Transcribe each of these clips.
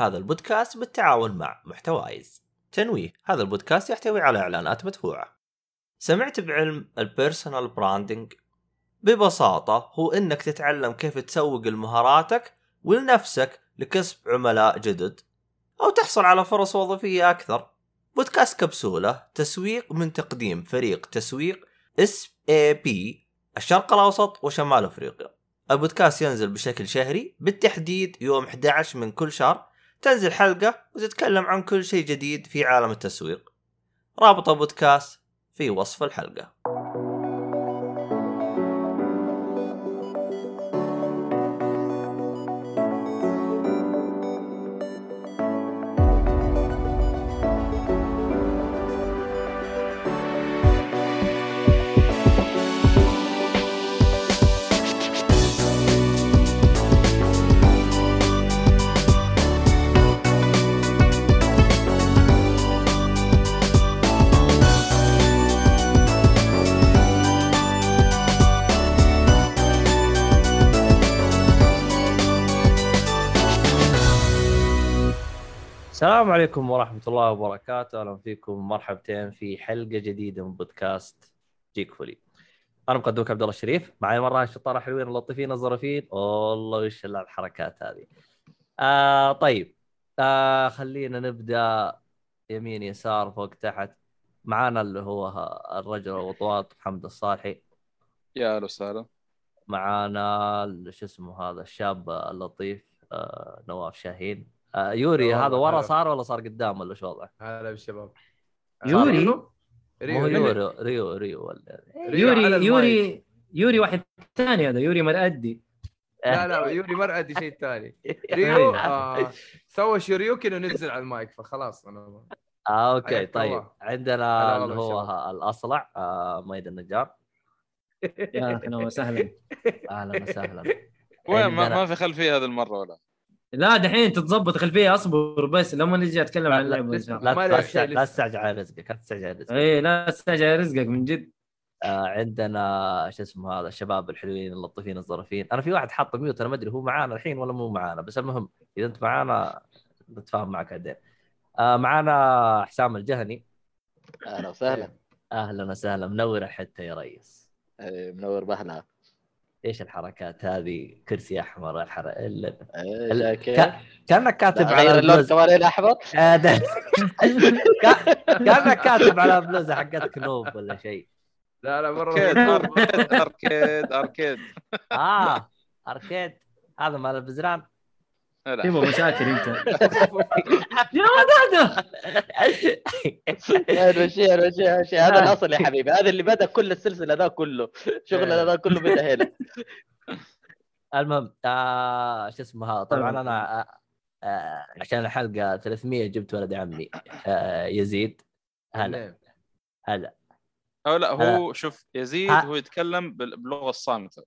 هذا البودكاست بالتعاون مع محتوايز. تنويه هذا البودكاست يحتوي على إعلانات مدفوعة. سمعت بعلم ال personal branding ببساطة هو إنك تتعلم كيف تسوق لمهاراتك ولنفسك لكسب عملاء جدد أو تحصل على فرص وظيفية أكثر. بودكاست كبسولة تسويق من تقديم فريق تسويق SAP الشرق الأوسط وشمال أفريقيا. البودكاست ينزل بشكل شهري بالتحديد يوم 11 من كل شهر تنزل حلقة وتتكلم عن كل شيء جديد في عالم التسويق. رابط البودكاست في وصف الحلقة. السلام عليكم ورحمة الله وبركاته، أهلا فيكم مرحبتين في حلقة جديدة من بودكاست جيك فولي. أنا مقدمك عبد الله الشريف، معي مرة الشطارة الحلوين اللطيفين الظريفين، والله وش الحركات هذه. آه طيب آه خلينا نبدأ يمين يسار فوق تحت. معانا اللي هو الرجل الوطواط محمد الصالحي. يا أهلا وسهلا معانا شو اسمه هذا الشاب اللطيف آه نواف شاهين. آه يوري هذا ورا. صار ولا صار قدام ولا شو وضعه؟ هلا بالشباب. يوري؟ ريو ريو يوري ريو. ريو ولا يوري. يوري يوري واحد ثاني هذا يوري مرأدي. لا لا يوري مرأة دي شيء ثاني. ريو آه سوى شريوكن ونزل على المايك فخلاص أنا آه أوكي طيب. الله. عندنا اللي هو الأصلع آه ميد النجار. يا أهلا وسهلا. أهلا وسهلا. وين؟ ما في خلفيه هذه المرة ولا؟ لا دحين تتظبط خلفيه اصبر بس لما نجي أتكلم عن اللعبة إن شاء الله. لا تستعجل لا. تستعجل على رزقك لا تستعجل على رزقك. إيه لا تستعجل رزقك من جد. آه عندنا شو اسمه هذا الشباب الحلوين اللطيفين الظريفين أنا في واحد حاط ميوت أنا ما أدري هو معانا الحين ولا مو معانا بس المهم إذا أنت معانا نتفاهم معك بعدين. آه معانا حسام الجهني. أهلا وسهلا. أهلا وسهلا منور الحته يا ريس. إيه، منور بهلا إيش الحركات هذه؟ كرسي أحمر الحر... ال... ال-. ك... كأنك كاتب على اللون كمان الاحمر آه، كأنك كاتب على بلوزه حقتك نوب ولا شيء. لا لا مرة. أركيد أركيد أركيد. آه أركيد. هذا مال البزران. لا تبغى مشاكل أنت. يا حلو شيء حلو شيء. هذا الأصل يا حبيبي. هذا اللي بدأ كل السلسلة ذا كله. شغلنا ذا كله بدأ هنا. المهم آه شو اسمه هذا؟ طبعا أنا آه آه عشان الحلقة 300 جبت ولد عمي آه يزيد. هلا. هلا. أو لا هو شوف يزيد. هو يتكلم بال- باللغة الصامتة.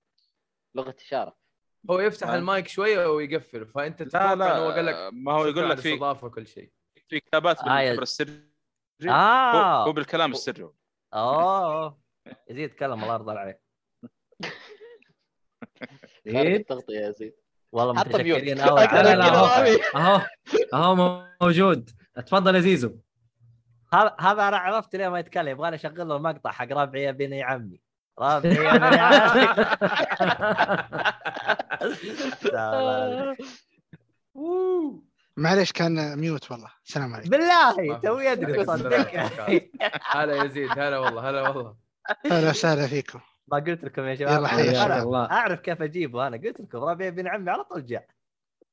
لغة إشارة. هو يفتح آه. المايك شوية ويقفل فأنت لا إنه هو قال لك لا ما هو يقول لك في اضافه كل شيء. في كتابات آه، بالعبر السري. آه. هو بالكلام السري. اوه يزيد تكلم الله يرضى إيه؟ التغطية يا زيد. والله متشكرين قوي لا، لا،. أهو أهو موجود. تفضل يا زيزو. هذا هذا أنا عرفت ليه ما يتكلم. يبغاني أشغل له المقطع حق ربعي يا بني عمي. ربعي يا بني عمي. معليش كان ميوت والله. السلام عليكم. بالله توي ادري عليكم صدق السلام. هلا يزيد هلا والله هلا والله. أهلا وسهلا فيكم. ما قلت لكم يا شباب يلا حياك الله. أعرف كيف أجيبه. أنا قلت لكم ربيع بن عمي على طول جاء.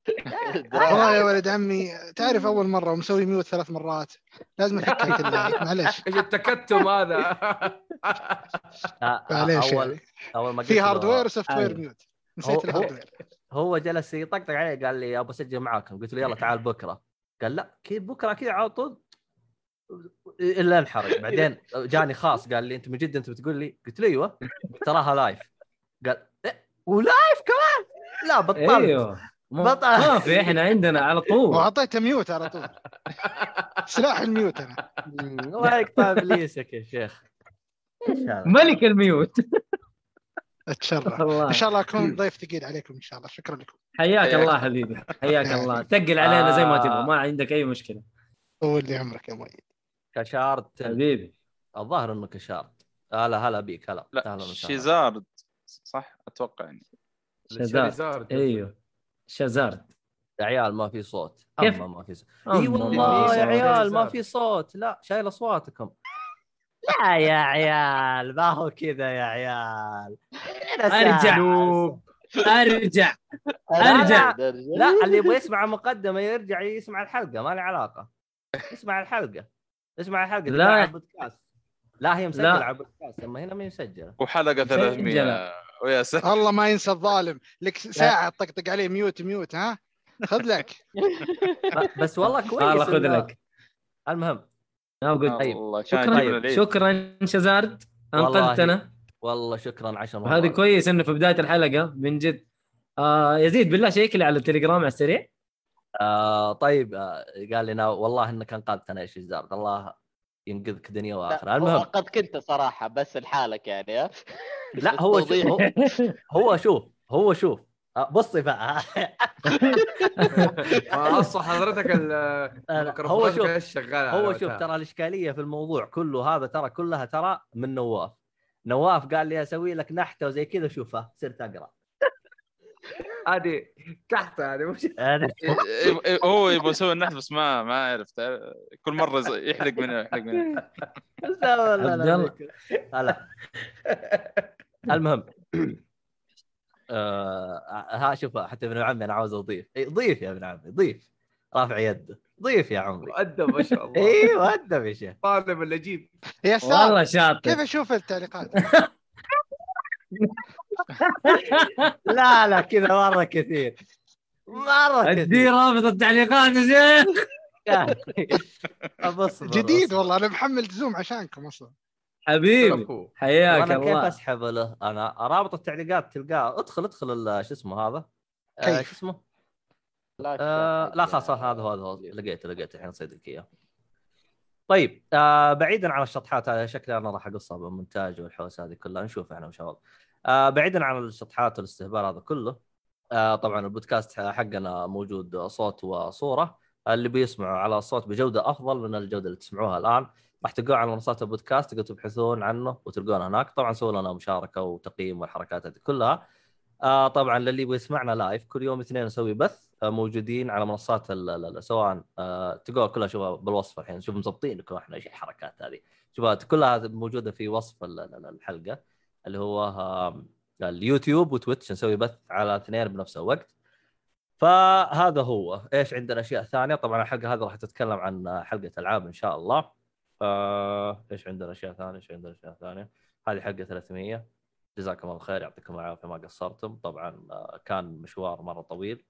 والله يا ولد عمي تعرف أول مرة ومسوي ميوت ثلاث مرات؟ لازم افكك كذا معليش. إيش التكتم هذا؟ معليش اول يعني. أول ما قلت في hardware و software. mute. نسيت هو- ال hardware هو جلس يطقطق علي قال لي أبغى اسجل معاكم قلت له يلا تعال بكرة. قال لا كيف بكرة كذا على طول؟ إلا انحرج. بعدين جاني خاص قال لي أنت من جد أنت بتقول لي؟ قلت له أيوه. تراها live قال إيه؟ و live كمان؟ لا بطلت. أيوه. بطل. ما في إحنا عندنا على طول. واعطيته mute على طول. سلاح الميوت أنا. الله يقطع إبليسك يا شيخ؟ ملك الميوت. اتشرف. إن شاء الله اكون ضيف ثقيل عليكم إن شاء الله. شكرا لكم. حياك. الله حبيبي. حياك الله. تقل علينا زي ما. تبغى ما عندك أي مشكلة. طول لي عمرك يا مؤيد. كشارت. حبيبي. الظاهر انه كشارت. هلا هلا بيك. هلا. لا شيزارد. صح؟ أتوقع يعني. شيزارد. أيوه. شزارد يا عيال ما في صوت. كيف؟ أما ما في صوت. أما أي والله يا. عيال ما. في صوت. لا شايل أصواتكم. لا يا عيال ما هو كذا يا عيال. أرجع. أرجع. أرجع. لا اللي يبغى يسمع المقدمه يرجع يسمع الحلقة ما لي علاقة. اسمع الحلقة. اسمع الحلقة لا. لا على البودكاست. لا هي مسجلة لا. على البودكاست أما هنا ما هي مسجلة. وحلقة 300 ويا ساتر الله ما ينسى الظالم. لك ساعة تطقطق عليه ميوت ميوت ها؟ خذ لك. بس والله كويس الله خذ لك. المهم أقول طيب. شكرا. شكرا شزارد. أنقذتنا. والله شكرا عشر مرات وهذه كويس إنه في بداية الحلقة من جد. آه يزيد بالله شيك لي على التليجرام على السريع. آه طيب آه قال لنا والله إنك انقذتنا يا شجار الله ينقذك دنيا وآخرة. المهم. قد كنت صراحة بس لحالك يعني لا هو شو بالتوضيح. هو, هو شوف هو شوف. بصي بقى. أصلا حضرتك هو شوف- هو شوف. ترى الإشكالية في الموضوع كله هذا ترى كلها ترى من نواف. نواف قال لي أسوي لك نحتة وزي كذا شوفها صرت أقرأ. هذه تحت هذه مش هو يبغى يسوي النحت بس ما ما عرفت. كل مرة يحرق منه يحرق منه. لا لا لا المهم. آه ها شوف حتى ابن عمي أنا عاوز أضيف. ضيف يا ابن عمي ضيف. رافع يده ضيف يا عمري مؤدب ما شاء الله. أيوه ادب يا شيخ. طالب اللجيب يا ساتر والله شاطر. كيف أشوف التعليقات؟ لا لا كذا مرة كثير. مرة أدي كثير رابط التعليقات يا شيخ. جديد والله أنا محمل زوم عشانكم أصلا. حبيبي. حياك أنا كيف الله. أسحب له؟ أنا رابط التعليقات تلقاه. ادخل ادخل ال- شو اسمه هذا؟ آه،؟ شو اسمه؟ لا آه لا خلاص هذا هو هذا. هو لقيته لقيته الحين صيدك إياه. طيب آه بعيدا عن الشطحات هذه شكلي أنا راح اقصها بالمونتاج والحوس هذه كلها. نشوف إحنا وشغل آه بعيدا عن الشطحات والاستهبال هذا كله آه طبعا البودكاست حقنا موجود صوت وصورة. اللي بيسمعوا على الصوت بجودة أفضل من الجودة اللي تسمعوها الآن. راح تلقوه على منصات البودكاست تقدروا تبحثون عنه وتلقونه هناك. طبعا سووا لنا مشاركة وتقييم والحركات هذه كلها. آه طبعا للي يبغى يسمعنا لايف كل يوم اثنين نسوي بث آه موجودين على منصات ال- ال- ال- سواء آه تلقوها كلها شوفها بالوصف الحين. شوف مظبطين لكم إحنا إيش الحركات هذه. شوفها كلها موجودة في وصف ال- ال- ال- الحلقة اللي هو آه ال YouTube و Twitch نسوي بث على اثنين بنفس الوقت. فهذا هو. إيش عندنا أشياء ثانية؟ طبعا الحلقة هذه راح تتكلم عن حلقة ألعاب إن شاء الله. آه إيش عندنا؟ أشياء ثانية إيش عندنا؟ أشياء ثانية. هذه حلقه 300 جزاكم الله خير يعطيكم العافية ما قصرتم. طبعا آه، كان مشوار مرة طويل.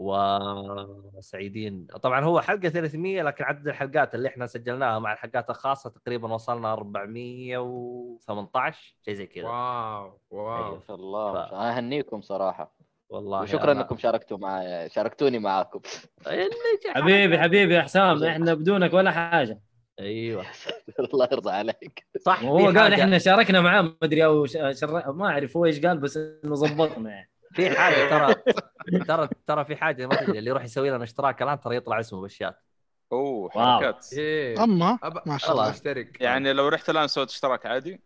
وسعيدين طبعا هو حلقة 300 لكن عدد الحلقات اللي إحنا سجلناها مع الحلقات الخاصة تقريبا وصلنا 418 شيء زي كذا. wow wow. أيوه. ما شاء الله ف- أهنيكم صراحة. والله وشكرا أنا- إنكم شاركتوا معي شاركتوني معاكم. جا- حبيبي حبيبي يا حسام إحنا بدونك ولا حاجة. أيوه. الله يرضى عليك. صح وهو في قال إحنا شاركنا معاه ما أدري أو ش- شر... ما أعرف هو إيش قال بس إنه ظبطنا يعني. في حاجة ترى ترى ترى في حاجة ما تدري اللي يروح يسوي لنا اشتراك الآن ترى يطلع اسمه بالشات. أوه حركات. إيه. أما؟ أب... ما شاء الله الله. اشترك يعني لو رحت الآن سويت اشتراك عادي؟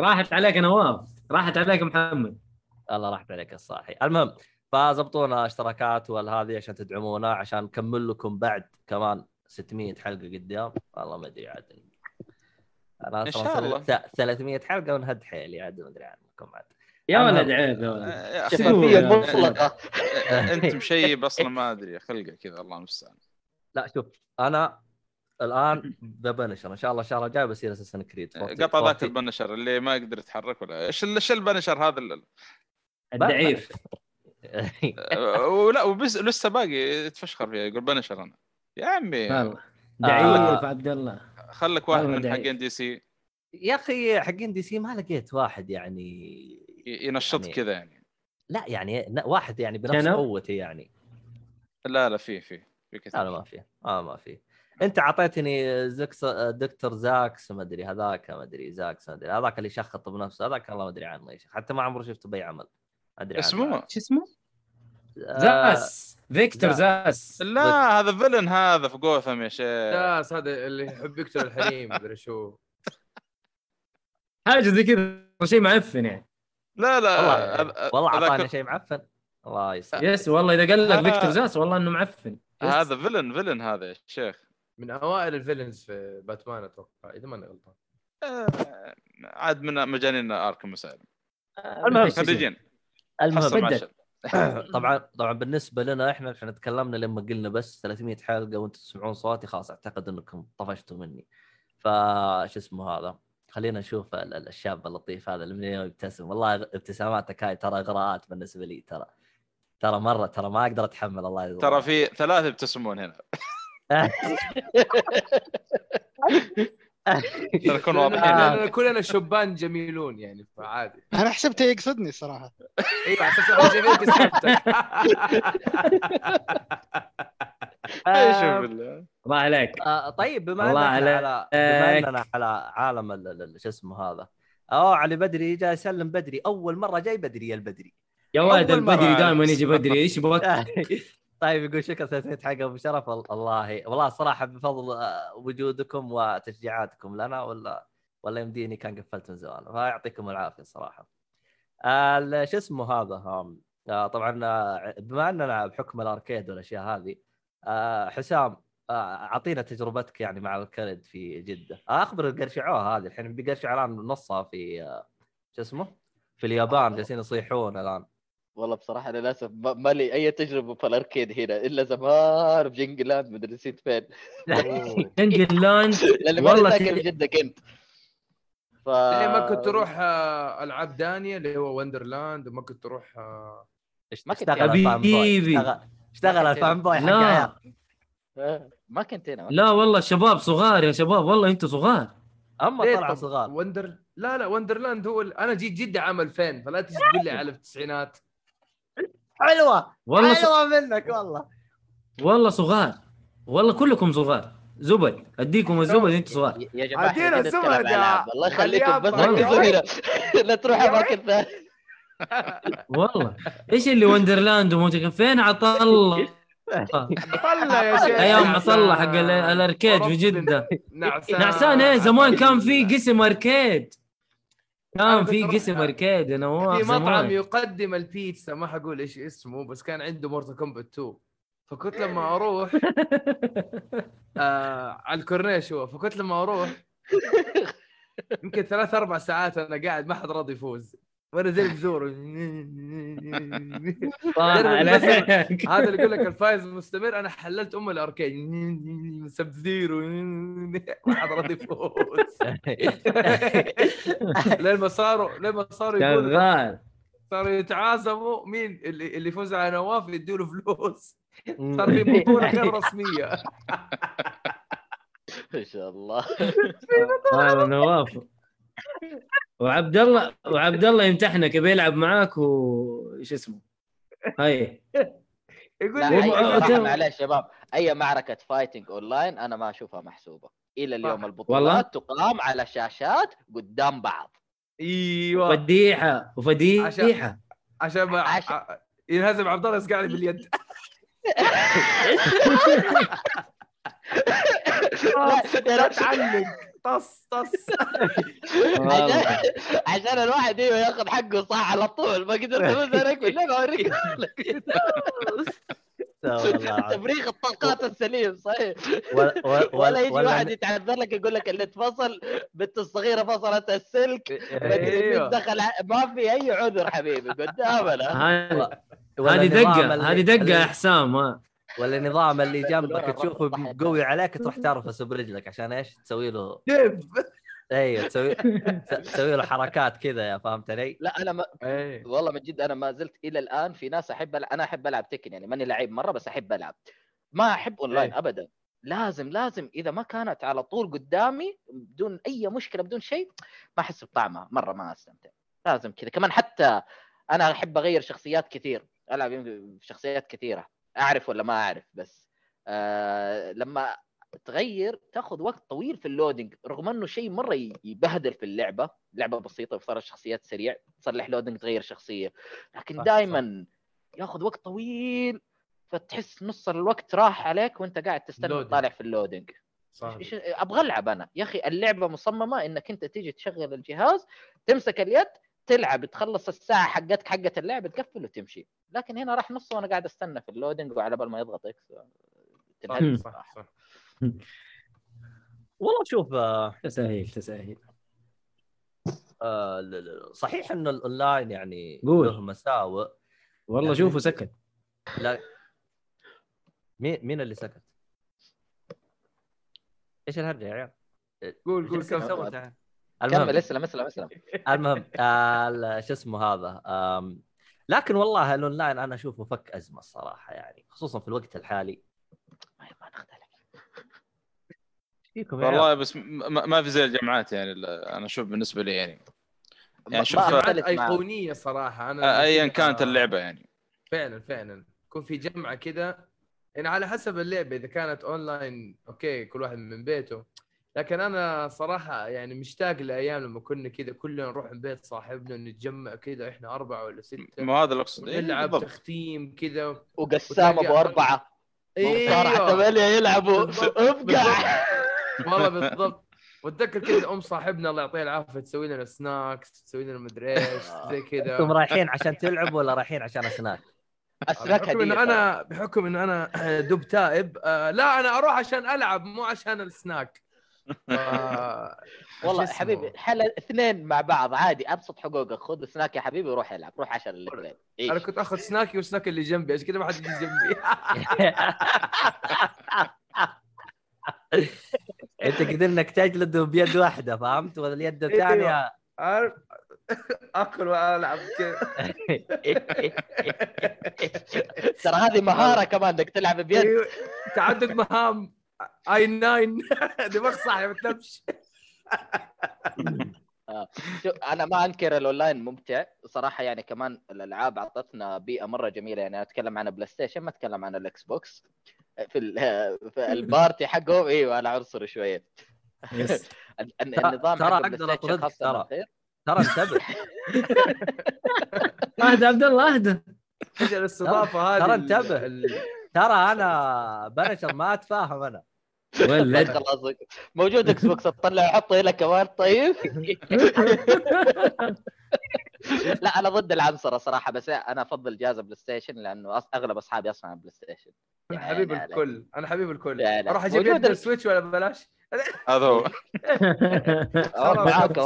راحت عليك نواف. راحت عليك محمد. الله راحت عليك الصاحي المهم فزبطونا اشتراكات والهذه عشان تدعمونا عشان نكمل لكم بعد كمان. 600 حلقة قدام؟ والله ما أدري عاد. أنا إن أصلاً شاء الله. ث- 300 حلقة ونهد حيلي عاد ما أدري عنكم عاد. يا ولد عيب يا ولد. شفافيه مطلقه انت مشيب أصلا ما أدري خلقة كذا الله المستعان. لا شوف أنا الآن ببنشر. إن شاء الله الشهر الجاي بصير اساسن كريد قطع ذاك البنشر اللي ما يقدر يتحرك ولا إيش إيش البنشر هذا ال- الضعيف. أه، ولا وبس لسه باقي يتفشخر فيها يقول بنشر أنا. يا عمي. والله ضعيف عبد الله؟ خلك واحد من. حقين دي سي. يا أخي حقين دي سي ما لقيت واحد يعني ينشط يعني- كذا يعني. لا يعني ن- واحد يعني بنفس؟ قوتي يعني. لا لا في في في لا لا كثير ما في. آه ما في. أنت أعطيتني زكس دكتور زاكس ما أدري هذاك ما أدري زاكس ما أدري هذاك اللي يشخط بنفسه هذاك والله ما أدري عنه حتى ما عمري شفته بأي عمل. أدري عنه. اسمه؟ شو اسمه؟ زاس. فيكتور زاس. زاس. لا هذا villain هذا في جوثم يا شيخ. ناس هذا اللي يحب يقتل الحريم مدري شو. حاجة زي كذا شيء معفن يعني. لا لا. والله أعطاني شيء معفن. الله يسلمك. yes والله إذا قال لك. فيكتور زاس والله إنه معفن. هذا villain villain هذا يا شيخ. من أوائل ال villains في باتمان أتوقع إذا ماني غلطان. آه، عاد من مجانين Arkham Asylum المهم خريجين المهم بدل. طبعا طبعا بالنسبة لنا إحنا إحنا تكلمنا لما قلنا بس 300 حلقة وأنتم تسمعون صوتي خلاص أعتقد إنكم طفشتوا مني. فش اسمه هذا؟ خلينا نشوف ال- ال- الشاب اللطيف هذا اللي من اليوم يبتسم والله ابتساماتك هاي ترى إغراءات بالنسبة لي ترى ترى مرة ترى ما أقدر أتحمل الله يرضى. ترى في ثلاثة يبتسمون هنا. نكون واضحين آه. لأننا كلنا شبان جميلون يعني فعادي. أنا حسبته يقصدني الصراحه أيوه على أساس إحنا جايبين قصتك إيش بالله. الله عليك. آه طيب بما الله أننا عليك. على بما أننا على عالم ال- ال- ال- شو اسمه هذا. أوه علي بدري جاي يسلم بدري. أول مرة جاي بدري يا البدري. يا ولد البدري دائما. يجي بدري. إيش يبغاك طيب يقول شكرا 300 حلقه أبو شرف. والله والله صراحة بفضل آه، وجودكم وتشجيعاتكم لنا ولا ولا يمديني كان قفلت من زمان. فيعطيكم العافية صراحة. شو اسمه هذا؟ آه، طبعا آه، بما أننا بحكم الأركيد والأشياء هذه حسام أعطينا تجربتك يعني مع الكرد في جدة. أخبر القرشعوه هذه الحين بيقرشعوا الآن نصها في شو اسمه؟ في اليابان جالسين يصيحون الآن. والله بصراحة للأسف ما ما لي أي تجربة في الأركيد هنا إلا زمان بجنجلاند مدري نسيت فين. لاني ماني والله ساكن ت- بجده كنت. ف ما كنت تروح آه، ألعاب دانيا اللي هو وندرلاند وما كنت تروح آه، ما كنت بوي حبيبي. أشتغل الفان بوي حق ما كنت هنا. لا. والله شباب صغار يا شباب والله أنتوا صغار. اما طلعوا صغار. وندر لا لا وندرلاند هو ال... أنا جيت جدة عام 2000 فلا تجي تقول لي على التسعينات حلوة والله ص... حلوة منك والله. والله صغار. والله كلكم صغار. زبد أديكم الزبد أنتوا صغار. يا- جماعة نتكلم الزبد يا-. الله يخليكم بس. ركزوا هنا لا تروح أماكن ثانية. والله. إيش اللي وندرلاند وموتي فين عطله طلع يا شيخ. أيام. عطله حق ال- الأركيد في جدة. نعسان. نعسان إيه زمان كان في قسم أركيد. كان أنا في قسم اركيد في نواف مطعم زمان. يقدم البيتزا ما حقول إيش اسمه بس كان عنده مورتال كومبات 2 فكنت لما أروح آه على الكورنيش هو فكنت لما أروح يمكن ثلاث أربع ساعات أنا قاعد ما حد راضي يفوز. وأنا زي البزور عليك. هذا اللي يقول لك الفايز مستمر أنا حللت ام ال arcade Sub-Zero راضي يفوز. لين ما صاروا لين ما صاروا يقولوا شغال. صاروا يتعازموا مين اللي اللي يفوز على نواف يدوا له فلوس صار في بطولة غير رسمية. ما شاء الله. هذا نواف. وعبد الله وعبد الله يمتحنك يبي يلعب معاك وش اسمه؟ هاي. يقول والله- معلش يا شباب أي معركة fighting online أنا ما أشوفها محسوبة. إلى اليوم. البطولات تقام على شاشات قدام بعض. إيوه. فديحه وفديحة. عشان ما عشان- ع- ينهزم عبد الله يسقع لي باليد. لا،. تعلق طص طص. عشان الواحد أيوه ياخذ حقه صح على طول ما قدرت افوز عليك بالله ما أوريك. تفريغ الطاقات السليم صحيح. ولا- يجي واحد يتعذر لك يقول لك اللي اتفصل بنت الصغيرة فصلت السلك مدري أيوه. مين دخل ما في أي عذر حبيبي قدامنا هذه دقة هذه دقة يا حسام ولا النظام اللي جنبك تشوفه. قوي عليك تروح ترفسه برجلك عشان إيش؟ تسوي له كيف؟ أيوه تسوي تسوي له حركات كذا يا فهمت علي؟ لا أنا ما إيه. والله من جد أنا ما زلت إلى الآن في ناس أحب ألع... أنا أحب ألعب تكن يعني ماني لعيب مرة بس أحب ألعب. ما أحب أونلاين إيه. ابدا. لازم لازم إذا ما كانت على طول قدامي بدون أي مشكلة بدون شيء ما أحس بطعمها. مرة ما أستمتع. لازم كذا. كمان حتى أنا أحب أغير شخصيات كثير. ألعب شخصيات كثيرة. أعرف ولا ما أعرف بس آه لما تغير تاخذ وقت طويل في ال loading رغم إنه شيء مرة يبهدل في اللعبة لعبة بسيطة وصار الشخصيات سريع تصلح loading تغير شخصية لكن دائما ياخذ وقت طويل فتحس نص الوقت راح عليك وأنت قاعد تستنى. طالع في ال loading صح. أبغى ألعب أنا. يا أخي اللعبة مصممة إنك أنت تيجي تشغل الجهاز تمسك اليد تلعب تخلص الساعة حقتك حقت اللعب تقفل وتمشي. لكن هنا راح نص وأنا قاعد أستنى في ال loading وعلى بال ما يضغط X. تنهد صح صح. والله شوف آه تساهيل تساهيل. آه صحيح انه الاونلاين يعني قول. له مساوئ. والله يعني- شوفوا سكت. لا. مين مين اللي سكت؟ إيش الهرجة يا عيال؟ قول قول إيش كمل يعني؟ كمل المهم اسلم اسلم اسلم. المهم آه ال- شو اسمه هذا لكن والله الأونلاين أنا اشوفه فك أزمة الصراحة يعني خصوصا في الوقت الحالي. ما ما نختلف. فيكم؟ والله بس ما, ما في زي الجامعات يعني أنا أشوف بالنسبة لي يعني. يعني شوف-. أيقونية صراحة أنا ايا كانت اللعبة يعني. فعلا فعلا. يكون في جمعة كذا يعني على حسب اللعبة إذا كانت online okay كل واحد من بيته. لكن أنا صراحة يعني مشتاق لأيام لما كنا كذا كلنا نروح من بيت صاحبنا نتجمع كذا إحنا أربعة ولا ستة ما هذا اللي اقصد إيه، نلعب بالضبط. تختيم كذا. وقسام أبو أربعة. إيوه. ثمانيه يلعبوا. بالضبط. ابقع والله بالضبط. واتذكر كذا أم صاحبنا الله يعطيها العافية تسوي لنا سناكس تسوي لنا مدري إيش زي أنتم كذا رايحين عشان تلعبوا ولا رايحين عشان اسناك؟ اسلاك بحكم انه أنا بحكم انه أنا دب تائب آه لا أنا أروح عشان ألعب مو عشان السناك. والله؟ حبيبي حل اثنين مع بعض عادي ابسط حقوقك خذ سناك يا حبيبي وروح العب روح عشان الاثنين. أنا. كنت آخذ سناكي والسناك اللي جنبي عشان كذا ما حد يجي جنبي. أنت قدر إنك تجلده بيد واحدة فهمت؟ ولا اليد الثانية؟ عارف أكل وألعب كذا. ترى هذه مهارة كمان إنك تلعب بيد. أيوه، تعدد مهام. اي 9 دماغ صاحي ما تنامش شوف، أنا ما أنكر الأونلاين ممتع. صراحة يعني كمان الألعاب أعطتنا بيئة مرة جميلة. يعني أنا أتكلم عن بلاي ستيشن ما أتكلم عن الإكس بوكس. في, ال- في ال party حقهم. أيوه أنا عنصري شوية. النظام ترى أطردك خاصة ترى. ترى انتبه. أهدى عبد الله أهدى. إيش الاستضافة هذه ترى انتبه. ترى أنا بنشر ما أتفاهم أنا. ولد. خلاص. موجود إكس بوكس اطلع احطه هنا كمان طيب. لا أنا ضد العنصره صراحة بس أنا أفضل جهاز بلاي ستيشن لأنه أص- أغلب أصحابي أصلا بلاي ستيشن أنا لا، حبيب. الكل أنا حبيب الكل. أروح أجيب يد السويتش ولا ببلاش هذا هو. معاك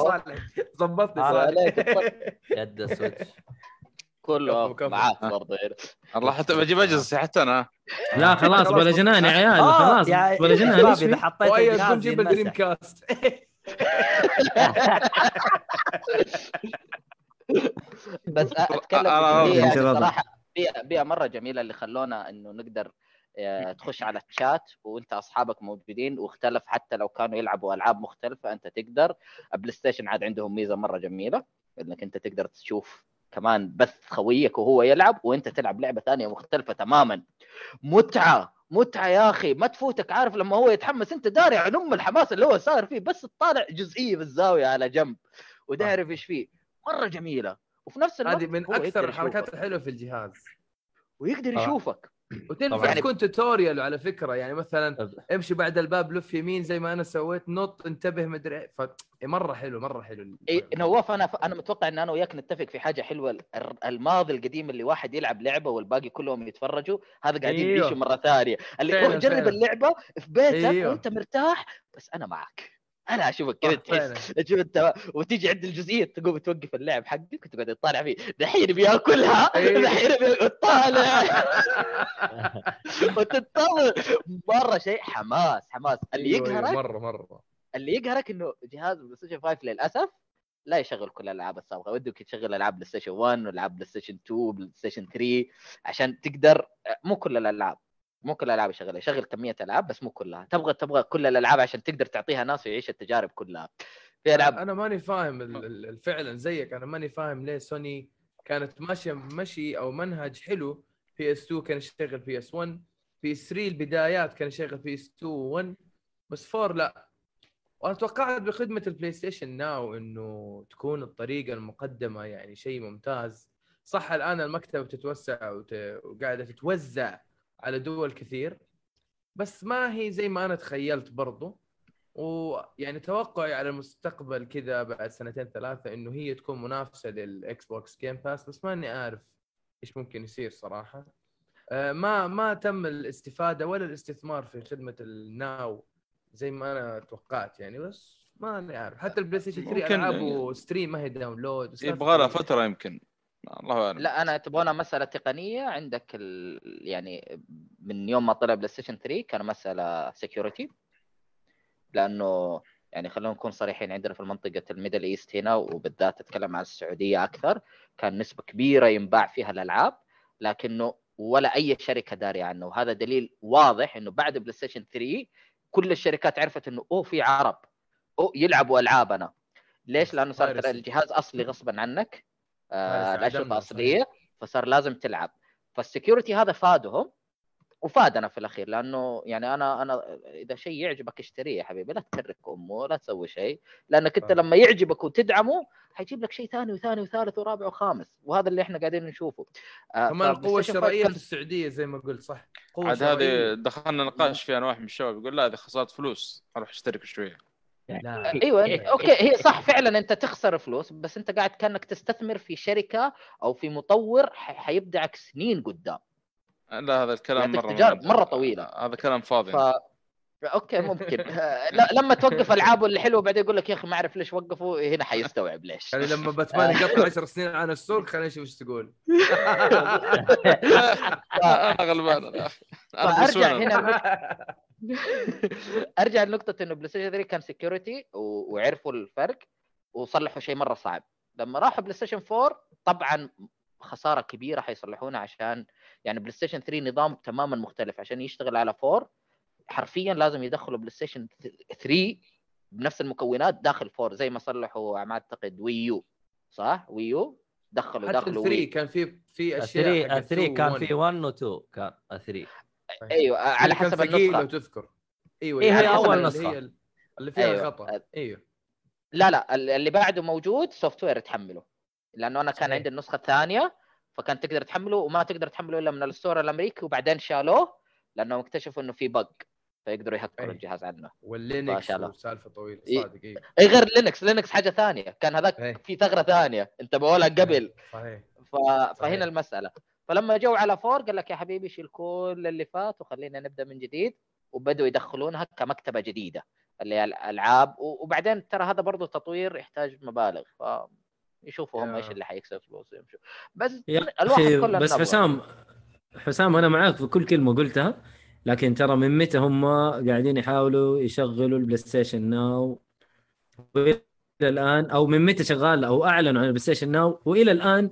ظبطني صالح. يد السويتش. كله. معاك برضه هنا. الله حتى بجيب اجهزه حتى أنا لا خلاص بلا جنان يا عيال آه، خلاص يا بلا جنان إذا؟ حطيت الجهاز جيب الدريم. كاست بس أتكلم يعني راضي. صراحة بيئة بيئة مرة جميلة اللي خلونا إنه نقدر آه، تخش على الشات وأنت أصحابك موجودين واختلف حتى لو كانوا يلعبوا ألعاب مختلفة أنت تقدر بلاي ستيشن عاد عندهم ميزة مرة جميلة إنك أنت تقدر تشوف كمان بث خويك وهو يلعب وانت تلعب لعبة ثانية مختلفة تماما. متعة متعة يا أخي ما تفوتك. عارف لما هو يتحمس انت داري عن أم الحماس اللي هو صار فيه بس تطالع جزئية بالزاوية على جنب وداري إيش فيه. مرة جميلة. وفي نفس الوقت هذه من أكثر الحركات. الحلوة في الجهاز. ويقدر آه. يشوفك. وتنفع طبعاً. تكون tutorial على فكرة يعني مثلا طب- امشي بعد الباب لف يمين زي ما أنا سويت نط انتبه مدري إيه. ف مرة حلو مرة حلو إيه نواف أنا أنا متوقع إن أنا وياك نتفق في حاجة حلوة ال- الماضي القديم اللي واحد يلعب لعبة والباقي كلهم يتفرجوا هذا قاعدين أيوه. مرة ثانية اللي روح جرب. اللعبة في بيتك أيوه. وأنت مرتاح بس أنا معك أنا أشوفك كذا. تحس تشوف أنت وتيجي عند الجزئية تقوم توقف اللعب حقك وتقعد تطالع فيه. دحين بيأكلها أيوه. دحين بيطالع وتنتظر. مرة شيء حماس حماس. اللي أيوه، أيوه، يقهرك مرة مرة. اللي يقهرك إنه جهاز بلاي ستيشن 5 للأسف لا يشغل كل الألعاب السابقة. ودك تشغل ألعاب بلاي ستيشن 1 والعاب بلاي ستيشن 2 بلاي ستيشن 3 عشان تقدر مو كل الألعاب. مو كل الالعاب يشغلها يشغل كمية ألعاب بس مو كلها. تبغى تبغى كل الألعاب عشان تقدر تعطيها ناس ويعيش التجارب كلها. في ألعاب أنا ماني فاهم فعلا زيك. أنا ماني فاهم ليه سوني كانت ماشيه مشي أو منهج حلو بي اس 2 كان يشتغل بي اس 1 بي اس 3 البدايات كان يشغل بي اس 2 1 بس four لا. وأنا توقعت بخدمة البلاي ستيشن ناو إنه تكون الطريقة المقدمة يعني شيء ممتاز. صح الآن المكتبة بتتوسع وت... وقاعدة تتوزع. على دول كثير بس ما هي زي ما أنا تخيلت برضو. ويعني توقعي على المستقبل كذا بعد سنتين ثلاثة إنه هي تكون منافسة للإكس بوكس جيم باس بس ماني عارف إيش ممكن يصير صراحة. آه، ما ما تم الاستفادة ولا الاستثمار في خدمة الناو زي ما أنا توقعت يعني بس ما أنا عارف. حتى البلاي ستيشن 3 ممكن- العابه stream ما هي download يبغى لها. فترة يمكن. الله أعلم. لا أنا تبغونها مسألة تقنية. عندك ال... يعني من يوم ما طلع بلاي ستيشن 3 كان مسألة security لأنه يعني خلينا نكون صريحين عندنا في منطقه ال Middle East هنا وبالذات أتكلم عن السعودية أكثر كان نسبة كبيرة ينباع فيها الألعاب لكنه ولا أي شركة دارية عنه. وهذا دليل واضح إنه بعد بلاي ستيشن 3 كل الشركات عرفت إنه أوه في عرب. أوه يلعبوا ألعابنا. ليش؟ لأنه صار. الجهاز أصلي غصبا عنك. آه Piracy الاشرطه عدمنا اصليه فصار لازم تلعب. فال security هذا فادهم وفادنا في الأخير لأنه يعني أنا أنا إذا شيء يعجبك اشتريه يا حبيبي لا تكرك أمه ولا تسوي شيء لأنك أنت. لما يعجبك وتدعمه حيجيب لك شيء ثاني وثاني وثالث ورابع وخامس وهذا اللي إحنا قاعدين نشوفه. آه، كمان القوة الشرائية في السعودية زي ما قلت صح؟ قوة عاد هذه. دخلنا نقاش فيها أنا واحد من الشباب يقول لا هذه خسارة فلوس أروح أشترك شوية. لا. أيوه أوكي هي صح فعلا أنت تخسر فلوس بس أنت قاعد كأنك تستثمر في شركة أو في مطور حيبدعك سنين قدام. لا هذا الكلام يعطيك مرة تجارب مرة طويلة. هذا كلام فاضي. ف okay ممكن. آه، لا لما توقف العابه اللي حلوة بعدين يقول لك يا أخي ما أعرف ليش وقفوا هنا حيستوعب ليش. يعني لما باتمان يقطع 10 سنين عن السوق خلينا نشوف إيش تقول. أنا غلبان. أنا فأرجع بسونا. هنا. ارجع لنقطة إنه بلاي ستيشن 3 كان security وعرفوا الفرق وصلحوا شيء مرة صعب. لما راحوا بلاي ستيشن 4 طبعا خسارة كبيرة حيصلحونها عشان يعني بلاي ستيشن 3 نظام تماما مختلف. عشان يشتغل على 4 حرفيا لازم يدخلوا بلاي ستيشن 3 بنفس المكونات داخل 4 زي ما صلحوا ما أعتقد ويو صح؟ ويو دخلوا حتى دخلوا الثري وي كان في في أشياء 3 حقت 3 2 كان و1. في 1 و 2 كان 3 أيوه على حسب ثقيل لو النسخه تذكر أيوه إيه، هي على حسب أول اللي. هي فيها أيوة. خطا أيوه لا لا ال- اللي بعده موجود سوفت وير تحمله لأنه أنا كان صحيح. عندي النسخة الثانية فكان تقدر تحمله وما تقدر تحمله إلا من ال store الأمريكي وبعدين شالوه لأنهم اكتشفوا إنه في bug فيقدروا يهكروا أي. الجهاز عنه ما واللينكس شاء الله. وسالفه طويلة إيه. صادق اي غير لينكس لينكس حاجة ثانية كان هذاك إيه. في ثغرة ثانية انت بقولها قبل صحيح ف... فهنا المسألة فلما جو على four قال لك يا حبيبي شيل كل اللي فات وخلينا نبدأ من جديد وبدوا يدخلونها كمكتبة جديدة اللي هي الألعاب وبعدين ترى هذا برضه تطوير يحتاج مبالغ ف يشوفوا هم. إيش اللي حيكسب فلوس يمشوا بس الواحد كله بس. حسام حسام أنا معاك في كل كلمة قلتها لكن ترى من متى هم قاعدين يحاولوا يشغلوا البلاي ستيشن now وإلى الآن أو من متى شغال أو أعلنوا عن البلاي ستيشن now وإلى الآن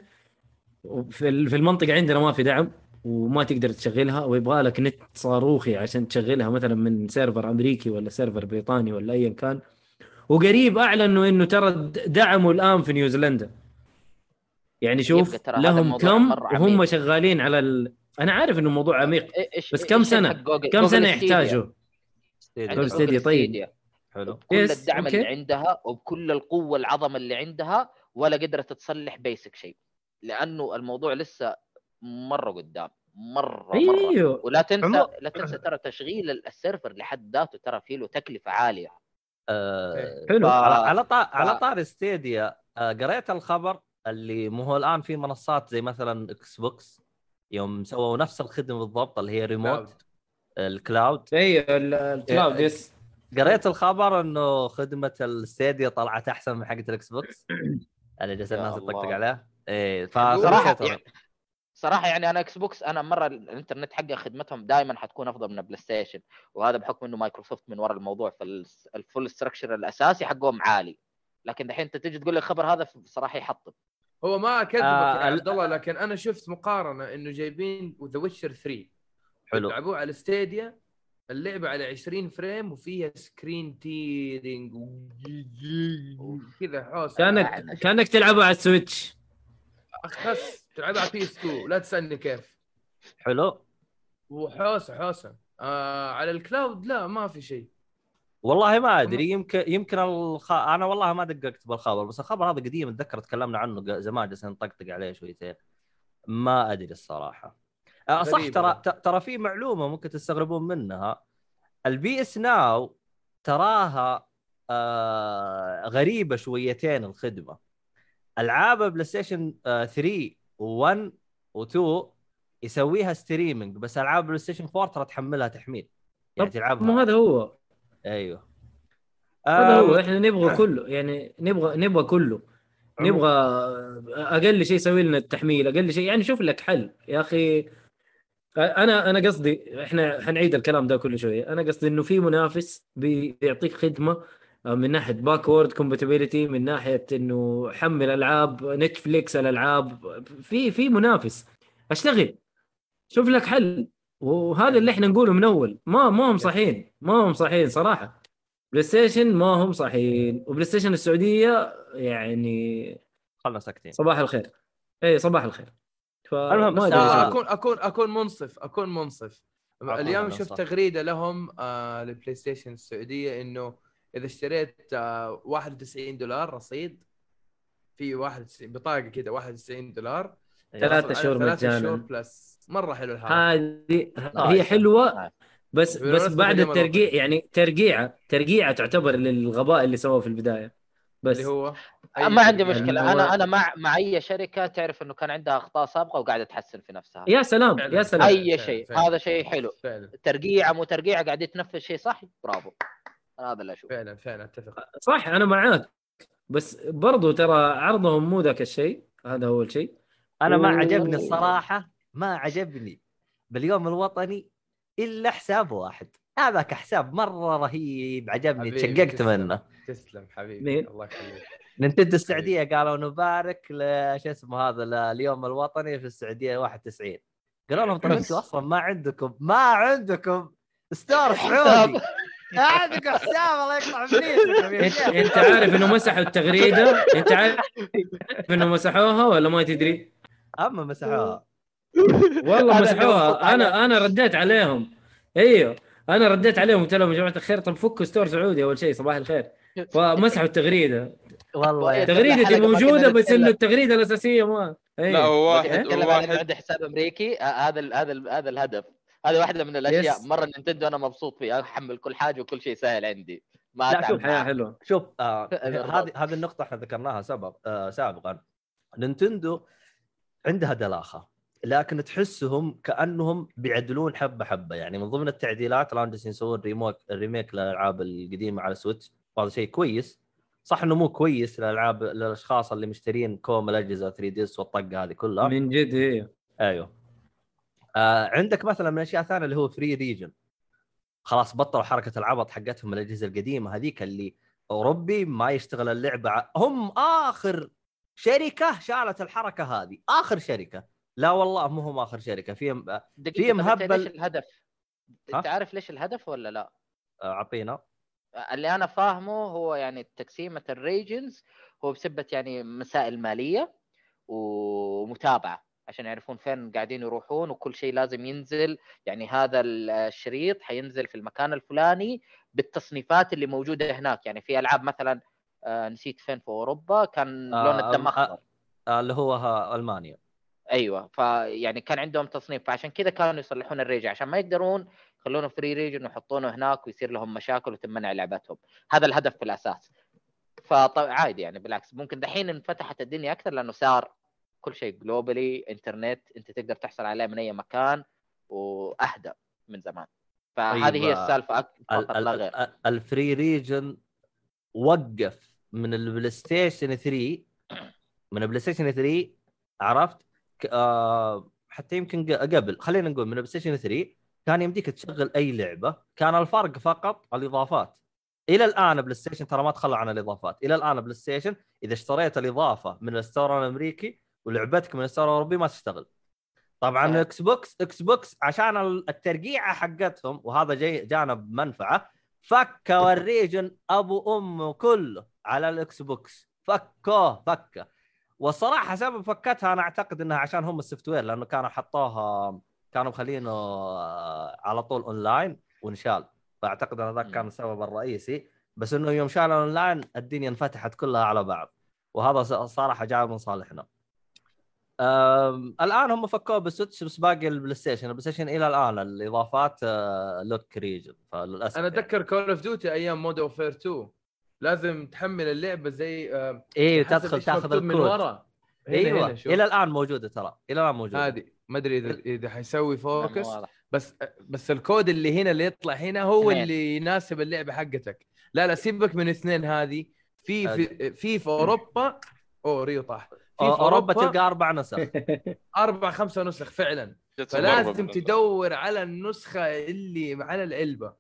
في ال- في المنطقة عندنا ما في دعم وما تقدر تشغلها ويبغى لك نت صاروخي عشان تشغلها مثلا من server أمريكي ولا server بريطاني ولا ايا كان وقريب أعلنوا إنه ترى دعموا الآن في نيوزيلندا يعني شوف لهم الموضوع كم وهم. شغالين على ال... أنا عارف إنه موضوع عميق إيش بس كم سنة جوجل؟ كم سنة. يحتاجوا جوجل ستيديا طيب. حلو بكل الدعم أوكي. اللي عندها وبكل القوة العظمة اللي عندها ولا قدرت تصلح basic شيء لأنه الموضوع لسه مرة قدام. مرة مرة. أيوه. ولا تنسى عمو- لا تنسى ترى تشغيل ال server لحد ذاته ترى فيه له تكلفة عالية. آه، حلو. على ف- على طار على ف- طار ستيديا آه، قريت الخبر اللي مو هو الآن في منصات زي مثلا إكس بوكس يوم سووا نفس الخدمة بالضبط اللي هي remote ال cloud. أيوه ال- ال cloud إيه. yes. قريت الخبر إنه خدمة الستيديا طلعت أحسن من حقة الاكس بوكس اللي جالس الناس. تطقطق عليها. إيه صراحة فصراحه يعني صراحة يعني أنا إكس بوكس أنا مرة الإنترنت حقها خدمتهم دائما حتكون أفضل من البلاي ستيشن وهذا بحكم إنه مايكروسوفت من وراء الموضوع فال full structure الأساسي حقهم عالي. لكن دحين أنت تجي تقول لي الخبر هذا صراحة يحطم هو ما اكذبك آه، يا عبد الله لكن أنا شفت مقارنة إنه جايبين ذا ويتشر 3 حلو. لعبوه على ستيديا اللعبة على 20 frame وفيها screen tearing وكذا حوسه كانك كأنك تلعبها على السويتش بس تلعبها على بي إس 2 لا تسألني كيف. حلو. وحوسة حوسة. آه على ال cloud لا ما في شيء. والله ما أدري يمكن يمكن الخ... أنا والله ما دققت بالخبر بس الخبر هذا قديم اتذكر تكلمنا عنه زمان جالسين نطقطق عليه شويتين. ما أدري الصراحة. آه، صح. ترى ترى في معلومة ممكن تستغربون منها. ال PS Now تراها آه غريبة شويتين الخدمة. ألعاب بلاي ستيشن آه 3 و1 و2 يسويها streaming بس ألعاب بلاي ستيشن 4 ترى تحملها تحميل. يعني تلعبها. مو هذا هو؟ أيوه. هذا هو آم، إحنا نبغى كله يعني نبغى نبغى كله. نبغى أقل شيء يسوي لنا التحميل أقل شيء يعني شوف لك حل. يا أخي أنا أنا قصدي إحنا حنعيد الكلام ده كل شوية. أنا قصدي إنه في منافس بي- بيعطيك خدمة آه، من ناحية backward compatibility من ناحية إنه حمل ألعاب نتفليكس الألعاب في في منافس. أشتغل. شوف لك حل. وهذا اللي إحنا نقوله من أول. ما ما هم صحيين. ما هم صحيين صراحة. بلاي ستيشن ما هم صحيين. وبلاي ستيشن السعودية يعني خلنا ساكتين صباح الخير. اي صباح الخير. المهم، بس أدري آه،. أكون أكون أكون منصف أكون منصف. اليوم. شفت تغريدة لهم آه للبلاي ستيشن السعودية إنه إذا اشتريت آه 91 دولار رصيد في 91 بطاقة كذا 91 دولار ثلاثة تحصل على شهور ثلاثة مجانا. شهور Plus مرة حلو هذه nice. هي حلوة نايس. بس بس بعد الترقيع. يعني ترقيعه ترقيعه تعتبر للغباء اللي سووه في البداية بس اللي هو ما عندي ترقيع. مشكلة هو- أنا أنا مع مع أي شركة تعرف إنه كان عندها أخطاء سابقة وقاعدة تحسن في نفسها يا سلام فعلاً. يا سلام أي شيء. هذا شيء حلو فعلا ترقيعه مو ترقيعه قاعد يتنفذ شيء صح برافو أنا هذا اللي أشوفه. فعلا فعلا أتفق. صح أنا معاك. بس برضو ترى عرضهم مو ذاك الشيء هذا اول شيء أنا ما. عجبني الصراحة ما عجبني باليوم الوطني إلا حساب واحد. هذاك حساب مرة رهيب عجبني تشققت. منه. تسلم حبيبي مين؟ الله يخليك. نينتندو السعودية قالوا نبارك ل شو اسمه هذا اليوم الوطني في السعودية 91 قالوا لهم طيب أنتم أصلا ما عندكم ما عندكم store سعودي عندكم حساب الله يقطع ابليسكم يا انت عارف انه مسحوا التغريده؟ انت عارف انه مسحوها ولا ما تدري؟ أما مسحوها. والله مسحوها. أنا أنا رديت عليهم. أيوه. أنا رديت عليهم. قلت لهم يا جماعة الخير طب فكوا store سعودي أول شيء صباح الخير. فمسحوا التغريده. والله. تغريدتي موجودة بس إنه. التغريده الأساسية ما لا أيوه هو واحد واحد نتكلم عن انه واحد عندي حساب أمريكي. آه، هذا هذا هذا الهدف. هذه واحدة من الأشياء yes. مرة نينتندو أنا مبسوط فيها أحمل كل حاجة وكل شيء سهل عندي. ما لا، شوف، حياة. حلوة. شوف آه بالضبط. هذه هذه النقطة إحنا ذكرناها سبق آه سابقا. نينتندو عندها دلاخة لكن تحسهم كأنهم بيعدلون حبة حبة. يعني من ضمن التعديلات الآن جالسين يسوون ريموك remake للألعاب القديمة على سويتش وهذا شيء كويس. صح إنه مو كويس للألعاب للأشخاص اللي مشترين كوم الأجهزة 3DS والطقه هذه كلها. من جد أيوه أيوه. آه عندك مثلا من الاشياء الثانية اللي هو free region خلاص بطلوا حركة العبط حقتهم الأجهزة القديمة هذيك اللي أوروبي ما يشتغل اللعبة. هم آخر شركة شالت الحركة هذه. آخر شركة. لا والله مو هم آخر شركة. في في مهبل- ليش الهدف؟ انت؟ عارف ليش الهدف ولا لا؟ أعطينا. اللي أنا فاهمه هو يعني تقسيمة ال regions هو بسبه يعني مسائل مالية ومتابعة. عشان يعرفون فين قاعدين يروحون وكل شيء لازم ينزل. يعني هذا الشريط حينزل في المكان الفلاني بالتصنيفات اللي موجودة هناك. يعني في ألعاب مثلا آه نسيت فين في أوروبا كان آه، لون الدم آه، اخضر آه اللي هو ها ألمانيا. أيوه. فيعني كان عندهم تصنيف. فعشان كذا كانوا يصلحون الريج. عشان ما يقدرون يخلونه free region ويحطونه هناك ويصير لهم مشاكل وتمنع لعبتهم. هذا الهدف في الاساس فعادي يعني بالعكس. ممكن دحين انفتحت الدنيا أكثر لأنه صار كل شيء globally انترنت انت تقدر تحصل عليه من أي مكان وهذا من زمان. فهذه طيب، هي السالفه فقط لا غير. ال- ال free region وقف من البلاي ستيشن 3 من البلاي ستيشن 3 عرفت آه حتى يمكن قبل خلينا نقول من البلاي ستيشن 3 كان يمديك تشغل أي لعبة كان الفرق فقط الإضافات. إلى الآن بلاي ستيشن ترى ما تخلى عن الإضافات. إلى الآن بلاي ستيشن إذا اشتريت الإضافة من ال store الأمريكي ولعبتك من ال store الاوروبي ما تشتغل طبعا. إكس بوكس إكس بوكس عشان ال- الترقيعة حقتهم وهذا جاي جانب منفعه فكوا ال region أبو أمه كله على الاكس بوكس فكوه فكه. والصراحة سبب فكتها أنا أعتقد إنها عشان هم ال software لأنه كانوا حطوها كانوا مخلينه آه، على طول اونلاين وانشال فأعتقد إن ذاك كان السبب الرئيسي. بس إنه يوم شالوا اونلاين الدنيا انفتحت كلها على بعض. وهذا صراحة جاء من صالحنا. الآن هم فكوه بالسويتش بس باقي البلاي ستيشن، البلاي ستيشن إلى الآن الإضافات آه، lock region فللاسف أنا يعني. أتذكر Call of Duty أيام Modern Warfare 2 لازم تحمل اللعبة زي آه، أيوه حسب تدخل تاخذ مكتوب من الكود. ورا. أيوه هنا إلى الآن موجودة ترى إلى الآن موجودة. هذه ما أدري إذا إذا حيسوي focus. بس بس الكود اللي هنا اللي يطلع هنا هو. اللي يناسب اللعبة حقتك. لا لا سيبك من اثنين هذه. في في في, في أوروبا أوه ريو طاح. أوروبا تلقى أربع نسخ. أربع خمسة نسخ فعلا. فلازم تدور على النسخة اللي على العلبة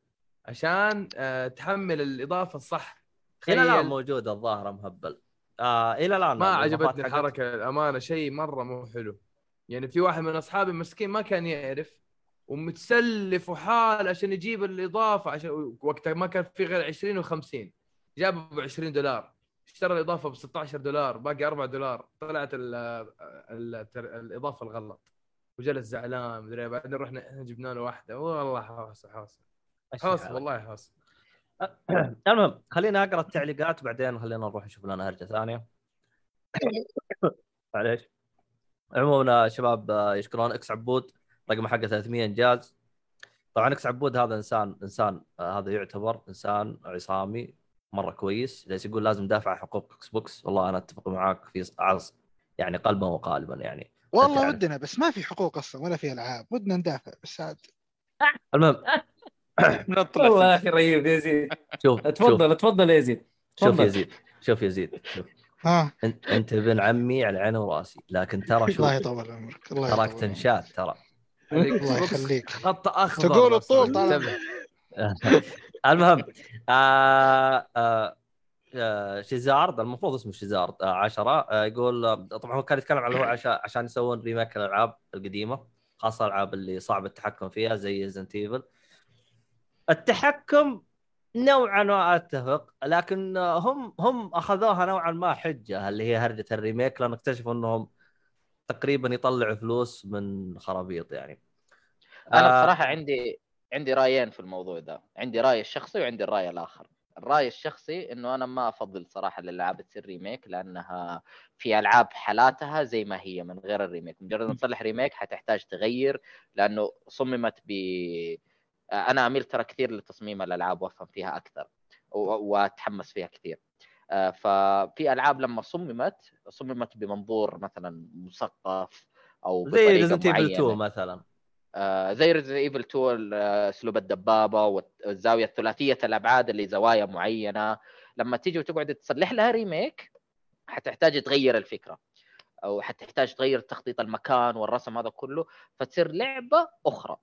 عشان آه، تحمل الإضافة الصح. إلى الآن موجوده الظاهره مهبل آه إلى الآن ما عجبتني الحركة الامانه شيء مرة مو حلو. يعني في واحد من اصحابي مسكين ما كان يعرف ومتسلف وحال عشان يجيب الإضافة عشان وقتها ما كان في غير 20 و50 جابه ب 20 دولار. اشترى الإضافة ب 16 دولار باقي 4 دولار. طلعت ال ال الإضافة الغلط. وجلس زعلان مدري إيه. بعدين رحنا جبنا له واحدة. والله حوسة حوسة. حوسة والله حوسة. المهم خلينا أقرأ التعليقات بعدين خلينا نروح نشوف لنا هرجة ثانية. معليش. عموما شباب آه، يشكرون. إكس عبود رقم حقه 300 إنجاز. طبعا إكس عبود هذا إنسان إنسان آه، هذا يعتبر إنسان عصامي. مرة كويس. جالس يقول لازم ندافع عن حقوق إكس بوكس والله أنا أتفق معاك في عص يعني قلبا وقالبا يعني. والله. ودنا بس ما في حقوق أصلا ولا في ألعاب. ودنا ندافع بس عاد. المهم. نطلع. والله يا أخي رهيب يا زيد. شوف شوف. تفضل تفضل يا زيد. شوف. يا زيد شوف يا زيد شوف. ها. أنت ابن عمي على عيني وراسي. لكن ترى شوف الله يطول عمرك الله تراك تنشات ترى. الله يخليك. خط أخضر تقول. الطول طالع. المهم آه آه آه شيزارد المفروض اسمه شيزارد آه عشرة. آه يقول آه، طبعا هو كان يتكلم عن هو عشان عشان يسوون ريميك الألعاب القديمة خاصة الألعاب اللي صعب التحكم فيها زي Resident Evil التحكم نوعا ما أتفق لكن آه، هم هم أخذوها نوعا ما حجة اللي هي هرجة ال remake لأن اكتشفوا إنهم تقريبا يطلعوا فلوس من خرابيط يعني. أنا آه، بصراحة عندي عندي رايين في الموضوع ده. عندي رايي الشخصي وعندي الرأي الآخر. الرأي الشخصي إنه أنا ما أفضل صراحة الالعاب تصير remake لأنها في ألعاب حالاتها زي ما هي من غير ال remake. مجرد ما تصلح remake حتحتاج تغير لأنه صممت ب أنا أميل ترى كثير لتصميم الألعاب وأفهم فيها أكثر وأتحمس فيها كثير. آه، ففي ألعاب لما صممت صممت بمنظور مثلا مثقف أو زي Resident Evil معينة. 2 مثلا. آه، زي Resident Evil 2 آه، اسلوب الدبابة والزاوية الثلاثية الأبعاد اللي زوايا معينة. لما تيجي وتقعد تصلح لها remake حتحتاج تغير الفكرة أو حتحتاج تغير تخطيط المكان والرسم هذا كله فتصير لعبة أخرى.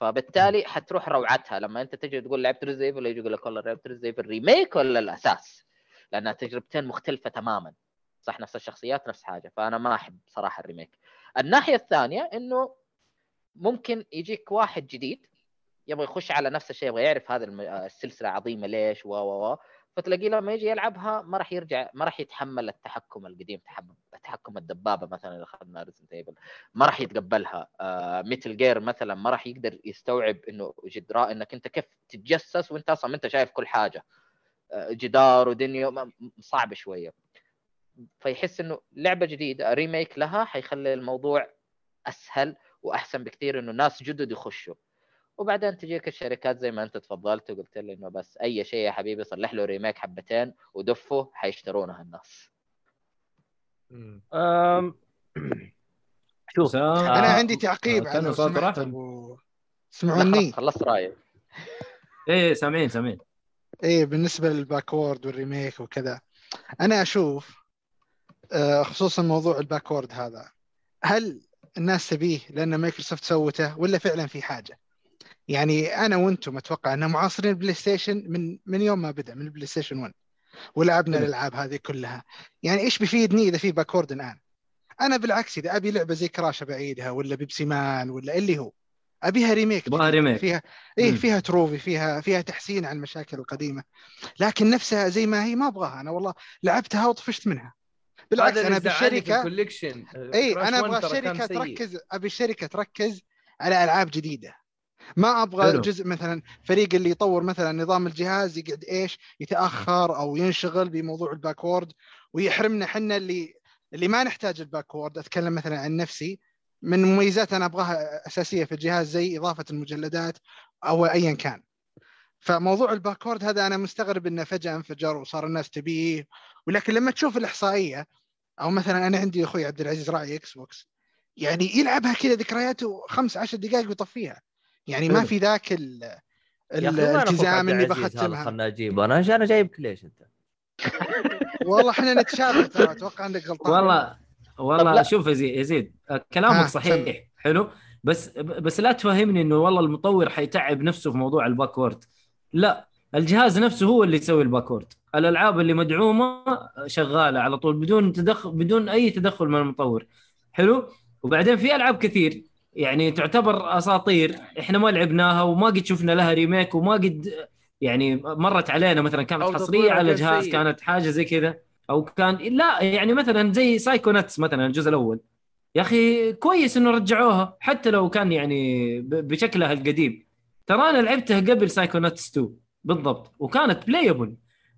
فبالتالي حتروح روعتها. لما أنت تجي تقول لعبت Resident Evil يجي يقول لك والله لعبت Resident Evil remake ولا الأساس؟ لأنها تجربتين مختلفة تماما. صح نفس الشخصيات نفس حاجة. فأنا ما أحب صراحة ال remake. الناحية الثانية إنه ممكن يجيك واحد جديد يبغى يخش على نفس الشيء يبغى يعرف هذا السلسلة عظيمة ليش و و و فتلاقيه لما يجي يلعبها ما راح يرجع ما راح يتحمل التحكم القديم تحكم الدبابة مثلا اللي اخذنا Resident ما راح يتقبلها. آه Metal Gear مثلا ما راح يقدر يستوعب إنه جدراء إنك أنت كيف تتجسس وأنت أصلا ما أنت شايف كل حاجة. آه جدار ودنيا صعب شوية. فيحس إنه لعبة جديدة remake لها حيخلي الموضوع أسهل. وأحسن بكثير إنه ناس جدد يخشوا. وبعدين تجيك الشركات زي ما أنت تفضلت وقلت لي إنه بس أي شيء يا حبيبي صلح له remake حبتين ودفه حيشترونها الناس. شوف. آه، أنا عندي تعقيب على سمعوني خلصت رايي إيه سامعين سامعين. إيه بالنسبة لل backward وال remake وكذا. أنا أشوف آه، خصوصا موضوع ال backward هذا. هل الناس تبيه لأن مايكروسوفت سوته ولا فعلا في حاجة؟ يعني أنا وأنتم أتوقع ان معاصرين البلاي ستيشن من من يوم ما بدأ من البلاي ستيشن 1 ولعبنا. الألعاب هذه كلها يعني إيش بيفيدني إذا في backward الآن؟ أنا بالعكس إذا أبي لعبة زي Crash بعيدها ولا Pepsiman ولا اللي هو أبيها remake تبغاها جديد. remake. فيها إيه. فيها trophy فيها فيها تحسين عن المشاكل القديمة لكن نفسها زي ما هي ما أبغاها أنا والله لعبتها وطفشت منها بالعكس أنا بالشركة إي أنا 1 أبغى الشركة. تركز أبي الشركة تركز على ألعاب جديدة. ما أبغى حلو. جزء مثلا فريق اللي يطور مثلا نظام الجهاز يقعد إيش يتأخر أو ينشغل بموضوع ال backward ويحرمنا حنا اللي اللي ما نحتاج ال backward. أتكلم مثلا عن نفسي. من مميزات أنا أبغاها أساسية في الجهاز زي إضافة المجلدات أو ايا كان. فموضوع ال backward هذا أنا مستغرب إنه فجأة انفجر وصار الناس تبيه ولكن لما تشوف الإحصائية أو مثلا أنا عندي أخوي عبد العزيز راعي إكس بوكس يعني يلعبها كذا ذكرياته خمس عشر دقائق ويطفيها يعني ما. في ذاك الالتزام اني هذا بختمها خلنا أجيبه أنا أنا جايبك ليش أنت؟ والله إحنا نتشابه ترى أتوقع إنك غلطان والله والله. شوف يزيد كلامك سم. صحيح حلو بس بس لا تفهمني إنه والله المطور حيتعب نفسه في موضوع ال backward لا الجهاز نفسه هو اللي يسوي ال backward. الألعاب اللي مدعومة شغالة على طول بدون تدخل بدون أي تدخل من المطور. حلو؟ وبعدين في ألعاب كثير. يعني تعتبر أساطير. إحنا ما لعبناها وما قد شفنا لها remake وما قد يعني مرت علينا مثلا كانت حصرية على جهاز. كانت حاجة زي كذا. أو كان لا يعني مثلا زي Psychonauts مثلا الجزء الأول. يا أخي كويس إنه رجعوها حتى لو كان يعني بشكلها القديم. ترى أنا لعبتها قبل Psychonauts 2 بالضبط. وكانت playable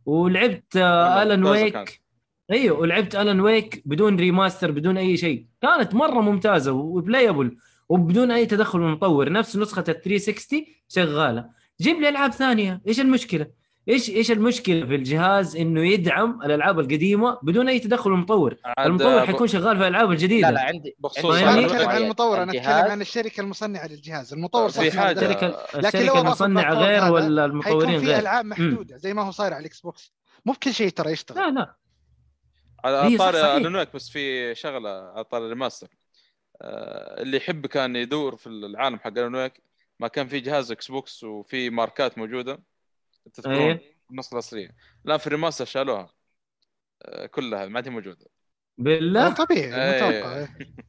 ولعبت آه، الان ممتازة Wake. أيوه ولعبت Alan Wake بدون remaster بدون أي شيء. كانت مرة ممتازة و playable وبدون أي تدخل من المطور نفس نسخة ال 360 شغالة. جيب لي ألعاب ثانية. إيش المشكلة؟ إيش إيش المشكلة في الجهاز إنه يدعم الألعاب القديمة بدون أي تدخل من المطور المطور ب- حيكون شغال في الألعاب الجديدة لا لا عندي بخصوص يعني- اتكلم عن المطور أنا أتكلم. عن الشركة المصنعة للجهاز المطور في صح له دخل. الشركة لكن المصنعة غير ولا المطورين في غير ألعاب مم. محدودة زي ما هو صاير على الاكس بوكس مو بكل شيء ترى يشتغل لا لا على صحيح. Alan Wake بس في شغلة على طاري ال remaster آه، اللي يحب كان يدور في العالم حق Alan Wake ما كان في جهاز إكس بوكس وفي ماركات موجودة تذكرون؟ إيه. النسخة الأصلية. الان في ال remaster شالوها. آه، كلها ما عاد هي موجودة. بالله؟ طبيعي إيه. متوقع. إيه.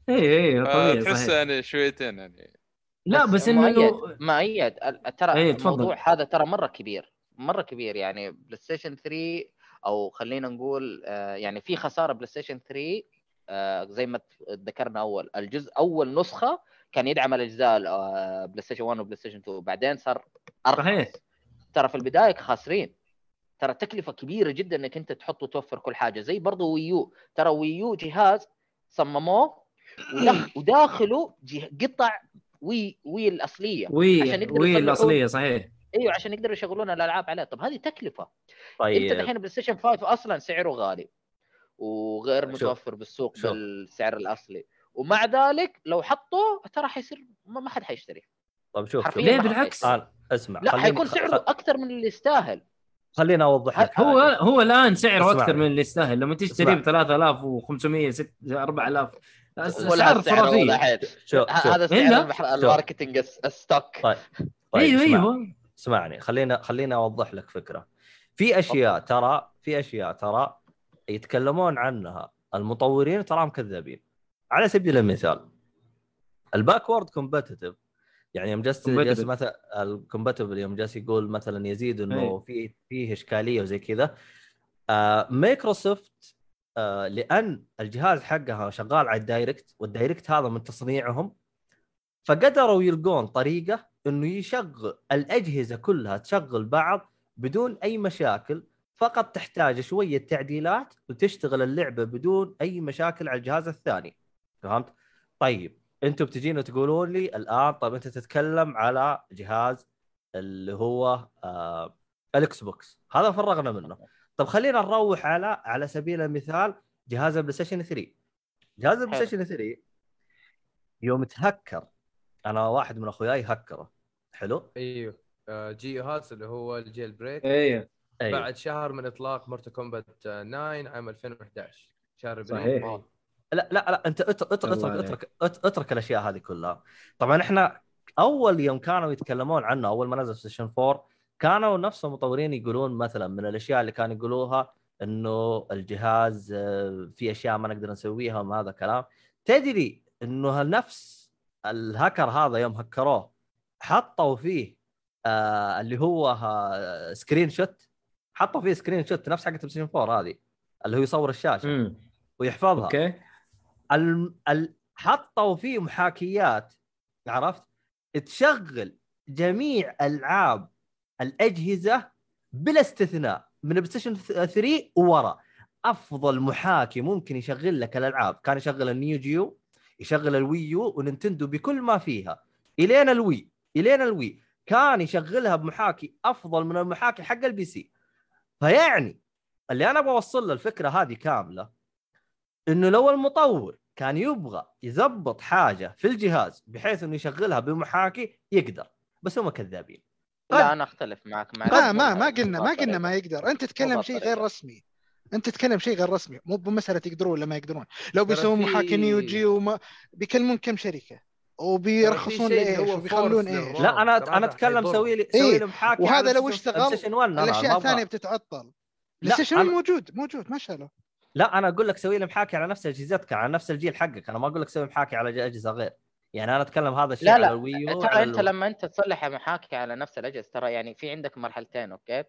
اي اي طبيعي تحس يعني شويتين يعني. لا بس إنه مؤيد مؤيد ال- ترى إيه، تفضل. الموضوع هذا ترى مرة كبير مرة كبير. يعني بلاي ستيشن 3 أو خلينا نقول آه، يعني في خسارة بلاي ستيشن 3 آه، زي ما ذكرنا أول. الجزء أول نسخة كان يدعم الأجزاء آه، بلاي ستيشن 1 وبلاي ستيشن 2 بعدين صار أرخص. صحيح. ترى في البداية خاسرين ترى تكلفة كبيرة جدا إنك أنت تحط وتوفر كل حاجة. زي برضه Wii U. ترى Wii U جهاز صمموه وداخله قطع Wii Wii الاصليه Wii عشان Wii الاصليه صحيح. أيوه عشان يقدروا يشغلون الألعاب عليه. طب هذه تكلفة. طيب. أنت الحين بلاي ستيشن 5 أصلا سعره غالي. وغير. متوفر بالسوق شوف. بالسعر الأصلي. ومع ذلك لو حطوه ترى حيصير ما حد حيشتري. طيب شوف شوف. ليه بالعكس؟ اسمع لا حيكون سعره خ- أكثر من اللي يستاهل. خليني أوضح لك هو حاجة. هو الآن سعره. أكثر من اللي يستاهل. لما تشتري اسمع. ب 3500 6 4000 ولا اسعار السعر خرافيه دحين شوف ه- شوف هذا؟ سعر الس- الستوك. طيب. طيب أيوه. أيوه اسمعني خلينا خلينا أوضح لك فكرة. في أشياء ترى في أشياء ترى يتكلمون عنها المطورين تراهم كذابين. على سبيل المثال ال backward compatibility يعني يوم جالس جالس. مثلا ال compatibility يوم جالس يقول مثلا يزيد إنه أي. في فيه إشكالية وزي كذا آه مايكروسوفت آه لأن الجهاز حقها شغال على ال Direct وال Direct هذا من تصنيعهم فقدروا يلقون طريقة إنه يشغل الأجهزة كلها تشغل بعض بدون أي مشاكل فقط تحتاج شوية تعديلات وتشتغل اللعبة بدون أي مشاكل على الجهاز الثاني فهمت؟ طيب أنتم بتجينا تقولون لي الآن طيب أنت تتكلم على جهاز اللي هو آه الاكس بوكس هذا فرغنا منه. طب خلينا نروح على على سبيل المثال جهاز البلاي ستيشن 3 جهاز البلاي. ستيشن 3 يوم تهكر. أنا واحد من أخوياي هكره. حلو؟ أيوه. آه، جي هاس اللي هو ال jailbreak أيوه. أيوه. بعد شهر من إطلاق Mortal Kombat 9 عام 2011 شهر صحيح. لا لا لا انت اترك اترك اترك. اترك, اترك, اترك الأشياء هذه كلها. طبعا إحنا أول يوم كانوا يتكلمون عنه أول ما نزل ستيشن 4 كانوا نفس المطورين يقولون مثلا من الأشياء اللي كانوا يقولوها إنه الجهاز آه، في أشياء ما نقدر نسويها وما هذا كلام. تدري إنه نفس الهكر هذا يوم هكروه حطوا فيه آه اللي هو آه screenshot حطوا فيه screenshot نفس حقت ستيشن 4 هذه اللي هو يصور الشاشة امم ويحفظها. أوكي. ال... ال... حطوا فيه محاكيات عرفت؟ تشغل جميع ألعاب الأجهزة بلا استثناء من بلاي ستيشن 3 وورا. أفضل محاكي ممكن يشغل لك الألعاب كان يشغل ال Neo Geo يشغل ال Wii U وننتندو بكل ما فيها. الين ال Wii الين ال Wii. كان يشغلها بمحاكي أفضل من المحاكي حق ال PC. فيعني اللي أنا أبغى اوصل له الفكرة هذه كاملة إنه لو المطور كان يبغى يضبط حاجة في الجهاز بحيث إنه يشغلها بمحاكي يقدر بس هم كذابين. لا أنا أختلف معك مع ما ما ما قلنا ما قلنا ما يقدر. أنت تتكلم شيء غير رسمي. أنت تتكلم شيء غير رسمي. مو بمسألة يقدرون ولا ما يقدرون. لو بيسوون محاكي نيو جي وما بيكلمون كم شركة؟ وبيرخصون هو وبيخلون إيش. لا أنا أنا أتكلم. سوي لي إيه، سوي لي محاكي وهذا لو اشتغل، بلاي ستيشن 1 أنا الأشياء ما الثانية. بتتعطل. لا، أنا- موجود موجود ما شالوه لا أنا أقول لك سوي لي محاكي على نفس أجهزتك على نفس الجيل حقك. أنا ما أقول لك سوي محاكي على أجهزة غير. يعني أنا أتكلم هذا الشيء لا على لا الويو ترى على أنت لما أنت تصلح محاكي على نفس الأجهزة ترى يعني في عندك مرحلتين أوكي؟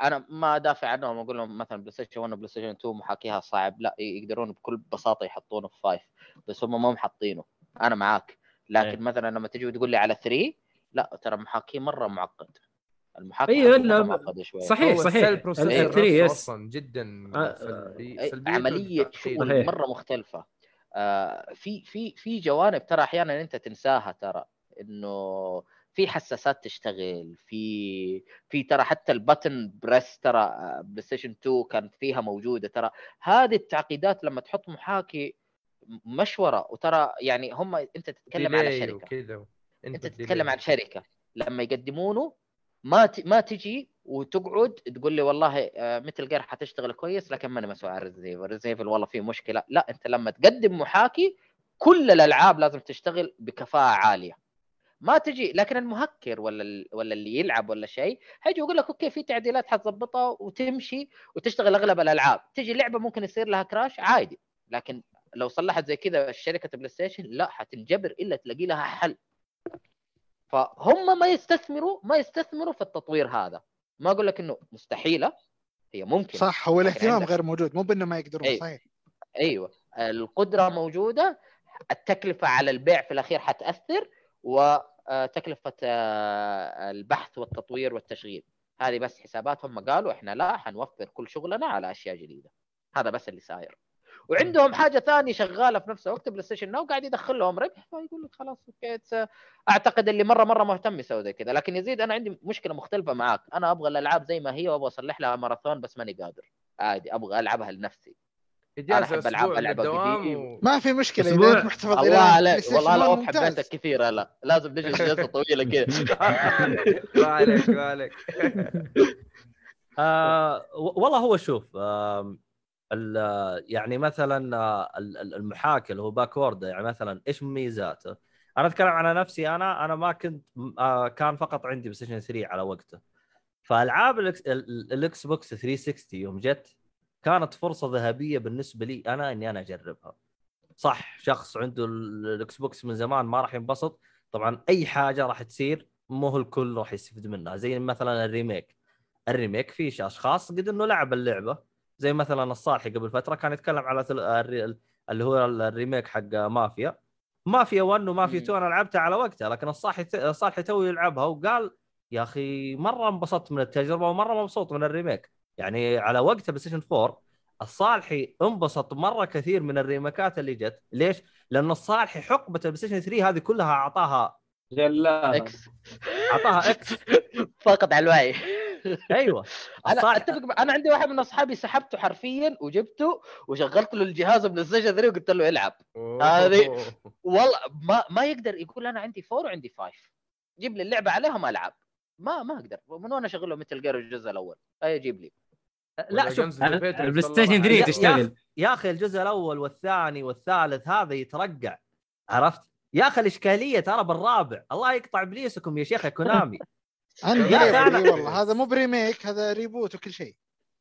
أنا ما أدافع عنهم واقول لهم مثلا PlayStation 1 و PlayStation 2 محاكيها صعب. لا يقدرون بكل بساطة يحطونه في 5 بس هم ما محطينه. أنا معاك. لكن إيه. مثلا لما تجي وتقول لي على 3 لا ترى محاكي مرة معقد. مرة معقد شوي صحيح صحيح. ال Cell processor ال- ال- 3 نفسه yes أصلا جدا آه، سلبي أي- سلبيته عملية. شغل صحيح. مرة مختلفة. آه في في في جوانب ترى أحيانا أنت تنساها ترى إنه في حساسات تشتغل في في ترى حتى ال button press ترى آه، PlayStation 2 كانت فيها موجودة ترى. هذه التعقيدات لما تحط محاكي مشورة وترى يعني هم أنت تتكلم على شركة. وكذا أنت تتكلم عن شركة. لما يقدمونه ما ت... ما تجي وتقعد تقول لي والله آه، Metal Gear حتشتغل كويس لكن ماني مسؤول عن Resident Evil Resident Evil والله في مشكلة. لا أنت لما تقدم محاكي كل الألعاب لازم تشتغل بكفاءة عالية. ما تجي لكن المهكر ولا. ولا اللي يلعب ولا شيء حيجي يقول لك أوكي في تعديلات حتظبطها وتمشي وتشتغل أغلب الألعاب. تجي لعبة ممكن يصير لها crash عادي لكن لو صلحت زي كذا شركه PlayStation لا حتنجبر إلا تلاقي لها حل. فهم ما يستثمروا ما يستثمروا في التطوير هذا. ما أقول لك إنه مستحيلة هي ممكن صح هو الاهتمام غير موجود مو بإنه ما يقدرون أي. صحيح. أيوه. القدرة موجودة التكلفة على البيع في الأخير حتأثر وتكلفه آه، البحث والتطوير والتشغيل. هذه بس حسابات هم قالوا إحنا لا حنوفر كل شغلنا على أشياء جديدة. هذا بس اللي صاير. وعندهم حاجة ثانية شغالة في نفس الوقت PlayStation Now قاعد يدخل لهم ربح فيقول لك خلاص أوكي أعتقد اللي مره مرة مهتم يسوي زي كذا. لكن يزيد أنا عندي مشكلة مختلفة معاك. أنا أبغى الألعاب زي ما هي وأبغى أصلح لها ماراثون بس ماني قادر. عادي أبغى ألعبها لنفسي. من ألعب الدوام قديم. و... ما في مشكلة إذا محتفظ الله عليك والله أنا ممتاز. حبيتك كثير لا لازم نجلس جلسة طويلة كذا. ما عليك ما عليك. آه والله هو شوف ال- يعني مثلا ال- ال- المحاكي اللي هو backward يعني مثلا إيش مميزاته؟ أنا أتكلم على نفسي أنا أنا ما كنت آه كان فقط عندي PlayStation 3 على وقته. فألعاب ال Xbox 360 يوم جت كانت فرصة ذهبية بالنسبة لي أنا إني أنا أجربها. صح شخص عنده ال- ال Xbox من زمان ما راح ينبسط. طبعا أي حاجة راح تصير مو الكل راح يستفيد منها. زي مثلا ال remake. ال remake في أشخاص قد إنه لعب اللعبة. زي مثلا الصالحي قبل فترة كان يتكلم على اللي هو ال remake حق Mafia. Mafia 1 ومافيا مم. 2 أنا لعبتها على وقتها لكن الصالحي الصالحي تو يلعبها وقال يا أخي مرة انبسطت من التجربة ومرة مبسوط من ال remake. يعني على وقتها PlayStation 4 الصالحي انبسط مرة كثير من ال remake ات اللي جت. ليش؟ لأن الصالحي حقبة ال PlayStation 3 هذه كلها أعطاها جلاها. X أعطاها X فاقد على الوعي. أيوه. أنا أتفق مع- أنا عندي واحد من أصحابي سحبته حرفيا وجبته وشغلت له الجهاز PlayStation 3 وقلت له العب. هذه- والله ما ما يقدر يقول أنا عندي four وعندي five. جيب لي اللعبة عليهم ألعب. ما ما أقدر. من وين أشغل له Metal Gear الجزء الأول. أي جيب لي. لا شوف ال PlayStation 3 يا- تشتغل. يا أخي الجزء الأول والثاني والثالث هذا يترقع. عرفت؟ يا أخي الإشكالية ترى بالرابع. الله يقطع إبليسكم يا شيخ يا Konami. عندي والله هذا مو ب remake هذا reboot وكل شيء.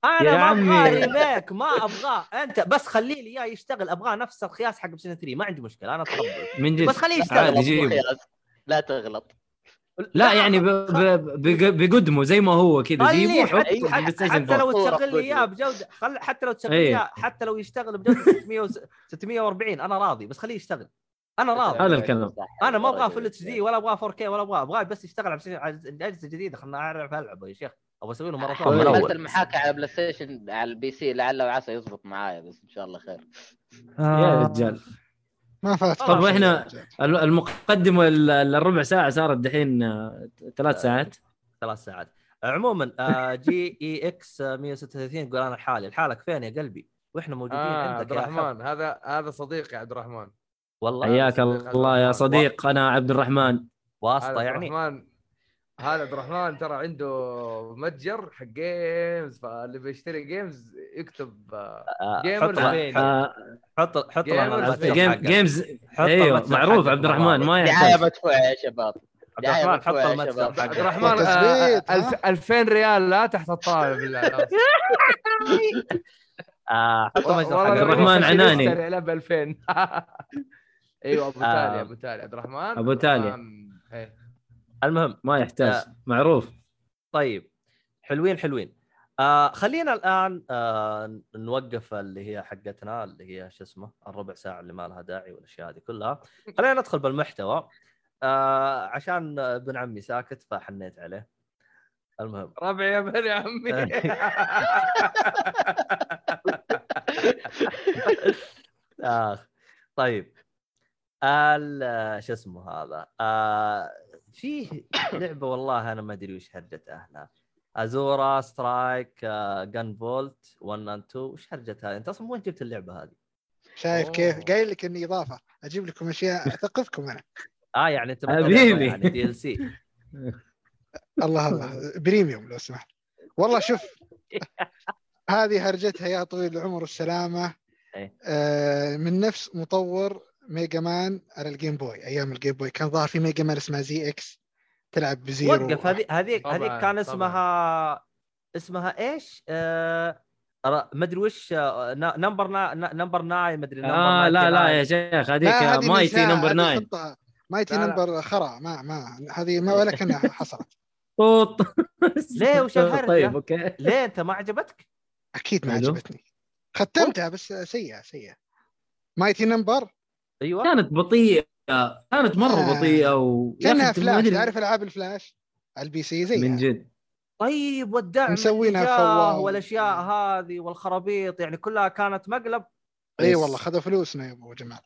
أنا يا ما أبغاه عمي. remake ما أبغاه. أنت بس خلي لي إياه يشتغل. أبغاه نفس القياس حق Play 3 ما عندي مشكلة أنا أتقبل. من جد. بس خليه يشتغل. لا تغلط. لا يعني ب- ب- بق- بقدمه زي ما هو كذا. خليه جيبه حتى, لو 4 تشغل لي إياه بجودة. خل حتى لو تشغل. لي اياه حتى لو يشتغل بجودة 600 و 640 أنا راضي بس خليه يشتغل. أنا راضي. هذا الكلام. أنا ما أبغاه full HD. ولا أبغاه 4 K ولا أبغاه. أبغاه بس يشتغل على على اجهزه جديده خلنا أعرف العبه يا شيخ. أبغى أسوي له ماراثون الأول المحاكي على PlayStation على ال PC. لعل وعسى يزبط معايا بس إن شاء الله خير. يا رجال. ما فات طب. الم- المقدمة ال- الربع ساعة صارت دحين آه، ثلاث ساعات. ثلاث ساعات. عموما آه، GAX 136 يقول أنا لحالي. لحالك فين يا قلبي؟ وإحنا موجودين آه عندك عبد الرحمن هذا هذا صديقي عبد الرحمن. والله حياك الله يا. صديق أنا عبد الرحمن واسطة عبد يعني الرحمن هذا عبد الرحمن ترى عنده متجر حق games فاللي بيشتري games يكتب آه، آه، حط فين؟ آه، حط حط جيم. جيمز حط أيوه معروف عبد الرحمن ما دعاية يحتاج مدفوعة يا شباب عبد الرحمن حط المتجر عبد الرحمن وتثبيت، آه، ها؟ ألف- 2000 ريال لا تحت الطاولة بالله. آه، حط حقك عبد الرحمن عناني. عناني ب 2000 أيوه أبو آه. تالي أبو تالي عبد الرحمن. أبو تالي. إيه. المهم ما يحتاج. آه. معروف. طيب. حلوين حلوين. آه خلينا الآن آه نوقف اللي هي حقتنا اللي هي شو اسمه الربع ساعة اللي ما لها داعي والأشياء هذه كلها. خلينا ندخل بالمحتوى. آه عشان ابن عمي ساكت فحنيت عليه. المهم. ربعي يا بني عمي. اخ طيب. شو اسمه هذا آه فيه لعبة والله أنا ما أدري وش هرجة أهلها Azure Striker آه Gunvolt 1 and 2 وش هرجتها أنت أصلا وين جبت اللعبة هذه؟ شايف. كيف قايل لك إني إضافة أجيب لكم أشياء أثقفكم أنا آه يعني أنت حبيبي. يعني DLC الله الله premium لو سمحت والله شوف هذه هرجتها يا طويل العمر والسلامه إيه. آه من نفس مطور Mega Man على ال Game Boy أيام ال Game Boy كان ظاهر في Mega Man اسمها ZX تلعب ب Zero وقف هذه هذه هذه كان طبعاً. اسمها اسمها إيش؟ آه ما أدري وش آه، نا- number نا... نا- number 9 ما أدري number آه لا لا 99. يا شيخ هذيك Mighty Number هذه 9 حطها Mighty. Number خرا ما ما هذه ما ولا كأنها حصلت طوط ليه؟ وش الهرجة؟ طيب okay ليه أنت ما عجبتك؟ أكيد ما. عجبتني ختمتها بس سيئة سيئة Mighty Number أيوه. كانت بطيئة كانت مرة آه. بطيئة و كأنها فلاش. تعرف ألعاب الفلاش؟ على ال PC زيها من جد. طيب والدعم مسوينها. والأشياء هذه والخرابيط يعني كلها كانت مقلب. إي. والله خذوا فلوسنا يا أبو جمال.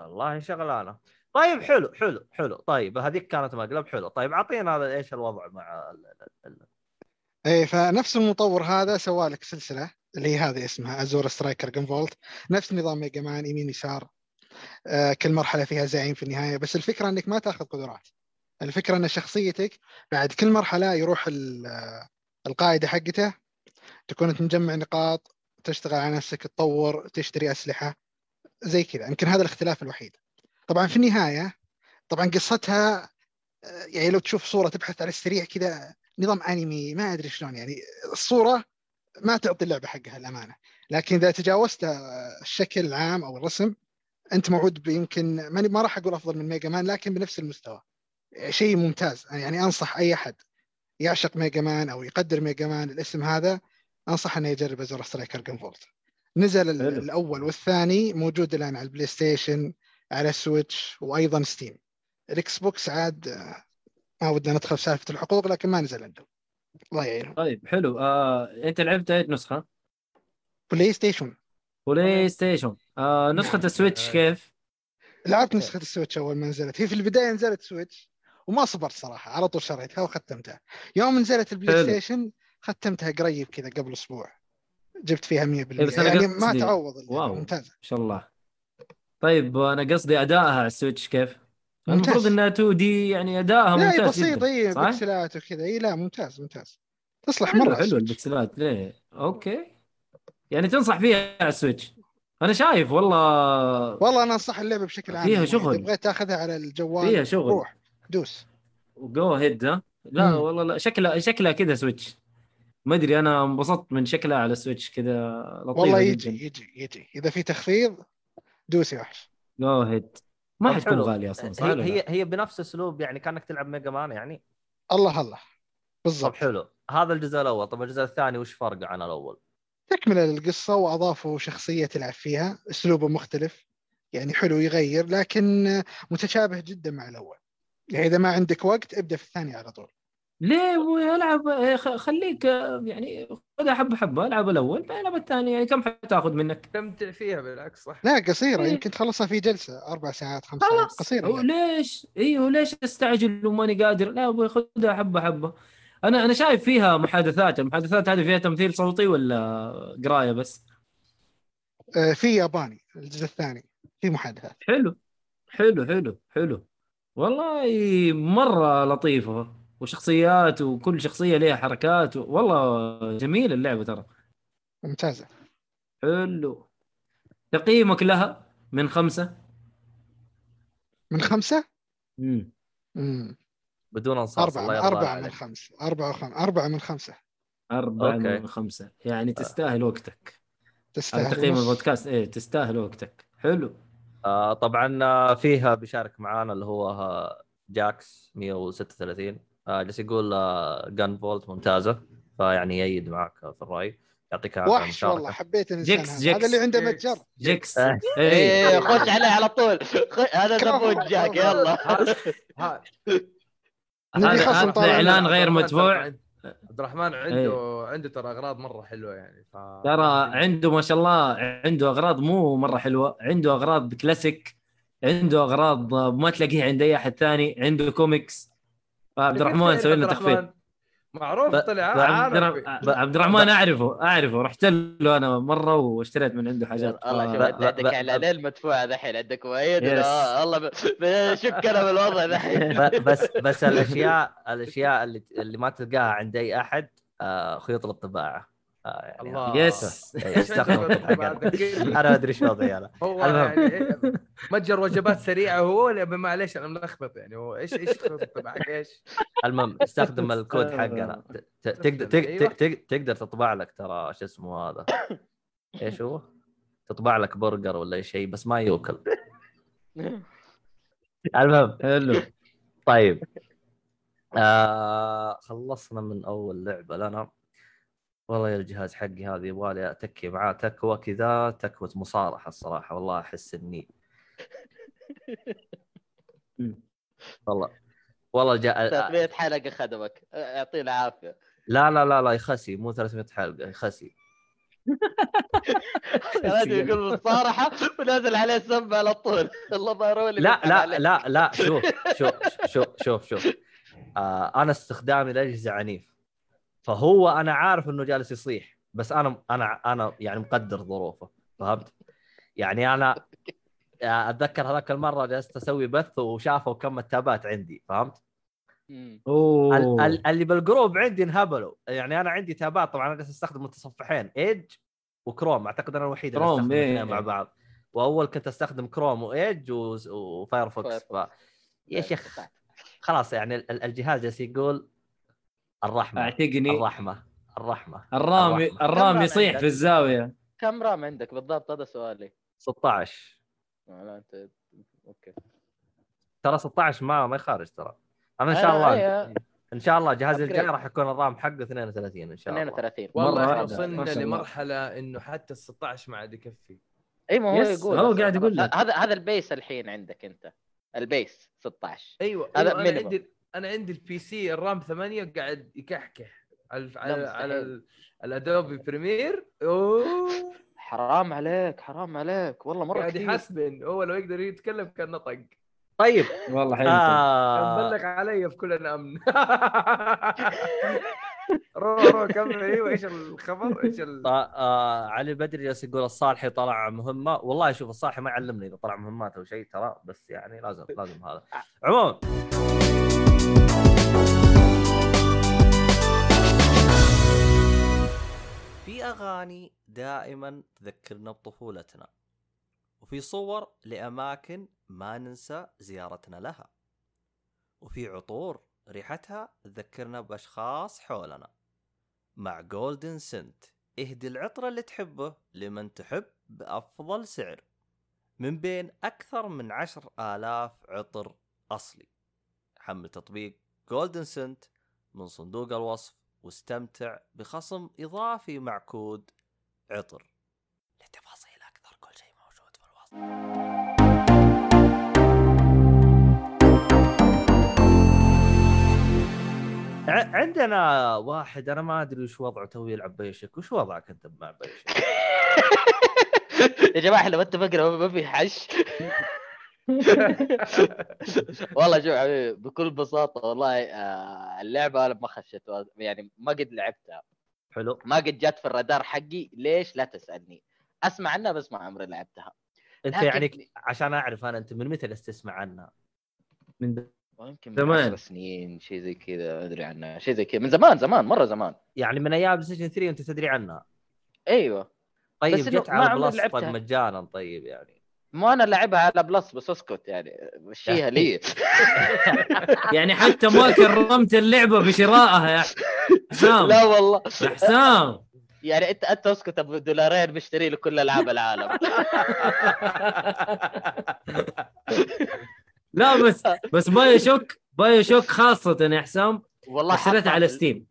والله شغلانه طيب حلو حلو حلو. طيب هذيك كانت مقلب حلو. طيب أعطينا هذا إيش الوضع مع ال- ال- ال- إي فنفس المطور هذا سوى لك سلسلة. اللي هي هذه اسمها Azure Striker Gunvolt نفس نظام Mega Man يمين يسار. آه كل مرحلة فيها زعيم في النهاية. بس الفكرة إنك ما تأخذ قدرات. الفكرة إن شخصيتك بعد كل مرحلة يروح آه، الفائده حقته. تكون انت مجمع نقاط تشتغل على نفسك تطور تشتري أسلحة. زي كذا. يمكن هذا الاختلاف الوحيد. طبعا في النهاية طبعا قصتها آه، يعني لو تشوف صورة تبحث على السريع كذا نظام أنمي ما أدري شلون يعني. الصورة ما تعطي اللعبة حقها الأمانة. لكن إذا تجاوزت الشكل العام أو الرسم أنت موعود يمكن ماني ما راح أقول أفضل من Mega Man لكن بنفس المستوى. شيء ممتاز. يعني أنصح أي أحد يعشق Mega Man أو يقدر Mega Man الاسم هذا أنصح إنه يجرب Azure Striker Gunvolt نزل حلو. الأول والثاني موجود الآن على ال PlayStation على ال Switch وأيضا Steam ال Xbox عاد آه، ما ودنا ندخل في سالفة الحقوق لكن ما نزل عنده الله يعينهم طيب حلو. آه، أنت لعبت أي نسخة؟ PlayStation PlayStation آه، نسخة ال Switch كيف؟ لعبت نسخة ال Switch أول ما نزلت. هي في البداية نزلت Switch وما صبرت صراحة على طول شريتها وختمتها. يوم نزلت ال Play حلو. Station ختمتها قريب كذا قبل أسبوع. جبت فيها 100% إيه، يعني ما تعوض wow. ممتازة. ما شاء الله. طيب أنا قصدي أدائها على ال Switch كيف؟ المفروض إنها 2D يعني أدائها لا ممتاز بسيط. جدا اي؟ بكسلات وكذا. إي لا ممتاز ممتاز. تصلح حلو مرة. حلو. البكسلات ليه؟ أوكي. يعني تنصح فيها على ال Switch؟ أنا شايف والله. والله أنا أنصح اللعبة بشكل عام. فيها يعني شغل. بغيت تأخذها على الجوال فيها شغل. روح دوس. Go ahead ها؟ لا مم. والله لا. شكلها شكلها كذا Switch. ما أدري أنا انبسطت من شكلها على ال Switch كذا. لطيفة والله جدا. يجي يجي. يجي إذا في تخفيض دوس يا وحش. Go ahead ما حتكون حلو. غاليه أصلا صح هي لا؟ هي هي بنفس اسلوب يعني كأنك تلعب Mega Man يعني؟ الله الله. طب بالضبط حلو. هذا الجزء الأول. طب الجزء الثاني وش فرقه عن الأول؟ تكمله للقصه وأضافوا شخصية تلعب فيها. أسلوبه مختلف. يعني حلو يغير لكن متشابه جدا مع الأول. يعني إذا ما عندك وقت ابدأ في الثاني على طول. ليه يا أبوي العب إيه، خ- خليك يعني خذها حبه حبه ألعب الأول بعدين ألعب الثاني يعني كم حتاخذ منك؟ تستمتع فيها بالعكس صح؟ لا قصيرة إيه. يمكن تخلصها في جلسة أربع ساعات خمس ساعات قصيرة يعني. ليش؟ أيوه ليش استعجل وماني قادر؟ لا أبوي خذها حبه حبه. أنا أنا شايف فيها محادثات المحادثات هذه فيها تمثيل صوتي ولا قراية بس؟ آه، في ياباني الجزء الثاني في محادثات. حلو حلو حلو حلو. والله مرة لطيفة. وشخصيات وكل شخصية لها حركات والله جميله اللعبة ترى. ممتازة. حلو. تقييمك لها من خمسة؟ من خمسة؟ مم. مم. بدون الله أربعة يرضى أربعة من خمسة. أربعة وخم... أربعة من خمسة. أربعة okay. من خمسة. يعني تستاهل وقتك. تستاهل تقييم. البودكاست. إيه تستاهل وقتك. حلو. آه طبعا آه، فيها بيشارك معانا اللي هو آه، جاكس 136 آه جالس يقول آه Gunvolt ممتازة فيعني يأيد معك في الرأي. يعطيك العافية وحش. والله حبيت جيكس- هذا. جيكس. هذا اللي عنده. متجر. جيكس آه. إيه إيه. خش عليه على طول. هذا. زبون جاك يلا. هذا إعلان غير مدفوع. عبد الرحمن عنده عنده ترى أغراض مرة حلوة يعني ف... ترى عنده ما شاء الله عنده أغراض مو مرة حلوة. عنده أغراض كلاسيك عنده أغراض ما تلاقيها عند أي أحد ثاني. عنده كوميكس فعبد الرحمن سوي لنا عبد تخفيض. الرحمن معروف ب- طلع عبد عارف. عبد الرحمن أعرفه أعرفه. رحت له أنا مرة واشتريت من عنده حاجات. الله شوف عندك ب- اعلانين مدفوعه دحين عندك. آه، الله ب- بشك أنا بالوضع دحين. ب- بس بس الأشياء الأشياء اللي اللي ما تلقاها عند أي أحد آه خيوط للطباعه آه يعني الله. يس إيه،. أنا ما أدري إيش وضعي أنا. هو. يعني متجر وجبات سريعة هو ولا معليش أنا ملخبط يعني. هو إيش إيش معك إيش؟ المهم استخدم الكود حقنا. تقدر تق- أيوة. تق- تق- تقدر تطبع لك ترى شو اسمه هذا. إيش هو؟ تطبع لك برجر ولا شيء بس ما يوكل المهم. حلو. طيب. آه خلصنا من أول لعبة لنا. والله يا الجهاز حقي هذا يبغالي أتكي معاه تكوى كذا تكوى مصارحة الصراحة والله أحس إني والله والله جاء 300 حلقة خدمك يعطيه العافية. لا لا لا لا يخسي مو 300 حلقة يخسي. لازم يقول بصراحه ونازل عليه سب على طول. الله ضاروا لي لا لا. لا لا شوف شوف شوف شوف شوف. آه أنا استخدامي للاجهزه عنيف فهو أنا عارف إنه جالس يصيح بس أنا أنا أنا يعني مقدر ظروفه فهمت؟ يعني أنا أتذكر هذاك المرة جلست أسوي بث وشافوا كم التابات عندي فهمت؟ ال- اللي بال group عندي انهبلوا يعني أنا عندي تابات طبعا أنا جالس أستخدم متصفحين Edge و Chrome أعتقد أنا الوحيد اللي أستخدم إيه. مع بعض وأول كنت أستخدم Chrome و Edge و Firefox ف... يا شيخ خلاص يعني ال- ال- الجهاز جالس يقول الرحمة أعتقني. الرحمة الرحمة. الرامي الرحمة. ال RAM كم يصيح؟ في الزاوية. كم RAM عندك؟ بالضبط هذا سؤالي. 16 آه، لا انت okay. ترى 16 ما ما يخرج ترى. أنا إن شاء الله آه، إن شاء الله جهازي الجاي. راح يكون ال RAM حقه 32 إن شاء الله. 32 مرة والله إحنا وصلنا. لمرحلة إنه حتى ال 16 ما عاد يكفي. اي ما هو بس، يقول. هو قاعد يقول. هذا هذا ال base الحين عندك أنت. ال base 16 أيوه هذا أيوة أنا. عندي ال PC ال RAM 8 قاعد يكحكح. على على. على ال- ال Adobe Premiere أوه. حرام عليك حرام عليك. والله مرة قاعد يحسبن هو لو يقدر يتكلم كان نطق طيب. والله حلو كان آه. بلغ علي في كل الأمن. روح روح كمل. أيوه إيش الخبر؟ إيش ال... آه علي البدري جالس يقول الصالحي طلع مهمة. والله شوف الصالحي ما يعلمني إذا طلع مهمات أو شيء ترى بس يعني لازم لازم هذا. عموما. في أغاني دائما تذكرنا بطفولتنا وفي صور لأماكن ما ننسى زيارتنا لها وفي عطور ريحتها تذكرنا بأشخاص حولنا مع جولدن سنت اهدي العطر اللي تحبه لمن تحب بأفضل سعر. من بين أكثر من عشر آلاف عطر أصلي. حمل تطبيق Golden Scent من صندوق الوصف. واستمتع بخصم إضافي مع كود عطر. لتفاصيل أكثر كل شيء موجود في الوصف. عندنا واحد أنا ما أدري وش وضعه تو يلعب بيشك. وش وضعك أنت مع بيشك؟ يا جماعة إحنا ما اتفقنا ما في حش. والله شوف حبيبي بكل بساطة والله آه، اللعبة أنا ما خشت يعني ما قد لعبتها. حلو. ما قد جات في الرادار حقي ليش؟ لا تسألني. أسمع عنها بس ما عمري لعبتها. أنت يعني عشان أعرف أنا أنت من متى تسمع عنها؟ من يمكن من زمان. عشر سنين شيء زي كذا أدري عنها. شيء زي كذا. من زمان زمان مرة زمان. يعني من أيام ستيشن 3 وأنت تدري عنها؟ أيوه. طيب بس جت ما على لعبتها. طيب مجانا طيب يعني. مو أنا لعبها على Plus بس أسكت يعني مشيها لي. يعني حتى ما كرمت اللعبة بشرائها يا حسام. لا والله. يا حسام. يعني انت أنت أسكت أبو دولارين بشتري له كل ألعاب العالم. لا بس بس BioShock BioShock خاصة يا حسام والله اشتريتها حطها على Steam.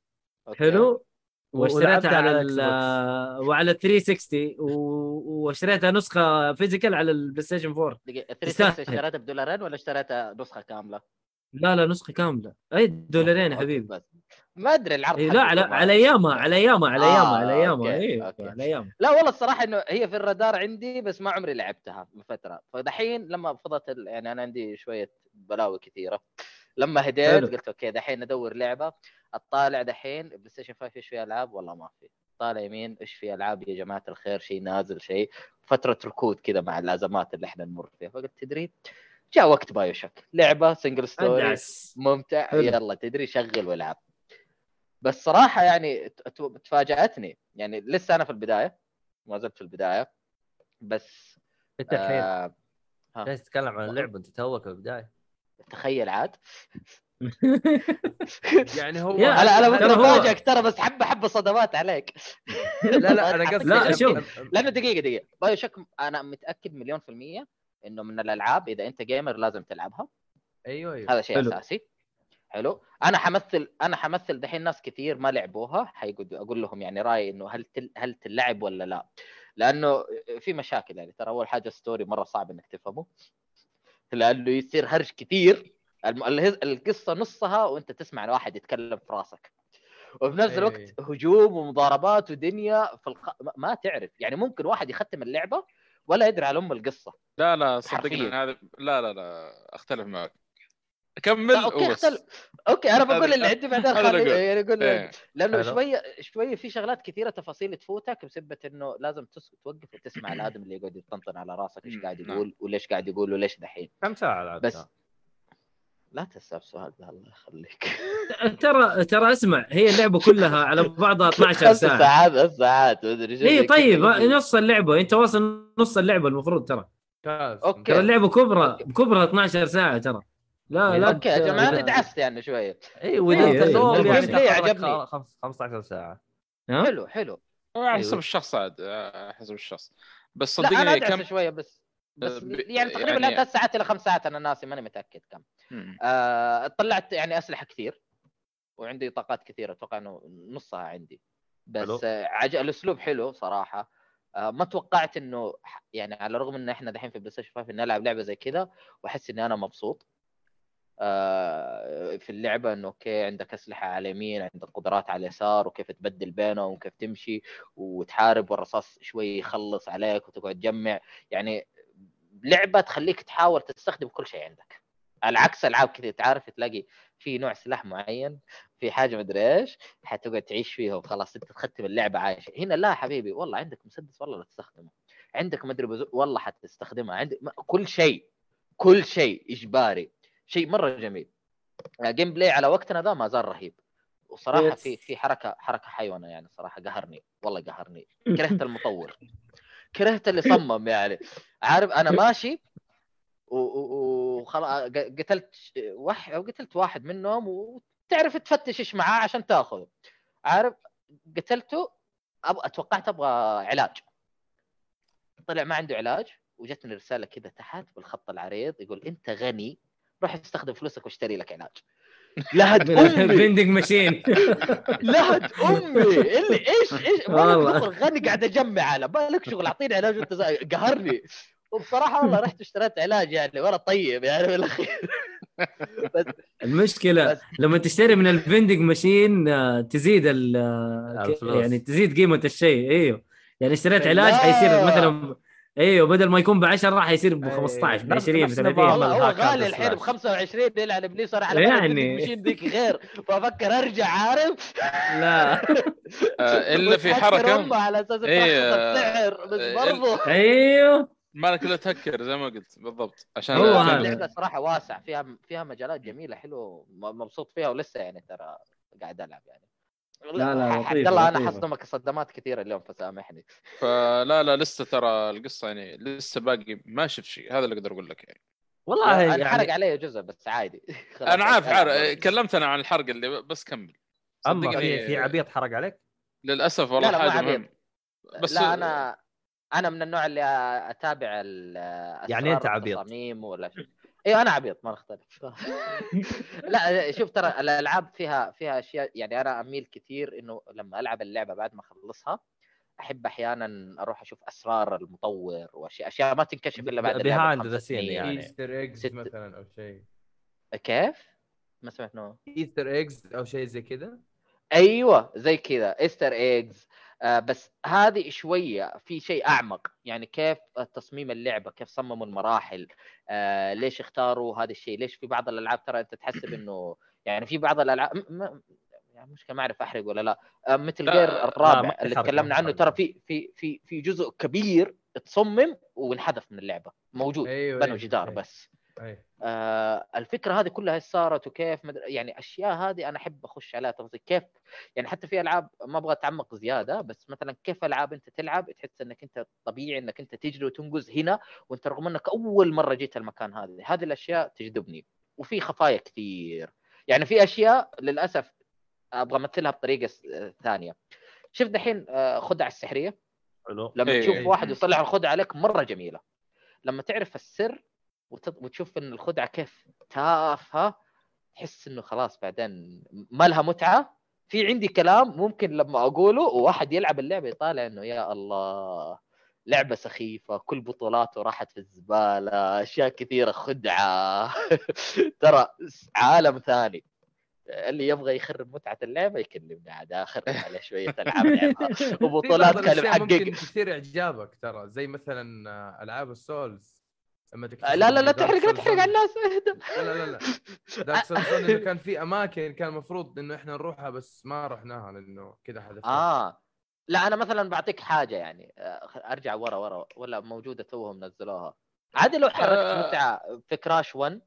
حلو؟ واشتريتها على على وعلى ال 360 و- واشتريتها نسخة physical على ال PlayStation 4 دقيقة تستاهل. 360 اشتريتها بدولارين ولا اشتريتها نسخة كاملة؟ لا لا نسخة كاملة. أي دولارين يا حبيبي. بس ما أدري العرض إيه لا على ما- على ايامها على ايامها على آه، ايامها على ايامها إيه أوكي. على ايامها لا والله الصراحة إنه هي في الرادار عندي بس ما عمري لعبتها بفترة فدحين لما فضت ال- يعني أنا عندي شوية بلاوي كثيرة. لما هديت. قلت أوكي دحين أدور لعبة. اطالع دحين PlayStation 5 إيش في ألعاب؟ والله ما في. طالع يمين إيش في ألعاب يا جماعة الخير؟ شيء نازل شيء فترة ركود كذا مع الأزمات اللي إحنا نمر فيها. فقلت تدري؟ جاء وقت BioShock لعبة single story ممتع. حلو. يلا تدري شغل والعب. بس صراحة يعني تفاجأتني. يعني لسه أنا في البداية. ما زلت في البداية. بس أنت الحين آه تتكلم عن اللعبة. أنت توك في البداية. تخيل عاد. يعني هو أنا أنا ترى ممكن أفاجئك ترى بس حبه حبة صدمات عليك. لا لا أنا قصدي لا، شوف. لأنه دقيقة دقيقة. بايو شوك أنا متأكد مليون في المية إنه من الألعاب إذا أنت جيمر لازم تلعبها. أيوه أيوه. هذا شيء حلو. أساسي. حلو. أنا حمثل أنا حمثل دحين ناس كثير ما لعبوها. حيقول أقول لهم يعني رأيي إنه هل تل... هل تلعب ولا لا. لأنه في مشاكل يعني. ترى أول حاجة story مرة صعب إنك تفهمه. لأنه يصير هرج كثير. القصة نصها وأنت تسمع واحد يتكلم في راسك. وفي نفس إيه. الوقت هجوم ومضاربات ودنيا في الق... ما- تعرف. يعني ممكن واحد يختم اللعبة ولا يدري على أم القصة. لا لا. صدقني هذا لا لا لا أختلف معك. كمل لا، أوكي. اختلف أوكي أنا بقول اللي عندي بعدين أقول. يعني أقول إيه. لأنه حلو. شوية شوية في شغلات كثيرة تفاصيل تفوتك بسبة إنه لازم تس- توقف وتسمع الآدم اللي يقعد يطنطن على راسك إيش قاعد نعم. يقول وليش قاعد يقول وليش دحين كم ساعة؟ بس لا تسأل سؤال ذا الله يخليك ترى ترى اسمع هي اللعبة كلها على بعضها 12 خمس ساعة ساعات ساعات مدري اي طيب. نص اللعبة أنت واصل نص اللعبة المفروض ترى ممتاز أوكي. ترى اللعبة كبرى كبرى 12 ساعة ترى لا لا أوكي يا جماعة دعست يعني شوية اي وإذا إيه، إيه. زوم يعني عجبني. خ- 15 ساعة؟ حلو حلو على حسب. الشخص عاد على حسب الشخص بس لا أنا صدقني كم شوية بس بس ب- يعني تقريبا يعني- ثلاث ساعات إلى خمس ساعات أنا ناسي ماني متأكد كم. آه طلعت يعني أسلحة كثير وعندي طاقات كثيرة أتوقع إنه نصها عندي. بس آه عج... الأسلوب حلو صراحة آه ما توقعت إنه ح- يعني على الرغم إن إحنا دحين في PlayStation 5 اني العب لعبة زي كذا وأحس إني أنا مبسوط آه في اللعبة إنه أوكي عندك أسلحة على اليمين عندك قدرات على اليسار وكيف تبدل بينهم وكيف تمشي وتحارب والرصاص شوي يخلص عليك وتقعد تجمع. يعني لعبة تخليك تحاول تستخدم كل شيء عندك. على عكس ألعاب كذا تعرف تلاقي في نوع سلاح معين في حاجة مدري إيش حتقعد تعيش فيها وخلاص أنت تختم اللعبة عايشه هنا لا حبيبي والله عندك مسدس والله لا تستخدمه. عندك مدري. والله حتستخدمها عندك كل شيء كل شيء إجباري. شيء مرة جميل. gameplay على وقتنا ذا ما زال رهيب. وصراحة. في في حركة حركة حيوانة يعني صراحة قهرني والله قهرني. كرهت المطور. كرهت اللي صمم يعني. عارف أنا ماشي وخلاص قتلت واحد أو قتلت واحد منهم وتعرف تفتش إيش معاه عشان تأخذه. عارف قتلته أبغى توقعت أبغى علاج. طلع ما عنده علاج وجتني رسالة كذا تحت بالخط العريض يقول أنت غني. روح استخدم فلوسك واشتري لك علاج لهد أمي. vending machine لهد أمي. اللي إيش إيش والله. غني قاعد أجمع على بالك شغل أعطيني علاج وأنت زي- قهرني. وبصراحة والله رحت اشتريت علاج يعني ولا طيب يعني بالأخير. بس المشكلة بس- لما تشتري من ال vending machine آه، تزيد ال آه،. يعني تزيد قيمة الشيء. إيوه. يعني اشتريت علاج لا. حيصير مثلا أيوه بدل ما يكون ب 10 حيصير ب أي. 15 ب نفس- 20 ب نفس 30 نظام والله هو غالي الحين ب سلاش. 25 يلعن ابليس وأنا على يعني- يعني. مشين ذيك غير فأفكر أرجع عارف؟ لا آه، إلا في حركة. على أساس إيه، ترخص السعر بس إيه، برضه أيوه. مالك إلا تهكر زي ما قلت بالضبط. عشان هو. اللعبة صراحة واسع فيها فيها مجالات جميلة حلوة مبسوط فيها ولسه يعني ترى قاعد ألعب يعني. لا، لا، عبد الله أنا. حصدمك صدمات كثيرة اليوم فسامحني. فلا لا لسه ترى القصة يعني لسه باقي ما شفت شيء هذا اللي أقدر أقول لك يعني. والله يعني علي جزء بس عادي. أنا عارف كلمت أنا عن الحرق اللي بس كمل. أما صدقني في في عبيط حرق عليك؟ للأسف والله لا، لا، حاجة. مهم بس لا أنا أنا من النوع اللي أتابع ال يعني أسرار عبيط. التصاميم ولا شيء. أيوه أنا عبيط ما نختلف لا شوف ترى الألعاب فيها فيها أشياء يعني أنا أميل كثير إنه لما ألعب اللعبة بعد ما أخلصها أحب أحيانا أروح أشوف أسرار المطور وأشياء أشياء ما تنكشف إلا بعد سنين سنين. يعني. Easter eggs ست- مثلا أو شيء كيف؟ ما سمعت نوع Easter eggs أو شيء زي كذا أيوه زي كذا Easter eggs آه بس هذه شوية في شيء أعمق يعني كيف تصميم اللعبة كيف صمموا المراحل آه ليش اختاروا هذا الشيء ليش في بعض الألعاب ترى أنت تحسب إنه يعني في بعض الالعاب م- يعني مشكله ما أعرف أحرق ولا لا آه مثل غير الرابع اللي تكلمنا عنه. ترى في في في في جزء كبير تصمم وانحذف من اللعبة موجود أيوه بنوا أيوة، جدار أيوة. بس أي. آه الفكرة هذه كلها صارت وكيف مدر... يعني أشياء هذه أنا أحب أخش عليها تفاصيل كيف يعني حتى في ألعاب ما أبغى أتعمق زيادة بس مثلا كيف ألعاب أنت تلعب تحس إنك أنت طبيعي إنك أنت تجري وتنقز هنا وأنت رغم إنك أول مرة جيت المكان هذا هذه الأشياء تجذبني وفي خفايا كثير. يعني في أشياء للأسف أبغى أمثلها بطريقة س- آه، ثانية. شوف دحين آه، خدع السحرية. حلو. لما إيه، تشوف إيه. واحد يصلح الخدعة عليك مرة جميلة. لما تعرف السر وتشوف إن الخدعة كيف تافهة تحس إنه خلاص بعدين ما لها متعة. في عندي كلام ممكن لما أقوله وواحد يلعب اللعبة يطالع إنه يا الله لعبة سخيفة كل بطولاته راحت في الزبالة أشياء كثيرة خدعة. ترى عالم ثاني. اللي يبغى يخرب متعة اللعبة يكلمني عاد اخرب عليه شوية ألعاب لعبها وبطولات كان محقق تثير إعجابك ترى زي مثلا آه، ألعاب ال Souls. لما تكتشف لا لا لا تحرق لا تحرق على الناس. اهدى لا لا لا. Dark Souls إنه كان في أماكن كان المفروض إنه إحنا نروحها بس ما رحناها لأنه كذا حدث آه. لا أنا مثلا بعطيك حاجة يعني. آه، أرجع ورا ورا. ولا موجودة توهم نزلوها. عادي لو حركت آه. متعة في كراش 1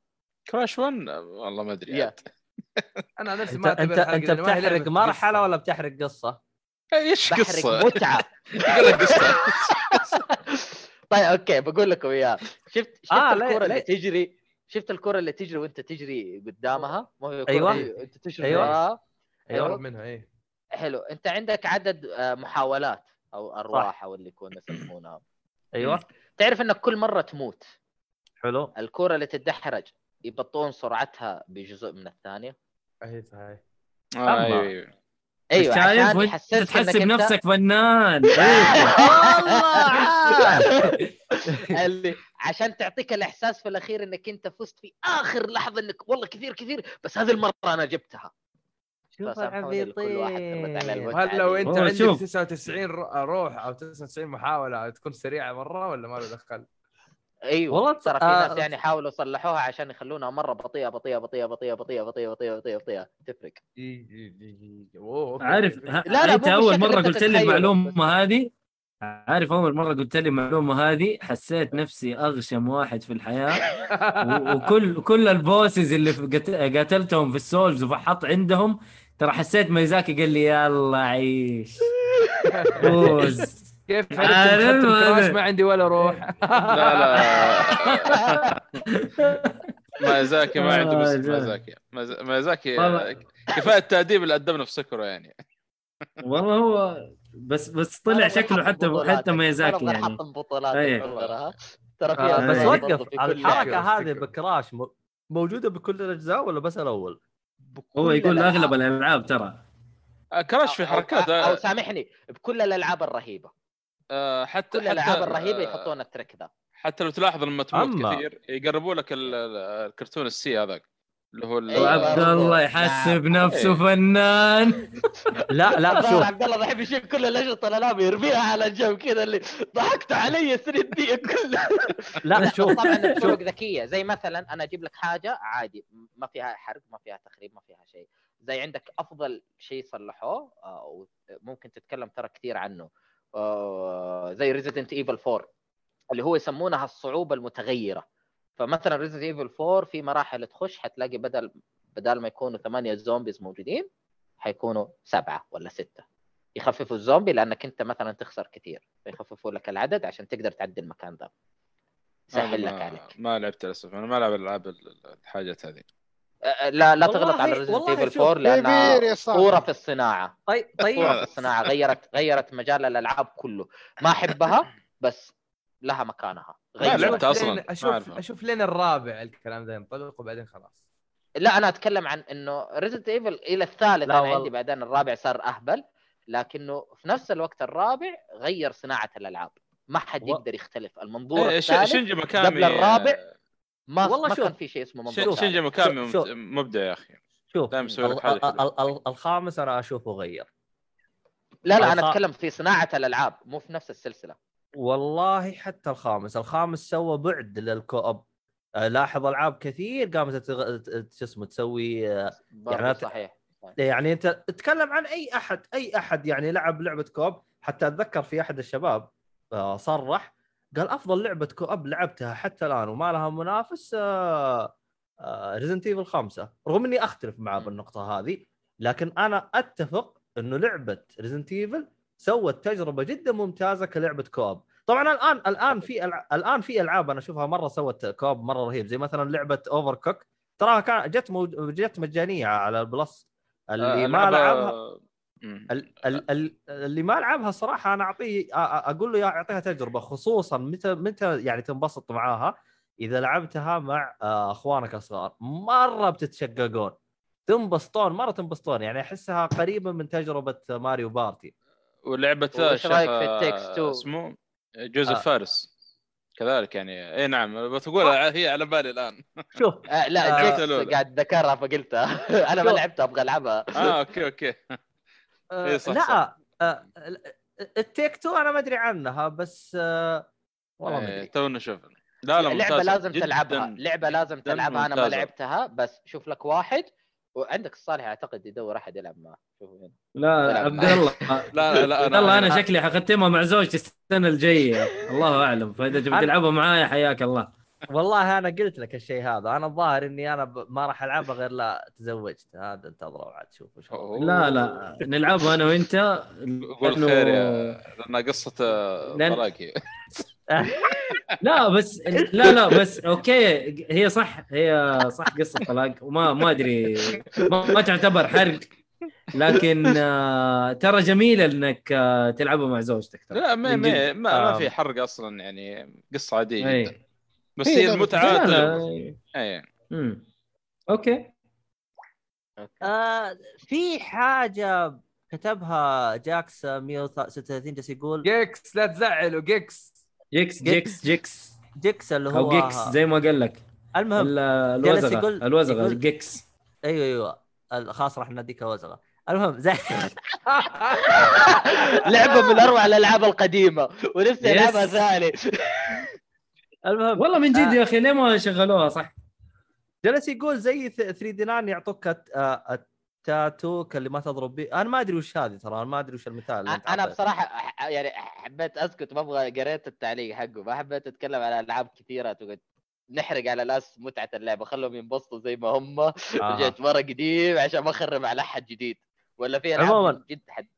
كراش 1 والله ما أدري. أنا نفسي أنت ما أنت أنت بتحرق مرحلة. ولا بتحرق قصة؟ إيش بحرق قصة؟ متعة. قول لك قصة. طيب أوكي بقول لكم اياها شفت شفت آه، الكرة اللي. تجري؟ شفت الكرة اللي تجري وأنت تجري قدامها؟ مو هي أيوة. دي- أنت تجري. وراها أيوه أيوة. منها إيه. حلو. أنت عندك عدد آه، محاولات أو أرواح أو اللي يكون يسمونها. أيوه. تعرف إنك كل مرة تموت. حلو. الكرة اللي تتدحرج يبطون سرعتها بجزء من الثانية؟ إيه صحيح. أيوه أيوه شايف عشان وانت يحسسك تحسب إنك أنت نفسك فنان إيه. والله عشان تعطيك الإحساس في الأخير إنك أنت فزت في آخر لحظة إنك والله كثير كثير بس هذه المرة أنا جبتها شوف العبيطين. وهل لو أنت عندك شوف. 99 رو- روح أو 99 محاولة تكون سريعة مرة ولا ما له دخل؟ أيوه والله ترى في آه، ناس يعني حاولوا يصلحوها عشان يخلونها مرة بطيئة بطيئة بطيئة بطيئة بطيئة بطيئة بطيئة بطيئة بطيئة تفرق إي. أوه، أوكي. عارف. ه- لا، لا، أنت أول مرة قلت لي المعلومة هذه عارف أول مرة قلت لي المعلومة هذه حسيت نفسي أغشم واحد في الحياة وكل كل ال bosses اللي قاتلتهم في ال Souls وفحط عندهم ترى حسيت ميزاكي قال لي يلا عيش فوز كيف عرفت. كراش ما عندي ولا روح لا لا مازاكي ما عنده بس. مازاكي ماز- مازاكي كفاية التأديب اللي قدمنا في Sekiro يعني والله هو بس بس طلع شكله حتى. حتى ميزاكي أنا يعني بحط بطولات. ترى ترى آه، فيها بس وقف في كل الحركة. هذه بكراش موجودة بكل الأجزاء ولا بس الأول؟ هو يقول الألعاب. أغلب الألعاب ترى آه، كراش في حركات أو, أو آه، سامحني بكل الألعاب الرهيبة آه، حتى كل الألعاب حتى- الرهيبة آه، يحطون الترك ذا حتى لو تلاحظ لما تموت أما. كثير يقربوا لك ال- ال- الكرتون السي هذاك اللي هو أيوة. وعبد الله يحسب نعم. نفسه إيه. فنان لا لا شوف عبد الله بحب يشيل كل الاشرطه الالعاب يرميها على الجو كذا اللي ضحكتوا علي السنين دي كلها لا شوف طبعا الطرق ذكية زي مثلا أنا أجيب لك حاجة عادي ما فيها حرق ما فيها تخريب ما فيها شيء زي عندك أفضل شيء صلحوه آه، وممكن تتكلم ترى كثير عنه زي Resident Evil 4 اللي هو يسمونها الصعوبة المتغيرة. فمثلا Resident Evil 4 في مراحل تخش حتلاقي بدل بدل ما يكونوا ثمانية zombies موجودين حيكونوا سبعة ولا ستة. يخففوا الزومبي لأنك أنت مثلا تخسر كثير فيخففوا لك العدد عشان تقدر تعدي المكان ده. يسهل لك عليك. ما لعبت للاسف أنا ما ألعب الألعاب ال- الحاجات هذه. لا لا تغلط على Resident Evil شوف، 4 لانها. اسطوره في الصناعة. طيب اسطوره في طيب الصناعة غيرت غيرت مجال الألعاب كله. ما أحبها بس لها مكانها. غيرت. لعبت أشوف أصلاً، لين- ما أشوف. أشوف لين الرابع الكلام ده ينطلق وبعدين خلاص. لا أنا أتكلم عن إنه Resident Evil إلى الثالث لا أنا والله. عندي بعدين الرابع صار أهبل لكنه في نفس الوقت الرابع غير صناعة الألعاب. ما حد يقدر يختلف. المنظور إيه، الثالث قبل الرابع ما والله ما شوف. كان في شيء اسمه منظور شنجي ثالث. مكامي مبدع يا أخي. شوف الخامس أنا أشوفه غير. لا لا أنا أتكلم في صناعة الألعاب مو في نفس السلسلة. والله حتى الخامس. الخامس سوى بعد لل co-op. آه، لاحظ ألعاب كثير قامت شو اسمه تسوي آه، يعني صحيح. يعني أنت تتكلم عن أي أحد أي أحد يعني لعب لعبة co-op. حتى أتذكر في أحد الشباب آه، صرح قال أفضل لعبة co-op لعبتها حتى الآن وما لها منافس Resident Evil خمسة رغم إني أختلف معه مم. بالنقطة هذه لكن أنا أتفق إنه لعبة Resident Evil سوت تجربة جدا ممتازة كلعبة co-op طبعا الآن الآن في ألع... الآن في ألعاب أنا أشوفها مرة سوت co-op مرة رهيب زي مثلا لعبة Overcooked تراها كان جت. جت مجانية على ال Plus اللي آه، ما لعبها اللي ما لعبها صراحة أنا أعطيه أ- أ- أقول له يا أعطيها تجربة خصوصا متى متى يعني تنبسط معاها إذا لعبتها مع آه، أخوانك الصغار. مرة بتتشققون تنبسطون مرة تنبسطون يعني أحسها قريبة من تجربة Mario Party. ولعبة الشيخ رأيك في Two؟ اسمه؟ جوزيف آه. فارس. كذلك يعني. إي نعم بتقولها هي على بالي الآن. شوف آه لا آه. قاعد ذكرها فقلتها. أنا ما. لعبتها أبغى ألعبها. آه أوكي أوكي. آه، إيه، صح، لا صح. آه، التيك تو أنا ما أدري عنها بس آه، والله ما إيه، أدري. تو نشوف لا لا لعبة ممتازة. لازم جداً- تلعبها لعبة لازم جداً تلعبها أنا ما. لعبتها بس شوف لك واحد وعندك الصالح أعتقد يدور أحد يلعب معه. شوفوا هنا لا لا، عبد الله. لا لا عبد الله أنا شكلي حختمها مع زوجتي السنة الجاية. الله أعلم. فإذا تبي تلعبها معايا حياك الله. والله أنا قلت لك الشيء هذا أنا الظاهر إني أنا ب- ما راح العبها غير لا تزوجت هذا انتظروا عاد شوفوا شو أوه. لا لا نلعبها أنا وأنت قول لأنه- خير يا لانها قصة آه، لأن- طلاق هي لا بس لا لا بس أوكي هي صح هي صح قصة طلاق وما ما أدري ما, ما تعتبر حرق لكن آه، ترى جميله إنك آه، تلعبها مع زوجتك ترى لا ما ما. ما, ما. في حرق أصلا يعني قصة عادية أي. جدا بس هي هي المتعة. اي. أوكي. آه في حاجة كتبها جاكس 136 جالس يقول جيكس لا تزعلوا جيكس. جيكس جيكس. جيكس جيكس. اللي هو أو جيكس زي ما قال لك. المهم الوزغة يقول- الوزغة يقول- الجيكس أيوه أيوه. خلاص راح ناديك وزغه المهم زي لعبة من أروع الألعاب القديمة ولسه. يلعبها ثاني. المهم والله من جد آه. يا أخي ليه ما شغلوها صح جلس يقول زي 3 دي 9 يعطوك الت- آه، التاتوك اللي ما تضرب به أنا ما أدري وش هذه ترى أنا ما أدري وش المثال اللي أنا. بصراحة يعني حبيت أسكت ما أبغى قريت التعليق حقه ما حبيت أتكلم على ألعاب كثيرة تقعد نحرق على ناس متعة اللعبة خلهم ينبسطوا زي ما هم آه. رجعت مره قديم عشان ما أخرب على أحد جديد ولا في ألعاب عموماً. جد حد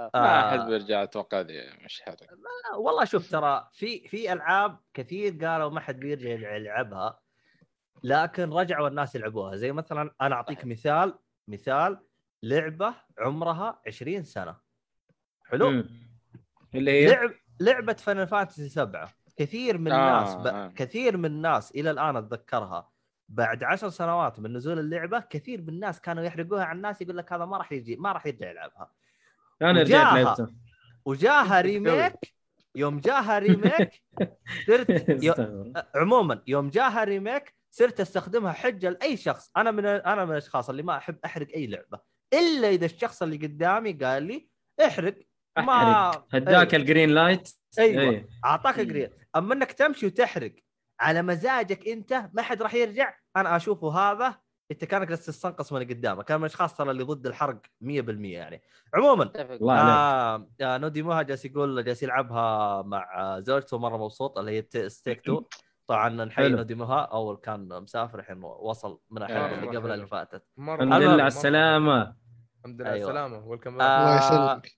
ما آه. حد بيرجع أتوقع مش حرق والله شوف ترى في في ألعاب كثير قالوا ما حد بيرجع يلعبها لكن رجعوا الناس يلعبوها زي مثلا أنا أعطيك صحيح. مثال مثال لعبة عمرها 20 سنة حلو مم. اللي هي لعب لعبة Final Fantasy 7 كثير من آه، الناس ب... آه. كثير من الناس إلى الآن أتذكرها بعد عشر سنوات من نزول اللعبة كثير من الناس كانوا يحرقوها على الناس يقول لك هذا ما راح يجي ما راح يرجع يلعبها أنا رجعت. لعبته وجاها remake يوم جاها remake صرت. عموما يوم جاها remake صرت أستخدمها حجة لأي شخص أنا من أنا من الأشخاص اللي ما أحب أحرق أي لعبة إلا إذا الشخص اللي قدامي قال لي احرق ما هداك أيوة. ال green light أيوه إيه. أعطاك. green أما إنك تمشي وتحرق على مزاجك أنت ما حد راح يرجع أنا أشوفه هذا انت كانك جالس تستنقص من اللي قدامك. أنا من الأشخاص ترى اللي ضد الحرق 100% يعني. عموما آه آه نودي موها جالس يقول جالس يلعبها مع زوجته مرة مبسوط اللي هي ستيك 2 طبعا نحيي. نودي موها. أول كان مسافر الحين وصل من الحلقة آه، اللي قبل. اللي فاتت. الحمد. لله على السلامة. الحمد لله على أيوة. السلامة. welcome آه، الله يسلمك.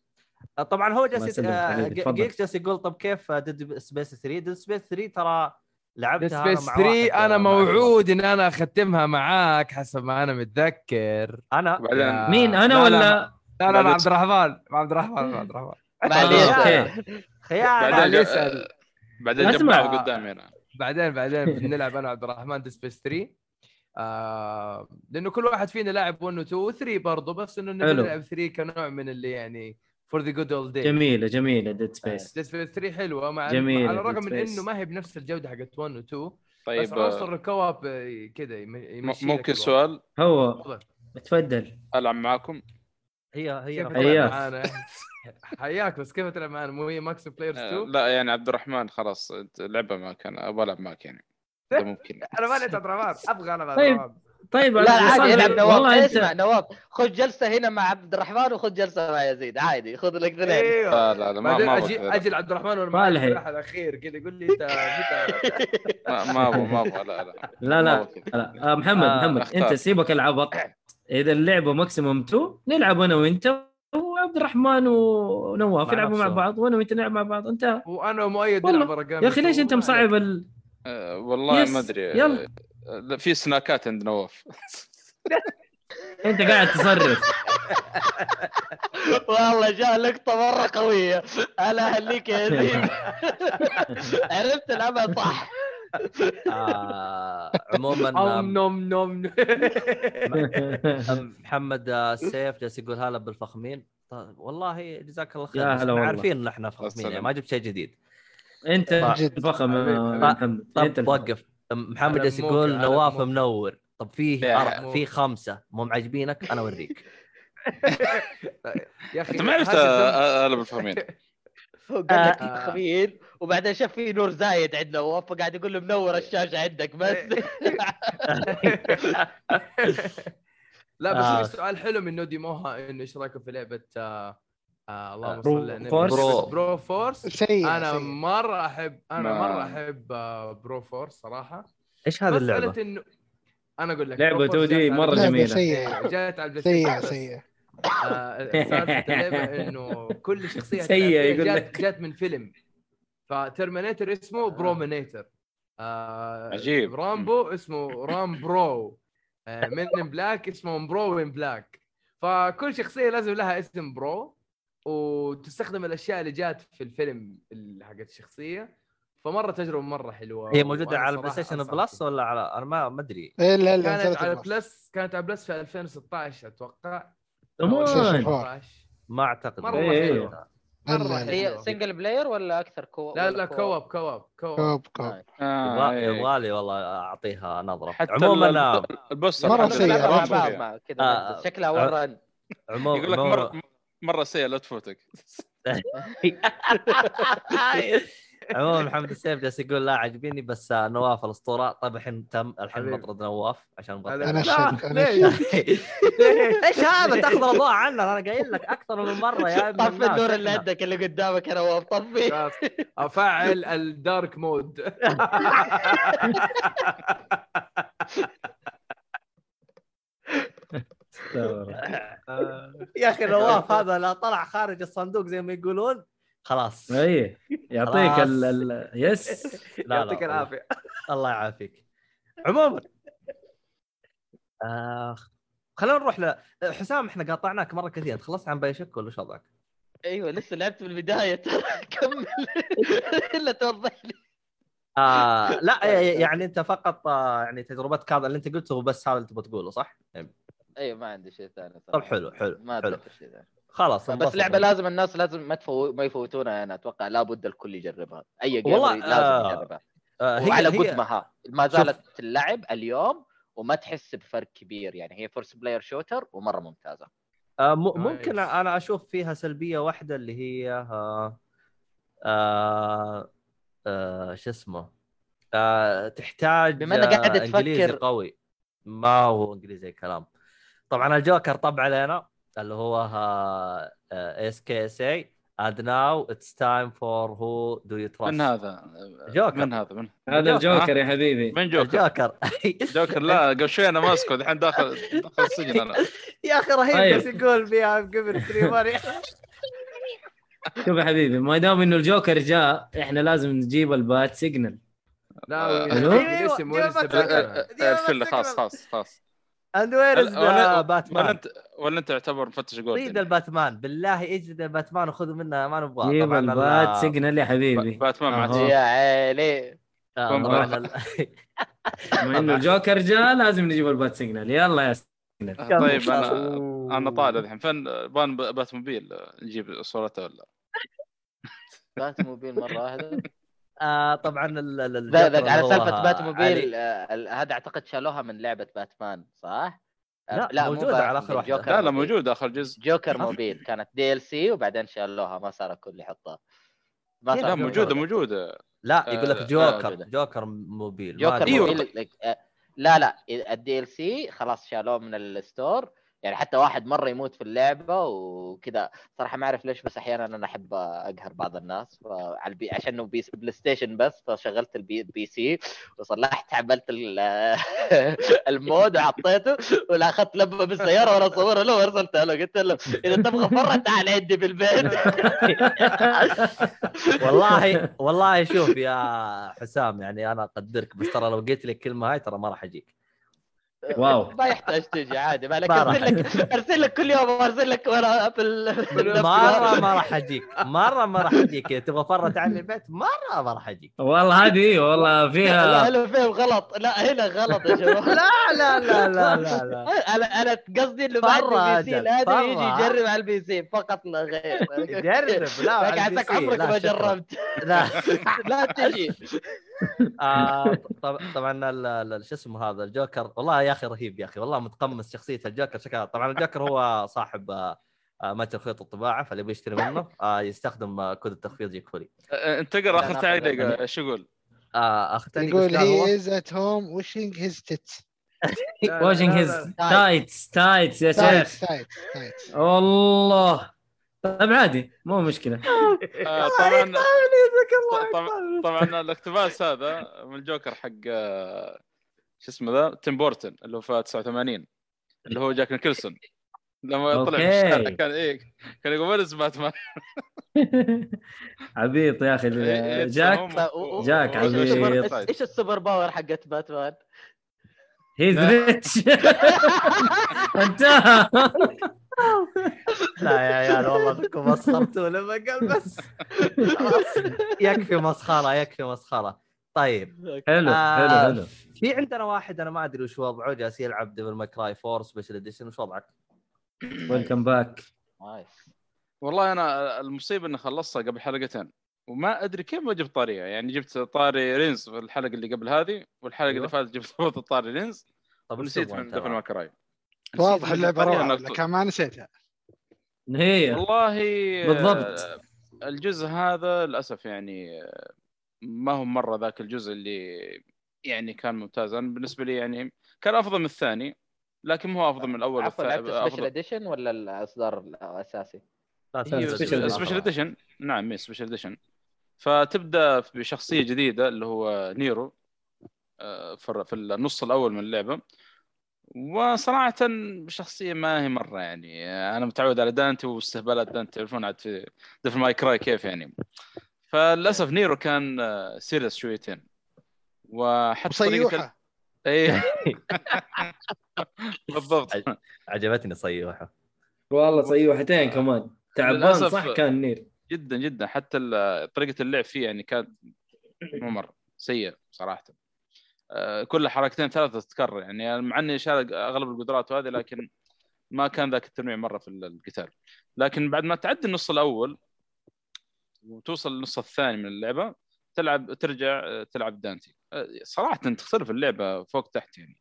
آه، طبعا هو جالس آه، حبيبي، ج- تفضل. جيكس جالس يقول طب كيف Dead Space 3 Dead Space 3 ترى لعبتها Space مع 3 واحد، أنا موعود إن أنا أختمها معاك حسب ما أنا متذكر. أنا مين أنا لا، ولا؟ لا لا لا عبد الرحمن عبد الرحمن عبد الرحمن. بعدين لا، يسأل. بعدين. جمعه قدامي أنا بعدين بعدين بنلعب أنا وعبد الرحمن Dead Space 3 آه لأنه كل واحد فينا لعب 1 و 2 و 3 برضه بس إنه. نلعب 3 كنوع من اللي يعني for the good old day جميلة جميلة Dead Space Dead Space 3 حلوة مع جميلة على الرغم من. إنه ما هي بنفس الجودة حقت 1 و 2 بس طيب عنصر آه، ال co-op آه، كذا ممكن. سؤال هو تفضل. ألعب معاكم هي هي حياك. معانا حياك بس كيف تلعب معانا مو هي max players آه، 2 لا يعني عبد الرحمن خلاص أنت لعبة معك أنا أبغى ألعب معك يعني ده ممكن أنا ماني عبد الرحمن أبغى ألعب عبد طيب. الرحمن طيب لا عادي يلعب نواف والله اسمع انت نواف خذ جلسة هنا مع عبد الرحمن وخذ جلسة مع يزيد. عادي خذ لك اثنين. إيوه. لا لا لا ما ما أجي أجي لعبد الرحمن وأنا. السلاح الأخير كذا يقول لي انت ما أبغى ما أبغى لا لا. لا لا آه، محمد آه، محمد. أنت سيبك العبط إذا اللعبة ماكسيموم 2 نلعب أنا وأنت وعبد الرحمن ونواف. مع يلعبوا مع. بعض وأنا وأنت نلعب مع بعض. أنت وأنا ومؤيد. نلعب رقم يا أخي ليش أنت مصعب ال... آه، والله يس، ما أدري يلا. آه، لا، في سناكات عند نواف. أنت قاعد تصرف والله جاء لقطة مرة قوية. أنا أهليك يا يزيد عرفت العبها صح. آه عموما آه، أم نوم نوم. محمد آه، السيف جالس يقول هلا بالفخمين. طيب والله جزاك الله خير. عارفين إن إحنا فخمين. يعني ما جبت شيء جديد. انت جد. فخم يا حبيبي. محمد انت طب. وقف محمد جالس يقول نواف. منور طب فيه. في خمسة مو معجبينك أنا أوريك يا أخي أنت ما عرفت آه، اغلب الفهمين هو قال لك آه. وبعدين شاف في نور زايد عند نواف فقاعد يقول له منور الشاشة عندك بس لا بس آه. في سؤال حلو من نودي موها إنه إيش رأيكم في لعبة آه آه اللهم برو صل على النبي؟ Bro, Bro. Force. سيء أنا سيء. مرة احب أنا ما- مرة أحب آه Broforce صراحة. إيش هذه اللعبة؟ مسألة انه أنا أقول لك لعبة Broforce 2D جات على- مرة لعبة جميلة. سيئة جات على سيئة سيئة آه، سالفة اللعبة إنه كل شخصية سيئة فيها يقول جات, لك. جات من فيلم. ف Terminator اسمه Brominator آه عجيب. Rambo اسمه Rambro آه Men Black اسمه Bro in Black فكل شخصية لازم لها اسم bro وتستخدم الأشياء اللي جات في الفيلم ال- حقت الشخصية فمرة تجربة مرة حلوة هي موجودة على ال PlayStation. Plus ولا على أنا ما ما أدري إيه لا لا كانت على. Plus كانت على Plus في 2016 أتوقع. 2017. ما أعتقد مرة إيه. مرة لا، لا. هي. single player ولا أكثر co لا لا co-op co-op co-op co-op كوب آه، يبغى- إيه. يبغالي والله أعطيها نظرة حتى عموما ال- البوستر سيئة. مع كذا آه. شكلها ورا عموما يقول لك مره مرة سيئه لا تفوتك عموما محمد السيف جالس يقول لا عاجبيني بس آه، نواف الأسطورة طيب الحين تم الحين. بطرد نواف عشان أنا ليه؟ الشك إيش هذا تأخذ الأضواء عنا أنا قايل لك أكثر من مرة يا ابن طفي النور اللي. عندك اللي قدامك يا نواف طفي. أفعل ال dark mode يا أخي نواف هذا لا طلع خارج الصندوق زي ما يقولون. خلاص. أي يعطيك. ال... ال... yes. لا يعطيك والله. العافية. الله يعافيك. عموما. آخ خلينا نروح ل حسام إحنا قاطعناك مرة كثير. انت خلصت عن بايشك ولا شو وضعك؟ أيوه لسه لعبت في البدايه ترى كمل. إلا توضح لي آه لا يعني أنت فقط آه يعني تجربتك هذا اللي أنت قلته هو بس هذا اللي تبغى تقوله صح؟ أيوه ما عندي شيء ثاني طب صراحة. حلو حلو ما حلو شيء ثاني خلاص بس. لعبة لازم الناس لازم ما تفو... ما يفوتونها أنا أتوقع لابد الكل يجربها أي جيمر والله، لازم آه. يجربها آه، هي وعلى هي قدمها ما شوف. زالت اللعب اليوم وما تحس بفرق كبير يعني هي first player shooter ومرة ممتازة آه م- ممكن. أنا أشوف فيها سلبية واحدة اللي هي آه آه آه شو اسمه آه تحتاج بما إنك قاعد آه إنجليزي تفكر- قوي ما هو إنجليزي كلام طبعا الجوكر طب علينا اللي هو آه، اس كي اس اي and now it's time for who do you trust من هذا جوكر. من هذا من هذا الجوكر يا حبيبي من جوكر الجوكر جوكر لا قبل شوي أنا ماسكه الحين داخل داخل السجن أنا يا أخي رهيب طيب. بس يقول فيها قبل شوف يا حبيبي ما دام انه الجوكر جاء إحنا لازم نجيب البات سيجنال آه، لا أيوه. الاسم أيوه، ولسه أيوه، بذكرها. الفل خلاص خلاص خلاص is ولا the باتمان ولا انت ولا انت تعتبر مفتش ريد جولد الباتمان بالله اجلد الباتمان وخذوا منه ما نبغاه. جيب طبعا البات ال- سيجنال يا حبيبي. باتمان مع أهو. يا عيني. آه، بما إنه الجوكر جاء لازم نجيب البات سيجنال يلا يا سيجنال طيب أنا أنا طالع الحين. فين بان بات موبيل نجيب صورته ولا؟ بات موبيل مرة واحدة. آه، طبعا على سالفة بات علي- موبيل آه، ال- هذا أعتقد شالوها من لعبة باتمان صح؟ آه، لا، مو موجودة على آخر موبيل، واحدة. جوكر لا لا موبيل. موجود آخر جزء جوكر. موبيل كانت دي ال سي وبعدين شالوها ما صار الكل يحطها ما لا، صار لا يحطها. موجودة لا يقول لك آه، جوكر موجودة. جوكر موبيل جوكر. موبيل آه، لا لا الدي ال سي خلاص شالوه من الستور يعني حتى واحد مرة يموت في اللعبة وكذا. صراحة ما أعرف ليش بس أحيانا أنا أحب أقهر بعض الناس. فعلى البي... عشان بي... بلاي ستيشن بس فشغلت البي بي سي وصلحت عملت ال... المود وحطيته ولا اخذت لبه بالسياره وأنا اصورها له وارسلتها له. قلت له إذا تبغى مرة تعال عندي بالبيت والله والله شوف يا حسام يعني أنا أقدرك بس ترى لو قلت لك الكلمة هاي ترى ما راح أجيك. واو. ما يحتاج تجي عادي ما راح. أرسل لك أرسل لك كل يوم ارسل لك وأنا في ال- مرة ما راح أجيك مرة ما راح أجيك. إذا تبغى فرة تعال البيت مرة ما راح أجيك. والله هذه إيه، والله لا فيها هنا فهم غلط. لا هنا غلط يا شباب. لا لا لا لا لا لا. أنا أنا قصدي إنه ما فرة عندي PC هذا. يجي يجرب على ال PC فقط لا غير. جرب لا ال PC. عمرك لا، ما. جربت. لا. لا تجي. آه، طب- طبعا ال- ال- شو اسمه هذا الجوكر. والله يا أخي رهيب يا أخي والله متقمص شخصية الجوكر شكلها. طبعا الجوكر هو صاحب آه، آه، متجر خيط الطباعه فاللي يبي يشتري منه آه، يستخدم كود التخفيض آه، انت اقرا اخر تعليق إيش يقول؟ آه، اخ تعليق يقول؟ he is at home tits. لا، لا، washing his. tights tights يا شيخ. تايتس والله. طيب عادي مو مشكلة. آه، طبعا طبعا الاقتباس هذا من الجوكر حق شو اسمه ذا؟ تيم بورتن اللي هو في 89 اللي هو جاك نيكلسون. لما طلع في okay. الشارع كان إيه كان يقول وين باتمان عبيط يا أخي. إيه، جاك و- جاك إيش عبيط. السوبر إيش ال super power حقت باتمان؟ he's لا. rich انتهى. لا يا عيال والله انكم مسخرتوا لما قال بس. خلاص يكفي مسخرة يكفي مسخرة. طيب. حلو آه. حلو حلو. في عندنا واحد أنا ما أدري وش وضعه جالس يلعب Devil May Cry 4 Special edition وش وضعك؟ welcome back nice والله أنا المصيبة إني خلصتها قبل حلقتين وما أدري كيف ما جبت طاريها يعني جبت طاري رينز في الحلقة اللي قبل هذه والحلقة أيوه. اللي فاتت جبت برضه طاري رينز طب تبغى من Devil May Cry واضح اللعبة روعه لكن ما نسيتها هي والله بالضبط. الجزء هذا للأسف يعني ما هو مرة ذاك الجزء اللي يعني كان ممتاز. أنا بالنسبة لي يعني كان أفضل من الثاني لكن مو أفضل من الأول. عفوا والثاني لعبت سبيشل اديشن ولا الإصدار الأساسي؟ special edition نعم special edition فتبدأ بشخصية جديدة اللي هو نيرو آه، في في النص الأول من اللعبة. وصراحة شخصية ما هي مرة يعني أنا متعود على دانتي واستهبالات دانتي تعرفون عاد في Devil May Cry كيف يعني. فللأسف نيرو كان serious شويتين. وحتى طريقة وصيوحة. اي بالضبط. عجبتني صيوحة. والله صيوحتين كمان. تعبان. صح كان نيرو جدا جدا. حتى ال- طريقة اللعب فيه يعني كانت مو مرة. سيء صراحة. آه، كل حركتين ثلاثة تتكرر يعني. مع إني شارك أغلب القدرات وهذه لكن ما كان ذاك التنويع مرة في القتال. لكن بعد ما تعدي النص الأول وتوصل للنص الثاني من اللعبة تلعب ترجع آه، تلعب دانتي. آه، صراحة تختلف اللعبة فوق تحت يعني.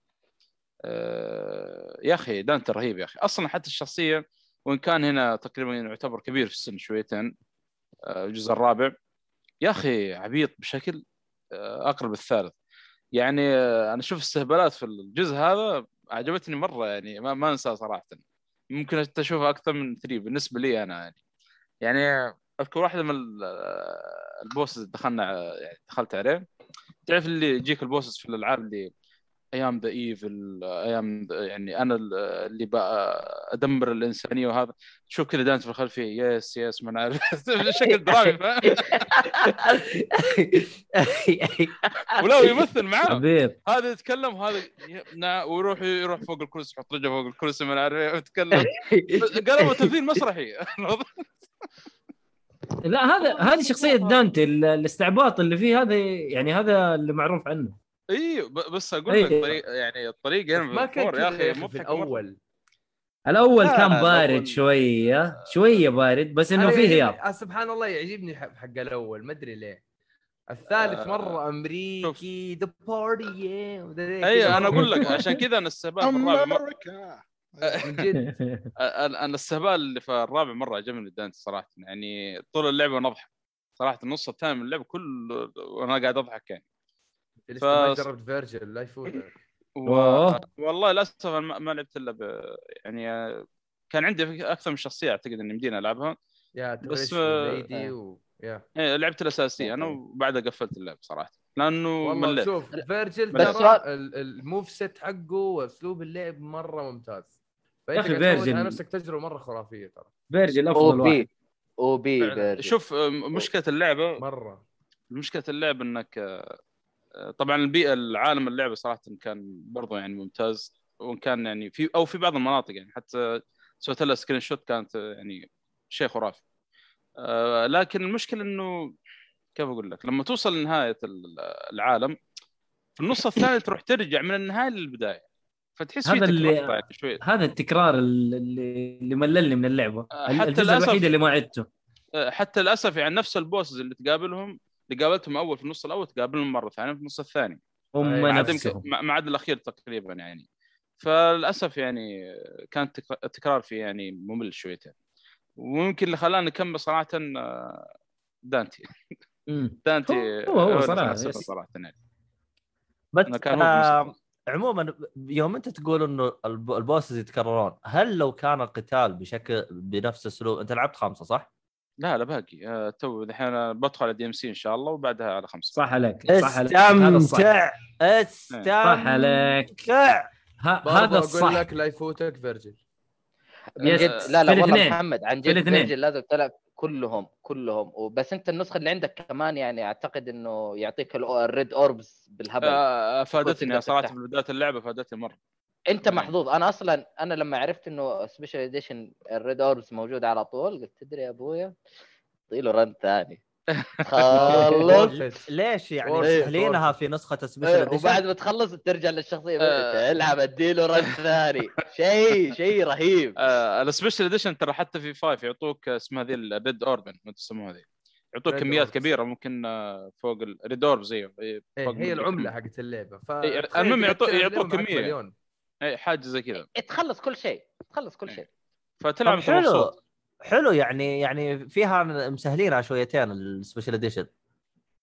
آه، يا أخي دانتي رهيب يا أخي. أصلا حتى الشخصية وإن كان هنا تقريبا يعتبر كبير في السن شويتين الجزء الرابع يا أخي عبيط بشكل أقرب الثالث. يعني أنا أشوف استهبالات في الجزء هذا عجبتني مرة يعني ما, ما انساها صراحة. ممكن أشوفها أكثر من 3 بالنسبة لي أنا يعني. يعني أذكر واحدة من ال bosses دخلنا يعني دخلت عليه. تعرف اللي يجيك ال bosses في الألعاب اللي I am the evil I am يعني أنا ال- اللي بقى أدمر الإنسانية وهذا. شوف كذا دانتي في الخلفية. yes yes ما نعرف بشكل درامي ولو يمثل معاه هذا يتكلم نع- ويروح يروح فوق الكرسي يحط رجله فوق الكرسي ما نعرف إيه، يتكلم. قلبوا تمثيل مسرحي. لا هذا هذه شخصية دانتي ال- الاستعباط اللي فيه هذا يعني هذا اللي معروف عنه. إي ب- بس أقول. لك طريق يعني الطريقة هنا ما كان يا أخي في مضحك الأول. الأول لا، كان بارد الأول- شوية شوية بارد بس إنه فيه هياط آه، سبحان الله يعجبني حق الأول ما أدري ليه. الثالث آه، مرة أمريكي ذا بارتي اي أنا أقول لك عشان كذا أنا السباب في الرابع من جد. أنا أنا السبال اللي في الرابع مرة عجبني دانتي صراحة. يعني طول اللعبة وأنا أضحك. صراحة النص الثاني من اللعبة كله وأنا قاعد أضحك يعني. لسه ما جربت فيرجل لا يفوتك و... أوه. والله للأسف ما ما لعبت إلا ب... يعني كان عندي أكثر من شخصية أعتقد إني مدينة ألعبها. يا بس، آه، ليدي و... يا. إيه، لعبت الأساسية. أنا وبعدها قفلت اللعب صراحة. لأنه والله مليت شوف فيرجل بس الموف سيت حقه وأسلوب اللعب مرة ممتاز. يا تسوي فيرجل- على نفسك تجربة مرة خرافية ترى. فيرجل أو افضل واحد. بي أو بي. فيرجن. شوف آه، مشكلة اللعبه مرة. مشكلة اللعب إنك آه، آه، طبعا البيئة العالم اللعبة صراحة كان برضو يعني ممتاز. وإن كان يعني في أو في بعض المناطق يعني حتى سويت لها screenshot كانت يعني شيء خرافي. آه، لكن المشكلة إنه كيف أقول لك؟ لما توصل لنهاية ال- العالم في النص الثاني تروح ترجع من النهاية للبداية. فتحس هذا اللي- شوي. هذا التكرار اللي اللي مللني من اللعبة. آه، حتى الجزء الوحيد اللي ما عدته. آه، حتى للأسف يعني نفس ال bosses اللي تقابلهم اللي قابلتهم أول في النص الأول تقابلهم مرة ثانية في النص الثاني. هم نفسهم. ما عدا الأخير تقريبا يعني. فللأسف يعني كان تك- التكرار فيه يعني ممل شويتين. ويمكن اللي خلاني أكمل صراحة آه، دانتي. دانتي هو- هو yes. صراحة. يعني بس أنا كان آه. عموما يوم أنت تقول إنه الب- ال bosses يتكررون هل لو كان القتال بشكل بنفس اسلوب أنت لعبت خمسة صح؟ لا لا باقي. آه، تو الحين بدخل على DMC إن شاء الله وبعدها على خمسة. صح عليك صح عليك. استمتع استمتع. صح عليك. هذا أقول الصح. لك لا يفوتك فيرجل لا لا والله. محمد عن جد. فيرجل لازم تلعب. كلهم كلهم. وبس انت النسخة اللي عندك كمان يعني أعتقد إنه يعطيك ال- ال red orbs بالهبل. آه، افادتني تقدر صراحة. في بداية اللعبة افادتني مرة. أنت. محظوظ. أنا أصلا أنا لما عرفت إنه special edition ال red orbs موجود على طول قلت تدري يا أبويا؟ له رن ثاني. خلص ليش يعني it. في نسخة special إيه، edition وبعد ما تخلص ترجع للشخصية آه. العب اديله run ثاني شيء شيء رهيب آه ال special edition ترى حتى في five يعطوك اسمها ذي ال red orb ما تسموها ذي يعطوك كميات. كبيرة ممكن آه، فوق ال red orb زيه إيه، إيه هي العملة. حقت اللعبة إيه، المهم يعطوك كمية. مليون. اي حاجة زي كذا تخلص كل شيء تخلص كل إيه. شيء فتلعب حلو مبسوط حلو يعني يعني فيها مسهلينها شويتين ال special edition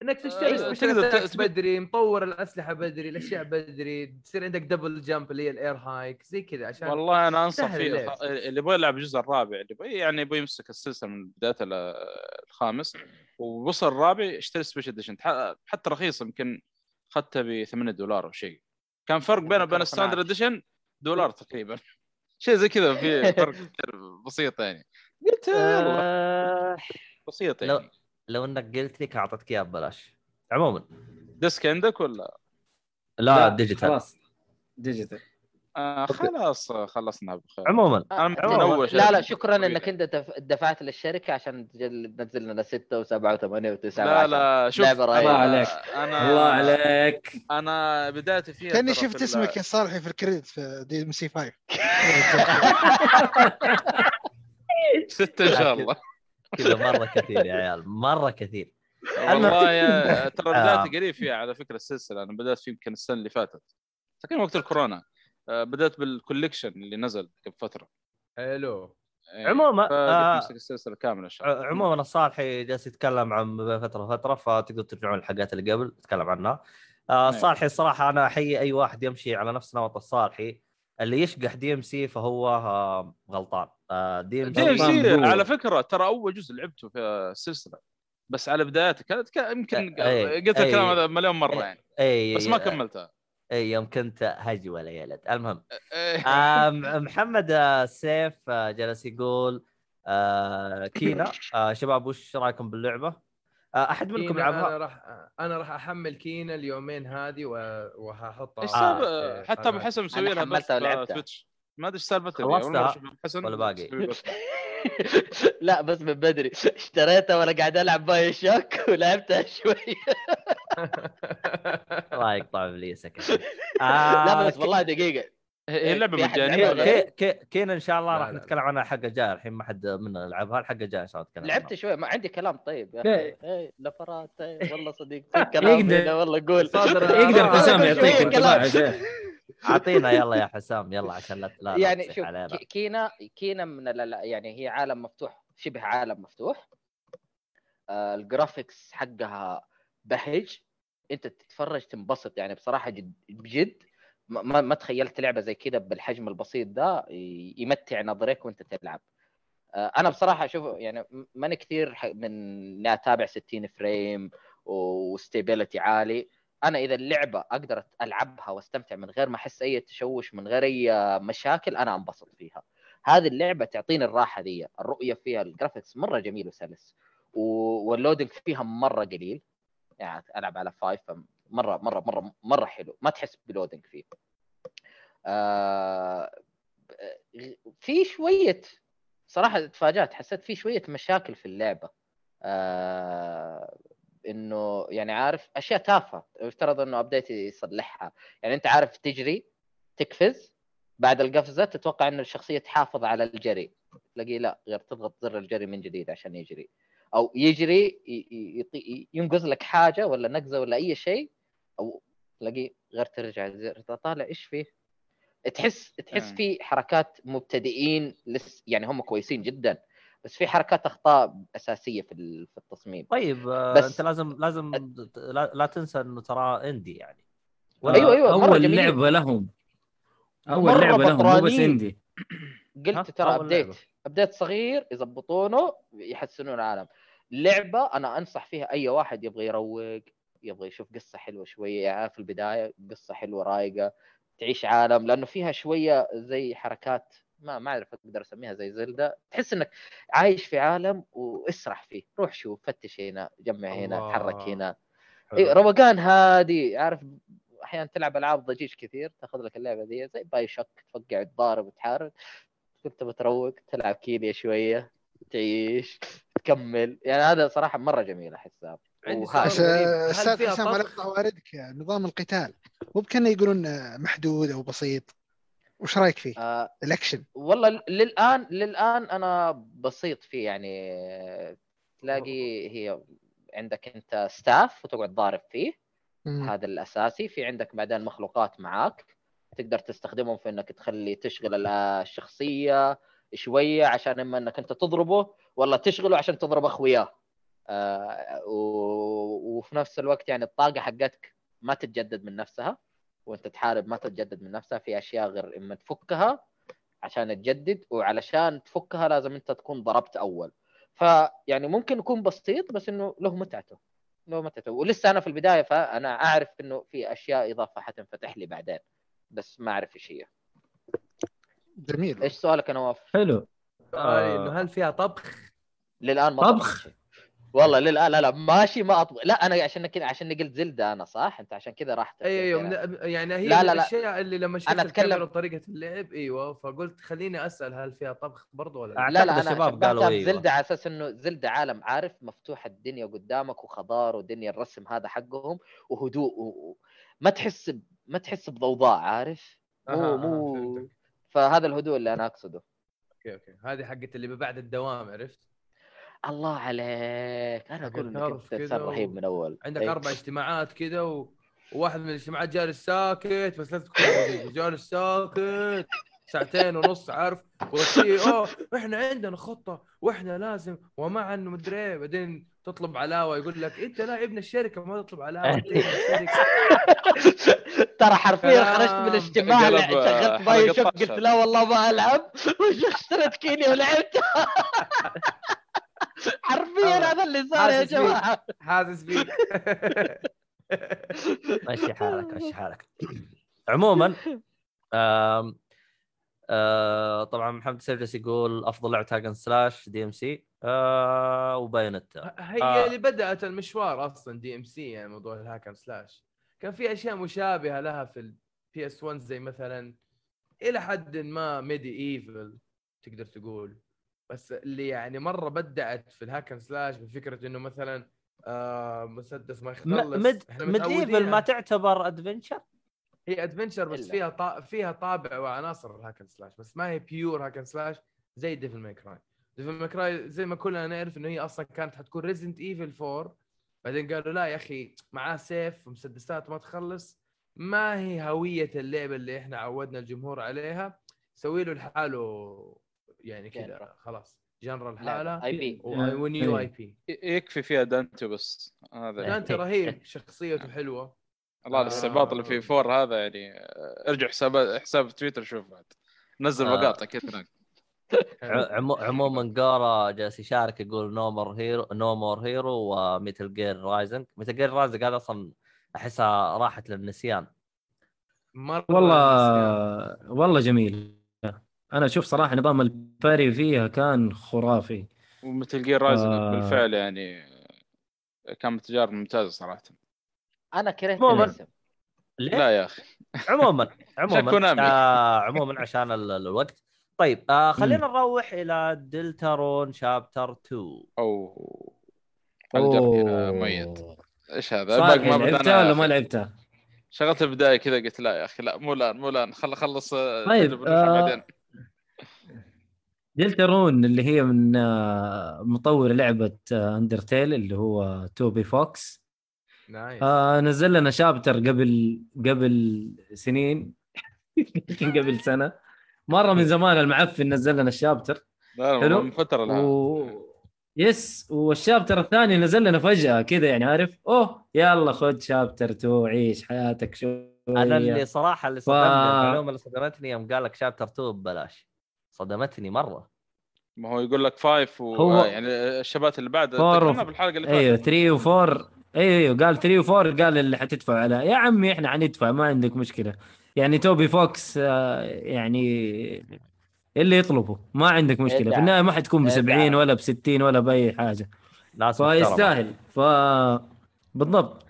إنك تشتري أيوة، تثبت- بدري مطور الأسلحة بدري الأشياء بدري تصير عندك double jump اللي هي ال air hike زي كذا عشان والله أنا أنصح فيه. اللي يبغى يلعب الجزء الرابع اللي يبغى يعني يبغى يمسك السلسلة من بداية ال- الخامس ووصل الرابع اشتري special edition حتى رخيص يمكن أخذتها ب 8 دولار أو شيء. كان فرق بينه وبين ال standard edition دولار تقريبا. شيء زي كذا في فرق بسيط يعني. قلت يلا. آه بسيط لو يعني. لو انك قلت لي كان اعطيتك اياه ببلاش. عموما. disc عندك ولا؟ لا, digital. خلاص. digital. آه خلاص خلصنا بخير. عموما. عموما. اول شيء لا لا شكرا إنك أنت دف- دفعت للشركة عشان تنزل لنا 6 و7 و8 و9 لا لا شوف. الله عليك. أنا الله عليك. أنا بدايتي فيها كأني شفت اسمك يا صالحي في ال credit في DMC 5 ستة إن شاء الله. كذا مرة كثير يا عيال مرة كثير. والله يا ترى آه. بدأت قريب فيها على فكرة السلسلة أنا بدأت فيه يمكن السنة اللي فاتت. تقريبا وقت الكورونا. آه، بدأت بال collection اللي نزل قبل فترة. حلو. إيه. عموما آه، السلسلة كاملة إن شاء الله. عموما الصالحي جالس يتكلم عن فترة وفتره فتقدروا ترجعون الحلقات اللي قبل تتكلم عنها. آه، نعم. الصالحي الصراحة أنا أحيي أي واحد يمشي على نفس نمط الصالحي. اللي يشقح DMC فهو آه، غلطان DMC. على فكرة ترى أول جزء لعبته في السلسلة بس على بدايته كانت كان- يمكن أي- قلت الكلام أي- هذا مليون مرة يعني أي بس ما كملتها أي يوم كنت هجي ولا يلد المهم. آه، محمد آه، سيف جلس يقول آه، Kena آه، شباب وش رأيكم باللعبة؟ آه، أحد منكم Kena أنا لعبها؟ راح أنا راح أحمل Kena اليومين هذه و- وهحطها إيش آه. حتى أبو. حسن مسوي لها ولعبتها. Twitch ما أدري إيش سالفتها خلصتها ولا باقي؟ لا بس من بدري اشتريتها وأنا قاعد ألعب BioShock ولعبتها شوي الله يقطع إبليسك آه، لا بس والله دقيقة هي اللعبة في أحد مجانية Kena إن شاء الله لا، راح لا. نتكلم عنها الحلقة الجايه الحين ما حد منا لعبها الحلقة الجايه ان شاء الله نتكلم. لعبت شوي ما عندي كلام طيب يا لا. أخي. إيه، نفرات إيه، والله صديق كلام والله قول. يقدر حسام يعطيك انطباع أعطينا يلا يا حسام يلا عشان لا لا لا يعني شوف كينا كينا من ال- يعني هي عالم مفتوح شبه عالم مفتوح. آه الجرافيكس حقها بهج أنت تتفرج تنبسط يعني بصراحة جد بجد ما- ما تخيلت لعبة زي كذا بالحجم البسيط ده يمتع نظرك وانت تلعب. آه أنا بصراحة أشوف يعني ماني كثير من اني أتابع 60 frame و stability عالي. أنا إذا اللعبة أقدر ألعبها وأستمتع من غير ما أحس أي تشوش من غير أي مشاكل أنا أنبسط فيها. هذه اللعبة تعطيني الراحة دي الرؤية فيها ال graphics مرة جميل وسلس وال loading فيها مرة قليل. يعني ألعب على five مره مرة مرة مرة حلو. ما تحس ب loading فيه. آه في شوية صراحة تفاجأت حسيت في شوية مشاكل في اللعبة. آه إنه يعني عارف أشياء تافهة. يفترض إنه update يصلحها. يعني أنت عارف تجري تقفز بعد القفزة تتوقع ان الشخصية تحافظ على الجري. تلاقيه لا غير تضغط زر الجري من جديد عشان يجري. أو يجري ينقز لك حاجة ولا نقزة ولا أي شيء أو تلاقيه غير ترجع الزر طالع إيش فيه تحس تحس آه. في حركات مبتدئين لس يعني هم كويسين جدا بس في حركات أخطاء أساسية في ال- في التصميم طيب آه، بس- أنت لازم لازم لا, لا تنسى إنه ترى indie يعني أيوة، أيوة، مرة أول جميل. لعبة لهم أول لعبة لهم مو بس. إندي قلت؟ ترى. update update صغير يضبطونه يحسنون العالم لعبة أنا أنصح فيها أي واحد يبغى يروق يبغى يشوف قصة حلوة شوية يعني في البداية قصة حلوة رايقة تعيش عالم لأنه فيها شوية زي حركات ما ما أعرف أقدر أسميها زي زلدة تحس إنك عايش في عالم واسرح فيه روح شوف فتش هنا جمع هنا. تحرك هنا. إيه روقان هادي عارف أحيانا تلعب ألعاب ضجيج كثير تأخذ لك اللعبة دي زي باي شوك تفقع تضارب وتحارب كنت بتروق تلعب كيليا شوية تعيش تكمل. يعني هذا صراحة مرة جميل أحسها. عندي سؤال. أستاذ حسام على واردك نظام القتال. مو بكأنه يقولون محدود أو بسيط. وش رأيك فيه؟ آه الأكشن. والله للآن للآن أنا بسيط فيه يعني تلاقي هي عندك أنت ستاف وتقعد ضارب فيه. مم. هذا الأساسي. في عندك بعدين مخلوقات معاك. تقدر تستخدمهم في إنك تخلي تشغل ال- الشخصية شوية عشان إما إنك أنت تضربه ولا تشغله عشان تضرب أخوياه. آه و- وفي نفس الوقت يعني الطاقة حقتك ما تتجدد من نفسها وانت تحارب ما تتجدد من نفسها. في أشياء غير إما تفكها عشان تجدد وعلشان تفكها لازم أنت تكون ضربت أول. فيعني ممكن يكون بسيط بس إنه له متعته له متعته. ولسه أنا في البداية فأنا أعرف إنه في أشياء إضافة حتنفتح لي بعدين بس ما أعرف إيش هي. جميل. إيش سؤالك يا نواف؟ حلو. سؤالي إنه هل فيها طبخ؟ للآن ما طبخ. والله للآن لا لا ماشي ما أطبخ لا أنا عشان كذا عشان قلت زلدة أنا صح أنت عشان كذا راح أيوه. من- يعني هي لا، لا، لا. الأشياء اللي لما شفت أنا أتكلم- الكاميرا بطريقه اللعب أيوه فقلت خليني أسأل هل فيها طبخ برضو ولا لا؟ لا لا أنا الشباب قالوا أيوة. بزلدة على أساس إنه زلدة عالم عارف مفتوح الدنيا قدامك وخضار ودنيا الرسم هذا حقهم وهدوء و... ما تحس ب... ما تحس بضوضاء عارف مو مو. فهذا الهدوء اللي أنا أقصده أوكي أوكي هذه حقت اللي بعد الدوام عرفت؟ الله عليك أنا أقول إنك أنت إنسان رهيب من أول عندك إيه. أربع اجتماعات كذا و... وواحد من الاجتماعات جالس ساكت بس لازم تكون. جالس ساكت ساعتين ونص عارف وال CEO إحنا عندنا خطة وإحنا لازم ومع انه مدري إيه بعدين تطلب علاوة يقول لك أنت لا ابن الشركة ما تطلب علاوة ترى حرفيا. خرجت من الاجتماع شغلت حلقة BioShock طشة. قلت لا والله ما ألعب اشتريت Kena ولعبت حرفيا آه. هذا اللي صار يا. جماعة حاسس فيك مشي حالك مشي حالك عموما آه طبعا محمد سيرجس يقول أفضل لعبه hack and slash DMC آه و Bayonetta هي آه. اللي بدأت المشوار أصلا DMC يعني موضوع ال hack and slash. كان في أشياء مشابهة لها في ال PS 1 زي مثلا إلى حد ما MediEvil تقدر تقول. بس اللي يعني مرة بدعت في ال hack and slash بفكرة إنه مثلا آه مسدس ما يخلص. MediEvil ما تعتبر adventure هي adventure بس إلا. فيها طا... فيها طابع وعناصر ال hack and slash بس ما هي pure hack and slash زي Devil May Cry Devil May Cry زي ما كلنا نعرف إنه هي أصلا كانت حتكون Resident Evil 4 بعدين قالوا لا يا أخي معاه سيف ومسدسات ما تخلص. ما هي هوية اللعبة اللي إحنا عودنا الجمهور عليها. سوي له لحاله يعني كذا. خلاص. genre لحاله IP و new. I P يكفي فيها دانتو بس هذا. انت رهيب شخصيته حلوة. الله الاستعباط اللي في four هذا يعني آه، ارجع حساب حساب تويتر شوف بعد. نزل آه. مقاطع كذا ع- عمو- عموما جارا جالس يشارك يقول No More Heroes No More Heroes و Metal Gear Rising Metal Gear Rising هذا أصلا أحسها راحت للنسيان. مرة والله والله جميل. أنا أشوف صراحة نظام ال parry فيها كان خرافي. و Metal Gear Rising آه. بالفعل يعني آه، كان تجارب ممتازه صراحة. أنا كرهت عموماً. الاسم ليه؟ لا يا أخي. عموما عموما. آه عموما عشان ال- ال- الوقت. طيب آه خلينا نروح إلى Deltarune chapter 2 أو الجرح هنا ميت. إيش هذا؟ ما لعبتها ولا ما لعبتها؟ شغلت البداية كذا قلت لا يا أخي لا مو الآن مو الآن. خل اخلص آه، طيب، آه، بعدين. Deltarune اللي هي من آه، مطور لعبة Undertale اللي هو Toby Fox. nice. آه نزل لنا chapter قبل قبل سنين. يمكن قبل سنة. مرة من زمان المعفن نزل لنا ال chapter. لا حلو. من فترة الآن. و... yes وال chapter الثاني نزل لنا فجأة كذا يعني عارف؟ أوه يلا خذ chapter 2 عيش حياتك شوية. أنا اللي صراحة اللي ف- صدمني المعلومة اللي صدمتني يوم قال لك chapter 2 ببلاش. صدمتني مرة. ما هو يقول لك five و هو- يعني ال chapters اللي بعد four ذكرنا بالحلقة اللي أيوه فاتت 3 و4 أيوه قال 3 و4 قال اللي حتدفع عليها يا عمي إحنا حندفع ما عندك مشكلة. يعني توبي فوكس آه، يعني اللي يطلبه ما عندك مشكلة. في إدعى. النهاية ما حتكون ب 70 إدعى. ولا ب 60 ولا بأي حاجة. فيستاهل. ف بالضبط.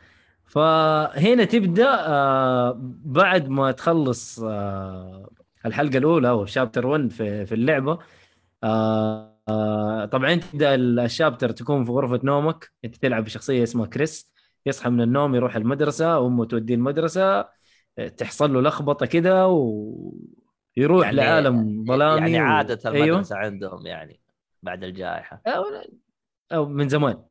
فهنا تبدأ آه، بعد ما تخلص آه، الحلقة الأولى أو شابتر 1 في اللعبة طبعا تبدأ الشابتر تكون في غرفة نومك. أنت تلعب بشخصية اسمها كريس. يصحى من النوم يروح المدرسة أمه توديه المدرسة آه، تحصل له لخبطة كده ويروح يعني- لعالم ظلامي يعني عادة أيوه. المدرسة عندهم يعني بعد الجائحة. أو, أو من زمان.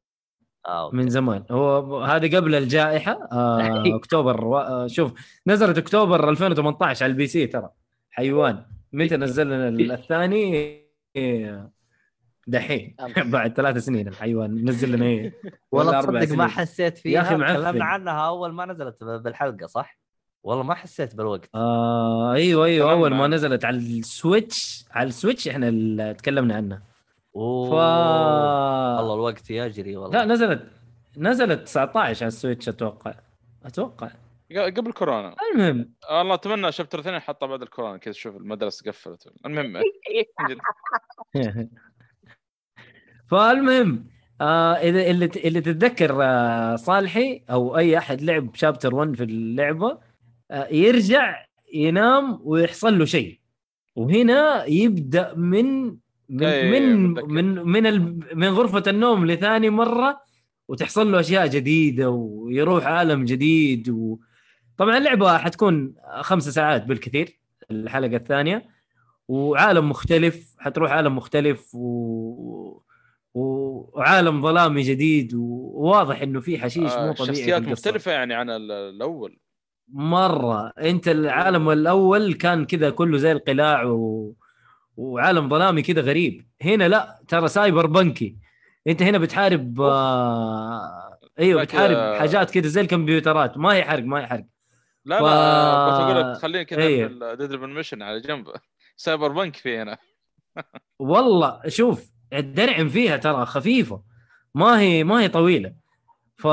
آه أوكي. من زمان. هو هذه قبل الجائحة آه أكتوبر و... آه شوف نزلت أكتوبر 2018 على ال PC ترى. حيوان. متى نزل الثاني؟ دحين. بعد ثلاث سنين. الحيوان نزل لنا إيه والله تصدق ما. حسيت فيها. يا معفن. تكلمنا عنها أول ما نزلت بالحلقة صح؟ والله ما حسيت بالوقت. آه أيوه أيوه. أول ما. نزلت على ال Switch على ال Switch إحنا اللي تكلمنا عنها. أوه. ف والله الوقت يجري والله. لا نزلت نزلت 19 على ال Switch أتوقع. أتوقع. قبل كورونا. المهم. والله أتمنى chapter اثنين حطها بعد الكورونا كذا شوف المدرسة قفلت. المهم. فالمهم آه إذا اللي اللي تتذكر آه صالحي أو أي أحد لعب chapter 1 في اللعبة آه يرجع ينام ويحصل له شيء. وهنا يبدأ من من أي، من متذكر. من من, من غرفة النوم لثاني مرة وتحصل له أشياء جديدة ويروح عالم جديد و... طبعا اللعبة حتكون خمس ساعات بالكثير الحلقة الثانية. وعالم مختلف حتروح عالم مختلف و... وعالم ظلامي جديد وواضح إنه في حشيش آه، مو طبيعي في شخصيات. مختلفة يعني عن ال- الأول. مرة. أنت العالم الأول كان كذا كله زي القلاع و... وعالم ظلامي كذا غريب. هنا لا ترى cyberpunk ي. أنت هنا بتحارب آه... أيوه بتحارب حاجات كذا زي الكمبيوترات. ما هي حرق ما هي حرق. لا ف- لا كنت أقول لك خلينا كذا الديدربل mission على جنب. cyberpunk في هنا. والله شوف الدرعم فيها ترى خفيفة. ما هي ما هي طويلة. ف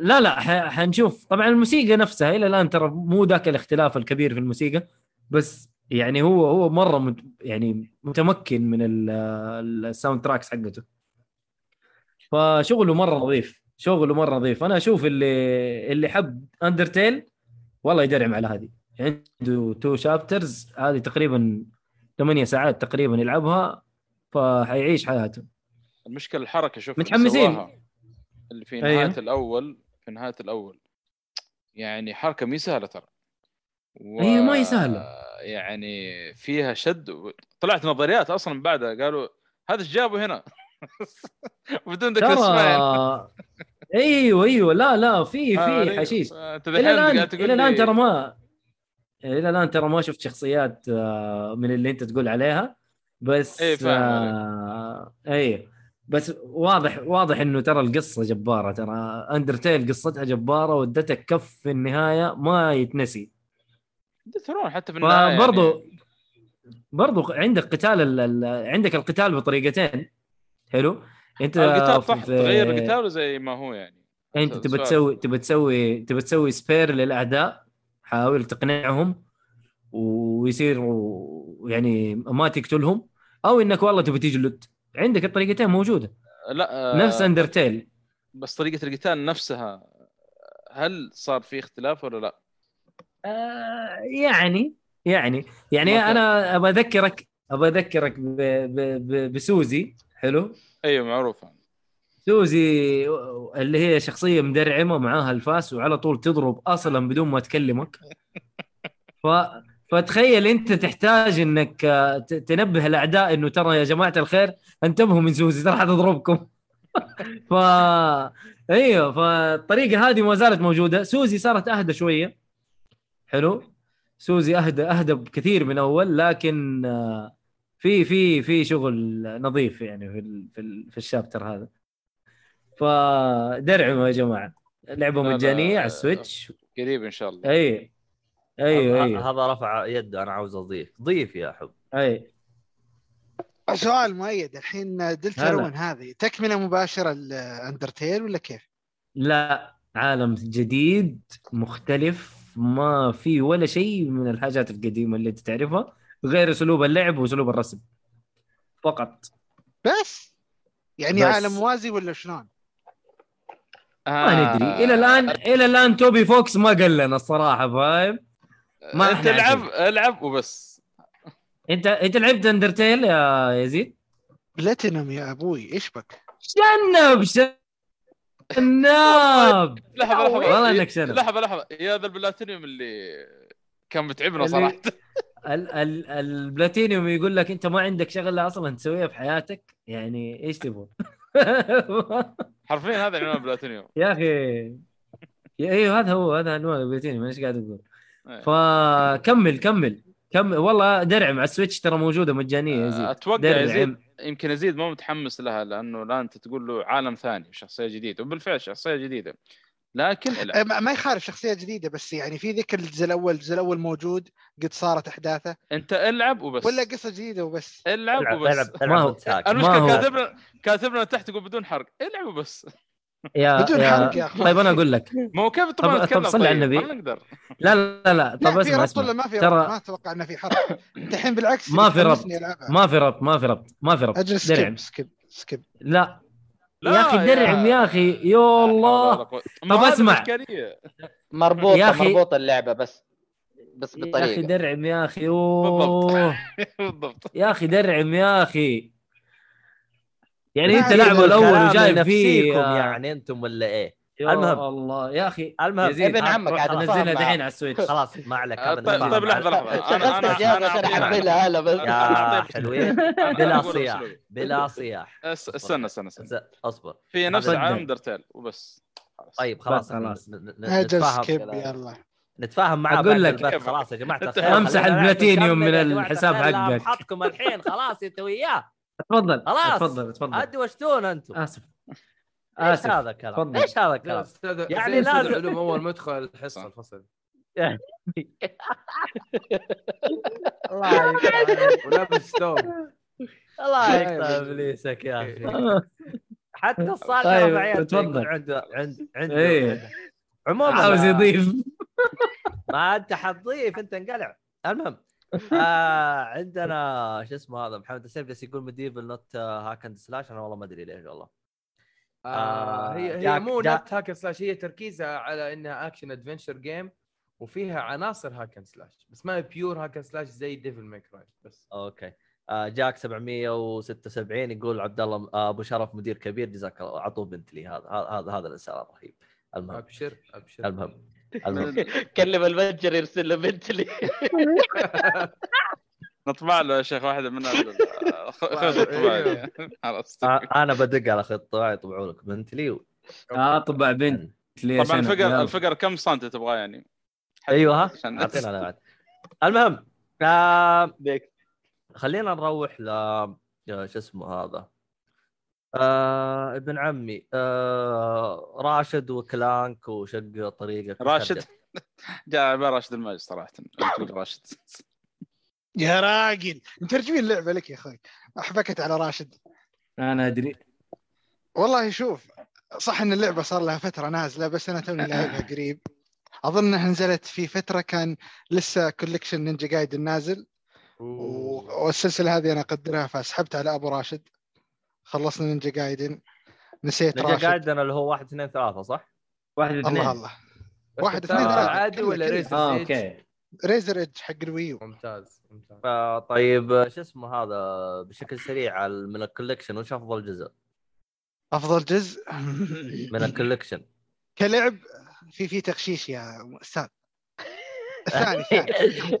لا لا حنشوف. طبعا الموسيقى نفسها إلى الآن ترى مو ذاك الاختلاف الكبير في الموسيقى بس يعني هو هو مرة مت يعني متمكن من ال- ال soundtracks حقته. فشغله مرة نظيف. شغله مرة نظيف. أنا أشوف اللي اللي حب Undertale والله يدرعم على هذه. عنده two chapters هذه تقريبا ثمانية ساعات تقريبا يلعبها. فحيعيش حياته المشكلة الحركة شوف متحمسين. اللي في أيوه. نهاية الأول في نهاية الأول يعني حركة مي سهلة ترى و... هي ما هي سهلة. يعني فيها شد و... طلعت نظريات أصلا بعدها قالوا هذا إيش جابوا هنا بدون ذكر اسماء أيوه أيوه لا لا في آه، في أيوه. حشيش أنت إلى الآن إلى الآن ترى ما إلى الآن ترى ما شفت شخصيات آه، من اللي أنت تقول عليها بس فاهم آه اي بس واضح واضح إنه ترى القصة جبارة. ترى اندرتيل قصتها جبارة ودتك كف في النهاية ما يتنسي. دثرون حتى في النهاية فبرضو يعني. برضو عندك قتال ال... ال- عندك القتال بطريقتين. حلو. أنت القتال صح تغير القتال زي ما هو يعني. أنت تبى. تسوي تبى تسوي تبى تسوي spare للأعداء. حاول تقنعهم ويصيروا يعني ما تقتلهم. أو إنك والله تبى تجلد عندك الطريقتين موجودة. لا آه، نفس Undertale بس طريقة القتال نفسها هل صار في اختلاف ولا لا؟ آه يعني يعني يعني ما كان. أنا أبى أذكرك أبى أذكرك ب... ب... ب... بسوزي. حلو؟ أيوه معروفة. سوزي اللي هي شخصية مدرعمة معاها الفاس وعلى طول تضرب أصلا بدون ما تكلمك. ف فتخيل انت تحتاج انك آه، تنبه الاعداء انه ترى يا جماعة الخير انتبهوا من سوزي ترى حتضربكم ف أيوه فالطريقة هذه ما زالت موجودة. سوزي صارت أهدى شوية. حلو. سوزي أهدى أهدى بكثير من أول لكن آه، في في في شغل نظيف يعني في في, في ال chapter هذا. فدرعموا يا جماعة. لعبة مجانية على ال Switch. قريب إن شاء الله. اي أيوه هذا- أيوه. هذا رفع يده أنا عاوز أضيف. ضيف يا حب. أي. سؤال مؤيد الحين Deltarune هذه؟ تكملة مباشرة ل Undertale ولا كيف؟ لا عالم جديد مختلف ما في ولا شيء من الحاجات القديمة اللي أنت تعرفها غير أسلوب اللعب وأسلوب الرسم. فقط. بس؟ يعني بس. عالم موازي ولا شلون؟ ما ندري. إلى الآن إلى الآن توبي فوكس ما قال لنا الصراحة فاهم؟ ما أنت العب. العب وبس. انت أنت لعبت Undertale يا يزيد؟ بلاتينوم يا أبوي إيش بك؟ شنب شنب. لحظة لحظة. والله إنك شنب. لحظة لحظة. يا ذا البلاتينيوم اللي كان متعبنا صراحة. ال ال البلاتينيوم يقول لك أنت ما عندك شغلة أصلا تسويها في حياتك يعني إيش تبغى؟ حرفيا هذا عنوان البلاتينيوم. يا أخي. أيوه هذا هو هذا عنوان البلاتينيوم إيش قاعد أقول؟ إيه. فكمل كمل. كمل والله درعم على ال Switch ترى موجودة مجانية يا زيد. أتوقع يزيد يمكن يزيد ما متحمس لها لأنه الآن أنت تقول له عالم ثاني شخصية جديدة. وبالفعل شخصية جديدة. لكن أه، العب. ما ما يخالف شخصية جديدة بس يعني في ذكر الجزء الأول الجزء الأول موجود قد صارت أحداثه. أنت ألعب وبس. ولا قصة جديدة وبس. ألعب ألعب وبس. ألعب ما العب هو-. ما المشكلة هو- كاتبنا كاتبنا تحت يقول بدون حرق. ألعب وبس. يا بدون يا حرق يا أخوي. طيب أنا أقول لك. ما هو كيف طب- طبعا طب صلي على طيب؟ النبي. ما نقدر. لا لا لا, لا. طب لا في اسمع. ربط ولا اسمع ما في ترى- ربط ما أتوقع إنه في حرق. انت الحين بالعكس ما في ربط. ما في ربط ما في ربط ما في ربط أجل skip skip skip لا. لا يا أخي درعم يا أخي. يا الله. طب. الاشكاليه مربوطة يا أخي- مربوطة اللعبة بس بس يا أخي بطريقه درعم يا أخي. أوه. بالضبط. يا أخي درعم يا أخي. يعني انت إلا الأول وجايب فيه آه، يعني أنتم ولا إيه؟ يا المهم. الله يا أخي المهم يزيد ابن عمك عاد نزلها دحين. على السويتش خلاص ما عليك طيب طيب لحظة لحظة أنا أنا يا عشان احملها هلا بس يا. حلوين بلا صياح. بلا صياح استنى استنى استنى أصبر في نفس. عالم دردتيل وبس. طيب خلاص خلاص. أجل نتفاهم سكيب. يلا نتفاهم معاه أقول بعد لك. خلاص يا جماعة أمسح البلاتينيوم من يا جماعة الحساب حقك. محطكم الحين خلاص أنت وياه تفضل خلاص. تفضل تفضل ادوا وشتون أنتم آسف إيش هذا الكلام تفضل. إيش هذا لا الكلام يعني لازم- العلوم أول ما يدخل الحصه. الفصل الله يقطع ولابس ثوب الله طيب. يقطع إبليسك يا أخي حتى الصالح طيب، تفضل. عنده عند عنده إيه. عنده. عموما عاوز يضيف ما أنت حتضيف أنت انقلع المهم آه عندنا شو اسمه هذا محمد السيف جالس يقول ميديفل نوت هاك اند سلاش أنا والله ما أدري ليش والله آه هي هي جاك- مو نت هاكن سلاش هي تركيزها على إنها اكشن ادفنشر جيم وفيها عناصر hack and slash بس ما هي pure hack and slash زي Devil May Cry بس. أوكي. آه جاك 776 يقول عبد الله آه أبو شرف مدير كبير جزاك الله اعطوه بنت لي هذا هذا هذا, الإنسان الرهيب. المهم. ابشر أبشر. المهم. كلم المتجر يرسل له بنت لي. نطبع له يا شيخ واحدة من. خلاص. آه أنا بدق على خطه يطبعوا لك بنت لي و... أطبع بنت ليش طبعا؟ الفقر. الفقر كم سنتي تبغاه يعني؟ أيوه. أعطينا المهم آه خلينا نروح ل شو اسمه هذا؟ آه ابن عمي آه راشد وكلانك وشق طريقك راشد؟ جاء راشد الماجد صراحة راشد. يا راجل مترجمين اللعبة لك يا أخوي. أحبكت على راشد. أنا أدري. والله شوف صح إن اللعبة صار لها فترة نازلة بس أنا توني لاعبها قريب. أظن إنها نزلت في فترة كان لسه collection Ninja Gaiden نازل. و- والسلسلة هذه أنا أقدرها فسحبت على ابو راشد. خلصنا Ninja Gaiden نسيت نجي راتشت. قاعد أنا اللي هو واحد اثنين ثلاثة صح؟ واحد اثنين الله الله. واحد اثنين ثلاثة. عادي ولا ريزر آه أوكي. Razor's Edge حق ال Wii U. ممتاز ممتاز. طيب شو اسمه هذا بشكل سريع على- من ال collection وش أفضل جزء؟ أفضل جزء؟ من ال collection؟ كلعب؟ في في تغشيش يا أستاذ. الثاني الثاني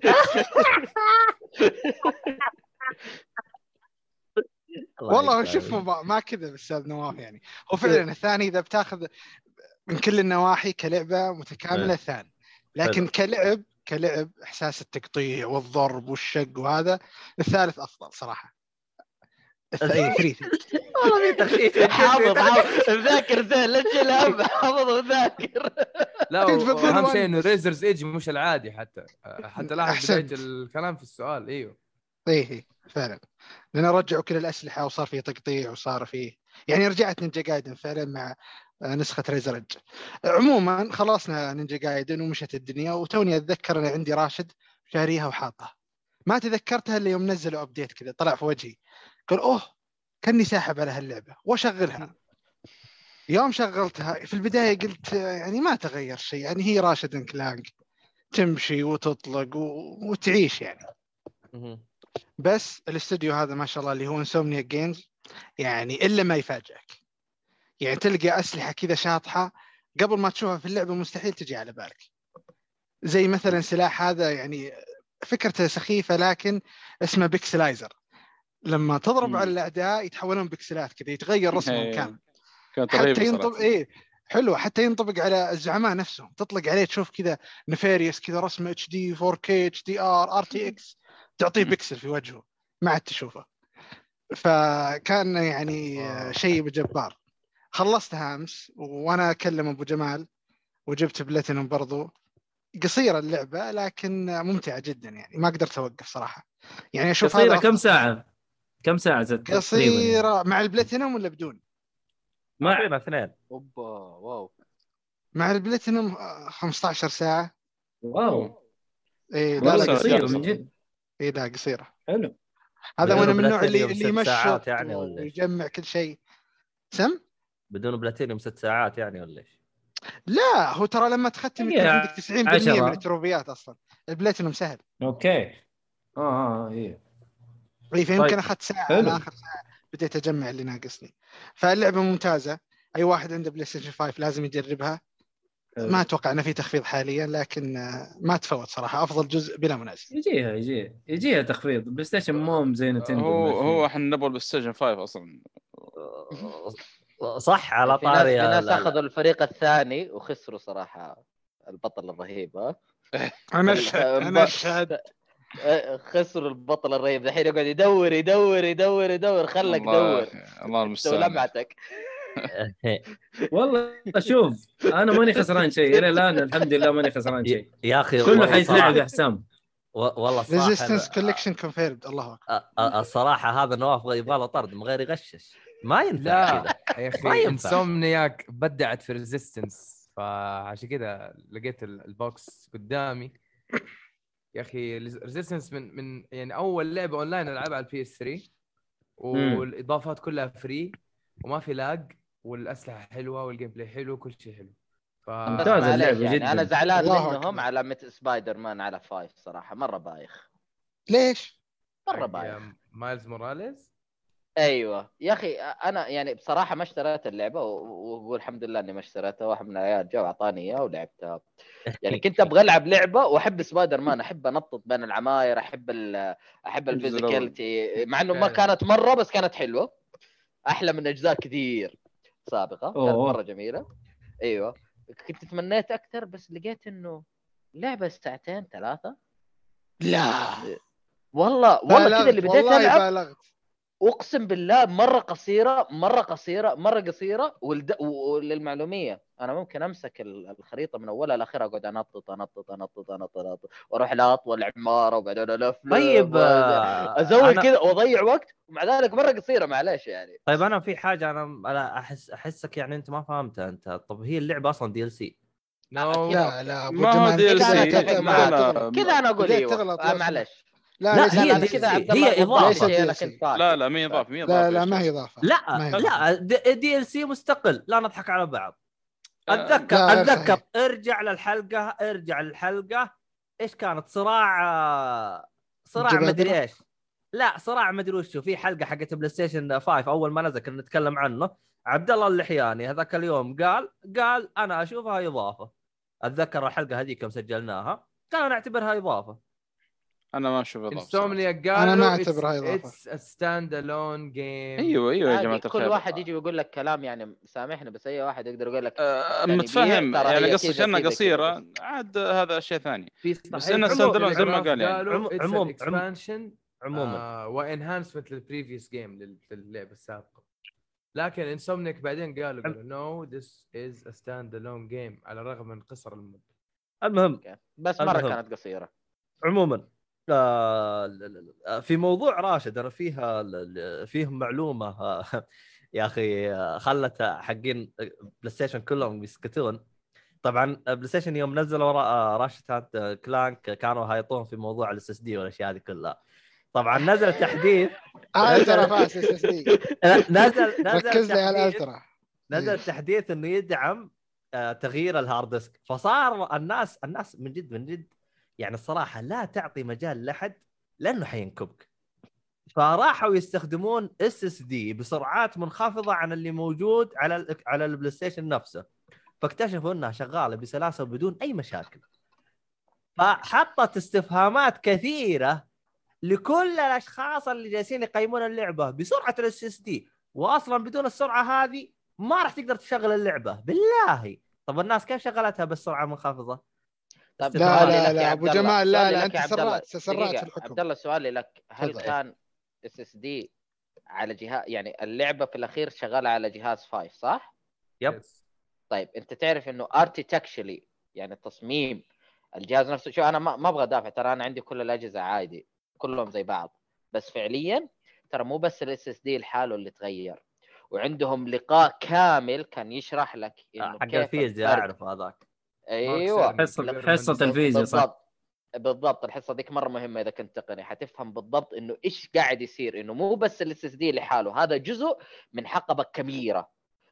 والله شوف. ما, ما كذا أستاذ نواف يعني. هو فعلا الثاني إذا بتاخذ من كل النواحي كلعبة متكاملة حلو. الثاني لكن كلعب كلعب إحساس التقطيع والضرب والشق وهذا الثالث أفضل صراحة. الث- إيه، three three. والله في حافظ حافظ. مذاكر زين لا تشيل هم حافظ وذاكر. لا one. شيء إنه Razor's Edge مش العادي حتى. حتى لاحظ. بداية الكلام في السؤال إيوه. إيه إيه، فعلا. لأن رجعوا كل الأسلحة وصار في تقطيع وصار في يعني رجعت Ninja Gaiden فعلا مع آه، نسخة Razor عموما خلصنا Ninja Gaiden ومشت الدنيا وتوني أتذكر أنا عندي Ratchet شاريها وحاطها. ما تذكرتها إلا يوم نزلوا update كذا طلع في وجهي. قال أوه كأني ساحب على هاللعبة وأشغلها. يوم شغلتها في البداية قلت يعني ما تغير شيء يعني هي Ratchet & Clank تمشي وتطلق و... وتعيش يعني. بس الاستوديو هذا ما شاء الله اللي هو Insomniac Games يعني إلا ما يفاجئك. يعني تلقى أسلحة كذا شاطحة قبل ما تشوفها في اللعبة مستحيل تجي على بالك. زي مثلا سلاح هذا يعني فكرته سخيفة لكن اسمه Pixelizer لما تضرب مم. على الاعداء يتحولون بيكسلات كذا يتغير رسمهم إيه. كامل. كانت حتى ينطبق إيه حلو حتى ينطبق على الزعماء نفسهم. تطلق عليه تشوف كذا Nefarious كذا رسم اتش دي 4 كي اتش دي ار ار تي إكس تعطيه مم. بكسل في وجهه ما عاد تشوفه فكان يعني آه. شيء جبار خلصتها أمس وأنا أكلم أبو جمال وجبت بلاتينوم برضو قصيرة اللعبة لكن ممتعة جدا يعني ما قدرت أوقف صراحة يعني أشوف قصيرة هذا كم ساعة؟ كم ساعة زدت تقريباً يعني؟ قصيره مع البلاتينوم ولا بدون؟ مع اثنين أوبا wow مع البلاتينوم آه، 15 ساعة wow إيه لا لا جالسة. من جد إيه لا قصيرة حلو هذا وأنا من النوع اللي اللي يمشط ساعات يعني؟ ويجمع كل شيء سم؟ بدون بلاتينيوم ست ساعات يعني ولا إيش؟ لا هو ترى لما تختم يكون عندك 90% من عشرة. ال trophy ات أصلا البلاتينوم سهل أوكي آه آه إيه اي فيمكن طيب. أخذت ساعة حلو. آخر ساعة بديت أجمع اللي ناقصني فاللعبة ممتازة أي واحد عنده PlayStation 5 لازم يجربها ما أتوقع إنه في تخفيض حاليا لكن آه، ما تفوت صراحة. أفضل جزء بلا منازع يجيها يجيها. يجيها تخفيض. PlayStation مو زي Nintendo هو هو إحنا نبغى ال PlayStation 5 أصلا صح على طاري في ناس أخذوا الفريق الثاني وخسروا صراحة البطل الرهيب ها؟ أنا أشهد أنا أشهد. آه، خسروا البطل الرهيب. الحين يقعد يدور يدور يدور يدور. خلك دور الله المستعان. لمعتك والله شوف أنا ماني خسران شيء. إلى الآن الحمد لله ماني خسران شيء. يا أخي كله والله حيث لعب يا حسام. و- والله الصراحه ريزيستنس كوليكشن كونفيرد الله أكبر. الصراحة هذا نواف يبغى له طرد من غير يغشش. ما ينفع لا كذا. يا ما أخي ينفع. Insomniac بدعت في Resistance فعشان كذا لقيت ال- ال box قدامي. يا أخي Resistance من من يعني أول لعبة اونلاين ألعبها على ال PS3 والإضافات كلها free وما في lag والأسلحة حلوة وال gameplay حلو كل شيء حلو. ف ممتاز اللعبة يعني جداً. أنا زعلان منهم. على مت سبايدر مان على five صراحة مرة بايخ. ليش؟ مرة بايخ. Miles Morales؟ أيوه. يا أخي أنا يعني بصراحة ما اشتريت اللعبة و- وأقول الحمد لله إني ما اشتريتها. واحد من العيال جاء واعطاني إياها ولعبتها. يعني كنت أبغى ألعب لعبة وأحب سبايدر مان. أحب أنطط بين العماير أحب ال أحب. الفيزيكاليتي. مع إنه ما. كانت مرة بس كانت حلوة. أحلى من أجزاء كثير. سابقة كانت أوه. مرة جميلة. أيوه. كنت تمنيت أكثر بس لقيت إنه لعبة ساعتين ثلاثة. لا. والله والله كذا اللي بديت والله ألعب بالغت. أقسم بالله مرة قصيرة مرة قصيرة مرة قصيرة والد... وللمعلوميه أنا ممكن أمسك ال- الخريطة من أولها لاخرها أقعد أنطط أنطط أنطط أنطط أنطط وأروح لأطول عماره وبعدين ألف طيب آه، أزود أنا- كذا وأضيع وقت ومع ذلك مرة قصيرة معلش يعني. طيب أنا في حاجة أنا أنا أحس أحسك يعني أنت ما فهمتها أنت. طب هي اللعبة أصلا دي ال سي لا لا أبو ما هو جمال DLC. كذا كذا أنا لا، لا. أقول إيوه. آه لا، معلش لا لا، هي لا لا DLC. كذا هي فاكر. لا لا ما هي إضافة ما هي اضافه لا لا ما هي إضافة. لا لا دي, DLC مستقل. لا نضحك على بعض. اتذكر أتذكر. ارجع للحلقة ارجع للحلقة. إيش كانت؟ صراع صراع؟ مدري إيش. لا صراع مدري وشو في حلقة حقت PlayStation 5 أول ما نزل كنا نتكلم عنه. عبد الله اللحياني هذاك اليوم قال قال أنا أشوفها إضافة. أتذكر الحلقة هذيك يوم سجلناها. كان نعتبرها إضافة. أنا ما أشوف اضافه Insomniac قالوا أنا ما أعتبرها إضافة. اتس ستاند الون جيم أيوه أيوه يا جماعة كل الخير. واحد يجي يقول لك كلام يعني سامحني بس أي واحد يقدر يقول لك آه، يعني ترى يعني إنها كذا، قصيرة. عاد هذا شيء ثاني. في بس عموما stand alone زي ما قال يعني. قالوا عمو- it's an عموم- expansion عموما. و enhancement لل previous game للعبة السابقة. لكن Insomniac بعدين قالوا قالوا no this is a stand alone game على الرغم من قصر المدة. المهم. بس مرة. كانت قصيرة. عموما. في موضوع Ratchet أنا فيها ل- ل- فيه معلومة آه، يا أخي آه، خلت حقين PlayStation كلهم يسكتون. طبعا PlayStation يوم نزلوا را- Ratchet Clank كانوا هايطون في موضوع ال SSD والأشياء هذه كلها. طبعا نزل تحديث ultra fast SSD نزل نزل ركز لي على نزل تحديث إنه يدعم آه، تغيير ال hard disk. فصار الناس الناس من جد من جد يعني الصراحة لا تعطي مجال لأحد لأنه حينكبك. فراحوا يستخدمون SSD بسرعات منخفضة عن اللي موجود على ال على ال PlayStation نفسه. فاكتشفوا إنها شغالة بسلاسة وبدون أي مشاكل. فحطت استفهامات كثيرة لكل الأشخاص اللي جالسين يقيمون اللعبة بسرعة ال SSD واصلا بدون السرعة هذه ما راح تقدر تشغل اللعبة. بالله! طب الناس كيف شغلتها بالسرعة المنخفضة؟ طب لا لا لا أبو جمال لا لا أنت. سرعت سرعت في الحكم عبد الله سؤالي لك هل تفضل. كان SSD على جهاز يعني اللعبة في الأخير شغالة على جهاز 5 صح؟ yep. طيب أنت تعرف إنه architecturally يعني التصميم الجهاز نفسه شو أنا ما ما أبغى أدافع ترى أنا عندي كل الأجهزة عادي كلهم زي بعض بس فعليا ترى مو بس ال SSD لحاله اللي تغير وعندهم لقاء كامل كان يشرح لك إنه حق كيف الفيزياء الفرق. أعرف هذاك أيوه. حصه حصه الفيزياء صح. بالضبط. بالضبط. الحصة ديك مرة مهمة إذا كنت تقني. حتفهم بالضبط إنه إيش قاعد يصير. إنه مو بس ال SSD لحاله هذا جزء من حقبة كبيرة.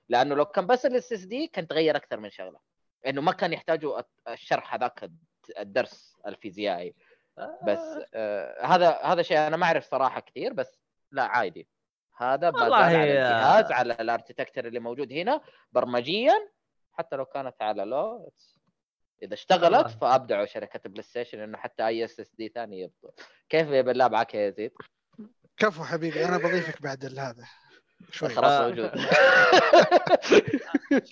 لأنه لو كان بس ال SSD كان تغير أكثر من شغلة. إنه ما كان يحتاجوا الشرح هذاك الدرس الفيزيائي. بس آه هذا هذا شيء أنا ما أعرف صراحة كثير بس لا عادي. هذا والله على الجهاز على ال architecture اللي موجود هنا برمجيا. حتى لو كانت على لو إذا اشتغلت والله. فأبدعوا شركة PlayStation إنه حتى اي SSD ثاني يبطل كيف يا بالله معك يا يزيد؟ كفو حبيبي أنا بضيفك بعد هذا شوي خلاص آه. موجود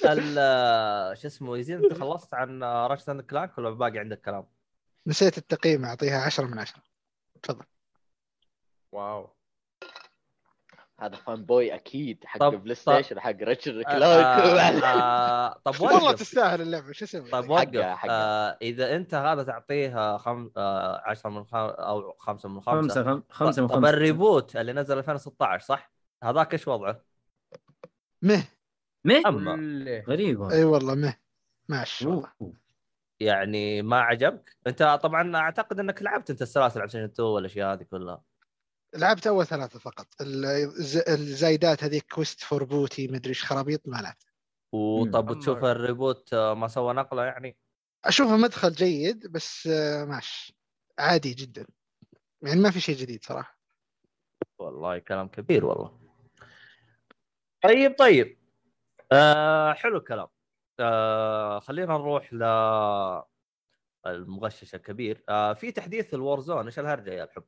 ال- شو اسمه يزيد أنت خلصت عن Ratchet and Clank ولا باقي عندك كلام؟ نسيت التقييم أعطيها 10 من 10 تفضل واو هذا fan boy أكيد حق طب- بلاي طب- ستيشن حق ريتشارد آه، كلارك آه، طب والله وقف تستاهل اللعبة شو أسوي طيب حقها- وقف. آه إذا أنت هذا تعطيه خم... آه 10 من خم... أو 5 من 5 خمسة خم- خمسة من طب خمسة. ال reboot اللي نزل 2016 صح؟ هذاك إيش وضعه؟ مه. مه؟ أما. غريب إي والله مه. ماشي والله. يعني ما عجبك؟ أنت طبعا أعتقد إنك لعبت أنت السلاسل على 2 والأشياء هذه كلها. لعبت أول ثلاثة فقط. الز- الزايدات هذيك Quest for Booty مدري إيش خرابيط ما لعبت. وطب أما- وتشوف ال reboot آه، ما سوى نقلة يعني؟ أشوفه مدخل جيد بس آه، ماشي عادي جدا. يعني ما في شيء جديد صراحة. والله كلام كبير والله. طيب طيب. آه حلو الكلام. آه خلينا نروح ل المغشش الكبير. آه في تحديث ال Warzone إيش الهرجة يا الحب؟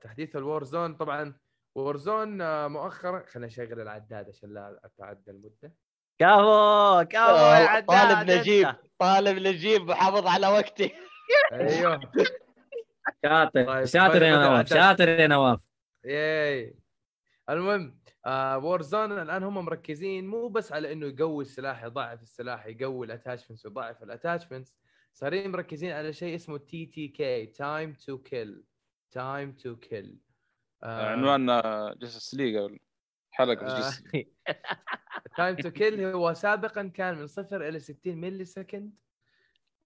تحديث ال Warzone طبعا Warzone آه مؤخرا خلينا نشغل العداد عشان لا أتعدى المدة. كفو كفو يا عداد طالب. نجيب طالب نجيب محافظ على وقتي. أيوه. شاطر طيب، شاطر يا نواف. شاطر يا نواف. ياي المهم آه Warzone الآن هم مركزين مو بس على إنه يقوي السلاح يضعف السلاح يقوي ال attachments يضعف ال attachments. صارين مركزين على شيء اسمه TTK time to kill time to kill عنوان Justice League حلقة آه. Justice time to kill هو سابقا كان من صفر إلى 60 millisecond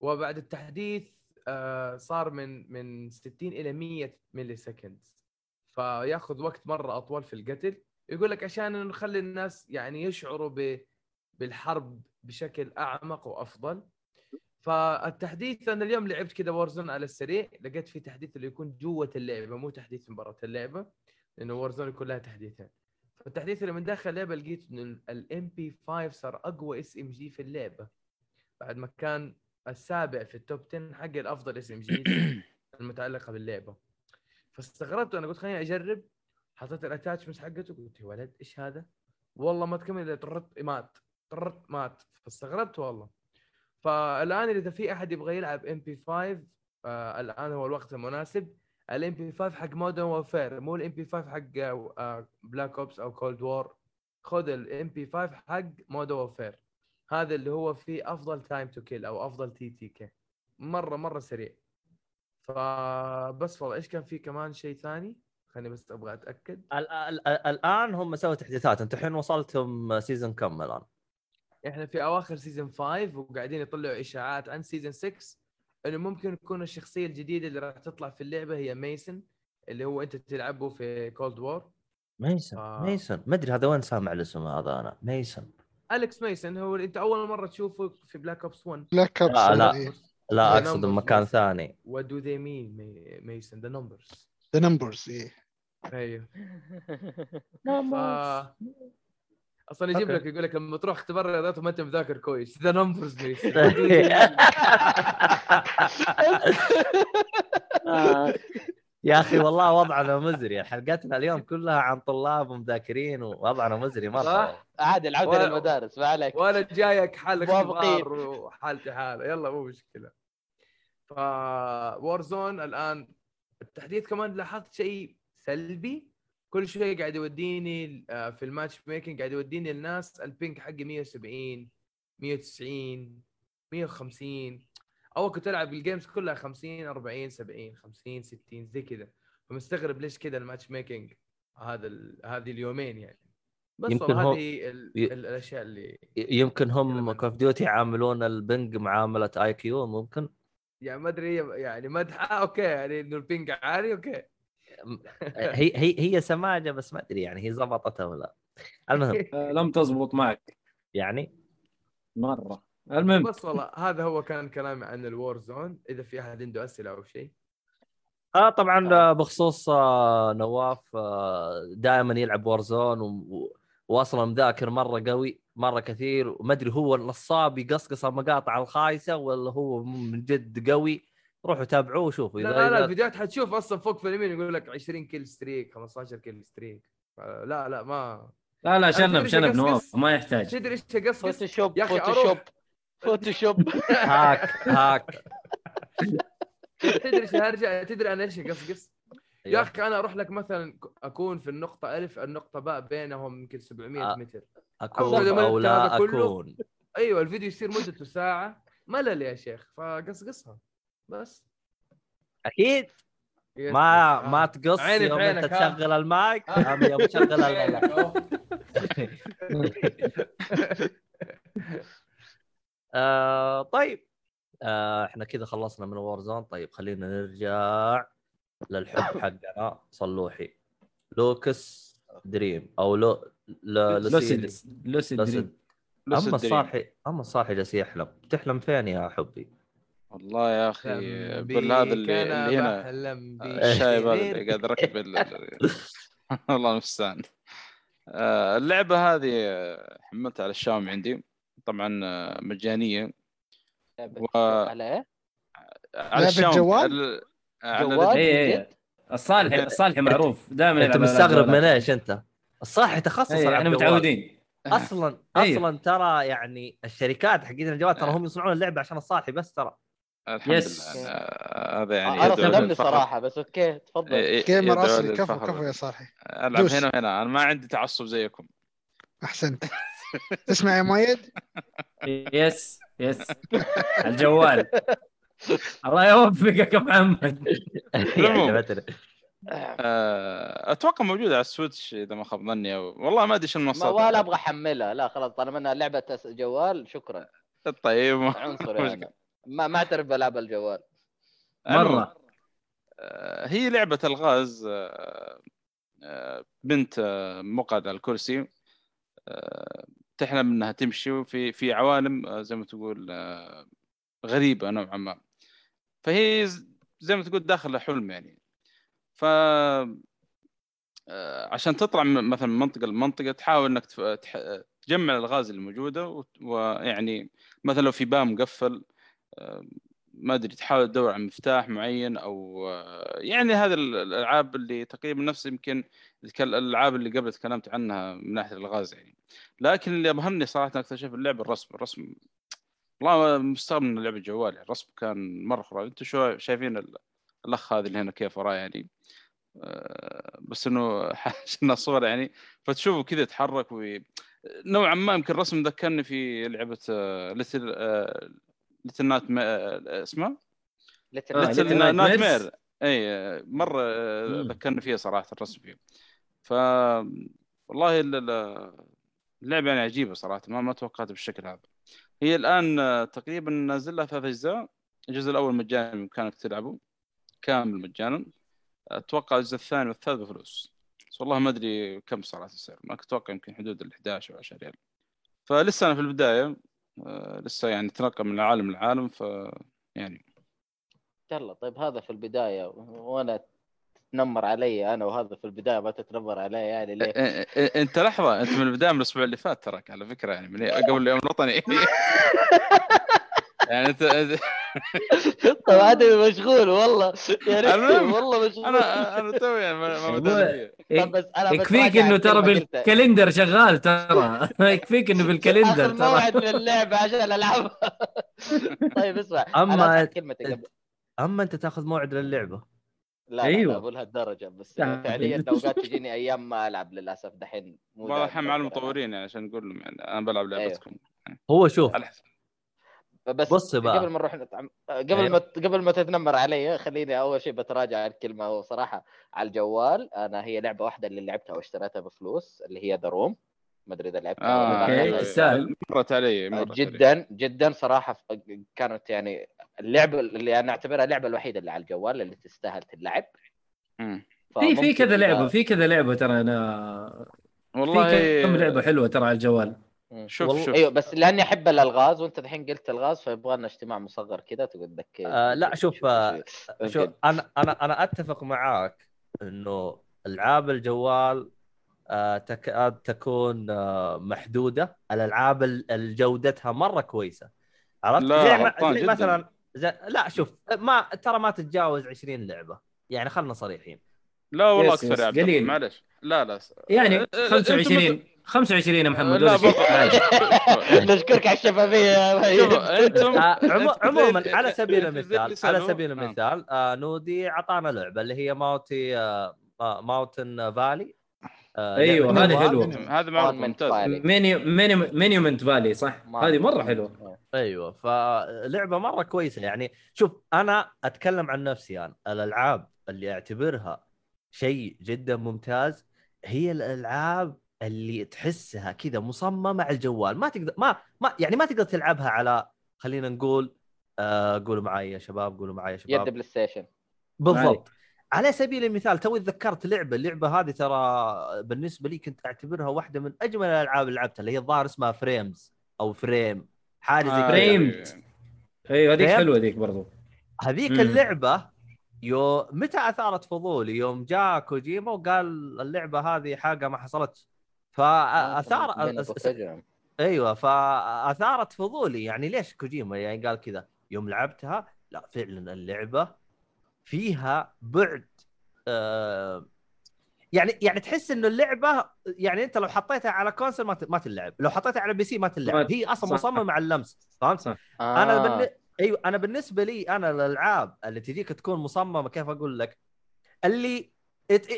وبعد التحديث آه، صار من من 60 إلى 100 millisecond فياخذ وقت مرة أطول في القتل. يقول لك عشان نخلي الناس يعني يشعروا ب بالحرب بشكل أعمق وأفضل فالتحديث أنا اليوم لعبت كذا Warzone على السريع لقيت في تحديث اللي يكون جوة اللعبة مو تحديث مباراة اللعبة لأنه Warzone يكون لها تحديثين. فالتحديث اللي من داخل اللعبة لقيت إنه ال MP 5 صار أقوى SMG في اللعبة. بعد ما كان السابع في ال top 10 حق الأفضل SMG المتعلقة باللعبة. فاستغربت وأنا قلت خليني أجرب. حطيت ال attachments حقته قلت يا ولد إيش هذا؟ والله ما تكمل إلا مات طرت مات. فاستغربت والله. فالآن إذا في أحد يبغى يلعب MP 5 آه الان هو الوقت المناسب. ال MP 5 حق Modern Warfare مو ال MP 5 حق آه Black Ops أو Cold War خذ ال MP 5 حق Modern Warfare هذا اللي هو فيه أفضل time to kill أو أفضل TTK مرة مرة سريع. فبس والله إيش كان في كمان شيء ثاني؟ خليني بس أبغى أتأكد. ال- ال- ال- الآن هم سووا تحديثات. أنت الحين وصلتم season كم الآن؟ إحنا في أواخر season 5 وقاعدين يطلعوا إشاعات عن season 6 إنه ممكن تكون الشخصية الجديدة اللي راح تطلع في اللعبة هي Mason اللي هو أنت تلعبه في Cold War Mason آه. Mason. ما أدري هذا وين سامع الاسم هذا أنا. Mason. Alex Mason هو اللي أنت أول مرة تشوفه في Black Ops 1 Black Ops لا، لا. لا أقصد مكان. ثاني. what do they mean Mason the numbers the numbers إيه. أيوه. ف... أصلا يجيب. لك يقول لك لما تروح اختبار رياضيات وما أنت مذاكر كويس. the numbers يا أخي والله وضعنا مزري. حلقتنا اليوم كلها عن طلاب ومذاكرين ووضعنا مزري مرة. صح؟ عادي العوده للمدارس ما عليك. ولا جايك حال موافقين. اختبار وحالتي حالة. يلا مو مشكلة. ف Warzone الآن. التحديث كمان لاحظت شيء سلبي؟ كل شوي قاعد يوديني آه، في ال matchmaking قاعد يوديني الناس ال ping حقي 170 190 150 أول كنت ألعب ال games كلها 50 40 70 50 60 زي كذا. فمستغرب ليش كذا ال matchmaking هذا. هذه اليومين يعني. بس يمكن هذه ال... ي- الأشياء اللي يمكن هم Call of Duty يعاملون ال ping معاملة IQ ممكن؟ يعني ما أدري يعني مدحه okay يعني إنه ال ping عالي okay. هي هي هي سماجة بس ما أدري يعني هي زبطتها ولا المهم. آه، لم تزبط معك. يعني؟ مرة. المهم. بس والله هذا هو كان كلامي عن ال Warzone. إذا في أحد عنده أسئلة أو شيء. آه طبعا آه، بخصوص آه، نواف دائما يلعب Warzone و... واصلا مذاكر مرة قوي مرة كثير. وما أدري هو نصاب يقصقص المقاطع الخايسة ولا هو من جد قوي؟ روحوا تابعوه وشوفوا لا لا, لا الفيديوهات حتشوف أصلا فوق في اليمين يقول لك 20 kill streak 15 kill streak لا لا ما لا لا شنب شنب نواف؟ ما يحتاج تدري إيش اقصقص؟ Photoshop يا أخي Photoshop أروح- Photoshop هاك هاك تدري إيش ارجع تدري أنا إيش اقصقص؟ يا. أخي أنا أروح لك مثلا أكون في النقطة ألف النقطة باء بينهم يمكن 700 آه. متر أكون أو هذا لا كله؟ أكون أيوه الفيديو يصير مدته ساعة ملل يا شيخ فقصقصها بس أكيد ما بس. ما آه. تقص يوم أنت. تشغل المايك آه. يوم تشغل ال- آه طيب آه إحنا كذا خلصنا من Warzone طيب خلينا نرجع للحب حقنا صلوحي lux dream أو lu lucid lucid dream أما. الصاحي أما الصاحي جالس يحلم تحلم فين يا حبي؟ والله يا أخي بال هذا اللي, اللي هنا بيك. الشايب هذا اللي قاعد ال- والله المستعان آه، اللعبة هذه آه، حملتها على الشاومي عندي طبعا آه، مجانية و- على إيه؟ على الشاومي على جوال؟ ال- اي اي الصالحي الصالحي معروف دائما أنت مستغرب من إيش أنت؟ الصاحي تخصص ألعاب إحنا. متعودين أصلا. أصلا ترى يعني الشركات حقين الجوال ترى هم يصنعون اللعبة عشان الصاحي بس ترى الحمد yes. لله هذا يعني أنا صدمني. صراحة بس okay تفضل gamer اصلي كفو. كفو يا صاحي ألعب دوس. هنا وهنا أنا ما عندي تعصب زيكم أحسنت تسمع يا مؤيد؟ yes yes الجوال الله يوفقك يا محمد. عجبتني. آه، أتوقع موجوده على ال Switch إذا ما خاب ظني أو... والله ما أدري شو ما المنصات ولا أبغى أحملها لا خلاص طالما إنها لعبة جوال شكرا طيب عنصر أنا ما ما أعترف بألعاب الجوال. مرة. آه، هي لعبة الغاز آه، آه، بنت مقعد على الكرسي تحلم إنها تمشي في في عوالم زي ما تقول غريبة نوعا ما. فهي زي ما تقول داخل حلم يعني. ف عشان تطلع من مثلا من منطقة لمنطقة تحاول إنك تف- تح- تجمع الغاز اللي موجودة وت- ويعني مثلا لو في باب مقفل ما أدري تحاول تدور على مفتاح معين أو آه، يعني هذه ال- الألعاب اللي تقريبا نفس يمكن الألعاب اللي قبل تكلمت عنها من ناحية الغاز يعني. لكن اللي ابهرني صراحة في اللعبه الرسم الرسم والله مستغرب من لعبه جوال يعني. الرسم كان مرة خرافي. أنتم شو شايفين ال- الأخ هذا اللي هنا كيف وراه يعني؟ آه، بس إنه شفنا صور يعني. فتشوفه كذا يتحرك. نوعا ما يمكن الرسم ذكرني في لعبة Little Little Night آه،. Little Little Night. mare إي مرة آه،. ذكرني فيها صراحة الرسم فيه ف والله ال- ال- اللعبة يعني عجيبة صراحة ما ما توقعت بالشكل هذا. هي الآن آه، تقريبا نازل لها ثلاث أجزاء. الجزء الأول مجاني بامكانك تلعبه كامل مجانا. أتوقع الجزء الثاني والثالث بفلوس. بس والله ما أدري كم صراحة السعر ما كنت أتوقع يمكن حدود ال 11 أو 10 ريال فلسه أنا في البداية. آه، لسه يعني تنقل من العالم للعالم ف يعني يلا طيب هذا في البداية وأنا تتنمر علي أنا وهذا في البداية ما تتنمر علي يعني ليه؟ إيه، إيه، أنت لحظة أنت من البداية من الأسبوع اللي فات تراك على فكرة يعني من قبل اليوم الوطني يعني انت طيب هذا مشغول والله يا ريت المهم، والله مشغول أنا أنا توي يعني ما ما بدأت. طب بس أنا يكفيك إنه ترى. بال calendar شغال ترى يكفيك إنه بال calendar آخر موعد ترى للعبه عشان العبها طيب اسمع قبل أما أنت تاخذ موعد للعبة لا. لا ابو لهالدرجة بس. فعليا اوقات تجيني أيام ما ألعب للأسف دحين مو والله الحين مع المطورين يعني عشان نقول لهم يعني أنا بلعب لعبتكم هو شوف على حسب ألعب. بس بص بقى. قبل ما نروح. قبل أيوة. ما قبل ما تتنمر علي خليني أول شيء بتراجع الكلمة هو صراحة على الجوال أنا هي لعبة واحدة اللي لعبتها واشتريتها بفلوس اللي هي ذا روم ما أدري إذا لعبتها آه لا. تستاهل. مرت علي مرت علي. جدا جدا صراحة كانت يعني اللعبة اللي أنا أعتبرها اللعبة الوحيدة اللي على الجوال اللي تستاهل تلعب. في في كذا لعبة في كذا لعبة ترى أنا في والله كم لعبة حلوة ترى على الجوال. شوف والله- شوف. أيوه بس لأني أحب الألغاز وأنت الحين قلت ألغاز فيبغى لنا اجتماع مصغر كذا تقول لك آه، لا، شوف، آه، شوف يمكن. أنا أنا أنا أتفق معاك إنه ألعاب الجوال آه، تكاد تكون آه، محدودة. الألعاب ال- ال- جودتها مرة كويسة. عرفت؟ لا، زي, ما زي. مثلا زي لا شوف ما ترى ما تتجاوز 20 لعبة. يعني خلنا صريحين. لا والله أكثر يا عبد. معلش. لا لا يعني أه، أه، 25 25 يا محمد ولا شيء. عادي. نشكرك على الشفافية أنتم آه، أنت- عموما على سبيل المثال على. سبيل آه. المثال آه، نودي أعطانا لعبة اللي هي ماوتي آه، ما- ماوتن فالي آه، أيوة، لعبة هذه. حلوة. هذا معروف ممتاز. مينيو مينيو مينيومنت فالي صح هذه مرة حلوة أيوه فلعبة مرة كويسة يعني شوف أنا أتكلم عن نفسي أنا الألعاب اللي أعتبرها شيء جدا ممتاز هي الألعاب اللي تحسها كذا مصممة على الجوال. ما تقدر ما ما يعني ما تقدر تلعبها على خلينا نقول آه قولوا معي يا شباب قولوا معي يا شباب يد بلاي ستيشن بالضبط. على سبيل المثال توي تذكرت لعبة. اللعبة هذه ترى بالنسبة لي كنت أعتبرها واحدة من أجمل الألعاب اللي لعبتها اللي هي الظاهر اسمها Frames أو Frame حاجة زي آه، كذا. Framed. أيوه هذيك؟ حلوة ذيك برضو. هذيك مم. اللعبة يوم متى أثارت فضولي؟ يوم جاء كوجيما وقال اللعبة هذه حاجة ما حصلت فاثار. أيوه فأثارت فضولي يعني ليش كوجيما يعني قال كذا يوم لعبتها لا فعلا اللعبة فيها بعد آه يعني يعني تحس إنه اللعبة يعني أنت لو حطيتها على console ما ت- ما تلعب لو حطيتها على PC ما تلعب هي أصلا. مصممة على اللمس فهمت. أنا آه. بالن... أيوه أنا بالنسبة لي أنا الألعاب اللي تجيك تكون مصممة كيف أقول لك اللي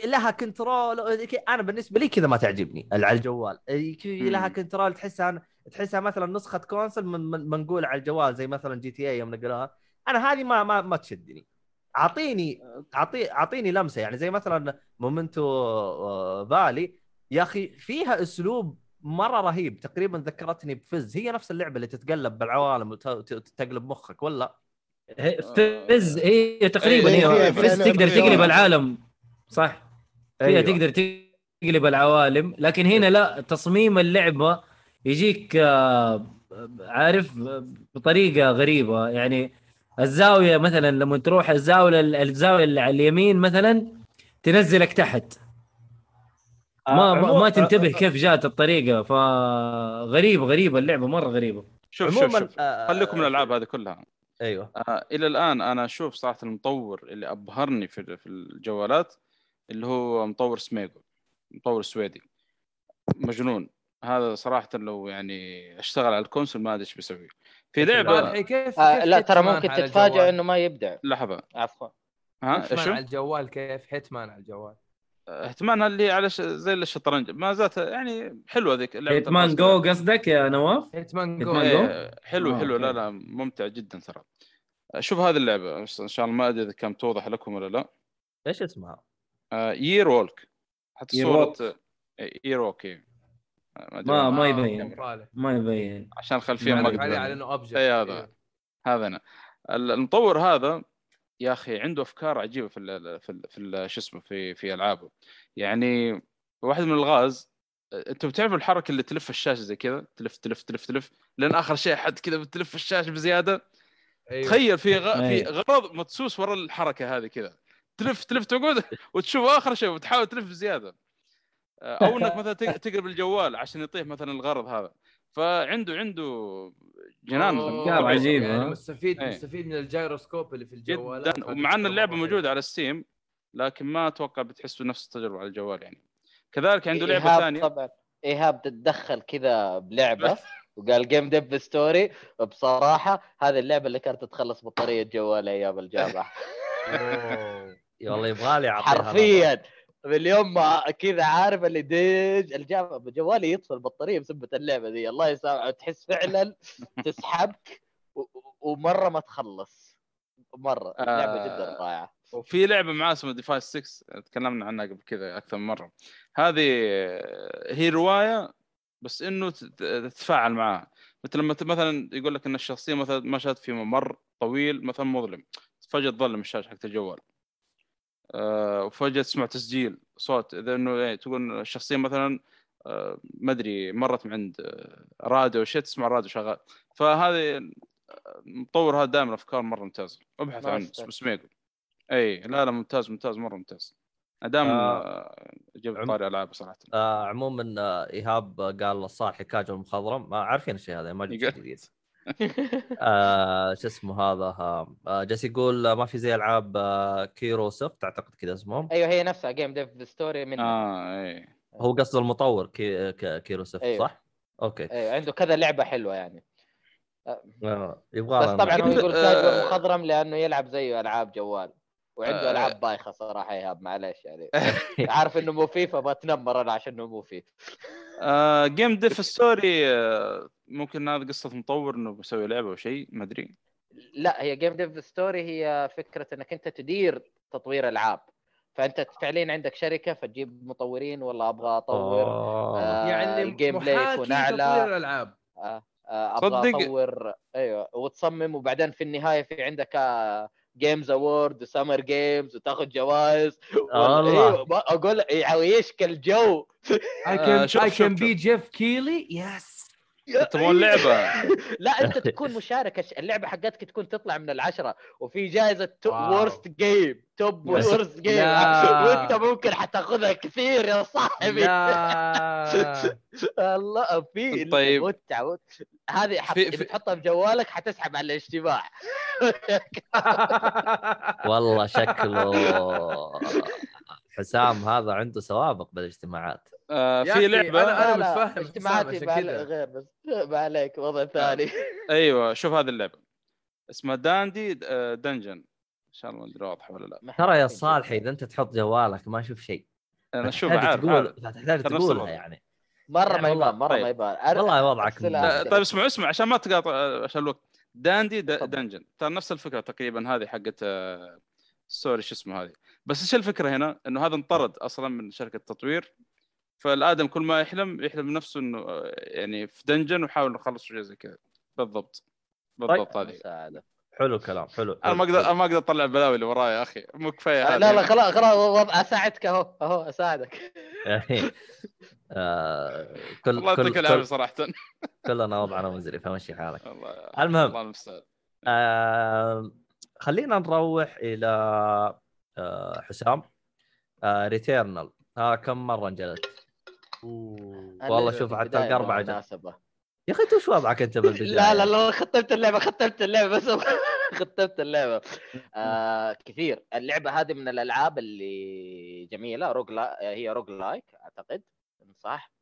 لها control أنا بالنسبة لي كذا ما تعجبني على الجوال. لها. control تحسها تحسها مثلا نسخة console من من- منقول على الجوال زي مثلا GTA يوم نقلوها أنا هذه ما ما ما تشدني. اعطيني اعطي أعطيني لمسة. يعني زي مثلا Monument آه، Valley. يا أخي فيها أسلوب مرة رهيب. تقريبا ذكرتني بـ Fez. هي نفس اللعبة اللي تتقلب بالعوالم وتقلب مخك ولا؟ هي- فز. هي تقريبا إيه، هي فز تقدر تقلب العالم. صح؟ فيها أيوة. تقدر تقلب العوالم لكن هنا لا تصميم اللعبة يجيك آه، عارف آه، بطريقة غريبة. يعني الزاوية مثلا لما تروح الزاوية الزاوية اللي على اليمين مثلا تنزلك تحت. ما ما, ما تنتبه كيف جات الطريقة. فغريبه غريبه اللعبة مرة غريبة. شوف شوف شوف. آه، خليكم من الألعاب هذه كلها. أيوه. آه إلى الآن أنا أشوف صراحة المطور اللي أبهرني في في الجوالات اللي هو مطور سميجو مطور سويدي. مجنون. هذا صراحة لو يعني اشتغل على ال console ما أدري إيش بيسوي. في لعبه الحين كيف آه كيف لا ترى Hitman ممكن تتفاجئ؟ إنه ما يبدع لحظة. عفوا. ها؟ Hitman شو؟ على الجوال كيف؟ Hitman على الجوال. اهتمامها اللي على ش... زي الشطرنج. ما زالت يعني حلوة ذيك Hitman. Go قصدك يا نواف؟ Hitman Go Hitman Go؟ حلو آه، حلو. لا. لا ممتع جدا ترى. شوف هذه اللعبة. إن شاء الله ما أدري إذا كانت توضح لكم ولا لا. إيش اسمها؟ Year Walk حتى Year صورة Year Walk إيه. أدري ما-. ما آه، يبين. ما يبين عشان الخلفيه ما. عليه. على إنه object إي هذا هذا أنا ال- المطور هذا يا أخي عنده أفكار عجيبة في ال في ال في شو اسمه في في ألعابه يعني واحد من الغاز أنتم بتعرفوا الحركة اللي تلف الشاشة زي كذا تلف تلف تلف تلف لين آخر شيء حد كذا بتلف الشاشة بزيادة أيوه. تخيل في غ... في أيوه. غرض مدسوس ورا الحركة هذه كذا تلف تلف تقعد وتشوف آخر شيء وتحاول تلف بزياده أو إنك مثلا تق- تقلب الجوال عشان يطيح مثلا الغرض هذا. فعنده عنده جنان. أفكار عجيبة، يعني ها؟ مستفيد إيه. مستفيد من الجيروسكوب اللي في الجوال. جدا. ومع إن اللعبة موجودة على Steam لكن ما أتوقع بتحسوا نفس التجربة على الجوال يعني. كذلك عنده لعبة إيهاب ثانية. طبعا. إيهاب تتدخل كذا بلعبة وقال Game Dev Story بصراحة هذه اللعبة اللي كانت تخلص بطاريه جوال أيام الجامعة. والله يبغى لي أعطيها. حرفيا. باليوم ما كذا عارف اللي ديج الجامعة جوالي يطفي البطاريه بسبة اللعبة دي. الله يسامحه تحس فعلا تسحبك ومرة ما تخلص. مرة. لعبة جدا آه. رائعة. وفي لعبة معاه اسمها Device 6 تكلمنا عنها قبل كذا أكثر من مرة. هذه هي رواية بس إنه تت- تتفاعل معاها مثل لما ت- مثلا يقول لك إن الشخصية مثلا مشت في ممر طويل مثلا مظلم. فجأة تظلم الشاشة حقت الجوال. آه، وفجأة تسمع تسجيل صوت إذا إنه يعني تقول الشخصيه مثلا آه، ما أدري مرت من عند آه، راديو شيء تسمع راديو شغال. فهذه آه، المطور هذا دائما افكار مرة ممتازه أبحث عنه ماستر. بس ما يقول إي لا لا ممتاز ممتاز مرة ممتاز. دام آه، جبت عم- طاري ألعاب صراحة. آه عموما آه إيهاب قال الصالح كاجو المخضرم. ما عارفين الشيء هذا ما جبت جديد. آه شو اسمه هذا آه آه، جالس يقول آه، ما في زي ألعاب آه Kairosoft أعتقد كذا اسمهم أيوه هي نفسها Game Dev Story من آه إي هو قصد المطور كي Kairosoft أيوه. صح؟ okay أيوه عنده كذا لعبة حلوة يعني آه يبغى بس طبعا هو يقول آه. كاجوال مخضرم لأنه يلعب زيه ألعاب جوال وعنده آه. ألعاب بايخة صراحة ايهاب معلش يعني عارف إنه مو فيه فبتنمر أنا عشان إنه مو فيه آه Game Dev Story آه ممكن هذا قصة مطور إنه بيسوي لعبة أو شيء ما أدري لا هي Game Dev Story هي فكرة إنك أنت تدير تطوير ألعاب فأنت فعليا عندك شركة فتجيب مطورين والله أبغى أطور آه. آه، يعني الجيم بلاي يكون تطوير اعلى الألعاب آه، آه، أبغى صدق. أطور أيوه وتصمم وبعدين في النهاية في عندك جيمز اوورد وسمر جيمز وتاخذ جوائز. والله. ما أقول يعيشك الجو. I آه، can شوف- I شوف- تبغون لعبة. لا أنت تكون مشاركة. اللعبة حقتك تكون تطلع من العشرة وفي جائزة wow. Worst game top worst game. وأنت ممكن حتاخذها كثير يا صاحبي. الله في طيب. متعة. مت- هذه حط... في- إذا في- تحطها في جوالك حتسحب على الاجتماع. والله شكله حسام هذا عنده سوابق بالاجتماعات. آه في لعبة أنا- أنا لا، لا، متفهم اجتماعاتي. غير بس ما عليك وضع ثاني. أيوه شوف هذه اللعبة. اسمها داندي آه، dungeon. إن شاء الله ما أدري واضحة ولا لا. ترى يا صالحي إذا أنت تحط جوالك ما أشوف شيء. أنا شوف تحتاج عارف. تحتاج تقولها. يعني. مرة يعني ما يبان مرة طيب. ما يبان والله وضعك. طيب اسمع اسمع عشان ما تقاطع آه، عشان الوقت. داندي. dungeon. ترى نفس الفكرة تقريبا هذه حقت story شو اسمه هذه. بس إيش الفكرة هنا؟ إنه هذا انطرد أصلا من شركة تطوير. فالآدم كل ما يحلم يحلم نفسه إنه آه، يعني في dungeon ويحاول يخلص شيء زي كذا. بالضبط. بالضبط هذه. مساعدة. حلو الكلام حلو. أنا ما أقدر ما أقدر أطلع البلاوي اللي وراي يا أخي. مو كفاية هذه. لا لا خلاص خلاص وضع أساعدك أهو أهو أساعدك. يعني آه، كل الله كل, يعطيك العافيه صراحة. كلنا وضعنا مزري فمشي حالك. الله المهم الله المستعان آه خلينا نروح إلى آه حسام. آه Returnal ها كم مرة انجلت؟ والله شوف حتى جت. مناسبة. يا أخي أنت وش وضعك أنت بالبداية؟ لا لا لا ختمت اللعبة ختمت اللعبة بس ختمت اللعبة. آه كثير. اللعبة هذه من الألعاب اللي جميلة روج لا... هي روج لايك أعتقد. صح.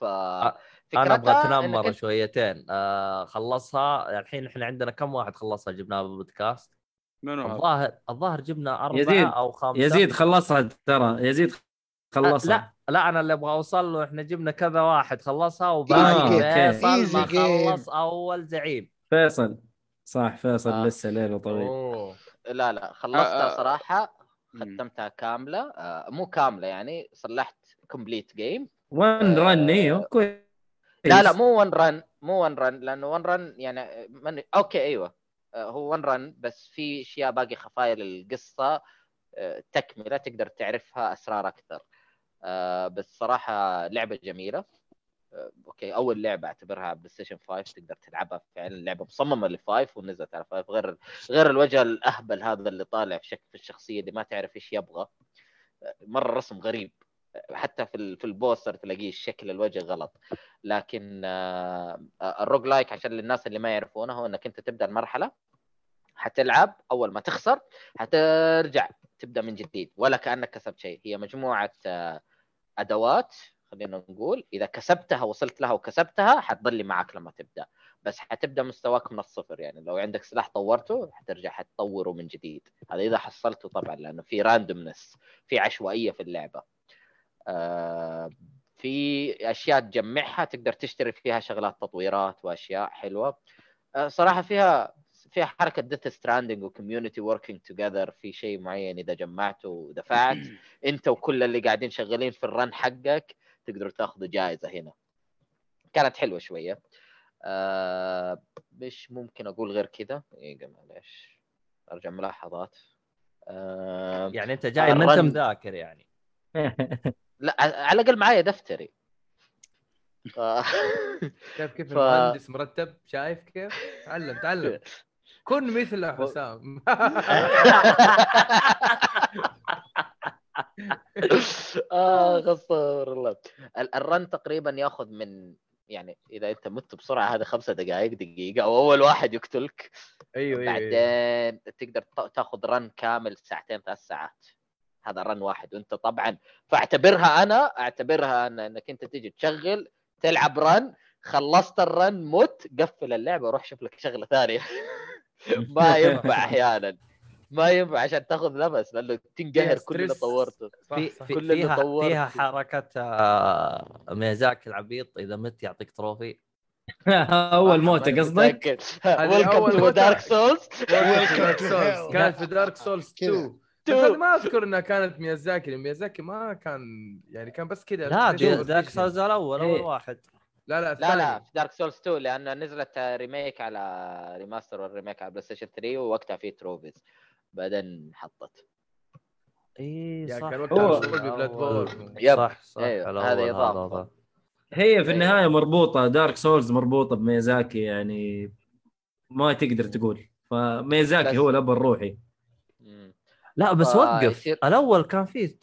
ف أنا أبغى إنك اتنمر أنت- شويتين. آه خلصها. الحين إحنا عندنا كم واحد خلصها؟ جبناه بالبودكاست منو؟ الظاهر الظاهر جبنا أربعة يزيد. أو خمسة. يزيد خلصها ترى. يزيد خلصها. لا لا أنا اللي أبغى أوصل له إحنا جبنا كذا واحد خلصها آه، وباقي. فيصل ما. خلص أول زعيم. فيصل. صح فيصل آه. لسه ليلة طويل. أوه. لا لا خلصتها آه، آه. صراحة. ختمتها كاملة. آه مو كاملة يعني صلحت complete game one آه، run أيوه كويس لا لا مو one run مو one run لأنه one run يعني من... أوكي أيوه. آه، هو one run بس في أشياء باقي خفايا للقصة. آه، تكملة تقدر تعرفها أسرار أكثر. آه، بس صراحة لعبة جميلة. آه، أوكي أول لعبة أعتبرها بلاي ستيشن 5 تقدر تلعبها فعلا لعبة مصممة لل five ونزلت على 5 غير غير الوجه الأهبل هذا اللي طالع في شكل في الشخصية اللي ما تعرف إيش يبغى. آه، مرة رسم غريب. آه، حتى في في البوستر تلاقيه شكل الوجه غلط. لكن آه، آه، ال roguelike عشان للناس اللي ما يعرفونه هو إنك أنت تبدأ المرحلة حتلعب. أول ما تخسر حترجع تبدأ من جديد ولا كأنك كسبت شيء. هي مجموعة آه، أدوات خلينا نقول إذا كسبتها وصلت لها وكسبتها حتضلي معك لما تبدأ. بس حتبدأ مستواك من الصفر يعني لو عندك سلاح طورته حترجع حتطوره من جديد. هذا إذا حصلته طبعا لأنه في randomness في عشوائية في اللعبة. آه، في أشياء تجمعها تقدر تشتري فيها شغلات تطويرات وأشياء حلوة. آه، صراحة فيها فيها حركة Death Stranding و community working together في شيء معين إذا جمعته ودفعت. أنت وكل اللي قاعدين شغالين في ال run حقك تقدروا تاخذوا جائزة هنا. كانت حلوة شوية. آه مش ممكن أقول غير كذا. دقيقه معلش أرجع ملاحظات. آه يعني أنت جاي ما أنت. مذاكر يعني. لا على الأقل معايا دفتري. شايف كيف ف- المهندس مرتب؟ شايف كيف؟ تعلم تعلم. كن مثل حسام آه استغفر الله. ال- الرن تقريبا ياخذ من يعني إذا أنت مت بسرعة هذا خمسة دقائق دقيقة. أو أول واحد يقتلك. أيوه أيوه أيوة. بعدين تقدر ت- تاخذ run كامل ساعتين ثلاث ساعات. هذا run واحد. وأنت طبعا فاعتبرها أنا اعتبرها أنا أنك أنت تيجي تشغل تلعب run خلصت ال run مت قفل اللعبة وروح شوف لك شغلة ثانية. ما ينفع أحيانا ما ينفع عشان تاخذ نفس لأنه تنقهر كل اللي. طورته في كل اللي فيها طورته. فيها حركة آه، ميازاكي العبيط إذا مت يعطيك trophy أول موتة قصدك؟ welcome to. Dark Souls Dark Souls كانت في Dark Souls كذا. 2 بس أنا ما أذكر إنها كانت ميازاكي لأن ميازاكي ما كان يعني كان بس كذا لا Dark. Souls الأول أول إيه. واحد لا لا لا لا. في Dark Souls 2 لأنه نزلت remake على remaster وال remake على بلاي ستيشن 3 ووقتها في trophies بعدين حطت اي يعني صح. كان وقتها Bloodborne yep. صح صح هذه هذا- إضافة. هذا. هي في النهاية مربوطة دارك سولز مربوطة بميازاكي يعني ما تقدر تقول. فميازاكي بس- هو الأب الروحي. لا بس وقف. الأول كان فيه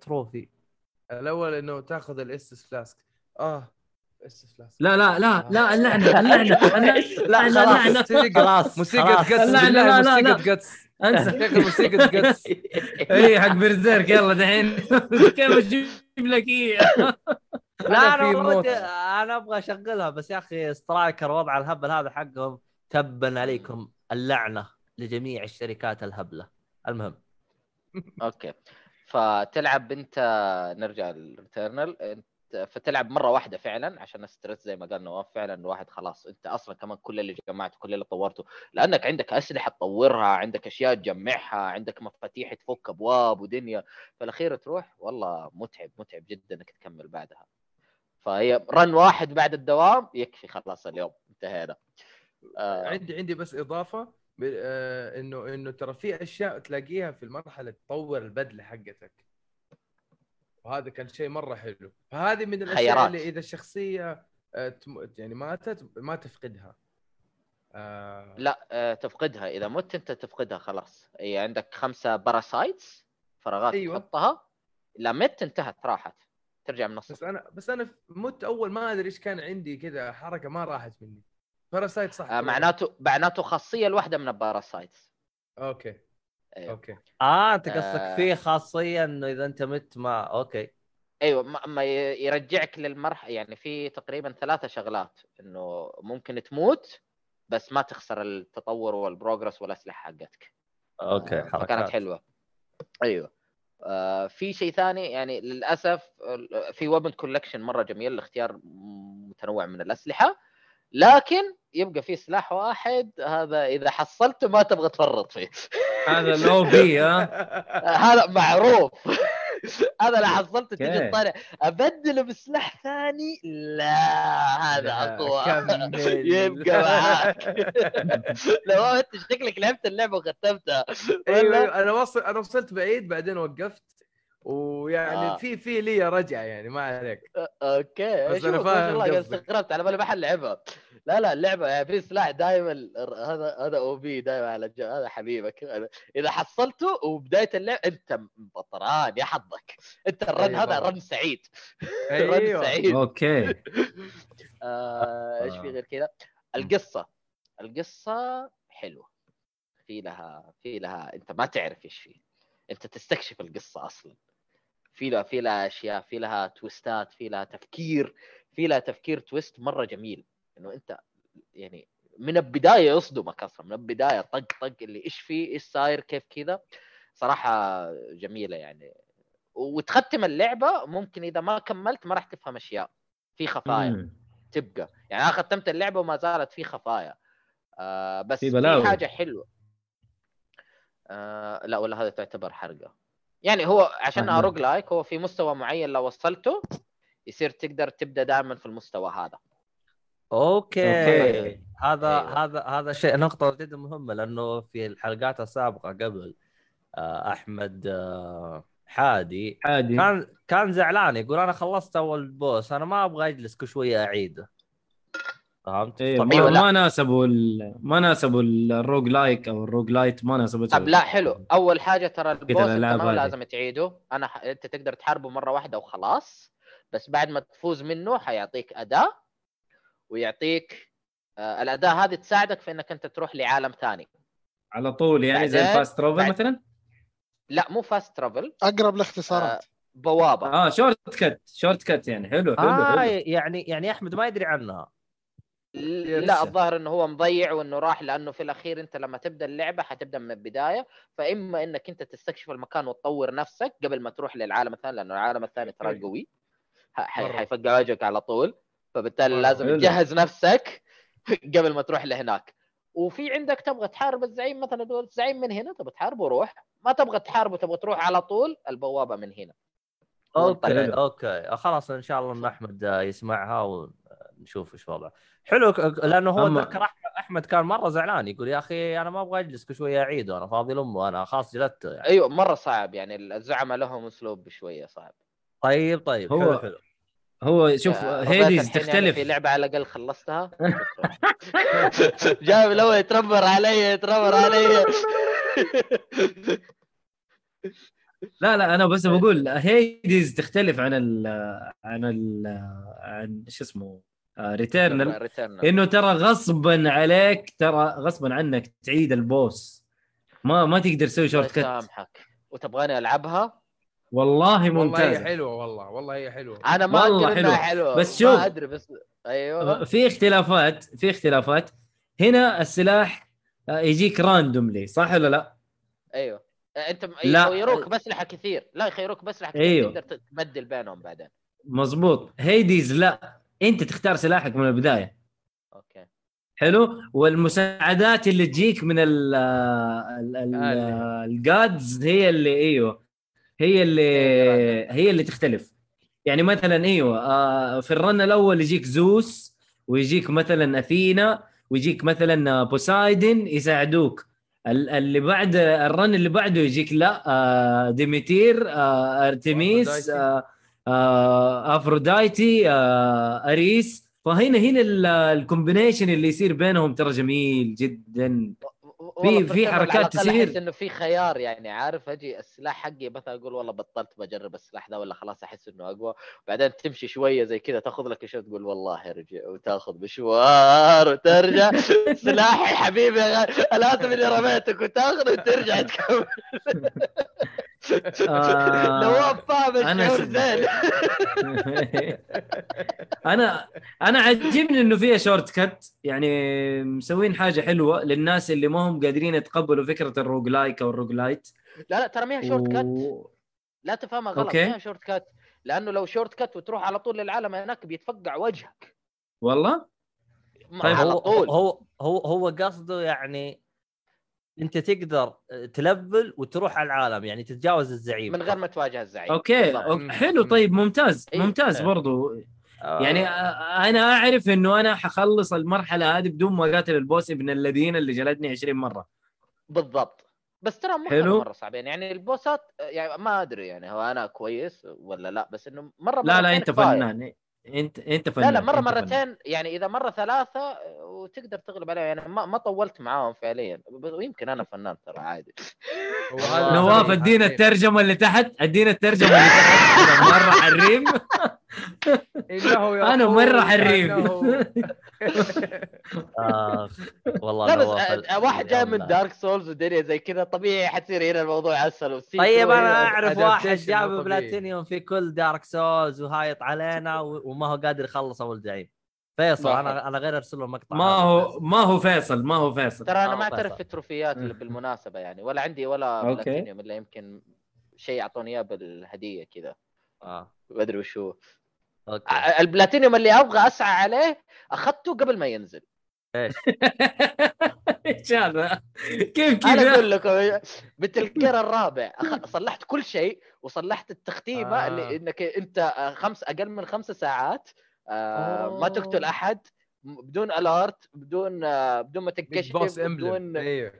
تروفي الأول إنه تأخذ الاس فلاسك آه لا لا لا لا اللعنة اللعنة لا اللعنة خلاص موسيقى. جتس لا، لا، لا، لا، موسيقى لا. جتس أنسى. موسيقى جتس اي حق برزيرك يلا دحين. كيف أجيب لك اياه لا أنا أنا أنا أبغى أشغلها بس يا أخي سترايكر وضع الهبل هذا حقهم تبا عليكم اللعنة لجميع الشركات الهبلة. المهم. أوكي. فتلعب أنت نرجع للريتيرنال أنت فتلعب مرة واحدة فعلا عشان ستريس زي ما قال نواف فعلا الواحد خلاص أنت أصلا كمان كل اللي جمعته كل اللي طورته. لأنك عندك أسلحة تطورها عندك أشياء تجمعها عندك مفاتيح تفك أبواب ودنيا. فالاخير تروح والله متعب متعب جدا إنك تكمل بعدها. فهي رن واحد بعد الدوام يكفي خلاص اليوم. انتهينا. آه. عندي عندي بس إضافة آه، إنه إنه ترى في أشياء تلاقيها في المرحلة تطور البدلة حقتك. وهذا كان شيء مرة حلو. فهذه من الأشياء خيارات. اللي إذا الشخصية آه، يعني ماتت ما تفقدها. آه، لا آه، تفقدها. إذا مت أنت تفقدها خلاص. هي عندك خمسة parasites فراغات أيوة. تحطها. لا مت انتهت راحت. ترجع من بس الصفر. أنا بس أنا مت أول ما أدري إيش كان عندي كذا حركة ما راحت مني. parasite صح آه معناته معناته خاصية الواحدة من ال parasites أوكي. أيوه, أوكي. آه أنت قصدك آه. فيه خاصيه إنه إذا أنت مت ما أوكي. أيوة ما يرجعك للمرحله يعني في تقريبا ثلاثة شغلات إنه ممكن تموت بس ما تخسر التطور وال progress والأسلحة حقتك. أوكي آه، حركات. حلوة. أيوه. آه في شيء ثاني يعني للأسف في weapon collection مرة جميل الاختيار متنوع من الأسلحة. لكن يبقى في سلاح واحد هذا إذا حصلته ما تبغى تفرط فيه. هذا ال OP ها؟ هذا معروف. هذا لو حصلته okay. تطالع أبدله بسلاح ثاني؟ لا هذا أقوى. يبقى معاك. لو أنت شكلك لعبت اللعبة وختمتها. أيوه أنا وصل أنا وصلت بعيد بعدين وقفت. ويعني آه. آه. في في لي رجعة يعني ما عليك. Okay. بس ما فاهم. استغربت على بالي محل لعبها. لا لا اللعبة يعني في سلاح دائما هذا هذا أو بي دائما على الجو هذا حبيبك. إذا حصلته وبداية اللعبه أنت بطران يا حظك. أنت ال run أيوة. هذا run سعيد. run أيوه. سعيد. Okay. آه، إيش في غير كذا؟ القصة. القصة حلوة. في لها في لها أنت ما تعرف إيش فيه. أنت تستكشف القصة أصلا. في لها في لها أشياء في لها twist ات في لها تفكير في لها تفكير twist مرة جميل. إنه أنت يعني من البداية يصدمك أصلا من البداية طق طق اللي إيش فيه إيش صاير كيف كذا. صراحة جميلة يعني. وتختم اللعبة ممكن إذا ما كملت ما راح تفهم أشياء. في خفايا. مم. تبقى. يعني أنا ختمت اللعبة وما زالت في خفايا. آه بس في في, بلاوي. حاجة حلوة. آه لا ولا هذا تعتبر حرقة. يعني هو عشانها آه. روج لايك هو في مستوى معين لو وصلته يصير تقدر تبدأ دائما في المستوى هذا. Okay okay. هذا أيوة. هذا هذا شيء نقطة جدا مهمة لأنه في الحلقات السابقة قبل آه، أحمد آه، حادي عادي كان كان زعلان يقول أنا خلصت أول boss أنا ما أبغى أجلس كل شوية أعيده فهمت؟ ما, أيوة، لا. ما ناسبوا ال... ما ناسبوا ال roguelike أو ال roguelite ما ناسبوا طب لا حلو أول حاجة ترى ال boss أنت ما. لازم تعيده أنا ح... أنت تقدر تحاربه مرة واحدة وخلاص بس بعد ما تفوز منه حيعطيك اداه ويعطيك آه الأداة هذه تساعدك في إنك أنت تروح لعالم ثاني. على طول يعني زي ال fast travel مثلا؟ لا مو fast travel أقرب الاختصارات بوابة. آه shortcut shortcut يعني. حلو حلو, آه حلو. يعني يعني أحمد ما يدري عنها. لا. الظاهر إنه هو مضيع وإنه راح لأنه في الأخير أنت لما تبدأ اللعبة حتبدأ من البداية. فإما إنك أنت تستكشف المكان وتطور نفسك قبل ما تروح للعالم الثاني لأنه العالم الثاني ترى. قوي. حيفقع وجهك على طول. فبالتالي. لازم. تجهز نفسك قبل ما تروح لهناك. وفي عندك تبغى تحارب الزعيم مثلا تقول الزعيم من هنا تبغى تحاربه روح ما تبغى تحاربه تبغى تروح على طول البوابة من هنا. Okay. Okay. خلاص إن شاء الله إن أحمد يسمعها ونشوف إيش وضعه. حلو ك- لأنه هو أح- أحمد كان مرة زعلان يقول يا أخي أنا ما أبغى أجلس كل شوية اعيده أنا فاضي لامه أنا خلاص جلدته يعني أيوه مرة صعب يعني الزعماء لهم أسلوب شوية صعب. طيب طيب هو- حلو حلو. هو شوف هيديز تختلف. في لعبة على الأقل خلصتها. من الأول يتربر علي يتربر علي. لا لا أنا بس بقول هيديز تختلف عن ال عن ال عن شو اسمه ريتيرنال ريتيرنال إنه ترى غصبا عليك ترى غصبا عنك تعيد ال boss. ما ما تقدر تسوي shortcut يسامحك. وتبغاني ألعبها؟ والله والله هي ممتازة. حلوة والله والله هي حلوة. أنا ما والله أدري إنها حلوة. حلوة. بس شوف. ما أدري بس أيوه. في اختلافات في اختلافات. هنا السلاح آه، يجيك randomly صح ولا لا؟ أيوه. أنت م- لا. يخيروك بأسلحة كثير. لا يخيروك بأسلحة كثير. أيوه. تقدر تبدل بينهم بعدين. مزبوط هيديز لا. أنت تختار سلاحك من البداية. Okay. حلو. والمساعدات اللي تجيك من ال ال- ال- آه. ال gods هي اللي أيوه. هي اللي هي اللي تختلف. يعني مثلا إيوه آه، في ال run الأول يجيك زوس ويجيك مثلا أثينا ويجيك مثلا بوسايدن يساعدوك. ال- اللي بعد الرن اللي بعده يجيك لا آه، ديميتير آه، ارتميس افرودايتي أريس. فهنا هنا ال- ال combination اللي يصير بينهم ترى جميل جدا. في- في حركات تصير. أحس إنه في خيار يعني عارف؟ أجي السلاح حقي مثلا أقول والله بطلت بجرب السلاح ده ولا خلاص أحس إنه أقوى. بعدين تمشي شوية زي كذا تأخذ لك شوط تقول والله ارجع وتأخذ مشوار وترجع. سلاحي حبيبي الاسف إني رميتك وتأخذ وترجع تكمل. نواف فاهم أنا الشعور زين أنا أنا عجبني إنه فيها shortcut يعني مسوين حاجة حلوة للناس اللي ما هم قادرين يتقبلوا فكرة ال roguelike أو ال roguelite. لا لا ترى ما هي shortcut. لا تفهمها غلط okay. ما هي shortcut لأنه لو shortcut وتروح على طول للعالم هناك بيتفقع وجهك. والله؟ طيب على هو طول. هو هو هو قصده يعني انت تقدر ت level وتروح على العالم يعني تتجاوز الزعيم من غير ما تواجه الزعيم أوكي. أوكي. حلو طيب ممتاز إيه. ممتاز إيه. برضو آه، يعني آه، أنا أعرف إنه أنا حخلص المرحلة هذه بدون ما اقاتل ال boss ابن الذين اللي جلدني 20 مرة بالضبط بس ترى مو حلو. مرة صعبين يعني ال boss ات يعني ما أدري يعني هو أنا كويس ولا لا بس إنه مرة لا لا أنت. فنان انت أنت فنان لا لا مرة. مرتين يعني إذا مرة ثلاثة وتقدر تغلب عليهم يعني ما, ما طولت معاهم فعليا. ويمكن أنا فنان ترى عادي. نواف. أدينا الترجمة اللي تحت. أدينا الترجمة اللي تحت. مرة حريم. إنه أنا يقول مرة حريم. آه، والله لا بس نواف آه، واحد جاي من. دارك سولز ودنيا زي كذا طبيعي حتصير هنا الموضوع اسهل طيب أنا أعرف واحد جاب. بلاتينيوم في كل دارك سولز وهايط علينا وما هو قادر يخلص أول زعيم فيصل أنا أنا غير أرسل له مقطع ما هو. ما هو فيصل ما هو فيصل ترى أنا آه، ما اعترف. في التروفيات اللي بالمناسبة يعني ولا عندي ولا. بلاتينيوم إلا يمكن شيء أعطوني إياه بالهدية كذا آه ما أدري وش هو أوكي ع- البلاتينيوم اللي أبغى أسعى عليه أخذته قبل ما ينزل إيش هذا؟ كيف أنا كذا؟ أقول لكم بتلكير الرابع أخ... صلحت كل شيء وصلحت التختيمة آه. آه. اللي إنك أنت آه، خمس أقل من خمس ساعات آه ما تقتل أحد بدون alert بدون آه بدون ما تنكشف بدون أيوه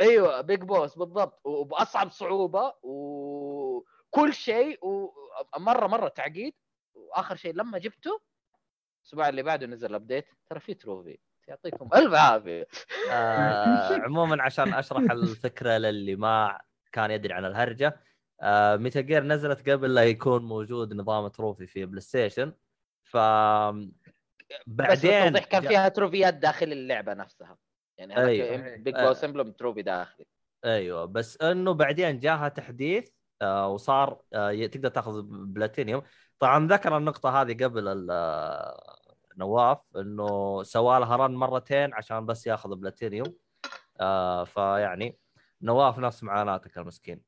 أيوه Big Boss بالضبط وبأصعب صعوبة و... كل شيء ومره مرة تعقيد وآخر شيء لما جبته الأسبوع اللي بعده نزل update ترى في trophy يعطيكم ألف عافية. آه عموما عشان أشرح الفكرة للي ما كان يدري عن الهرجة آه ميتال جير نزلت قبل لا يكون موجود نظام trophy في بلاي ستيشن ف بس بعدين التوضيح كان فيها trophies داخل اللعبة نفسها. يعني أيوة. Big. Boss emblem trophy داخلي. أيوه. بس إنه بعدين جاها تحديث آه وصار آه تقدر تاخذ بلاتينيوم. طبعا ذكر النقطة هذه قبل آه، نواف إنه سوى لها run مرتين عشان بس ياخذ بلاتينيوم. آه فيعني نواف نفس معاناتك المسكين.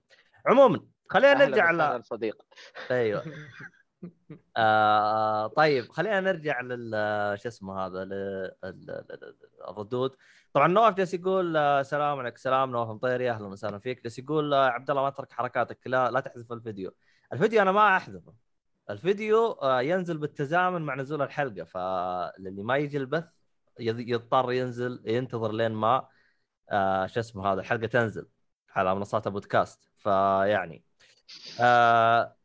عموما خلينا نرجع ل... صديق. أيوه. آه طيب خلينا نرجع لل شو اسمه هذا لل- ال- ال- الردود. طبعا نواف جالس يقول آه، سلام عليك سلام نواف مطيري أهلا وسهلا فيك. جالس يقول آه، عبد الله ما ترك حركاتك لا لا تحذف الفيديو. الفيديو أنا ما أحذفه. الفيديو آه، ينزل بالتزامن مع نزول الحلقة فللي ما يجي البث يض- يضطر ينزل ينتظر لين ما آه، شو اسمه هذا الحلقة تنزل على منصات البودكاست فيعني آه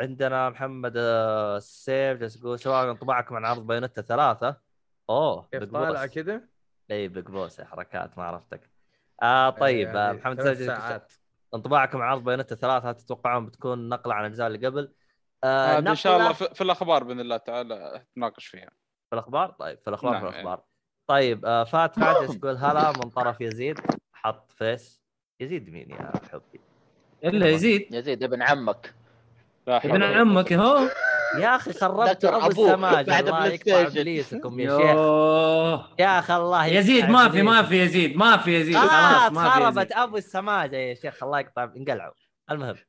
عندنا محمد السيف جالس يقول سواء انطباعكم عن عرض بايونيتا ثلاثة أوه كيف Big طالعه. كذا؟ اي Big Boss حركات ما عرفتك آه طيب آه يعني محمد ساعات انطباعكم عن عرض بايونيتا ثلاثة هل تتوقعون بتكون نقلة عن الأجزاء اللي قبل؟ آه إن شاء الله في, في الأخبار بإذن الله تعالى نتناقش فيها. في الأخبار؟ طيب في الأخبار نعم، في إيه. الأخبار. طيب آه فات فاجس يقول هلا من طرف يزيد حط فيس. يزيد مين يا حبي؟ إلا يزيد. يزيد ابن عمك. ابن عمك هو؟ يا أخي خربت ابو أبوه السماجه بعد الله بلاي يقطع ستيشن. إبليسكم يا شيخ. يا أخي الله يزيد ما في ما. في يزيد ما في يزيد. خلاص خلاص ما في خربت ابو السماجه يا شيخ. الله يقطع انقلعوا. المهم. قلت.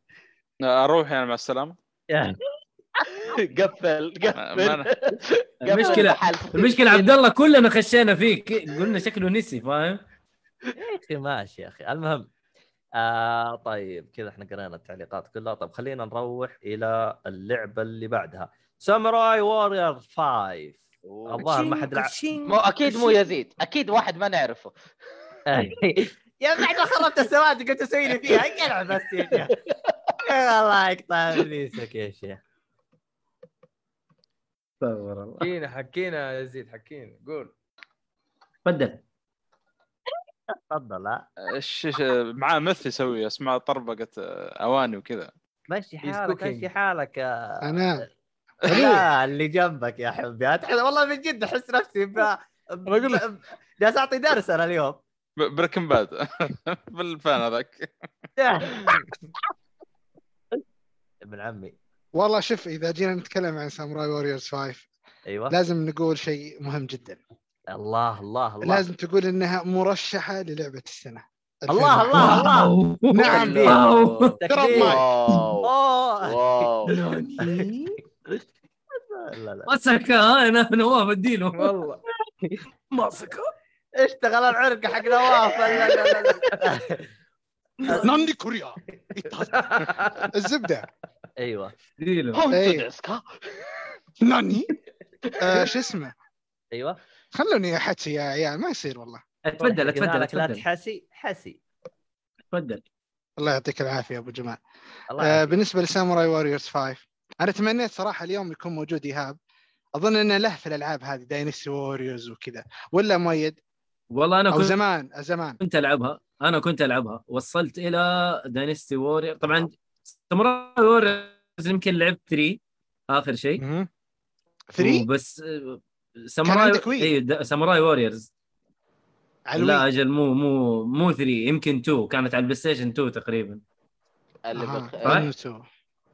أروح يعني مع السلامة. قفل ما قفل قفل المشكلة محل. المشكلة عبد الله كلنا خشينا فيك. قلنا شكله نسي فاهم؟ يا أخي ماشي يا أخي. المهم آه طيب كذا إحنا قرينا التعليقات كلها. طيب خلينا نروح إلى اللعبة اللي بعدها. ساموراي وورير 5 الظاهر ما حد لعب. مو أكيد مو يزيد. أكيد واحد ما نعرفه. يا بعد ما خربت السماجه قلت أسوي لي فيها. انقلع بس يا شيخ الله يقطع إبليسك يا شيخ. استغفر الله. حكينا حكينا يا يزيد حكينا. قول. تفضل. تفضل معاه مث يسوي اسمع طربقه أواني وكذا. مشي حالك. مشي حالك يا أنا؟ لا اللي جنبك يا حبي أتحس والله من جد أحس نفسي ب... ب... أقول لك. ب... جالس أعطي درس أنا اليوم. بريكنج باد بالفان هذاك. ابن عمي. والله شوف إذا جينا نتكلم عن ساموراي ووريرز 5 أيوه. لازم نقول شيء مهم جدا. الله الله الله. لازم تقول إنها مرشحة للعبة السنة. الله الله الله. نعم. تكبير. واو. مسكه أنا نواف أديله. والله. مسكه اشتغل العرق حق نواف. ناندي كوريا. الزبدة. أيوه. إيه. ناني. آه شو اسمه؟ أيوه. خلوني أحكي يا عيال ما يصير والله. تفضل تفضل لا تحسي حسي تفضل. الله يعطيك العافية أبو جمال. الله آه. بالنسبة لساموراي ووريرز 5 أنا تمنيت صراحة اليوم يكون موجود إيهاب. أظن إنه له في الألعاب هذه داينستي ووريرز وكذا. ولا مؤيد والله أنا كنت زمان زمان. كنت ألعبها. أنا كنت ألعبها. وصلت إلى داينستي وورير. طبعا ساموراي ووريرز يمكن لعبت 3 آخر شيء. مهم. 3 بس ساموراي. اي د- ساموراي ووريرز. على لا. أجل مو مو مو 3 يمكن 2 كانت على البلاي ستيشن 2 تقريبا. اللي. بخ...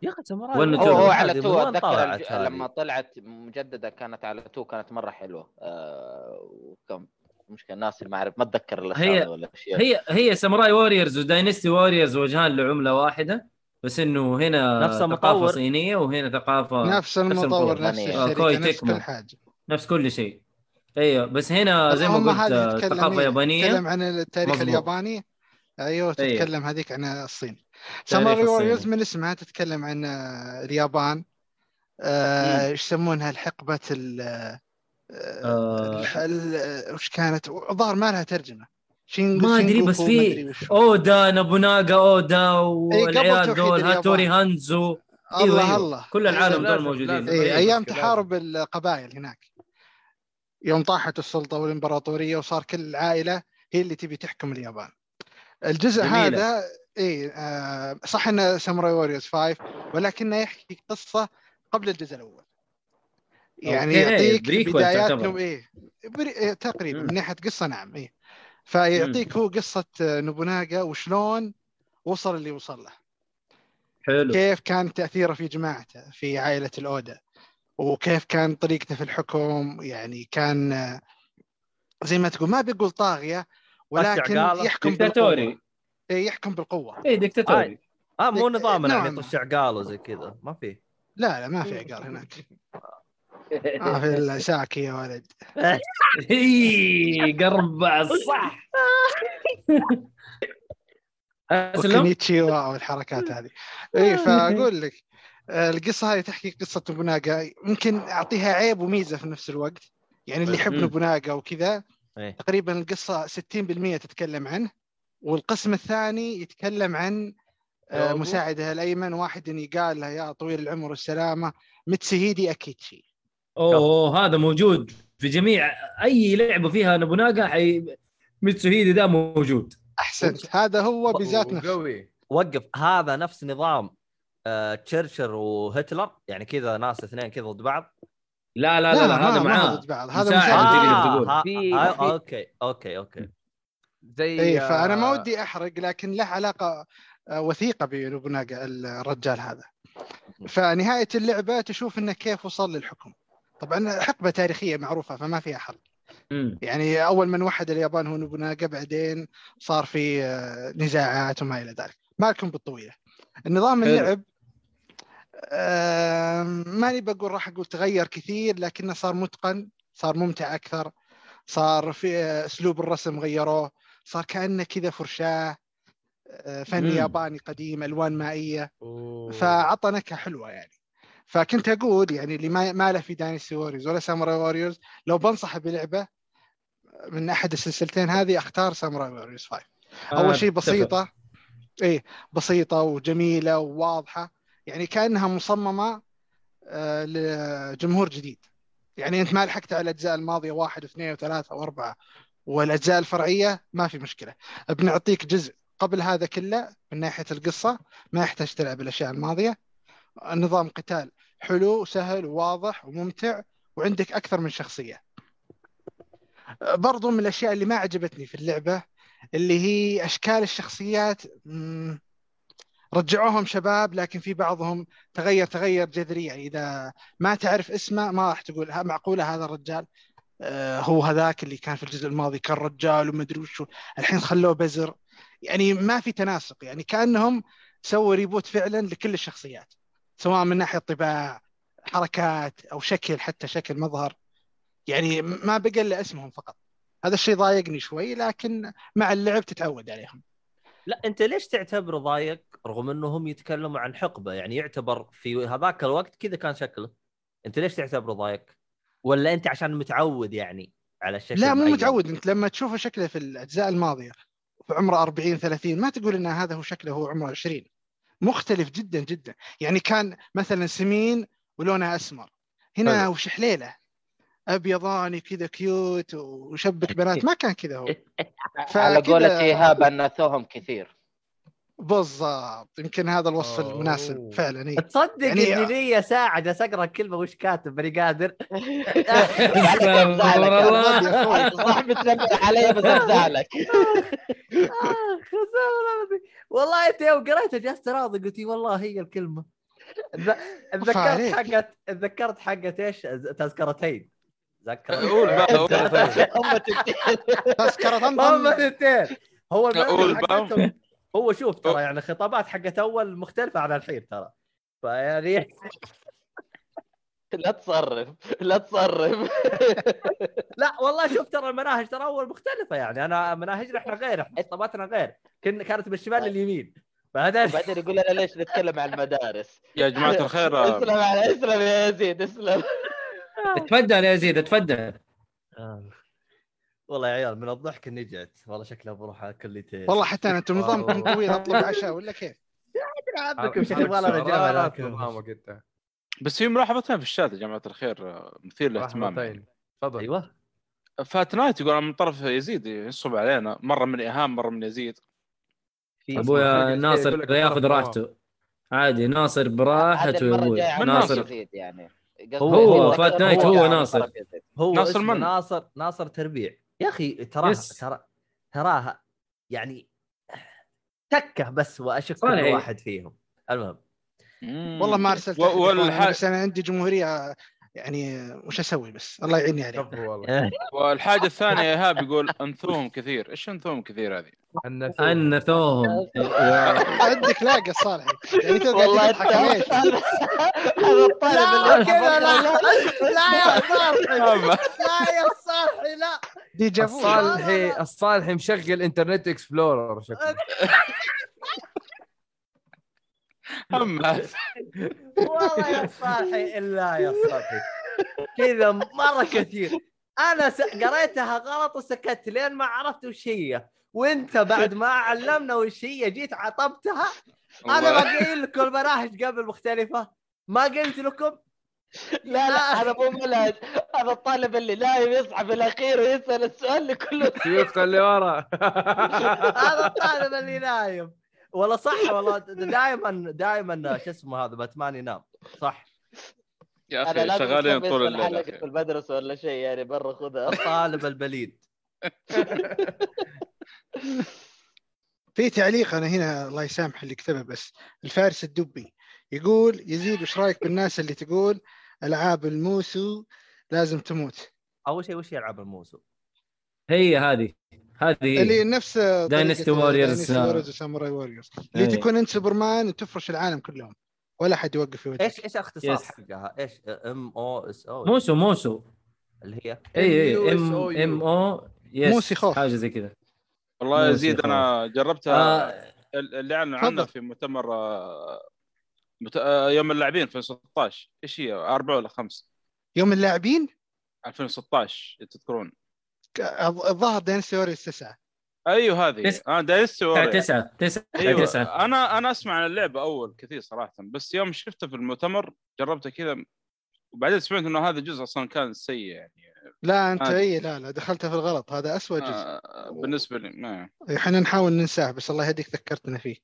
يا أخي ساموراي هو. هو على two أتذكر؟ لما طلعت مجددة كانت على two كانت مرة حلوة. آه وكم؟ مشكله الناس اللي ما أعرف ما أتذكر الاسامي هي- ولا الاشياء هي هي ساموراي ووريرز وداينستي ووريرز وجهان لعملة واحدة بس إنه هنا نفس ثقافة المطور. صينية وهنا ثقافة نفس المطور. نفس آه، كوي نفس. كل حاجة نفس كل شيء أيوه بس هنا زي ما قلت آه، تتكلم ثقافة إيه؟ يابانية تتكلم عن التاريخ مظبوط. الياباني أيوه أيوه. تتكلم هذيك عن الصين ساموراي. ووريرز من اسمها تتكلم عن آه، اليابان آه، إيش يسمونها الحقبة ال آه. وش كانت ظهر ما لها ترجمة شين ما أدري بس في. أودا نوبوناغا أودا والعيال دول. هاتوري هانزو الله أيوه الله كل العالم أيوة. دول موجودين أيوة، أيام. تحارب القبائل هناك يوم طاحت السلطة والإمبراطورية وصار كل عائلة هي اللي تبي تحكم اليابان الجزء جميلة. هذا إي آه صح إنه ساموراي ووريرز 5 ولكنه يحكي قصة قبل الجزء الأول يعني okay، يعطيك prequel بدايات تعتبر. no إيه pre... إيه تقريبا. من ناحية قصة نعم إيه. فيعطيك هو قصة آه، نوبوناغا وشلون وصل اللي وصل له. حلو. كيف كان تأثيره في جماعته في عائلة الأودا وكيف كان طريقته في الحكم يعني كان آه، زي ما تقول ما بيقول طاغية ولكن. يحكم إيه، يحكم بالقوة. اي ديكتاتوري. آه مو نظامنا نوعاً يعني. يطش عقال وزي كذا. ما في. لا لا ما في عقال هناك. ما في إلا ساكي يا ولد. إي قربع صح اسلم وكونيتشيوا والحركات هذه. إي فأقول لك القصة هذه تحكي قصة نوبوناغا يمكن أعطيها عيب وميزة في نفس الوقت. يعني اللي يحب. نوبوناغا وكذا. تقريبا القصة 60% تتكلم عنه والقسم الثاني يتكلم عن آه، يوغو. مساعده الأيمن واحد إن قال له يا طويل العمر والسلامة متسهيدي أكيتشي. أوه هذا موجود في جميع أي لعبة فيها نابوناغا حي ميتسوهيدي ده موجود. أحسنت. هذا هو بذات نفسه قوي وقف. هذا نفس نظام آه تشرشل وهتلر يعني كذا ناس اثنين كذا ضد بعض. لا لا لا, لا هذا معاه. ضد بعض. هذا مساعد تقول. ها- في- في- okay okay okay. زي اي فأنا ما آه، ودي أحرق لكن له علاقة آه، وثيقة بنوبوناغا الرجال هذا. فنهاية اللعبة تشوف إنه كيف وصل للحكم. طبعا حقبة تاريخية معروفة فما فيها مم. يعني أول من وحد اليابان هو نوبوناغا بعدين صار في آه، نزاعات وما إلى ذلك ما لكم بالطويلة النظام. اللعب آه، ماني بقول راح أقول تغير كثير لكنه صار متقن صار ممتع أكثر صار في آه، أسلوب الرسم غيروه صار كأنه كذا فرشاة آه، فن. ياباني قديم ألوان مائية. فعطى نكهة حلوة يعني فكنت أقول يعني اللي ما ما له في داينستي ووريرز ولا ساموراي ووريرز لو بنصحه بلعبة من أحد السلسلتين هذه أختار ساموراي ووريرز 5 أول شيء. بسيطة. إيه بسيطة وجميلة وواضحة. يعني كأنها مصممة آه، لجمهور جديد. يعني أنت ما لحقت على الأجزاء الماضية واحد واثنين وثلاثة وأربعة والأجزاء الفرعية ما في مشكلة. بنعطيك جزء قبل هذا كله من ناحية القصة ما يحتاج تلعب الأشياء الماضية. نظام قتال حلو وسهل وواضح وممتع وعندك أكثر من شخصية. برضو من الأشياء اللي ما عجبتني في اللعبة اللي هي أشكال الشخصيات رجعوهم شباب لكن في بعضهم تغير تغير جذري. يعني إذا ما تعرف اسمه ما راح تقول معقولة هذا الرجال؟ آه، هو هذاك اللي كان في الجزء الماضي كان رجال ومدري وشو. الحين خلوه بزر. يعني ما في تناسق. يعني كأنهم سووا ريبوت فعلا لكل الشخصيات. سواء من ناحية طباع حركات أو شكل حتى شكل مظهر. يعني ما بقى الا اسمهم فقط. هذا الشيء ضايقني شوي لكن مع اللعب تتعود عليهم. لا أنت ليش تعتبره ضايق؟ رغم أنهم يتكلموا عن حقبة. يعني يعتبر في هذاك الوقت كذا كان شكله. أنت ليش تعتبره ضايق؟ ولا أنت عشان متعود يعني على الشكل لا مو؟ متعود. أنت لما تشوفه شكله في الأجزاء الماضية في عمره 40 30 ما تقول إن هذا هو شكله هو عمره 20 مختلف جدا جدا. يعني كان مثلا سمين ولونه أسمر. هنا. وش حليلة؟ أبيضاني كذا كيوت وشبك بنات. ما كان كذا هو. على قولة ايهاب انثوهم كثير. بالضبط يمكن هذا الوصف أوه. المناسب فعلا إيه. تصدق يعني-. إني لي ساعه جالس اقرا كلمة وش كاتب ماني قادر صح بتنبه علي بس خسارة والله. والله أنت يوم قريتها جلست راضي قلت والله هي الكلمة تذكرت. حقت تذكرت حقت إيش تذكرتين تذكرت قول بقى قول. هم طنطن اثنتين هو المنهج بقى. هو شوف ترى يعني خطابات حقت أول مختلفة عن الحين ترى. فيعني لا تصرف لا تصرف. لا والله شوف ترى المناهج ترى أول مختلفة يعني. أنا مناهجنا إحنا غير إحنا خطاباتنا غير. كن كانت من الشمال لليمين فهذا بعدين يقول لنا ليش نتكلم عن المدارس؟ يا جماعة الخير. اسلم على اسلم يا يزيد اسلم. تفضل يا زيد تفضل. والله يا عيال من الضحك إني جيت والله شكلها بروح اكل لي والله حتى أنا أنتم نظامكم. طويل اطلب عشاء ولا كيف؟ انت بس في ملاحظتين في الشات يا جماعة الخير آه، مثير للاهتمام يعني. تفضل. أيوه. فات نايت يقول من طرف يزيد ينصب علينا. مرة من إيهام مرة من يزيد. أبويا ناصر ياخذ راحته عادي ناصر براحته يا أبوي ناصر. يعني. هو فات نايت هو ناصر. هو ناصر من؟ ناصر ناصر تربيع. يا أخي تراه يس. ترى تراها يعني تكه بس وأشك. كل واحد فيهم المهم والله ما أرسلت والح... بس أنا عندي جمهورية يعني وش أسوي بس؟ الله يعيني عليك. كفو والله. والحاجة الثانية ايهاب يقول أنثوهم كثير. إيش أنثوهم كثير هذه؟ أنثوهم. عندك لاقى صالح. يعني تلقى والله تضحك ليش؟ هذا الطالب لا لا. يا صالحي. لا يا صالحي لا. فو الصالحي الصالحي مشغل Internet Explorer شكله اما والله يا صالحي إلا يا صالحي. كذا مرة كثير. أنا س... قريتها غلط وسكت لين ما عرفت وش هي. وأنت بعد ما علمنا وش هي جيت عطبتها. أنا ما قايل لكم المناهج قبل مختلفة. ما قلت لكم؟ لا لا هذا مو منهج هذا الطالب اللي نايم يصحى في الأخير ويسأل السؤال اللي كله شوف اللي ورا. هذا الطالب اللي نايم. والله صح والله دائما دائما شو اسمه هذا باتمان ينام. صح. يا أخي لازم شغالين طول الليل في. المدرسة ولا شيء يعني برا خذها. الطالب البليد. في تعليق أنا هنا الله يسامح اللي كتبه بس الفارس الدبي يقول يزيد وش رأيك بالناس اللي تقول ألعاب الموسو لازم تموت؟ أول شيء وش يلعب الموسو؟ هي هذه. هذه اللي هي نفس Dynasty Warriors. Warriors و Samurai Warriors اللي إيه. تكون انت سوبرمان وتفرش العالم كلهم. ولا حد يوقف في وجهك. إيش إيش اختصار يس. حقها؟ إيش؟ إم أو إس O. موسو موسو. اللي هي؟ A A M. M O S. موسي خوف. حاجة زي كذا والله موسى يزيد أنا جربتها. آه. اللي اعلنوا عنها. في مؤتمر آه، مت... آه، يوم اللاعبين 2016 إيش هي؟ أربعة ولا خمس؟ يوم اللاعبين؟ 2016 تذكرون. الظاهر Warriors تسعه أيوه هذه. تس- آه Dynasty تسعة. تسعة أيوه. تسعة. أنا أنا أسمع عن اللعبة أول كثير صراحة بس يوم شفتها في المؤتمر جربتها كذا وبعدين سمعت إنه هذا الجزء أصلا كان سيء يعني. لا أنت آه. إي لا لا دخلتها في الغلط. هذا أسوأ جزء. آه بالنسبة لي ما إحنا نحاول ننساه بس الله يهديك ذكرتنا فيه.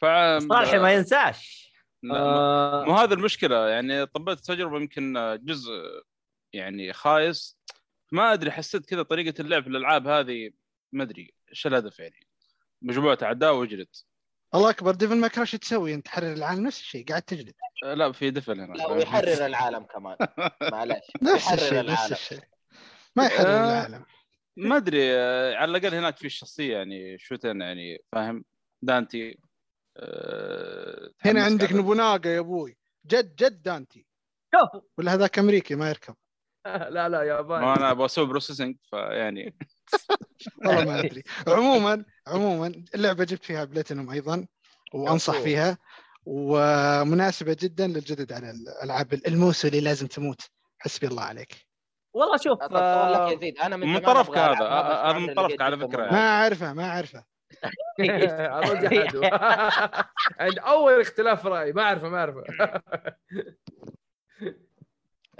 ف صالحي ما ينساش. لا، آه. مو هذا المشكلة يعني طبيت تجربه يمكن جزء يعني خايس. ما أدري حسيت كذا طريقة اللعب في الألعاب هذه ما أدري إيش الهدف يعني. مجموعة أعداء واجلد الله أكبر Devil May Cry إيش تسوي؟ أنت تحرر العالم نفس الشيء قاعد تجلد. آه، لا في دفل هنا. لا ويحرر العالم كمان. معلش نفس يحرر الشيء نفس العالم. الشيء. ما يحرر آه. العالم. ما أدري آه، على الأقل هناك في الشخصيه يعني شوتن يعني فاهم؟ دانتي آه، هنا عندك نوبوناغا يا أبوي. جد جد دانتي. ولا هذاك أمريكي ما يركب. لا لا ياباني ما أنا أبغى أسوي بروسيسنج فيعني والله ما أدري عموما عموما اللعبة جبت فيها بلاتينوم أيضا وأنصح. فيها ومناسبة جدا للجدد على الألعاب الموسو اللي لازم تموت حسبي الله عليك والله شوف لك آه، يزيد أنا من من طرفك هذا، ما بس هذا عمري من طرفك على فكرة. منه. ما أعرفه ما أعرفه. عند أول اختلاف رأي ما أعرفه ما أعرفه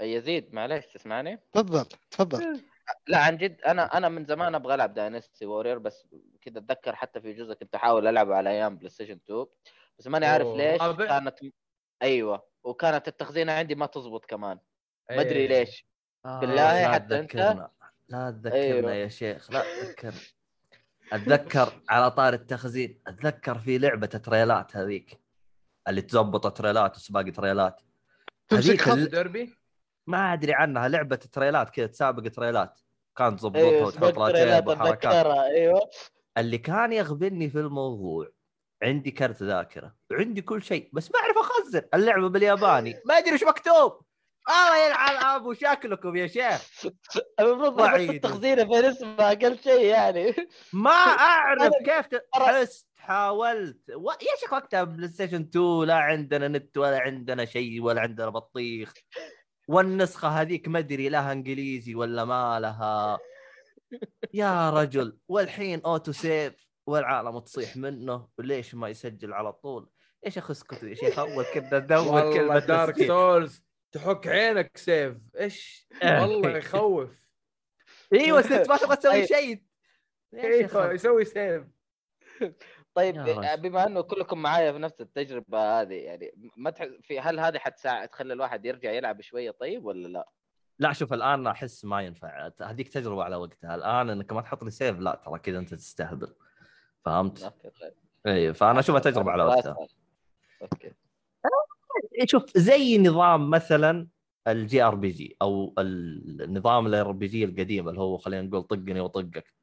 يزيد معلش تسمعني؟ تفضل تفضل لا عن جد أنا أنا من زمان أبغى ألعب داينستي وورير بس كذا أتذكر حتى في جزء كنت أحاول العبه على أيام PlayStation 2 بس ماني عارف ليش. كانت أيوه وكانت التخزينه عندي ما تزبط كمان ما أدري إيه. ليش آه، بالله لا حتى؟ تذكرنا لا تذكرنا أيوه. يا شيخ لا تذكرنا أتذكر على طار التخزين أتذكر في لعبة تريلات هذيك اللي تزبط تريلات وسباق تريلات تمسك هذيك خط ديربي ما أدري عنها لعبة تريلات كذا تسابق تريلات. كانت تظبطها أيوه وتحط لها سبق تيب تريلات وحركات أيوه. اللي كان يغبني في الموضوع عندي كرت ذاكرة. وعندي كل شيء بس ما أعرف أخزن. اللعبة بالياباني. ما أدري إيش مكتوب. الله يلعن أبو شكلكم يا شيخ. المفروض. التخزينه فين اسمها أقل شيء يعني. ما أعرف كيف ت- حست حاولت. و... يا شيخ وقتها PlayStation 2 لا عندنا نت ولا عندنا شيء ولا عندنا بطيخ. والنسخة هذيك ما أدري لها إنجليزي ولا ما لها. يا رجل والحين auto save والعالم تصيح منه وليش ما يسجل على طول؟ إيش أخي اسكت يا شيخ أول كذا دور كلمة Dark تسجيل. Souls تحك عينك save. إيش؟ والله يخوف. إيوه ست ما تبغى تسوي. شيء. أيوه يا يسوي save. طيب. بما إنه كلكم معايا في نفس التجربة هذه يعني ما تح... في هل هذه حتساعد تخلي الواحد يرجع يلعب شوية طيب ولا لا؟ لا شوف الآن أحس ما ينفع. هذيك تجربة على وقتها. الآن إنك ما تحط لي save لا ترى كذا أنت تستهبل. فهمت؟ طيب. إي فأنا أشوفها تجربة على وقتها. okay. شوف زي نظام مثلا ال JRPG أو النظام ال RPG القديم اللي هو خلينا نقول طقني وطقك.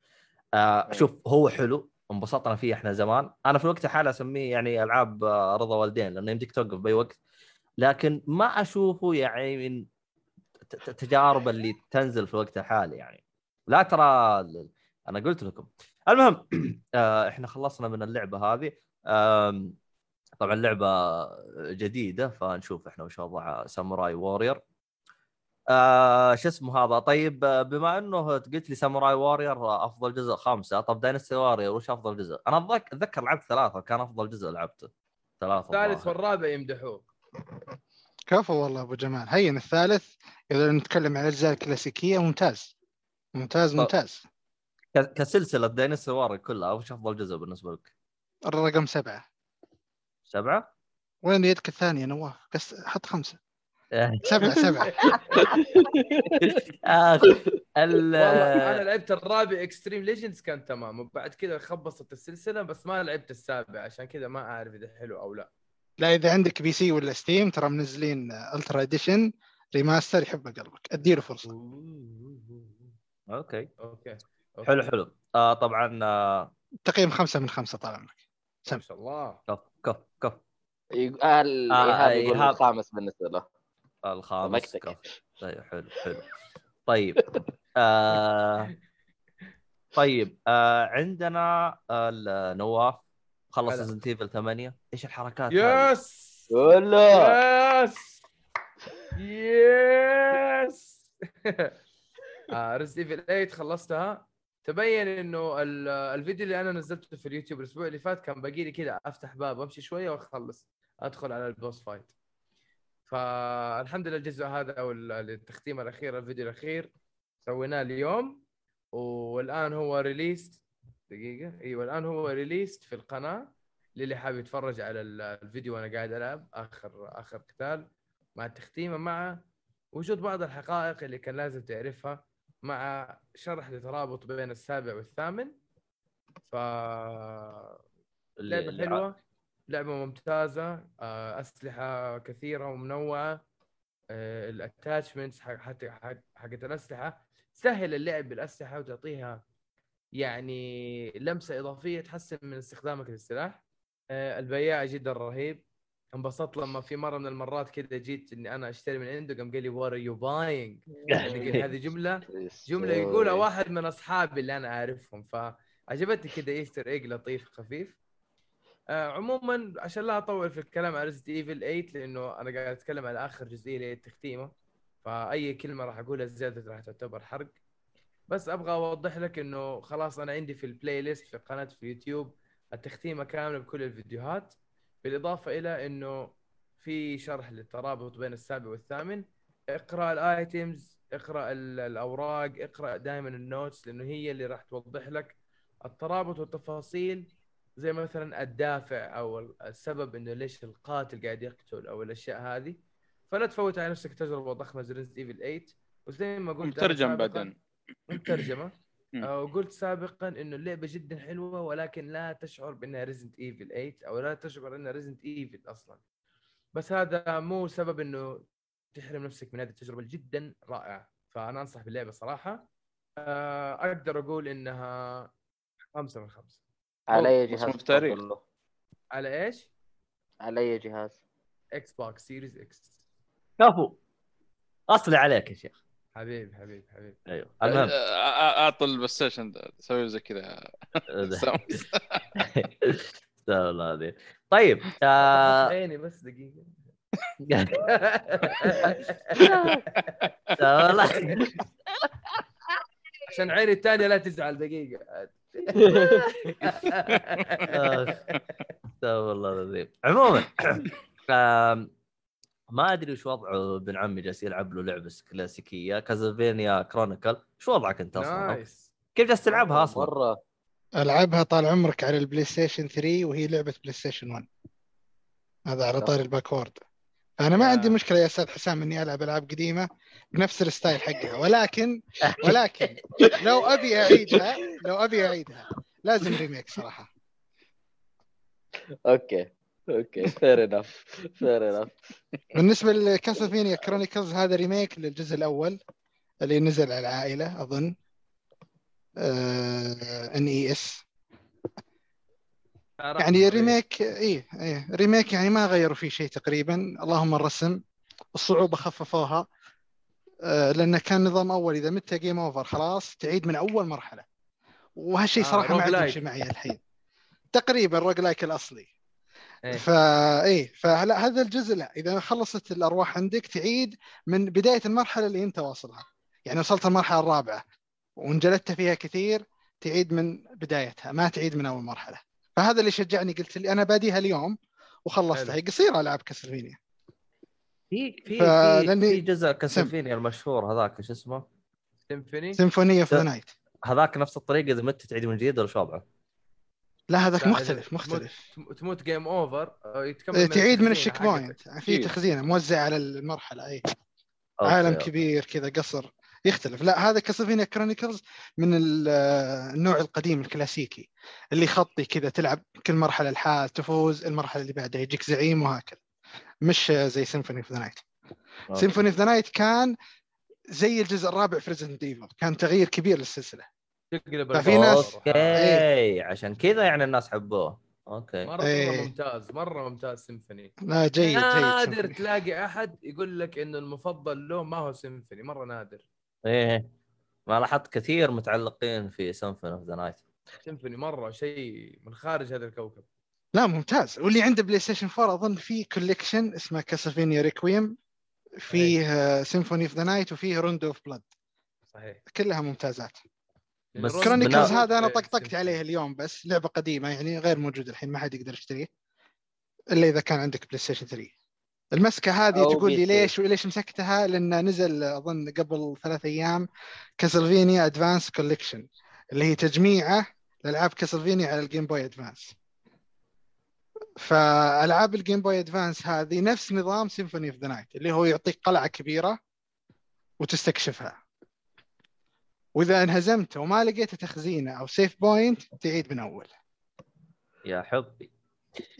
آه شوف هو حلو. انبسطنا فيه إحنا زمان. أنا في الوقت الحالي أسميه يعني ألعاب آه، رضا والدين لأنه يمديك توقف بأي وقت. لكن ما أشوفه يعني من التجارب اللي تنزل في الوقت الحالي يعني. لا ترى أنا قلت لكم. المهم آه، إحنا خلصنا من اللعبة هذه. طبعا لعبة جديدة فنشوف إحنا وش وضع ساموراي وورير. آه شو اسمه هذا طيب آه، بما إنه قلت لي Samurai Warriors آه، أفضل جزء خمسه طب Dynasty Warriors وش أفضل جزء؟ أنا أتذكر لعبت ثلاثة كان أفضل جزء لعبته ثلاثة الثالث. والرابع يمدحوه كفو والله أبو جمال هين الثالث إذا نتكلم عن الأجزاء الكلاسيكية ممتاز ممتاز طب. ممتاز كسلسلة Dynasty Warriors كلها وش أفضل جزء بالنسبة لك؟ الرقم سبعة سبعة؟ وين يدك الثانية نواف بس حط خمسة سبعة سبعة. آه، ال- والله أنا لعبت الرابع Xtreme Legends كان تمام. وبعد كذا خبصت السلسلة بس ما لعبت السابع عشان كذا ما أعرف إذا حلو أو لا. لا إذا عندك PC ولا Steam ترى منزلين Ultra Edition remaster يحب قلبك. أديله فرصة. okay okay. okay. حلو حلو. آه طبعا آه. تقييم خمسة من خمسة طال عمرك. ما شاء الله. كف كف كف. آه، آه، ايهاب يقول. الخامس بالنسبة له. الخامس طيب حلو حلو. طيب آه طيب آه عندنا نواف خلص. Resident Evil 8 إيش الحركات؟ Yes! ولا yes! Yes! Resident Evil 8 خلصتها. تبين إنه ال- الفيديو اللي أنا نزلته في اليوتيوب الأسبوع اللي فات كان باقي لي كذا أفتح باب امشي شوية وأخلص. أدخل على ال boss fight فالحمد لله الجزء هذا أو ال- التختيم الأخير الفيديو الأخير سويناه اليوم. والآن هو released دقيقة. أيوه الان هو released في القناة. للي حابب يتفرج على ال- الفيديو وأنا قاعد ألعب اخر آخر قتال مع التختيمه مع وجود بعض الحقائق اللي كان لازم تعرفها مع شرح لترابط بين السابع والثامن. ف اللي- لعبة اللي- حلوة. لعبة ممتازة آه، أسلحة كثيرة ومنوعة الاتاتشمنتس حقت حق- حقت الأسلحة. تسهل اللعب بالأسلحة وتعطيها يعني لمسة إضافية تحسن من استخدامك للسلاح. آه، البياع جدا رهيب. انبسطت لما في مرة من المرات كذا جيت إني أنا أشتري من عنده قام قال لي what you buying هذه جملة جملة يقولها واحد من أصحابي اللي أنا أعرفهم. فعجبتني كذا Easter egg لطيف خفيف. آه عموما عشان لا أطول في الكلام على Resident Evil 8 لأنه أنا قاعد أتكلم على آخر جزئية اللي هي التختيمة فأي كلمة راح أقولها زيادة راح تعتبر حرق. بس أبغى أوضح لك إنه خلاص أنا عندي في ال playlist في قناة في اليوتيوب التختيمة كاملة بكل الفيديوهات بالإضافة إلى إنه في شرح للترابط بين السابع والثامن. اقرأ ال items اقرأ ال- الأوراق اقرأ دائما ال notes لأنه هي اللي راح توضح لك الترابط والتفاصيل. زي مثلا الدافع أو ال- السبب إنه ليش القاتل قاعد يقتل أو الأشياء هذه فلا تفوت على نفسك تجربة ضخمة زي Resident Evil 8 وزي ما قلت مترجم بعدين. مترجمة. آه، وقلت سابقا إنه اللعبة جدا حلوة ولكن لا تشعر بأنها Resident Evil 8 أو لا تشعر أنها Resident Evil أصلا. بس هذا مو سبب إنه تحرم نفسك من هذه التجربة جدا رائعه فأنا أنصح باللعبة صراحة. آه، أقدر أقول إنها خمسة من خمسة. على أي جهاز تاريخ. على إيش؟ على أي جهاز؟ Xbox Series X كفو اصلي عليك يا شيخ. حبيب حبيب حبيب أيوه المهم. آه، اعطي البلاي ستيشن سوي زي كذا. سام. سهل هذه طيب عيني بس دقيقة. سهل. عشان عيني الثانية لا تزعل دقيقة. استغفر الله العظيم عموما ما أدري وش وضعه ابن عمي جالس يلعب له لعبة كلاسيكية Castlevania Chronicle شو وضعك أنت أصلا؟ nice كيف جالس تلعبها أصلا؟ مرة. ألعبها طال عمرك على ال PlayStation 3 وهي لعبة PlayStation 1 هذا على طاري ال backward. فانا ما. عندي مشكلة يا أستاذ حسام إني ألعب ألعاب قديمة بنفس ال style حقها ولكن ولكن لو أبي أعيدها لو أبي أعيدها لازم remake صراحة. okay okay fair enough fair enough بالنسبة ل Castlevania Chronicles هذا remake للجزء الأول اللي نزل على العائلة أظن NES يعني remake إيه إيه remake يعني ما غيروا فيه شيء تقريبا. اللهم الرسم الصعوبة خففوها آه، لأنه كان نظام أول إذا مت game over خلاص تعيد من أول مرحلة. وهالشيء آه، صراحة ما عاد يمشي معي الحين. تقريبا roguelike الأصلي. إيه. فا إيه فلا هذا الجزء لا إذا خلصت الأرواح عندك تعيد من بداية المرحلة اللي أنت واصلها. يعني وصلت المرحلة الرابعة وانجلدت فيها كثير تعيد من بدايتها ما تعيد من أول مرحلة. فهذا اللي شجعني قلت لي أنا باديها اليوم وخلصتها. هي قصيره العاب Castlevania في في في, فلاني- في جزء Castlevania المشهور هذاك شو اسمه؟ سيمفوني سيمفونية of the. Night هذاك نفس الطريقة إذا مت تعيد من جديد ولا شو وضعه؟ لا هذاك لا، مختلف تموت- مختلف تموت game over يتكمل إيه، تعيد من ال check. point في إيه. تخزينة موزع على المرحلة اي عالم. كبير كذا قصر يختلف. لا هذا Castlevania Chronicles من ال- النوع القديم الكلاسيكي اللي خطي كذا تلعب كل مرحلة لحال تفوز المرحلة اللي بعدها يجيك زعيم وهكذا. مش زي Symphony of the Night. Symphony of the Night كان زي الجزء الرابع في Resident Evil كان تغيير كبير للسلسلة. تقلب ففي. ناس- okay عشان كذا يعني الناس حبوه. okay. مره إيه. مره ممتاز مرة ممتاز سيمفوني لا جيد جيد نادر. تلاقي أحد يقول لك إنه المفضل له ما هو سيمفوني مرة نادر. إيه. ما لاحظت كثير متعلقين في Symphony of the Night Symphony مرة شيء من خارج هذا الكوكب. لا ممتاز. واللي عنده PlayStation 4 أظن في collection اسمه Castlevania Requiem فيه Symphony of the Night وفيه Rondo of Blood صحيح. كلها ممتازات. بس Rond- Chronicles هذا أنا إيه، طقطقت. عليه اليوم بس لعبة قديمة يعني غير موجود الحين ما حد يقدر يشتريه إلا إذا كان عندك PlayStation 3 المسكة هذه تقول لي. ليش وليش مسكتها؟ لأن نزل أظن قبل ثلاث أيام Castlevania Advance Collection اللي هي تجميعه لألعاب Castlevania على ال Game Boy Advance فألعاب ال Game Boy Advance هذه نفس نظام Symphony of the Night اللي هو يعطيك قلعة كبيرة وتستكشفها. وإذا انهزمت وما لقيت تخزينه أو save point تعيد من أول. يا حبي.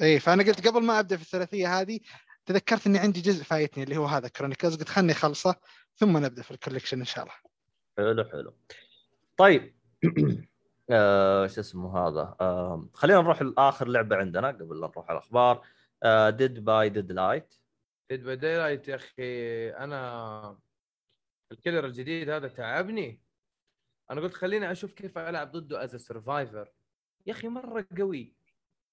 اي فأنا قلت قبل ما أبدأ في الثلاثية هذه تذكرت إني عندي جزء فايتني اللي هو هذا Chronicles قلت خلني أخلصه ثم نبدأ في ال collection إن شاء الله. حلو حلو. طيب. آه شو اسمه هذا؟ آه خلينا نروح لآخر لعبة عندنا قبل لا نروح على الأخبار. Dead by Daylight Dead by Daylight يا أخي أنا ال killer الجديد هذا تعبني. أنا قلت خليني أشوف كيف ألعب ضده as survivor يا أخي مرة قوي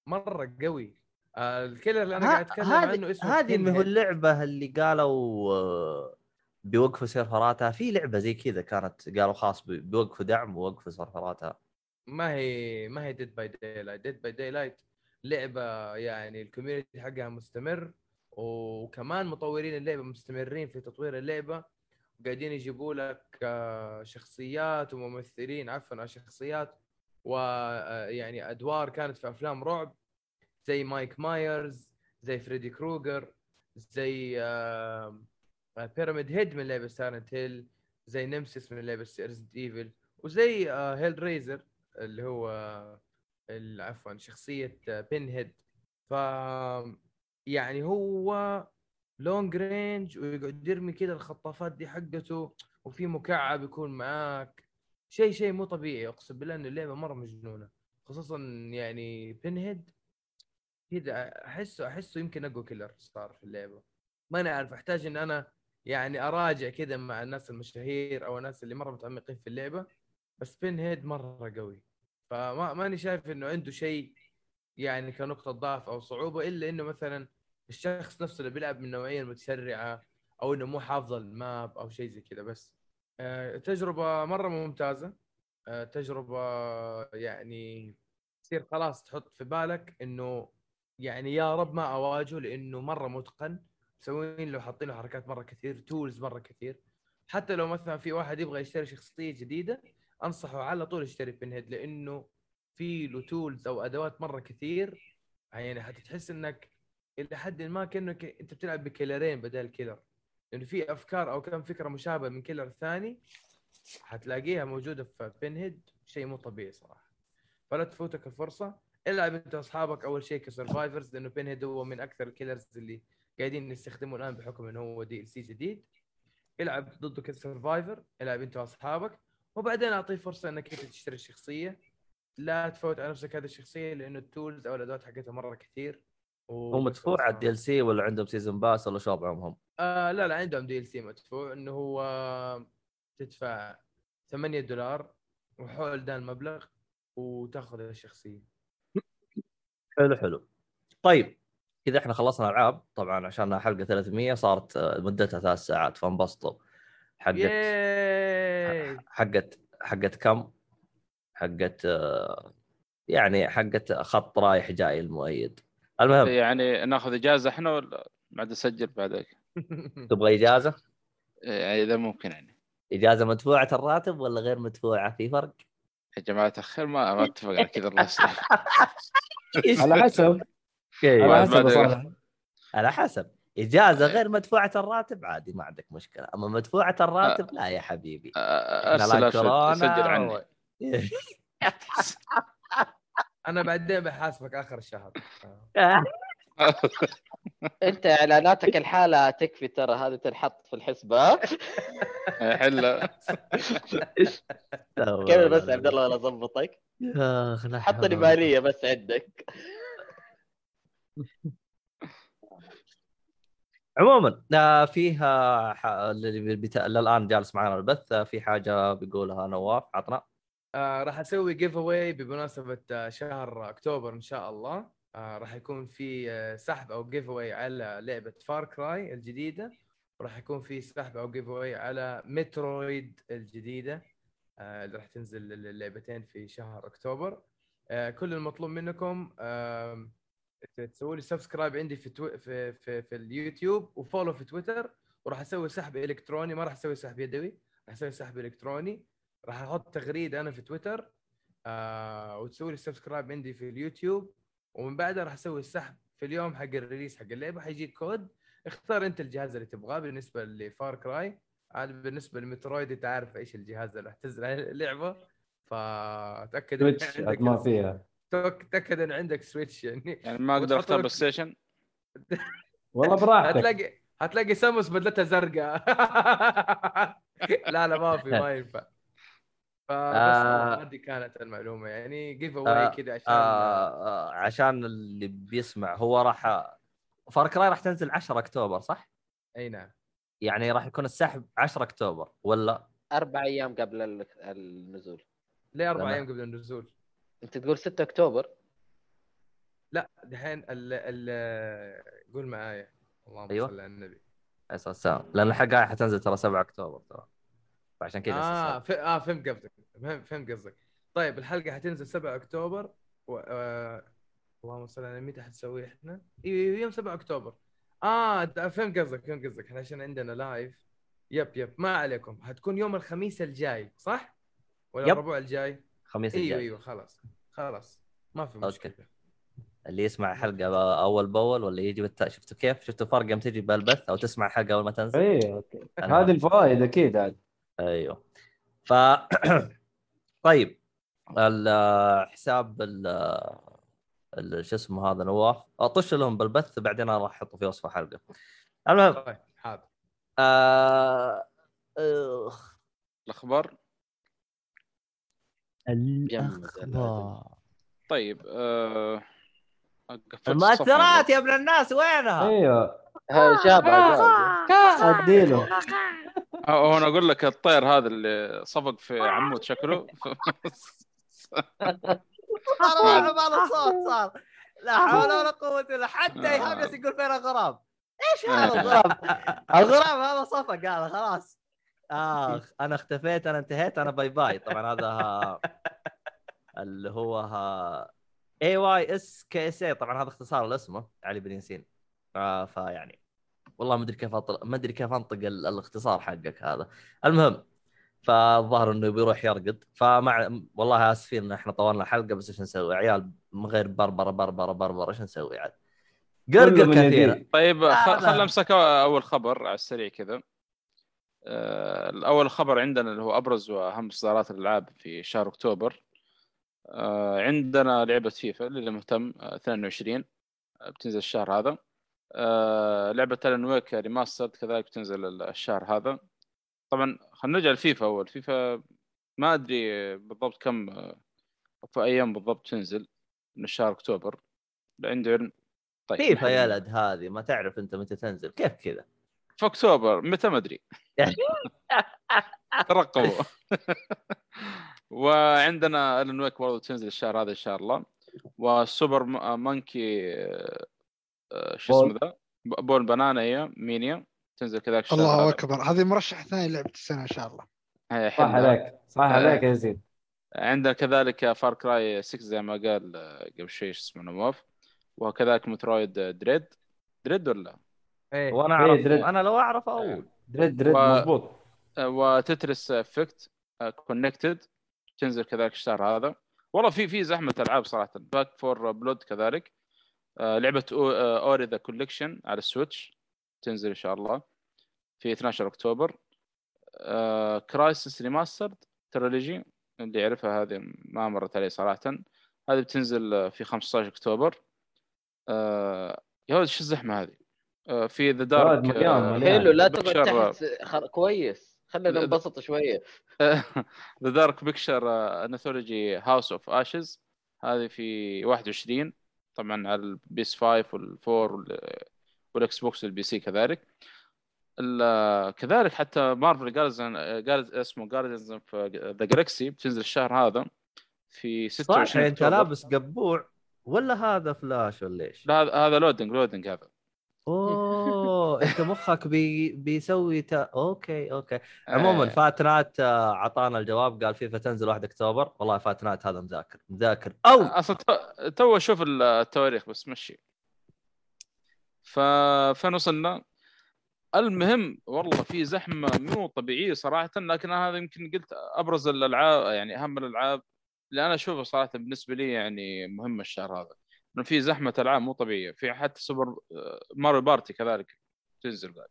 مرة قوي. ال killer اللي أنا قاعد أتكلم عنه اسمه هذه ما هو. اللعبة اللي قالوا آه، بيوقفوا سيرفراتها. في لعبة زي كذا كانت قالوا خلاص بي- بيوقفوا دعم ووقفوا سيرفراتها. ما هي ما هي Dead by Daylight Dead by Daylight لعبة يعني ال community حقها مستمر وكمان مطورين اللعبة مستمرين في تطوير اللعبة. قاعدين يجيبوا لك آه، شخصيات وممثلين عفوا شخصيات ويعني أدوار كانت في أفلام رعب. زي مايك مايرز زي فريدي كروجر زي بيراميد هيد من لعبة سايلنت هيل زي نمسيس من لعبة ريزد ايفل وزي هيل ريزر اللي هو عفوا شخصية بين هيد ف يعني هو long range ويقعد يرمي كذا الخطافات دي حقته وفي مكعب يكون معاك. شيء شيء مو طبيعي أقسم بالله إنه اللعبة مرة مجنونة خصوصا يعني بين هيد كذا أحسه أحسه يمكن أقوى كيلر صار في اللعبة. ماني عارف أحتاج إن أنا يعني أراجع كذا مع الناس المشاهير أو الناس اللي مرة متعمقين في اللعبة بس بين هيد مرة قوي. فما ماني شايف إنه عنده شيء يعني كنقطة ضعف أو صعوبة إلا إنه مثلا الشخص نفسه اللي بيلعب من النوعيه المتسرعه أو إنه مو حافظ الماب أو شيء زي كذا بس. آه، تجربة مرة ممتازة. آه، تجربة يعني تصير خلاص تحط في بالك إنه يعني يا رب ما أواجهه لأنه مرة متقن. مسوين له حاطين له حركات مرة كثير tools مرة كثير. حتى لو مثلا في واحد يبغى يشتري شخصية جديدة أنصحه على طول يشتري بين هيد لأنه في له tools أو أدوات مرة كثير. يعني حتحس إنك إلى حد ما كأنك أنت بتلعب ب killerين بدل killer لأنه في أفكار أو كم فكرة مشابهة من killer ثاني حتلاقيها موجودة في بين هيد شيء مو طبيعي صراحة. فلا تفوتك الفرصة. إلعب أنت وأصحابك أول شيء ك survivors لأنه بين هيد هو من أكثر ال killers اللي قاعدين يستخدموه الآن بحكم إنه هو DLC جديد. إلعب ضده ك survivor إلعب أنت وأصحابك. وبعدين أعطيه فرصة إنك أنت تشتري الشخصية. لا تفوت على نفسك هذه الشخصية لأنه ال tools أو الأدوات حقتها مرة كثير. هو مدفوع على الدي ال سي ولا عندهم season pass ولا شو وضعهم هم؟ آه لا لا عندهم DLC مدفوع إنه هو تدفع 8 دولار وحول ده المبلغ وتأخذ الشخصية. حلو حلو. طيب كذا إحنا خلصنا ألعاب طبعا عشان حلقه 300 صارت آه، مدتها ثلاث ساعات فانبسطوا. حقت حقت حقت كم؟ حقت آه، يعني حقت خط رايح جاي المؤيد. المهم. يعني ناخذ إجازة إحنا ولا بعد اسجل بعدك؟ تبغى إجازة؟ يعني إذا ممكن يعني. إجازة مدفوعة الراتب ولا غير مدفوعة؟ في فرق؟ يا جماعة الخير ما ما أتفق على كذا الله يسلمك. على حسب. كيف؟ على حسب صراحة. على حسب. إجازة غير مدفوعة الراتب؟ عادي ما عندك مشكلة. أما مدفوعة الراتب لا يا حبيبي. ارسل سجل عني. أنا بعدين بحاسبك آخر الشهر. انت اعلاناتك الحالة تكفي ترى هذه تنحط في الحسبة حله كيف بس عبد الله ولا ظبطك اخ لا حط حول لي ولا مالية بس عندك. عموما آه، فيها ح... الان جالس معنا البث آه، في حاجة بيقولها نواف عطنا. آه راح أسوي giveaway بمناسبة آه، شهر أكتوبر إن شاء الله. آه راح يكون في آه، سحب أو giveaway على لعبة فار كراي الجديدة. وراح يكون في سحب أو giveaway على مترويد الجديدة آه اللي راح تنزل اللعبتين في شهر أكتوبر. آه كل المطلوب منكم آه تسووا لي subscribe عندي في, تو... في في في اليوتيوب و follow في تويتر وراح أسوي سحب إلكتروني. ما راح أسوي سحب يدوي راح أسوي سحب إلكتروني. راح أحط تغريده أنا في تويتر آه وتسوي لي subscribe عندي في اليوتيوب. ومن بعدها راح أسوي السحب في اليوم حق ال release حق اللعبة. حيجيك كود. اختار أنت الجهاز اللي تبغاه بالنسبة لفار كراي. عاد بالنسبة لمترويد أنت عارف إيش الجهاز اللي راح تنزل عليه اللعبة. فتأكد سويتش عندك- ما فيها. تأكد إن عندك سويتش يعني. يعني ما أقدر أختار بلاي ستيشن والله براحتك. هتلاقي هتلاقي ساموس بدلتها زرقاء. لا لا ما في ما ينفع. فبس آه. هذه كانت المعلومة يعني give آه، away كذا عشان آه آه عشان اللي بيسمع هو راح فار كراي راح تنزل 10 أكتوبر صح؟ أي نعم. يعني راح يكون السحب 10 أكتوبر ولا؟ أربع أيام قبل ال- النزول. ليه أربع. أيام قبل النزول؟ أنت تقول 6 أكتوبر؟ لا دحين ال ال قول معايا. اللهم أيوة. صل على النبي. عليه الصلاة والسلام. لأن الحلقة حتنزل ترى 7 أكتوبر ترى. فعشان كذا آه. ف... آه فهمت قصدك فهمت فهمت قصدك طيب الحلقة حتنزل 7 أكتوبر و... آه... اللهم صل على متى حتسوي إحنا؟ أيوه يوم 7 أكتوبر آه فهمت قصدك فهمت قصدك إحنا عشان عندنا live yep yep ما عليكم حتكون يوم الخميس الجاي صح؟ ولا yep. الربوع الجاي؟ خميس إيوه الجاي إيوه خلاص خلاص ما في أوكي. مشكلة اللي يسمع حلقة أول بأول ولا يجي بالت... شفتوا كيف؟ شفتوا فرق يوم تجي بالبث أو تسمع الحلقة أول ما تنزل؟ أيوه هذه الفوائد أكيد عاد أيوه. ف طيب الحساب ال ال- شو اسمه هذا نواف. أطش لهم بالبث بعدين أنا راح أحطه في وصف الحلقة المهم طيب حاضر. آه... أخ. الأخبار؟ الأخبار. طيب آه... المؤثرات يا ابن الناس وينها؟ أيوه. هذا جابها جابها. أديله. هو أنا أقول لك الطير هذا اللي صفق في عمود شكله. صار واحد بعض الصوت صار. لا حول ولا قوة الا حتى ايهاب جالس يقول فين الغراب. إيش هذا الغراب؟ الغراب هذا صفق هذا خلاص. آخ أنا اختفيت أنا انتهيت أنا bye bye. طبعا هذا ها- اللي هو اي واي اس كي اس اي طبعا هذا اختصار لاسمه علي بن ياسين. آه فيعني والله ما أدري كيف أطل... ما أدري كيف أنطق ال... الاختصار حقك هذا. المهم فالظاهر إنه بيروح يرقد. فمع والله آسفين إن إحنا طولنا الحلقة بس إيش نسوي؟ عيال من غير بربرة بربرة بربرة إيش نسوي عاد؟ قرقر يدي. طيب لا، خ- لا. خلنا أمسك أول خبر على السريع كذا. آه، الأول خبر عندنا اللي هو أبرز وأهم اصدارات الألعاب في شهر أكتوبر. آه، عندنا لعبة فيفا للي مهتم آه، 22 آه، بتنزل الشهر هذا. آه، لعبة الن ويك Remastered كذلك بتنزل ال- الشهر هذا. طبعا خلينا نرجع لفيفا أول. فيفا ما أدري بالضبط كم آه، في أيام بالضبط تنزل من شهر أكتوبر. لا عندي علم طيب فيفا يا. ولد هذه ما تعرف أنت متى تنزل. كيف كذا؟ في أكتوبر. متى ما أدري. ترقبوا. وعندنا Alan Wake برضه تنزل الشهر هذا إن شاء الله. و Super Monkey آه، آه، شو اسمه. ذا؟ Ball Banana هي Mania. تنزل كذاك الشهر الله هذا. أكبر. هذه مرشح ثاني لعبة السنة إن شاء الله. صح. عليك. صح عليك يا يزيد. عندنا كذلك Far Cry 6 زي ما قال آه، قبل شوي شو اسمه نواف. وكذلك Metroid Dread Dread ولا؟ إيه. وأنا إيه، اعرف Dread. أنا لو اعرف أقول Dread Dread و- مضبوط آه، و Tetris Effect Connected تنزل كذلك الشهر هذا. والله في في زحمة ألعاب صراحة. Back 4 Blood كذلك. آه، لعبة Ori The Collection على ال Switch. تنزل إن شاء الله في 12 أكتوبر. Crysis Remastered Trilogy اللي يعرفها هذه ما مرت علي صراحة. هذه بتنزل آه، في 15 أكتوبر. آه، يا ولد شو الزحمة هذه؟ آه، في The Dark. حلو لا تقعد Pictures- تحت. كويس. خلينا ننبسط شوية. The Dark Pictures Anthology House of Ashes هذه في 21 طبعا على ال PS 5 والفور وال- وال Xbox وال PC كذلك كذلك حتى Marvel Guardian اسمه Guardians of the Galaxy بتنزل الشهر هذا في صح 26 أنت. لابس قبوع ولا هذا فلاش ولا إيش؟ لا هذا هذا loading loading هذا أوه أنت مخك بي بيسوي تا... okay okay. عموما آه، فاتنات آه، عطانا الجواب قال فيفا تنزل 1 أكتوبر. والله فاتنات هذا مذاكر مذاكر. أو! أصلا تو- أشوف التواريخ بس مشي. ف فين وصلنا؟ المهم والله في زحمة مو طبيعية صراحة لكن هذا يمكن قلت أبرز الألعاب يعني أهم الألعاب اللي أنا أشوفها صراحة بالنسبة لي يعني مهمة الشهر هذا. إنه في زحمة ألعاب مو طبيعية. في حتى Super Mario Party كذلك تنزل بعد.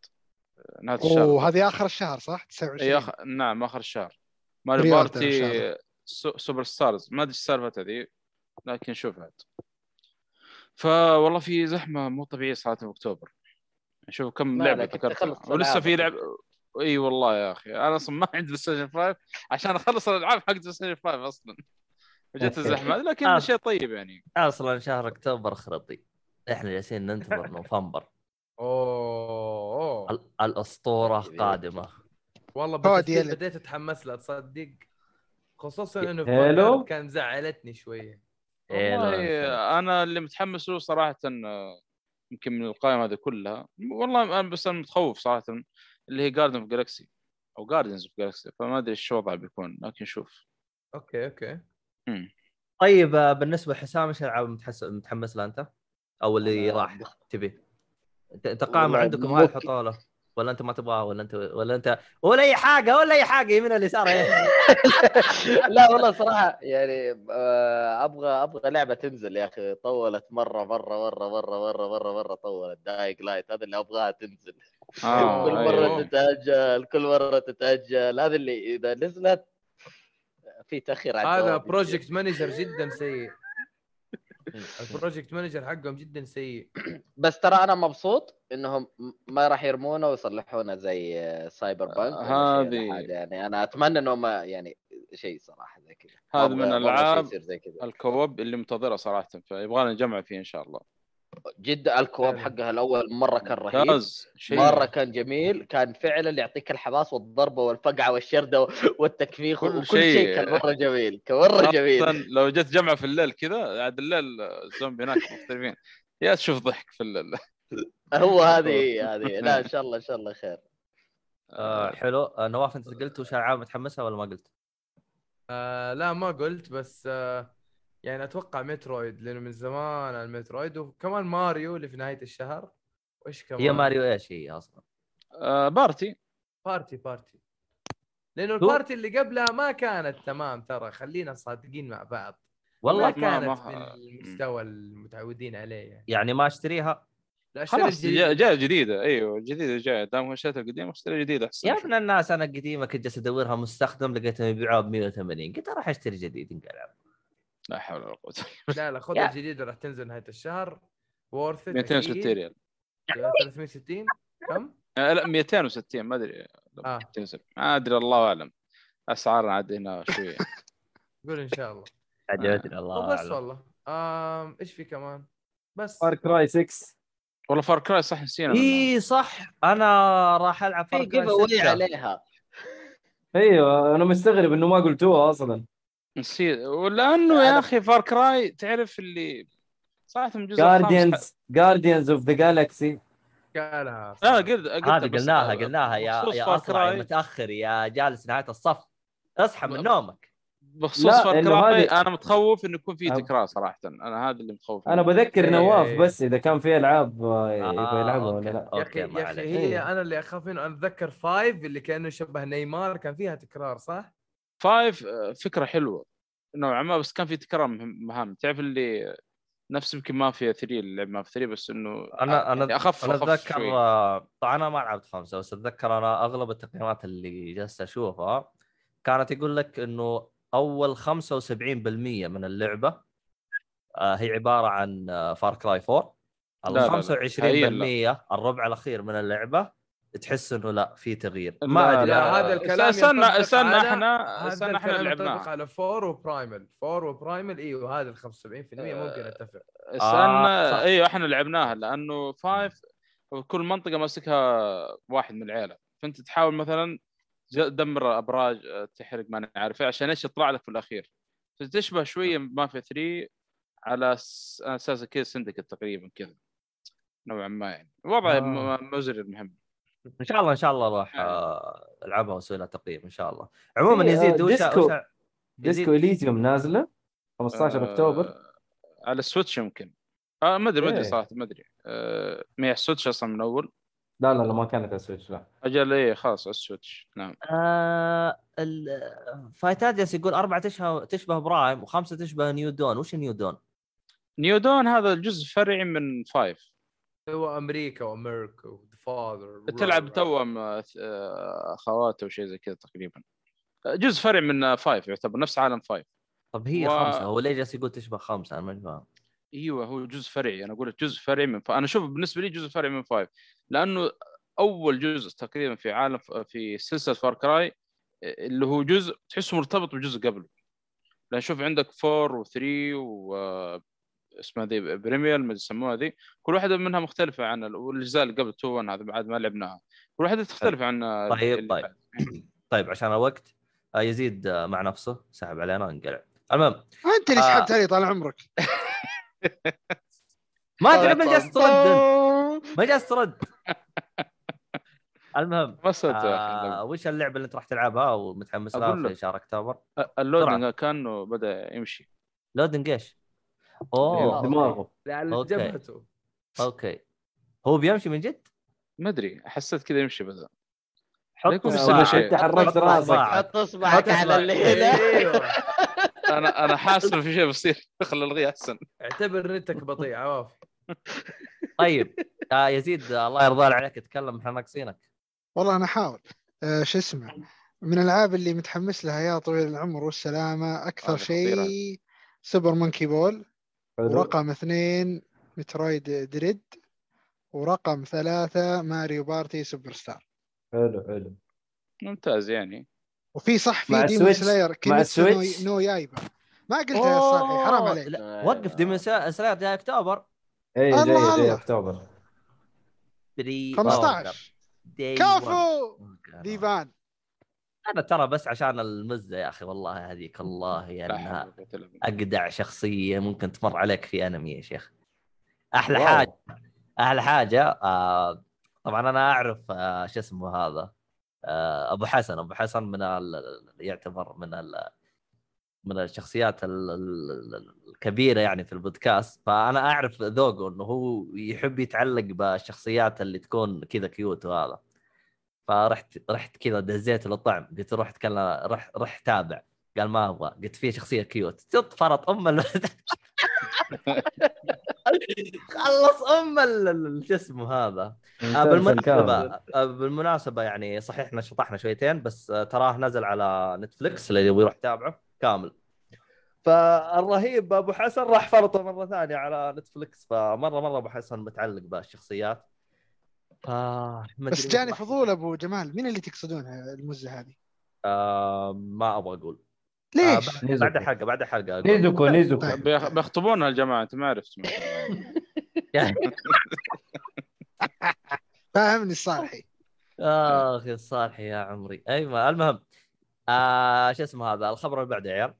آه، نهاية الشهر. وهذه آخر الشهر صح؟ 29 أي أخ... نعم آخر الشهر. Mario Party. Superstars. ما أدري إيش سالفة ذي لكن شوف عاد فوالله في زحمة مو طبيعية صراحة في أكتوبر. شوف كم لعبة تخلص ولسه في. لعب إي والله يا أخي. أنا أصلا ما عندي PlayStation 5 عشان أخلص الألعاب حق PlayStation 5 أصلا. وجت okay. الزحمة لكن آه. شيء طيب يعني. أصلا شهر أكتوبر خرطي. إحنا جالسين ننتظر نوفمبر. أوه. ال- الأسطورة قادمة. والله. بديت أتحمس لها تصدق. خصوصا إنه Halo؟ كان زعلتني شوية. والله أنا اللي متحمس له صراحة يمكن من القائمة هذه كلها. والله أنا بس أنا متخوف صراحة اللي هي Guardian of Galaxy أو Guardians of Galaxy فما أدري إيش وضعه بيكون لكن شوف. okay okay. مم. طيب آه، بالنسبة لحسام إيش الألعاب متحس... متحمس لها أنت؟ أو اللي أنا راح تبي؟ قائمه عندكم هاي. تحطوها له ولا أنت ما تبغاها ولا أنت ولا أنت ولا أي حاجة ولا أي حاجة يمين ولا يسار لا والله صراحة يعني آه، أبغى أبغى لعبة تنزل يا أخي طولت مرة مرة مرة مرة مرة مرة مرة طولت دايق لايت هذا اللي ابغاها تنزل آه، كل مرة أيوه. تتأجل كل مرة تتأجل هذا اللي إذا نزلت في تأخير على هذا. بروجكت manager جدا سيء. ال project manager حقهم جدا سيء. بس ترى أنا مبسوط إنهم ما راح يرمونه ويصلحونه زي Cyberpunk هذه-. يعني أنا أتمنى انه ما يعني شيء صراحة زي كذا. هذا من كذا. ال co-op اللي منتظرة صراحة فيبغى نجمع فيه إن شاء الله. جدا ال co-op. حقها الأول مرة كان رهيب. ممتاز. شيء مرة كان جميل. كان فعلا يعطيك الحماس والضربة والفقعة والشردة والتكفيخ كل وكل شيء. شيء. كان مرة جميل. كان مرة جميل. لو جت جمعة في الليل كذا عاد الليل الزومبي هناك مختلفين. يا تشوف ضحك في الليل. هو هذه هذه. لا إن شاء الله إن شاء الله خير. آه حلو. آه نواف أنت قلت وش ألعاب متحمسها ولا ما قلت؟ آه لا ما قلت بس آه يعني أتوقع مترويد لأنه من زمان على المترويد وكمان ماريو اللي في نهاية الشهر. وإيش كمان؟ هي ماريو إيش هي أصلا؟ آه Party. Party Party. لأنه ال Party اللي قبلها ما كانت تمام ترى خلينا صادقين مع بعض. والله ما ما- كانت ما- بالمستوى المتعودين عليه يعني. يعني ما أشتريها؟ لا خلاص. جاء جديدة. أيوه جديدة جاية. دام اشتريت القديمة أشتري جديدة أحسن. يا. ابن الناس أنا قديمة كنت جالس أدورها مستخدم لقيتهم يبيعوها ب 180 قلت راح أشتري جديد انقلب. لا حول ولا قوة لا لا خذ يا- الجديد راح تنزل نهاية الشهر. worth 260 ريال. 360 كم؟ آه لا 260 ما أدري. آه. تنزل ما أدري الله أعلم. اسعارنا عاد هنا شوية. قول إن شاء الله. عجبتني الله وبس أعلم. والله. آم إيش في كمان؟ بس. فار كراي 6 والله Far Cry صح نسينا. اي صح. أنا راح ألعب Far Cry اواي 6 عليها. أيوه أنا مستغرب إنه ما قلتوها أصلا. نسيت ولأنه يا أخي Far Cry تعرف اللي صراحة من الخامس جارديانز جارديانز اوف لا جالكسي قالها لا قلت هذه قلناها قلناها يا يا كراي متأخر يا جالس نهاية الصف اصحى من. نومك بخصوص فار إنه كراي أنا متخوف إنه يكون في أب- تكرار صراحة أنا هذا اللي متخوف أنا. بذكر إيه، نواف إيه. بس إذا كان في ألعاب آه، آه، يبغى يلعبها. ولا لا يا أخي أوكي يا أخي هي إيه. أنا اللي أخاف منه أنا أتذكر فايف اللي كأنه شبه نيمار كان فيها تكرار صح؟ فايف آه، فكرة حلوة نوعا ما بس كان في تكرار مهام تعرف اللي نفس يمكن ما في 3 اللي لعب ما في 3 بس إنه أنا يعني أنا أخف أنا أتذكر. آه، طبعا أنا ما لعبت خمسة بس أتذكر أنا أغلب التقييمات اللي جلست أشوفها كانت يقول لك إنه أول 75% من اللعبة آه، هي عبارة عن فار كراي 4 ال لا، لا، لا. 25% الربع الأخير من اللعبة تحس إنه لا في تغيير. ما أدري. هذا الكلام استنى استنى إحنا استنى إحنا لعبناه. على 4 و Primal. 4 و Primal إيوه هذا ال 75% ممكن آه، أتفق. استنى آه،. إيوه إحنا لعبناها لأنه five كل منطقة ماسكها واحد من العيلة. فأنت تحاول مثلا تدمر أبراج آه، تحرق ما نعرف إيه، عشان إيش يطلع لك في الأخير. فتشبه شوية ما في 3 على أساس كذا Syndicate تقريبا كذا. نوعا ما يعني. وضع آه. مزري المهم. إن شاء الله إن شاء الله راح آه، ألعبها وأسوي لها تقييم إن شاء الله. عموما في، آه، يزيد وش ديسكو. وش ديسكو إليزيوم نازلة 15 آه، أكتوبر. على ال Switch يمكن. آه ما أدري ما أدري إيه. صراحة ما أدري. آه ما هي ال Switch أصلا من أول. لا لا لا ما كانت على ال Switch لا. أجل إيه خلاص على ال Switch. نعم. آه جالس يقول أربعة تشبه تشبه Primal وخمسة تشبه New Dawn. وش New Dawn؟ New Dawn هذا الجزء فرعي من five. هو أمريكا وأمريكا. father تلعب توأم آه، آه، اخواته وشيء زي كذا تقريبا. آه، جزء فرعي من five يعتبر نفس عالم five طب هي و- خمسة هو ليه جالس يقول تشبه خمسة؟ أنا ما فاهم. أيوه هو جزء فرعي. أنا أقول لك جزء فرعي من five. أنا أشوف بالنسبة لي جزء فرعي من five لأنه أول جزء تقريبا في عالم في سلسلة Far Cry اللي هو جزء تحسه مرتبط بجزء قبله. لأن شوف عندك 4 و3 و اسمها ذي بريمير ما يسموها ذي كل واحدة منها مختلفة عن ال- والاجزاء اللي قبل 2 هذا بعد ما لعبناها كل واحدة تختلف عن آه، طيب طيب بعد. طيب عشان الوقت آه، يزيد آه، مع نفسه سحب علينا انقلع المهم انت اللي آه. سحبت علي طال عمرك ما أدري ما جالس ترد. ما جالس ترد المهم ما آه وش اللعبة اللي انت راح تلعبها ومتحمس لها في. شهر أكتوبر؟ ال loading كانه بدا يمشي loading إيش؟ أوه. دماغه. على okay. جبهته. okay. هو بيمشي من جد؟ ما أدري. حسيت كذا يمشي بدا حط حط راسك. حط اصبعك على. اللي هنا أيوه. أنا أنا حاسس في شيء بيصير. خل الغيه أحسن. اعتبر نتك بطيء نواف طيب. آه يزيد آه الله يرضى عليك. تكلم إحنا ناقصينك. والله أنا احاول آه شو اسمه؟ من الألعاب اللي متحمس لها يا طويل العمر والسلامة أكثر خطيرة. شيء Super Monkey Ball. ورقم اثنين Metroid Dread. ورقم ثلاثة Mario Party Superstars حلو حلو. ممتاز يعني. وفي صح في Demon ال Switch- Slayer مع Kimetsu no, ال Switch؟ no Yaiba ما قلتها يا صالحي حرام عليك. لا، وقف Demon Slayer جاي أكتوبر. اي الله جاي جاي الله. أكتوبر. 15 Day one. كفو ديفان. أنا ترى بس عشان المزة يا أخي والله هذيك الله يعني إلا بالله. اجدع شخصية ممكن تمر عليك في أنمي يا شيخ أحلى واو. حاجة أحلى حاجة آه طبعا أنا أعرف آه شو اسمه هذا آه، أبو حسن أبو حسن من. يعتبر من. من الشخصيات ال... ال- الكبيرة يعني في البودكاست فأنا أعرف ذوقه إنه هو يحب يتعلق بالشخصيات اللي تكون كذا cute وهذا فرحت رحت كذا دزيت له الطعم قلت روح اتكلم رح رح تابع. قال ما أبغى. قلت في شخصية cute. تط فرط أم ال... خلص أم شو اسمه هذا؟ آه،. بالمناسبة آه، بالمناسبة يعني صحيح إحنا شطحنا شويتين بس آه، تراه نزل على نتفلكس اللي يبغى يروح يتابعه كامل. فالرهيب أبو حسن راح فرطه مرة ثانية على نتفلكس فمرة مرة أبو حسن متعلق بالشخصيات. ما بس جاني فضول أبو جمال مين اللي تقصدونها المزة هذه؟ آه ما أبغى أقول. آه ليش؟ بعد- بعد حلقه بعد حلقه. نيزوكو نيزوكو. طيب. بيخ- بيخطبونها الجماعة أنت ما عرفت فاهمني الصالحي اخ يا صالحي يا عمري. أيوه المهم آه شو اسمه هذا؟ الخبر اللي بعده يا عيال.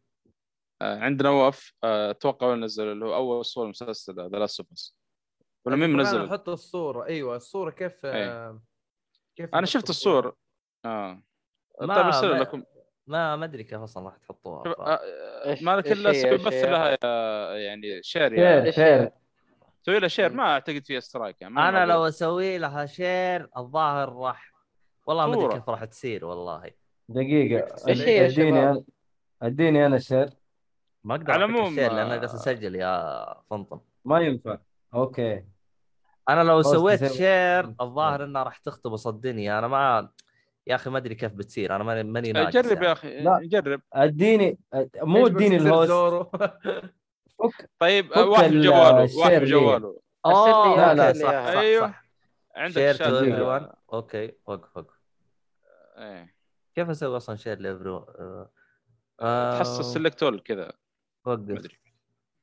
آه، عندنا نواف آه، أتوقع نزل اللي هو أول صوره مسلسل The Last of Us. ولا مين منزل؟ أحط الصورة. أيوه الصورة كيف آه، كيف أنا شفت الصور. آه. ما- طيب ارسل ما- لكم. ما ما أدري كيف أصلا راح تحطوها. ف... آه، مالك إيش إلا بث هي؟ لها يا- يعني share share يا share سوي لها share ما أعتقد فيها strike يعني ما أنا. لو أسوي لها share الظاهر راح والله ما أدري. كيف راح تصير والله. دقيقة أديني؟ أنا أديني أنا ال share ما أقدر على العموم، ال share لأن آه، جالس أسجل يا فنطم ما ينفع. أوكي. أنا لو سويت share الظاهر إنها راح تختبص الدنيا أنا ما يا أخي ما أدري كيف بتصير. أنا ماني ماني ناقص جرب يعني. يا أخي لا. جرب أديني مو اديني ال host؟ فك طيب فك واحد ال share واحد لي. بجواله اوه لا، لا، صح. صح أيوه. صح عندك شير تو. ايفري آه، أوكي وقف وقف. إيه. كيف أسوي أصلا شير لايفري تحصل سلكت اول كذا. وقف. أدري.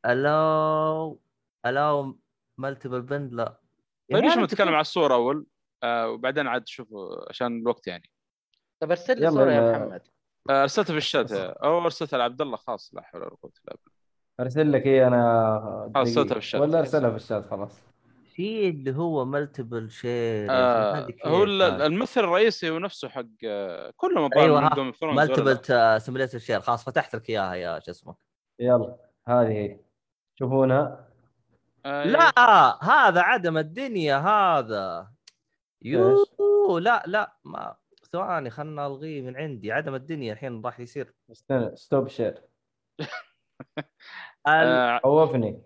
الاو الاو مالتيبل بند لا. طيب يعني ليش نتكلم تكلم- على الصورة أول؟ آه وبعدين عاد شوفوا عشان الوقت يعني. طب أرسل لي صورة يا. محمد. آه، أرسلتها في الشات. أو أرسلتها لعبد الله خاص لا حول ولا قوة إلا بالله. أرسل لك إيه أنا خلاص، دقيقة. صوتها في الشات. ولا أرسلها في الشات خلاص. في اللي هو مالتيبل شير آه هو ال- الممثل الرئيسي هو نفسه حق آه، كلهم الظاهر أيوه من جيم؟ مالتيبل سيميليتر شير خلاص فتحت لك إياها يا شو اسمه؟ يلا هذه هي. شوفونها آه، لا هذا عدم الدنيا هذا. يو لا لا ما ثواني خلنا ألغيه من عندي. عدم الدنيا الحين راح يصير. استنى stop share آه، خوفني.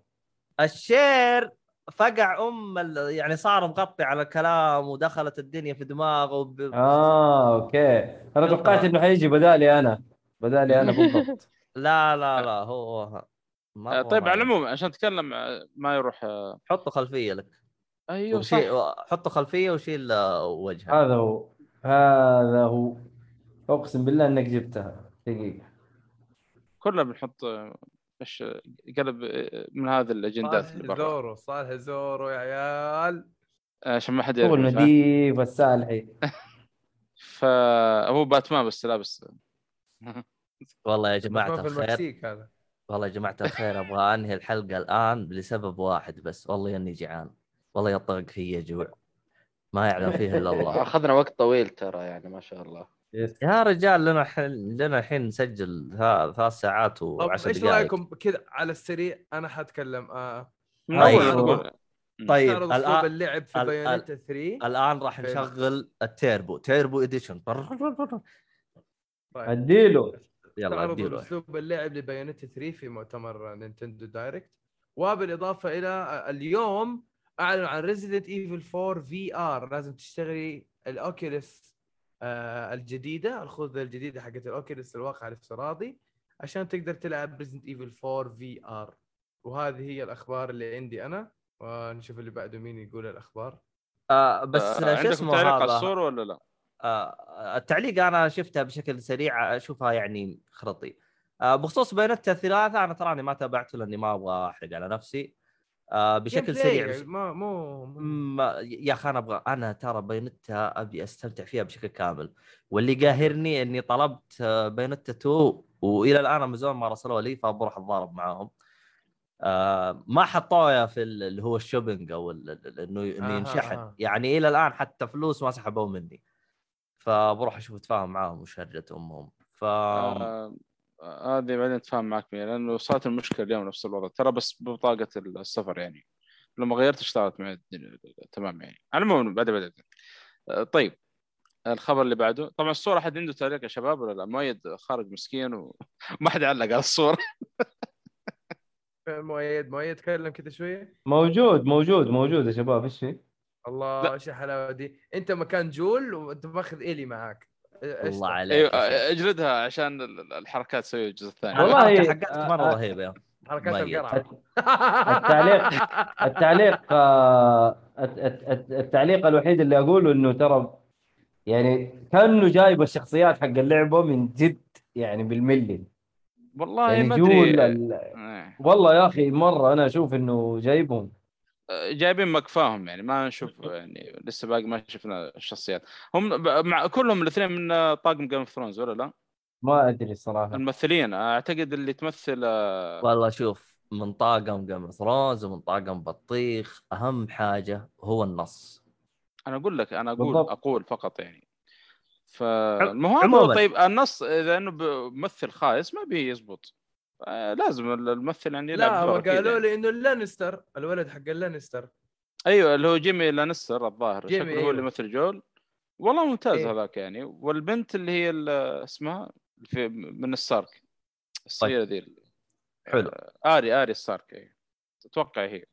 ال share فقع أم ال- يعني صار مغطي على الكلام ودخلت الدنيا في دماغه وب... آه okay. أنا توقعت إنه حيجي بدالي أنا. بدالي أنا بالضبط. لا لا لا هو. طيب ما- على العموم عشان نتكلم آه، ما يروح آه، حطوا خلفية لك. أيوه صح. وشيل حطوا خلفية وشيل آه، وجهه هذا هو هذا هو. أقسم بالله إنك جبتها. دقيقة. كلنا بنحط آه، إيش آه، قلب آه، من هذه الأجندات اللي صالح برا زورو صالح زورو يا عيال. آه، عشان ما حد يعرف إيش، ها؟ نظيف السالحي فهو باتمان بس لابس والله يا ما جماعة الخير. المكسيك هذا. والله يا جماعة الخير أبغى أنهي الحلقة الآن لسبب واحد بس. والله إني جيعان والله يطرق في جوع. ما يعلم فيه إلا الله. أخذنا وقت طويل ترى يعني ما شاء الله. يا رجال لنا حين لنا الحين نسجل ثلاث ساعات طب وعشر إيش دقائق رأيكم كذا على السريع؟ أنا حتكلم آه. طيب. طيب الآن اللعب في بايونيتا 3 الآن راح؟ نشغل ال turbo turbo edition. طيب. أديله. يلا اديله. اسلوب اللعب ل Bayonetta 3 في مؤتمر Nintendo Direct. وبالاضافة إلى اليوم اعلنوا عن Resident Evil 4 VR لازم تشتغلي ال Oculus آه الجديدة الخوذة الجديدة حقت ال Oculus الواقع الافتراضي عشان تقدر تلعب Resident Evil 4 VR وهذه هي الأخبار اللي عندي أنا ونشوف اللي بعده مين يقول الأخبار. آه بس آه، شو اسمه تعليق على هذا؟ الصورة ولا لا؟ آه التعليق أنا شفتها بشكل سريع أشوفها يعني خرطي. آه بخصوص بيانات الثلاثه أنا تراني ما تابعته لاني ما أبغى أحرق على نفسي. آه بشكل سريع يعني بش... ما مو ما يا أخي أنا أبغى أنا ترى بينتا أبي أستمتع فيها بشكل كامل. واللي قاهرني أني طلبت آه، بينتا 2 وإلى الآن أمازون ما رسلوا لي فبروح أتضارب معاهم. آه ما حطوها في ال- اللي هو الشوبينج أو انه ينشحن. آها. يعني إلى الآن حتى فلوس ما سحبوه مني. فبروح أشوف أتفاهم معاهم وش أمهم. ف آه، آه، هذه بعدين أتفاهم معك فيها لأنه صارت المشكلة اليوم نفس الوضع. ترى بس ببطاقه السفر يعني. لما غيرت اشتغلت معي الدنيا تمام يعني. على العموم بعد بعد آه، طيب. الخبر اللي بعده. طبعا الصورة حد عنده تعليق يا شباب ولا لا؟ مؤيد خارج مسكين وما حد علق على الصورة. مؤيد مؤيد تكلم كذا شوية. موجود موجود موجود يا شباب. إيش في؟ الله. إيش الحلاوة دي أنت مكان جول وأنت ماخذ إيلي معاك الله؟ عليك أيوه. اجلدها عشان ال- ال- الحركات تسوي الجزء الثاني والله- حقتك آه، مرة آه. رهيبة يا حركات. القرعة التعليق التعليق آه، الت- الت- الت- التعليق الوحيد اللي أقوله إنه ترى يعني كأنه جايب الشخصيات حق اللعبة من جد يعني بالملي والله يعني ما أدري ال... آه. والله يا أخي مرة أنا أشوف إنه جايبهم جايبين مكفاهم يعني ما نشوف يعني لسه باقي ما شفنا الشخصيات هم مع كلهم الاثنين من طاقم Game of Thrones ولا لا؟ ما أدري الصراحه الممثلين أعتقد اللي تمثل آه، والله شوف من طاقم Game Thrones ومن طاقم بطيخ أهم حاجة هو النص أنا أقول لك أنا أقول بالضبط. أقول فقط يعني عموماً. طيب النص إذا إنه ممثل خايس ما بيزبط آه، لازم الممثل يعني لا هو قالوا يعني. لي إنه ال Lannister الولد حق ال Lannister أيوه اللي هو Jaime Lannister الظاهر Jaime، شكله هو. اللي يمثل جول. والله ممتاز إيه. هذاك يعني. والبنت اللي هي ال- اسمها؟ في من ال Stark. الصغيرة ذي حلو. آه، Arya Arya ال Stark أيوه. أتوقع هي.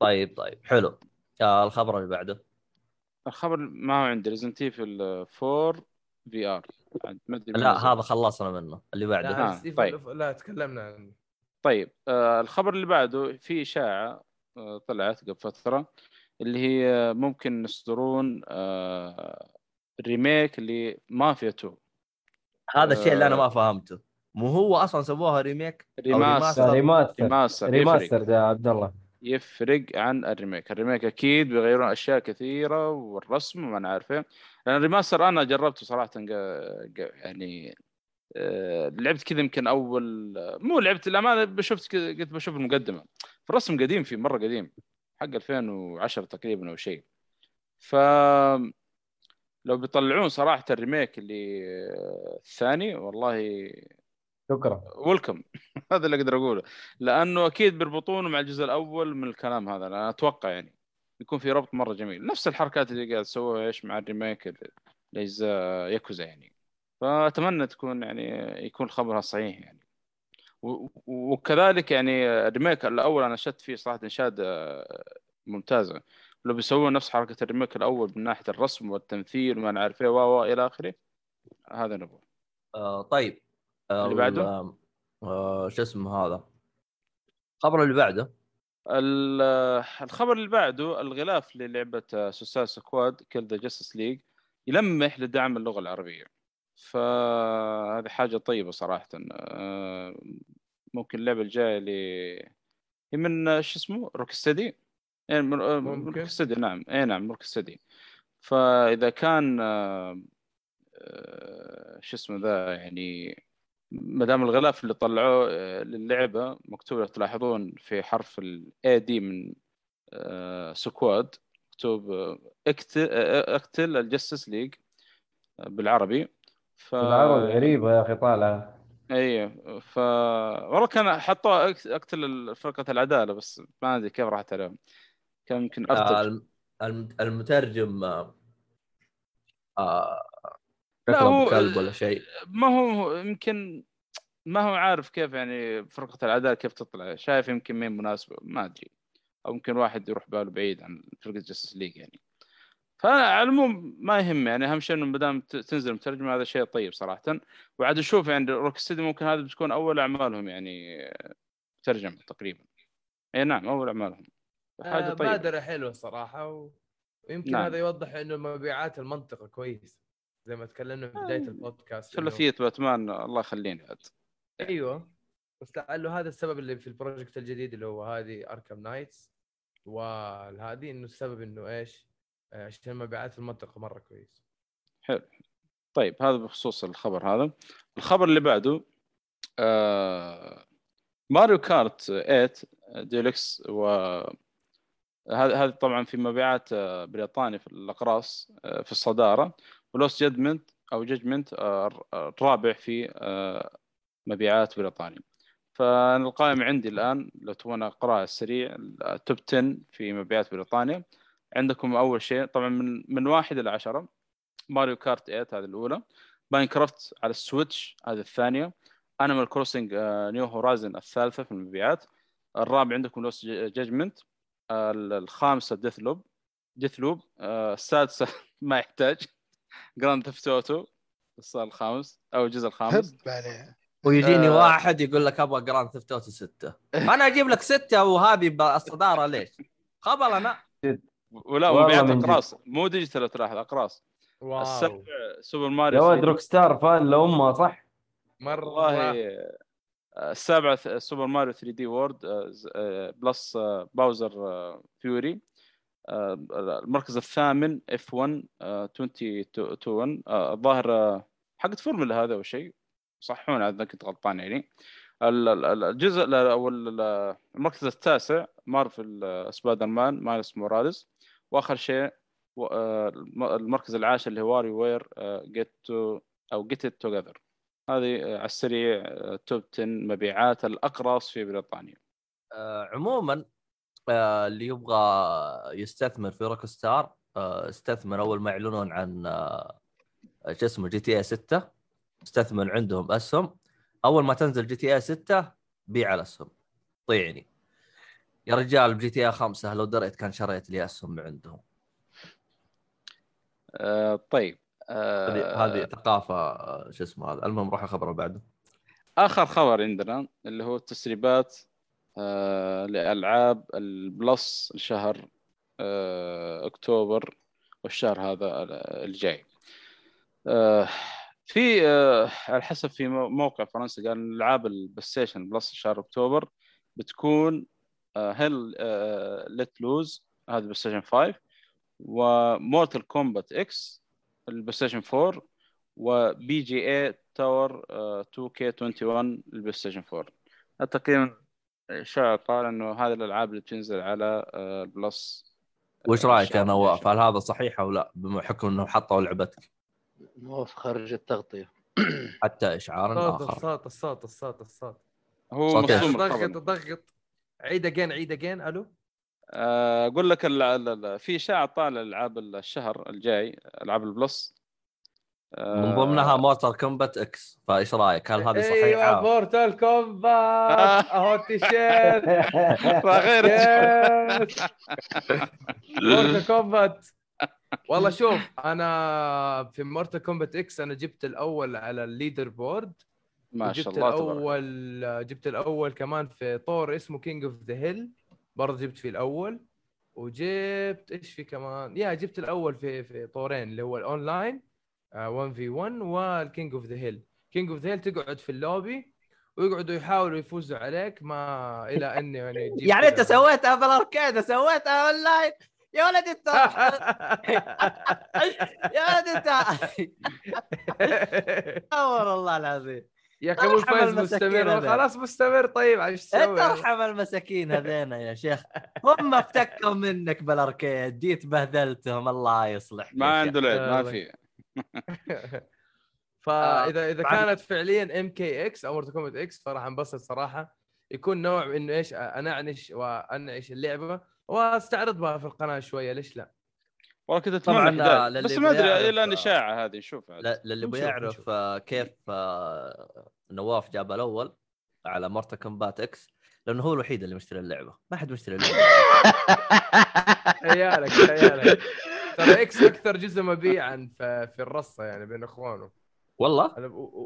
طيب طيب. حلو. آه الخبر اللي بعده. الخبر ما هو عندي Resident Evil 4 VR ما أدري مين لا. هذا خلصنا منه اللي بعده. آه، Last of طيب. of- لا تكلمنا عنه. طيب آه الخبر اللي بعده في إشاعة آه طلعت قبل فترة اللي هي ممكن يصدرون آه remake ل Mafia 2 هذا الشيء اللي أنا آه. ما فهمته. مو هو أصلا سووها remake remaster remaster remaster يفرق remaster يا عبد الله. يفرق عن ال remake. ال remake أكيد بيغيرون أشياء كثيرة والرسم وما نعرف إيه لأن ال remaster أنا جربته صراحة يعني آه، لعبت كذا يمكن أول مو لعبت الامانه شفت قلت بشوف المقدمة. الرسم قديم فيه مرة قديم حق 2010 تقريبا أو شيء. ف لو بيطلعون صراحة ال remake اللي آه، الثاني والله شكرا. welcome هذا اللي أقدر أقوله. لأنه أكيد بيربطونه مع الجزء الأول من الكلام هذا. أنا أتوقع يعني يكون في ربط مرة جميل. نفس الحركات اللي قاعد تسووها إيش مع ال remake لاجزاء ياكوزا يعني. فأتمنى تكون يعني يكون خبرها صحيح يعني. وكذلك يعني ال remake الأول أنا أشدت فيه صراحة إشادة آه، ممتازة. لو بيسوون نفس حركة ال remake الأول من ناحية الرسم والتمثيل وما نعرف إيه و إلى آخره هذا نبغى. آه طيب. اللي بعده؟ آه شو اسمه هذا؟ الخبر اللي بعده. ال- الخبر اللي بعده الغلاف للعبة Suicide Squad Kill the Justice League يلمح لدعم اللغة العربية. فهذه حاجة طيبة صراحة. آه، ممكن اللعبة الجاية اللي هي من آه، شو اسمه؟ Rocksteady يعني من آه، من ممكن. Rocksteady نعم. اي نعم Rocksteady فإذا كان آه، آه، شو اسمه ذا يعني ما دام الغلاف اللي طلعوه آه، للعبة مكتوب لو تلاحظون في حرف ال A D من آه، Squad مكتوب آه، اقتل آه، اقتل ال Justice League آه، بالعربي. ف العرض غريبة يا أخي طالعه أيوه ف والله كان حطوا أك- اقتل فرقة العدالة بس ما أدري كيف راحت عليهم. كان يمكن آه ارتب الم- الم- المترجم آه آه لا، هو- كلب ولا شيء. ما هو يمكن ما هو عارف كيف يعني فرقة العدالة كيف تطلع. شايف يمكن مين مناسبة ما أدري. أو يمكن واحد يروح باله بعيد عن فرقة Justice League يعني. فأنا على العموم ما يهم يعني أهم شيء إنه ما دام تنزل مترجمة هذا شيء طيب صراحة. وعاد نشوف يعني Rocksteady ممكن هذا بتكون أول أعمالهم يعني ترجمة تقريبا. أي نعم أول أعمالهم. حاجة آه، طيبة. بادرة حلوة صراحة و... ويمكن نعم. هذا يوضح إنه مبيعات المنطقة كويس. زي ما تكلمنا في بداية آه، البودكاست ثلاثية باتمان الله يخليني عاد أيوه بس لعله هذا السبب اللي في ال project الجديد اللي هو هذه Arkham Knights وهذه إنه السبب إنه إيش؟ آه، عشان مبيعات المنطقة مرة كويس. حلو. طيب هذا بخصوص الخبر هذا. الخبر اللي بعده آه Mario Kart 8 ديلكس و هذا طبعا في مبيعات آه، بريطانيا في الأقراص في الصدارة. و Lost Judgment أو Judgment الرابع في آه، مبيعات بريطانيا. فالقائمة عندي الآن لو تبغون أقرأها السريع ال top 10 في مبيعات بريطانيا. عندكم أول شيء طبعا من من واحد إلى عشرة. Mario Kart 8 هذه الأولى. Minecraft على ال Switch هذه الثانية. Animal Crossing New Horizons الثالثة في المبيعات. الرابع عندكم Lost Judgment الخامسة Deathloop Deathloop السادسة ما يحتاج. Grand Theft Auto الخامس أو الجزء الخامس هب عليه ويجيني آه. واحد يقول لك أبغى Grand Theft Auto 6 أنا أجيب لك 6 وهذه بالصداره ليش؟ خبل أنا ولا مبيعات. أقراص مو digital تلاحظ أقراص واو السابع سوبر يا Mario World 3D. Rockstar فان لامها صح؟ مرة والله آه، السابع ث- Super Mario 3 D World آه، ز- آه، plus Bowser's Fury المركز الثامن F 1 آه، 2021 آه، الظاهر آه، حقت فورمولا هذا أو شيء صحون إذا كنت غلطان يعني. ال- ال- ال- الجزء ال- أو ال- ال- المركز التاسع مارفل آه، Spider-Man Miles Morales. وآخر شيء آه، الم- المركز العاشر اللي هو WarioWare Get to أو Get It Together هذه على السريع top 10 مبيعات الاقراص في بريطانيا. عموما اللي يبغى يستثمر في Rockstar آه استثمر أول ما يعلنون عن آه شو اسمه GTA 6 استثمر عندهم أسهم. أول ما تنزل GTA 6 بيع الأسهم. طيعني يا رجال ب GTA 5 لو دريت كان شريت لي أسهم من عندهم. آه، طيب. هذه آه، هذه ثقافة آه، شو اسمه هذا. المهم روح الخبر بعده. آخر خبر عندنا اللي هو التسريبات آه، لألعاب ال Plus لشهر آه، أكتوبر والشهر هذا الجاي. آه، في آه، على حسب في مو- موقع فرنسي قال إن ألعاب ال PlayStation Plus شهر أكتوبر بتكون Hell Let Loose هذا ال PlayStation 5 و Mortal Kombat X ال PlayStation 4 و PGA Tour 2K 21 ال PlayStation 4 تقريبا شائع قال إنه هذه الألعاب اللي بتنزل على آه، ال Plus وش رأيك؟ يا نواف. هل هذا صحيح أو لا؟ بما حكم انه حطوا لعبتك. نواف خارج التغطية. حتى إشعار آخر. الصوت الصوت الصوت الصوت. هو؟ مصدوم ضغط ضغط. عيد again عيد again ألو؟ آه، أقول لك ال- ال- ال- في اشاعه طالع العاب الشهر الجاي ألعاب ال Plus. آه، من ضمنها Mortal Kombat X فايش رأيك؟ هل هذه أيوه صحيحه Mortal Kombat أهو التيشيرت. غير Mortal Kombat والله شوف أنا في Mortal Kombat X أنا جبت الأول على ال leaderboard ما شاء جبت الله تبارك الأول جبت الأول كمان في طور اسمه King of the Hill برضه جبت فيه الأول. وجبت إيش في كمان؟ يا جبت الأول في في طورين اللي هو الأونلاين. 1 في 1 وال King of the Hill. King of the Hill تقعد في اللوبي ويقعدوا يحاولوا يفوزوا عليك ما إلى أن يعني يعني أنت سويتها بال arcade سويتها أونلاين. يا ولد أنت. يا ولد أنت. أمر الله العظيم. يا أخي ابو ارحم الفايز مستمر. خلاص مستمر. طيب إيش تسوي؟ انت ارحم المساكين هذينا يا شيخ. هم افتكوا منك بالأركيد جيت بهذلتهم الله يصلح ما عنده لعب ما. في. فاذا إذا كانت فعليا ام كي إكس أو مورتال كومبات إكس فراح انبسط صراحة. يكون نوع من إنه إيش انعنش وأنعش اللعبة واستعرضها في القناة شوية ليش لا؟ والله كنت طبعاً، اتمنى آه، 11 للي بس ما أدري إلى أن آه، اشاعه هذه نشوف للي بيعرف. آه، كيف آه، نواف جاب الأول على Mortal Kombat X لأنه هو الوحيد اللي مشتري اللعبة. ما حد مشتري اللعبة. عيالك عيالك. ترى X أكثر جزء مبيعا في, الرصة يعني بين إخوانه. والله؟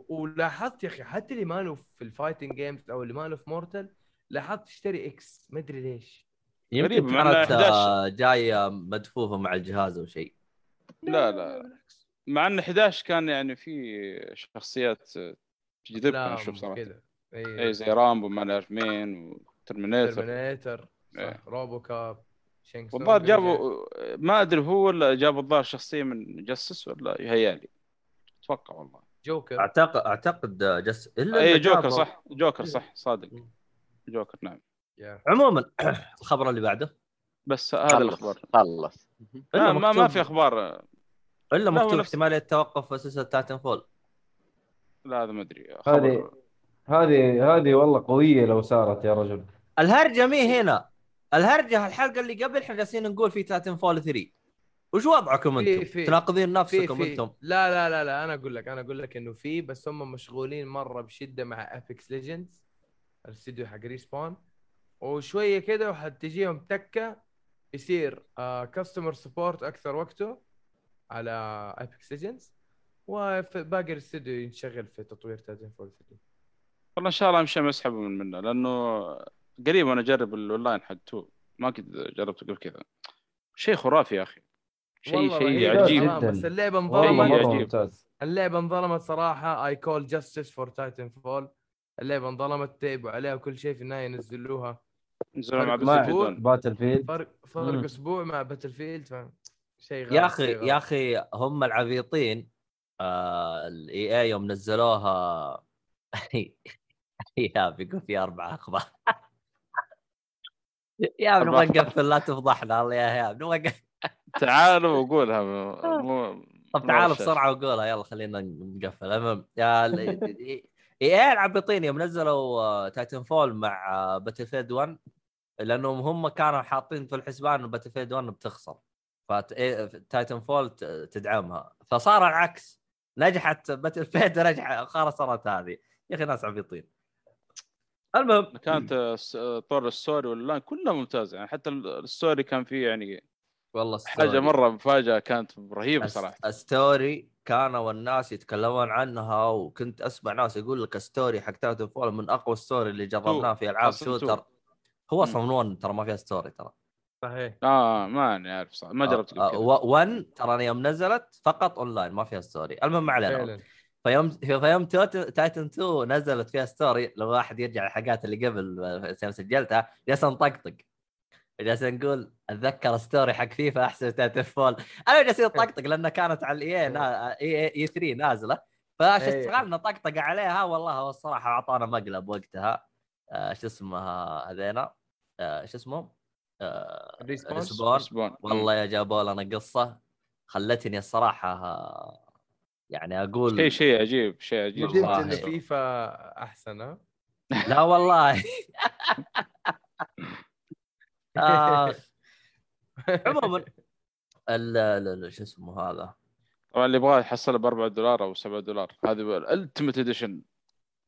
ولاحظت يا أخي حتى اللي ما له في ال fighting games أو اللي ما له في Mortal لاحظت اشتري إكس ما أدري ليش. يمكن كانت 11. آه، جاية مدفوفة مع الجهاز أو شيء. لا لا. مع ان 11 كان يعني في شخصيات تجذبك أشوف صراحة. كذا. أي زي رامبو ما نعرف مين وترمينيتر ترمينيتر. روبو كاب والظاهر. جابوا ما أدري هو ولا جابوا الظاهر شخصية من جسس ولا يهيالي أتوقع والله. جوكر. اعتقد أعتقد جس إلا اي جوكر صح. جوكر صح. صادق. مم. جوكر نعم. يا. عموما الخبر اللي بعده؟ بس هذا خلص الأخبار. خلص. ما, ما في أخبار. إلا مكتوب احتماليه توقف في سلسله Titanfall لا هذا ما أدري. هذه هذه هذه والله قوية لو صارت يا رجل. الهرجة مي هنا. الهرجة الحلقة اللي قبل إحنا جالسين نقول في Titanfall 3 وش وضعكم في- أنتم؟ في- تناقضين في نفسكم في أنتم. لا لا لا لا أنا أقول لك أنا أقول لك إنه في بس هم مشغولين مرة بشدة مع Apex Legends الاستديو حق Respawn وشوية كده وحتجيهم تكة يصير customer support أكثر وقته على Apex Legends وباقي الاستديو ينشغل في تطوير Titanfall 3 والله إن شاء الله أمشي اسحبه من منه لأنه قريب وأنا اجرب الاونلاين حق 2 ما كنت جربته قبل كذا. شيء خرافي يا أخي. شيء شيء عجيب. بس اللعبة انظلمت. اللعبة انظلمت صراحة. I call justice for Titanfall اللعبة انظلمت تعبوا عليها وكل شيء في النهاية نزلوها. نزلوا مع Battlefield فرق فرق. أسبوع مع Battlefield. شيء غلط يا أخي غلط. يا أخي هم العبيطين آه ال EA يوم نزلوها. يا بيقول في أربع أخبار. يا ابن نقفل لا تفضحنا. الله يا نقفل. تعالوا وقولها مو مو طب غشاش. بسرعة وقولها. يلا خلينا نقفل. المهم يا ال- EA العبيطين يوم نزلوا Titanfall مع Battlefield 1 لأنهم هم كانوا حاطين في الحسبان انه Battlefield 1 بتخسر ف Titanfall تدعمها. فصار العكس. نجحت Battlefield رجع خسرت هذه يا أخي ناس عبيطين. المهم. كانت طور ال story وال online كلها ممتازة. يعني حتى ال story كان فيه يعني والله حاجة story. مرة مفاجأة كانت رهيبة صراحة. ال story كانوا الناس يتكلمون عنها وكنت أسمع ناس يقول لك ال story حق Titanfall من أقوى ال story اللي جربناه في ألعاب. shooter. هو أصلا من 1 ترى ما فيها story ترى. صحيح. آه ما اني عارف صح ما جربت قبل كذا. 1 ترى يوم نزلت فقط اونلاين ما فيها story. المهم ما علينا. فعلا. فيوم فيوم Titan 2 نزلت فيها story لو واحد يرجع الحلقات اللي قبل آه، يوم سجلتها جالس نطقطق. جالس نقول أتذكر story حق فيفا أحسن Titanfall أنا جالس نطقطق لأنها كانت على ال E E E3 نازلة. فاشتغلنا طقطقه عليها والله هو الصراحة أعطانا مقلب وقتها. آه، شو اسمها هذينا؟ آه، شو اسمهم؟ آه، Respawn spawn والله يا جابوا لنا قصة خلتني الصراحة آه، يعني أقول شيء شيء عجيب شيء عجيب. ندمت صراحة. انه فيفا أحسن ها؟ لا والله. آه. عموما ال- ال- ال- شو اسمه هذا؟ طبعا اللي يبغاه يحصلها ب 4 دولار أو 7 دولار. هذه ال ultimate edition.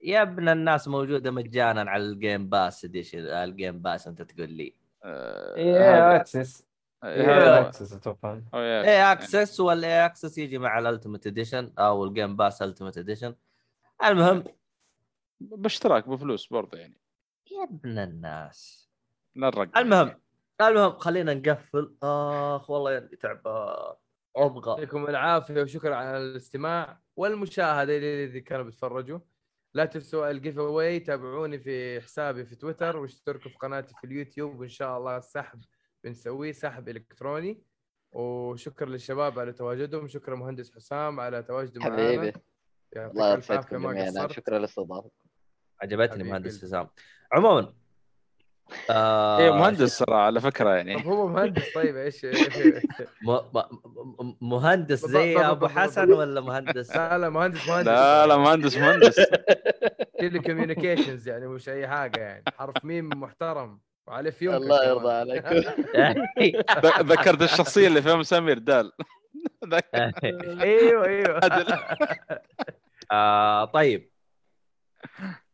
يا ابن الناس موجودة مجانا على ال Game Pass edition ال Game Pass أنت تقول لي. EA Access. إيه هذا Access أتوقع. أو EA يعني. Access وال EA Access يجي مع ال ultimate edition أو ال Game Pass ultimate edition المهم. باشتراك بفلوس برضه يعني. يا ابن الناس. لا الرقم المهم المهم خلينا نقفل. آخ والله تعبان أبغى. يعطيكم العافية وشكرا على الاستماع. والمشاهدة اللي كانوا بيتفرجوا لا تنسوا ال giveaway تابعوني في حسابي في تويتر واشتركوا في قناتي في اليوتيوب وإن شاء الله السحب بنسويه سحب إلكتروني. وشكرا للشباب على تواجدهم. شكرا مهندس حسام على تواجده معنا. حبيبي. يعطيك الله قصرت. شكرا للاستضافه عجبتني. مهندس حسام. عموما آه إيه مهندس ترى على فكرة يعني. طب هو مهندس؟ طيب إيش؟ م- م- م- مهندس زي أبو حسن ولا مهندس؟ لا لا مهندس مهندس. لا لا مهندس مهندس. telecommunications يعني مش أي حاجة يعني. حرف ميم محترم. وعليه فيونكة الله. يرضى عليك. ذكرت الشخصية اللي فيها سمير دال أيوه أيوه. آه طيب.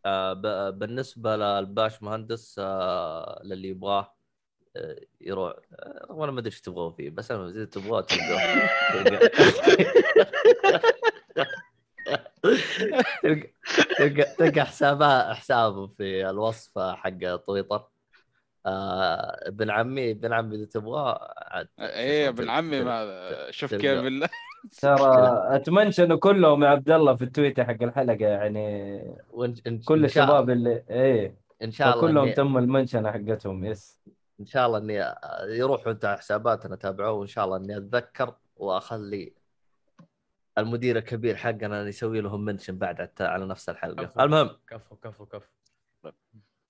آه ب- بالنسبة للباش مهندس آه للي يبغاه يروح. وأنا ما أدري إيش تبغوا فيه بس أنا إذا تبغاه تلقاه. تلقى تلقى تلقى حسابه حسابه في الوصف حق تويتر. آه ابن عمي ابن عمي إذا تبغاه عاد إيه ابن عمي ما شوف. كيف بالله. ترى اتمنشن كلهم يا عبد الله في التويتر حق الحلقة يعني كل الشباب اللي إيه إن شاء الله كلهم تم المنشنة حقتهم yes. إن شاء الله إني يروحوا انت على حساباتنا تابعوه وإن شاء الله إني أتذكر وأخلي المدير الكبير حقنا يسوي لهم منشن بعد على- على نفس الحلقة. كفو. المهم. كفو كفو كفو.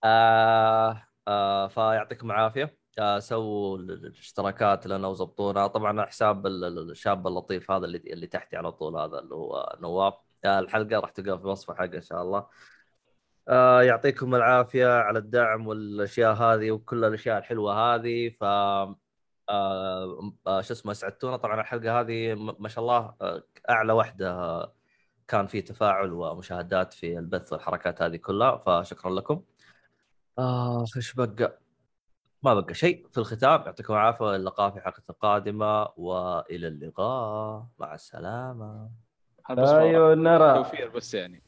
آه آه فيعطيكم العافية. آه سووا ال- ال- الاشتراكات لنا وزبطونا. طبعا حساب ال- ال- الشاب اللطيف هذا اللي اللي تحتي على طول هذا اللي هو نواف. آه الحلقة راح تلقاها في وصف الحلقة إن شاء الله. يعطيكم العافية على الدعم والأشياء هذه وكل الأشياء الحلوة هذه. ف شو اسمه سعدتونا. طبعا الحلقة هذه ما شاء الله أعلى واحدة كان في تفاعل ومشاهدات في البث والحركات هذه كلها. فشكرا لكم. آه إيش بقى؟ ما بقى شيء. في الختام يعطيكم العافية. والى اللقاء في حلقة القادمة وإلى اللقاء. مع السلامة. أيوه نرى. توفير بس يعني.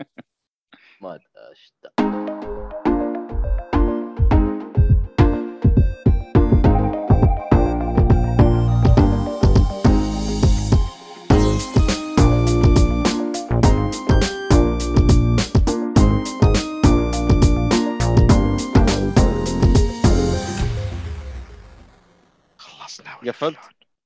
ما أدري. قفلت.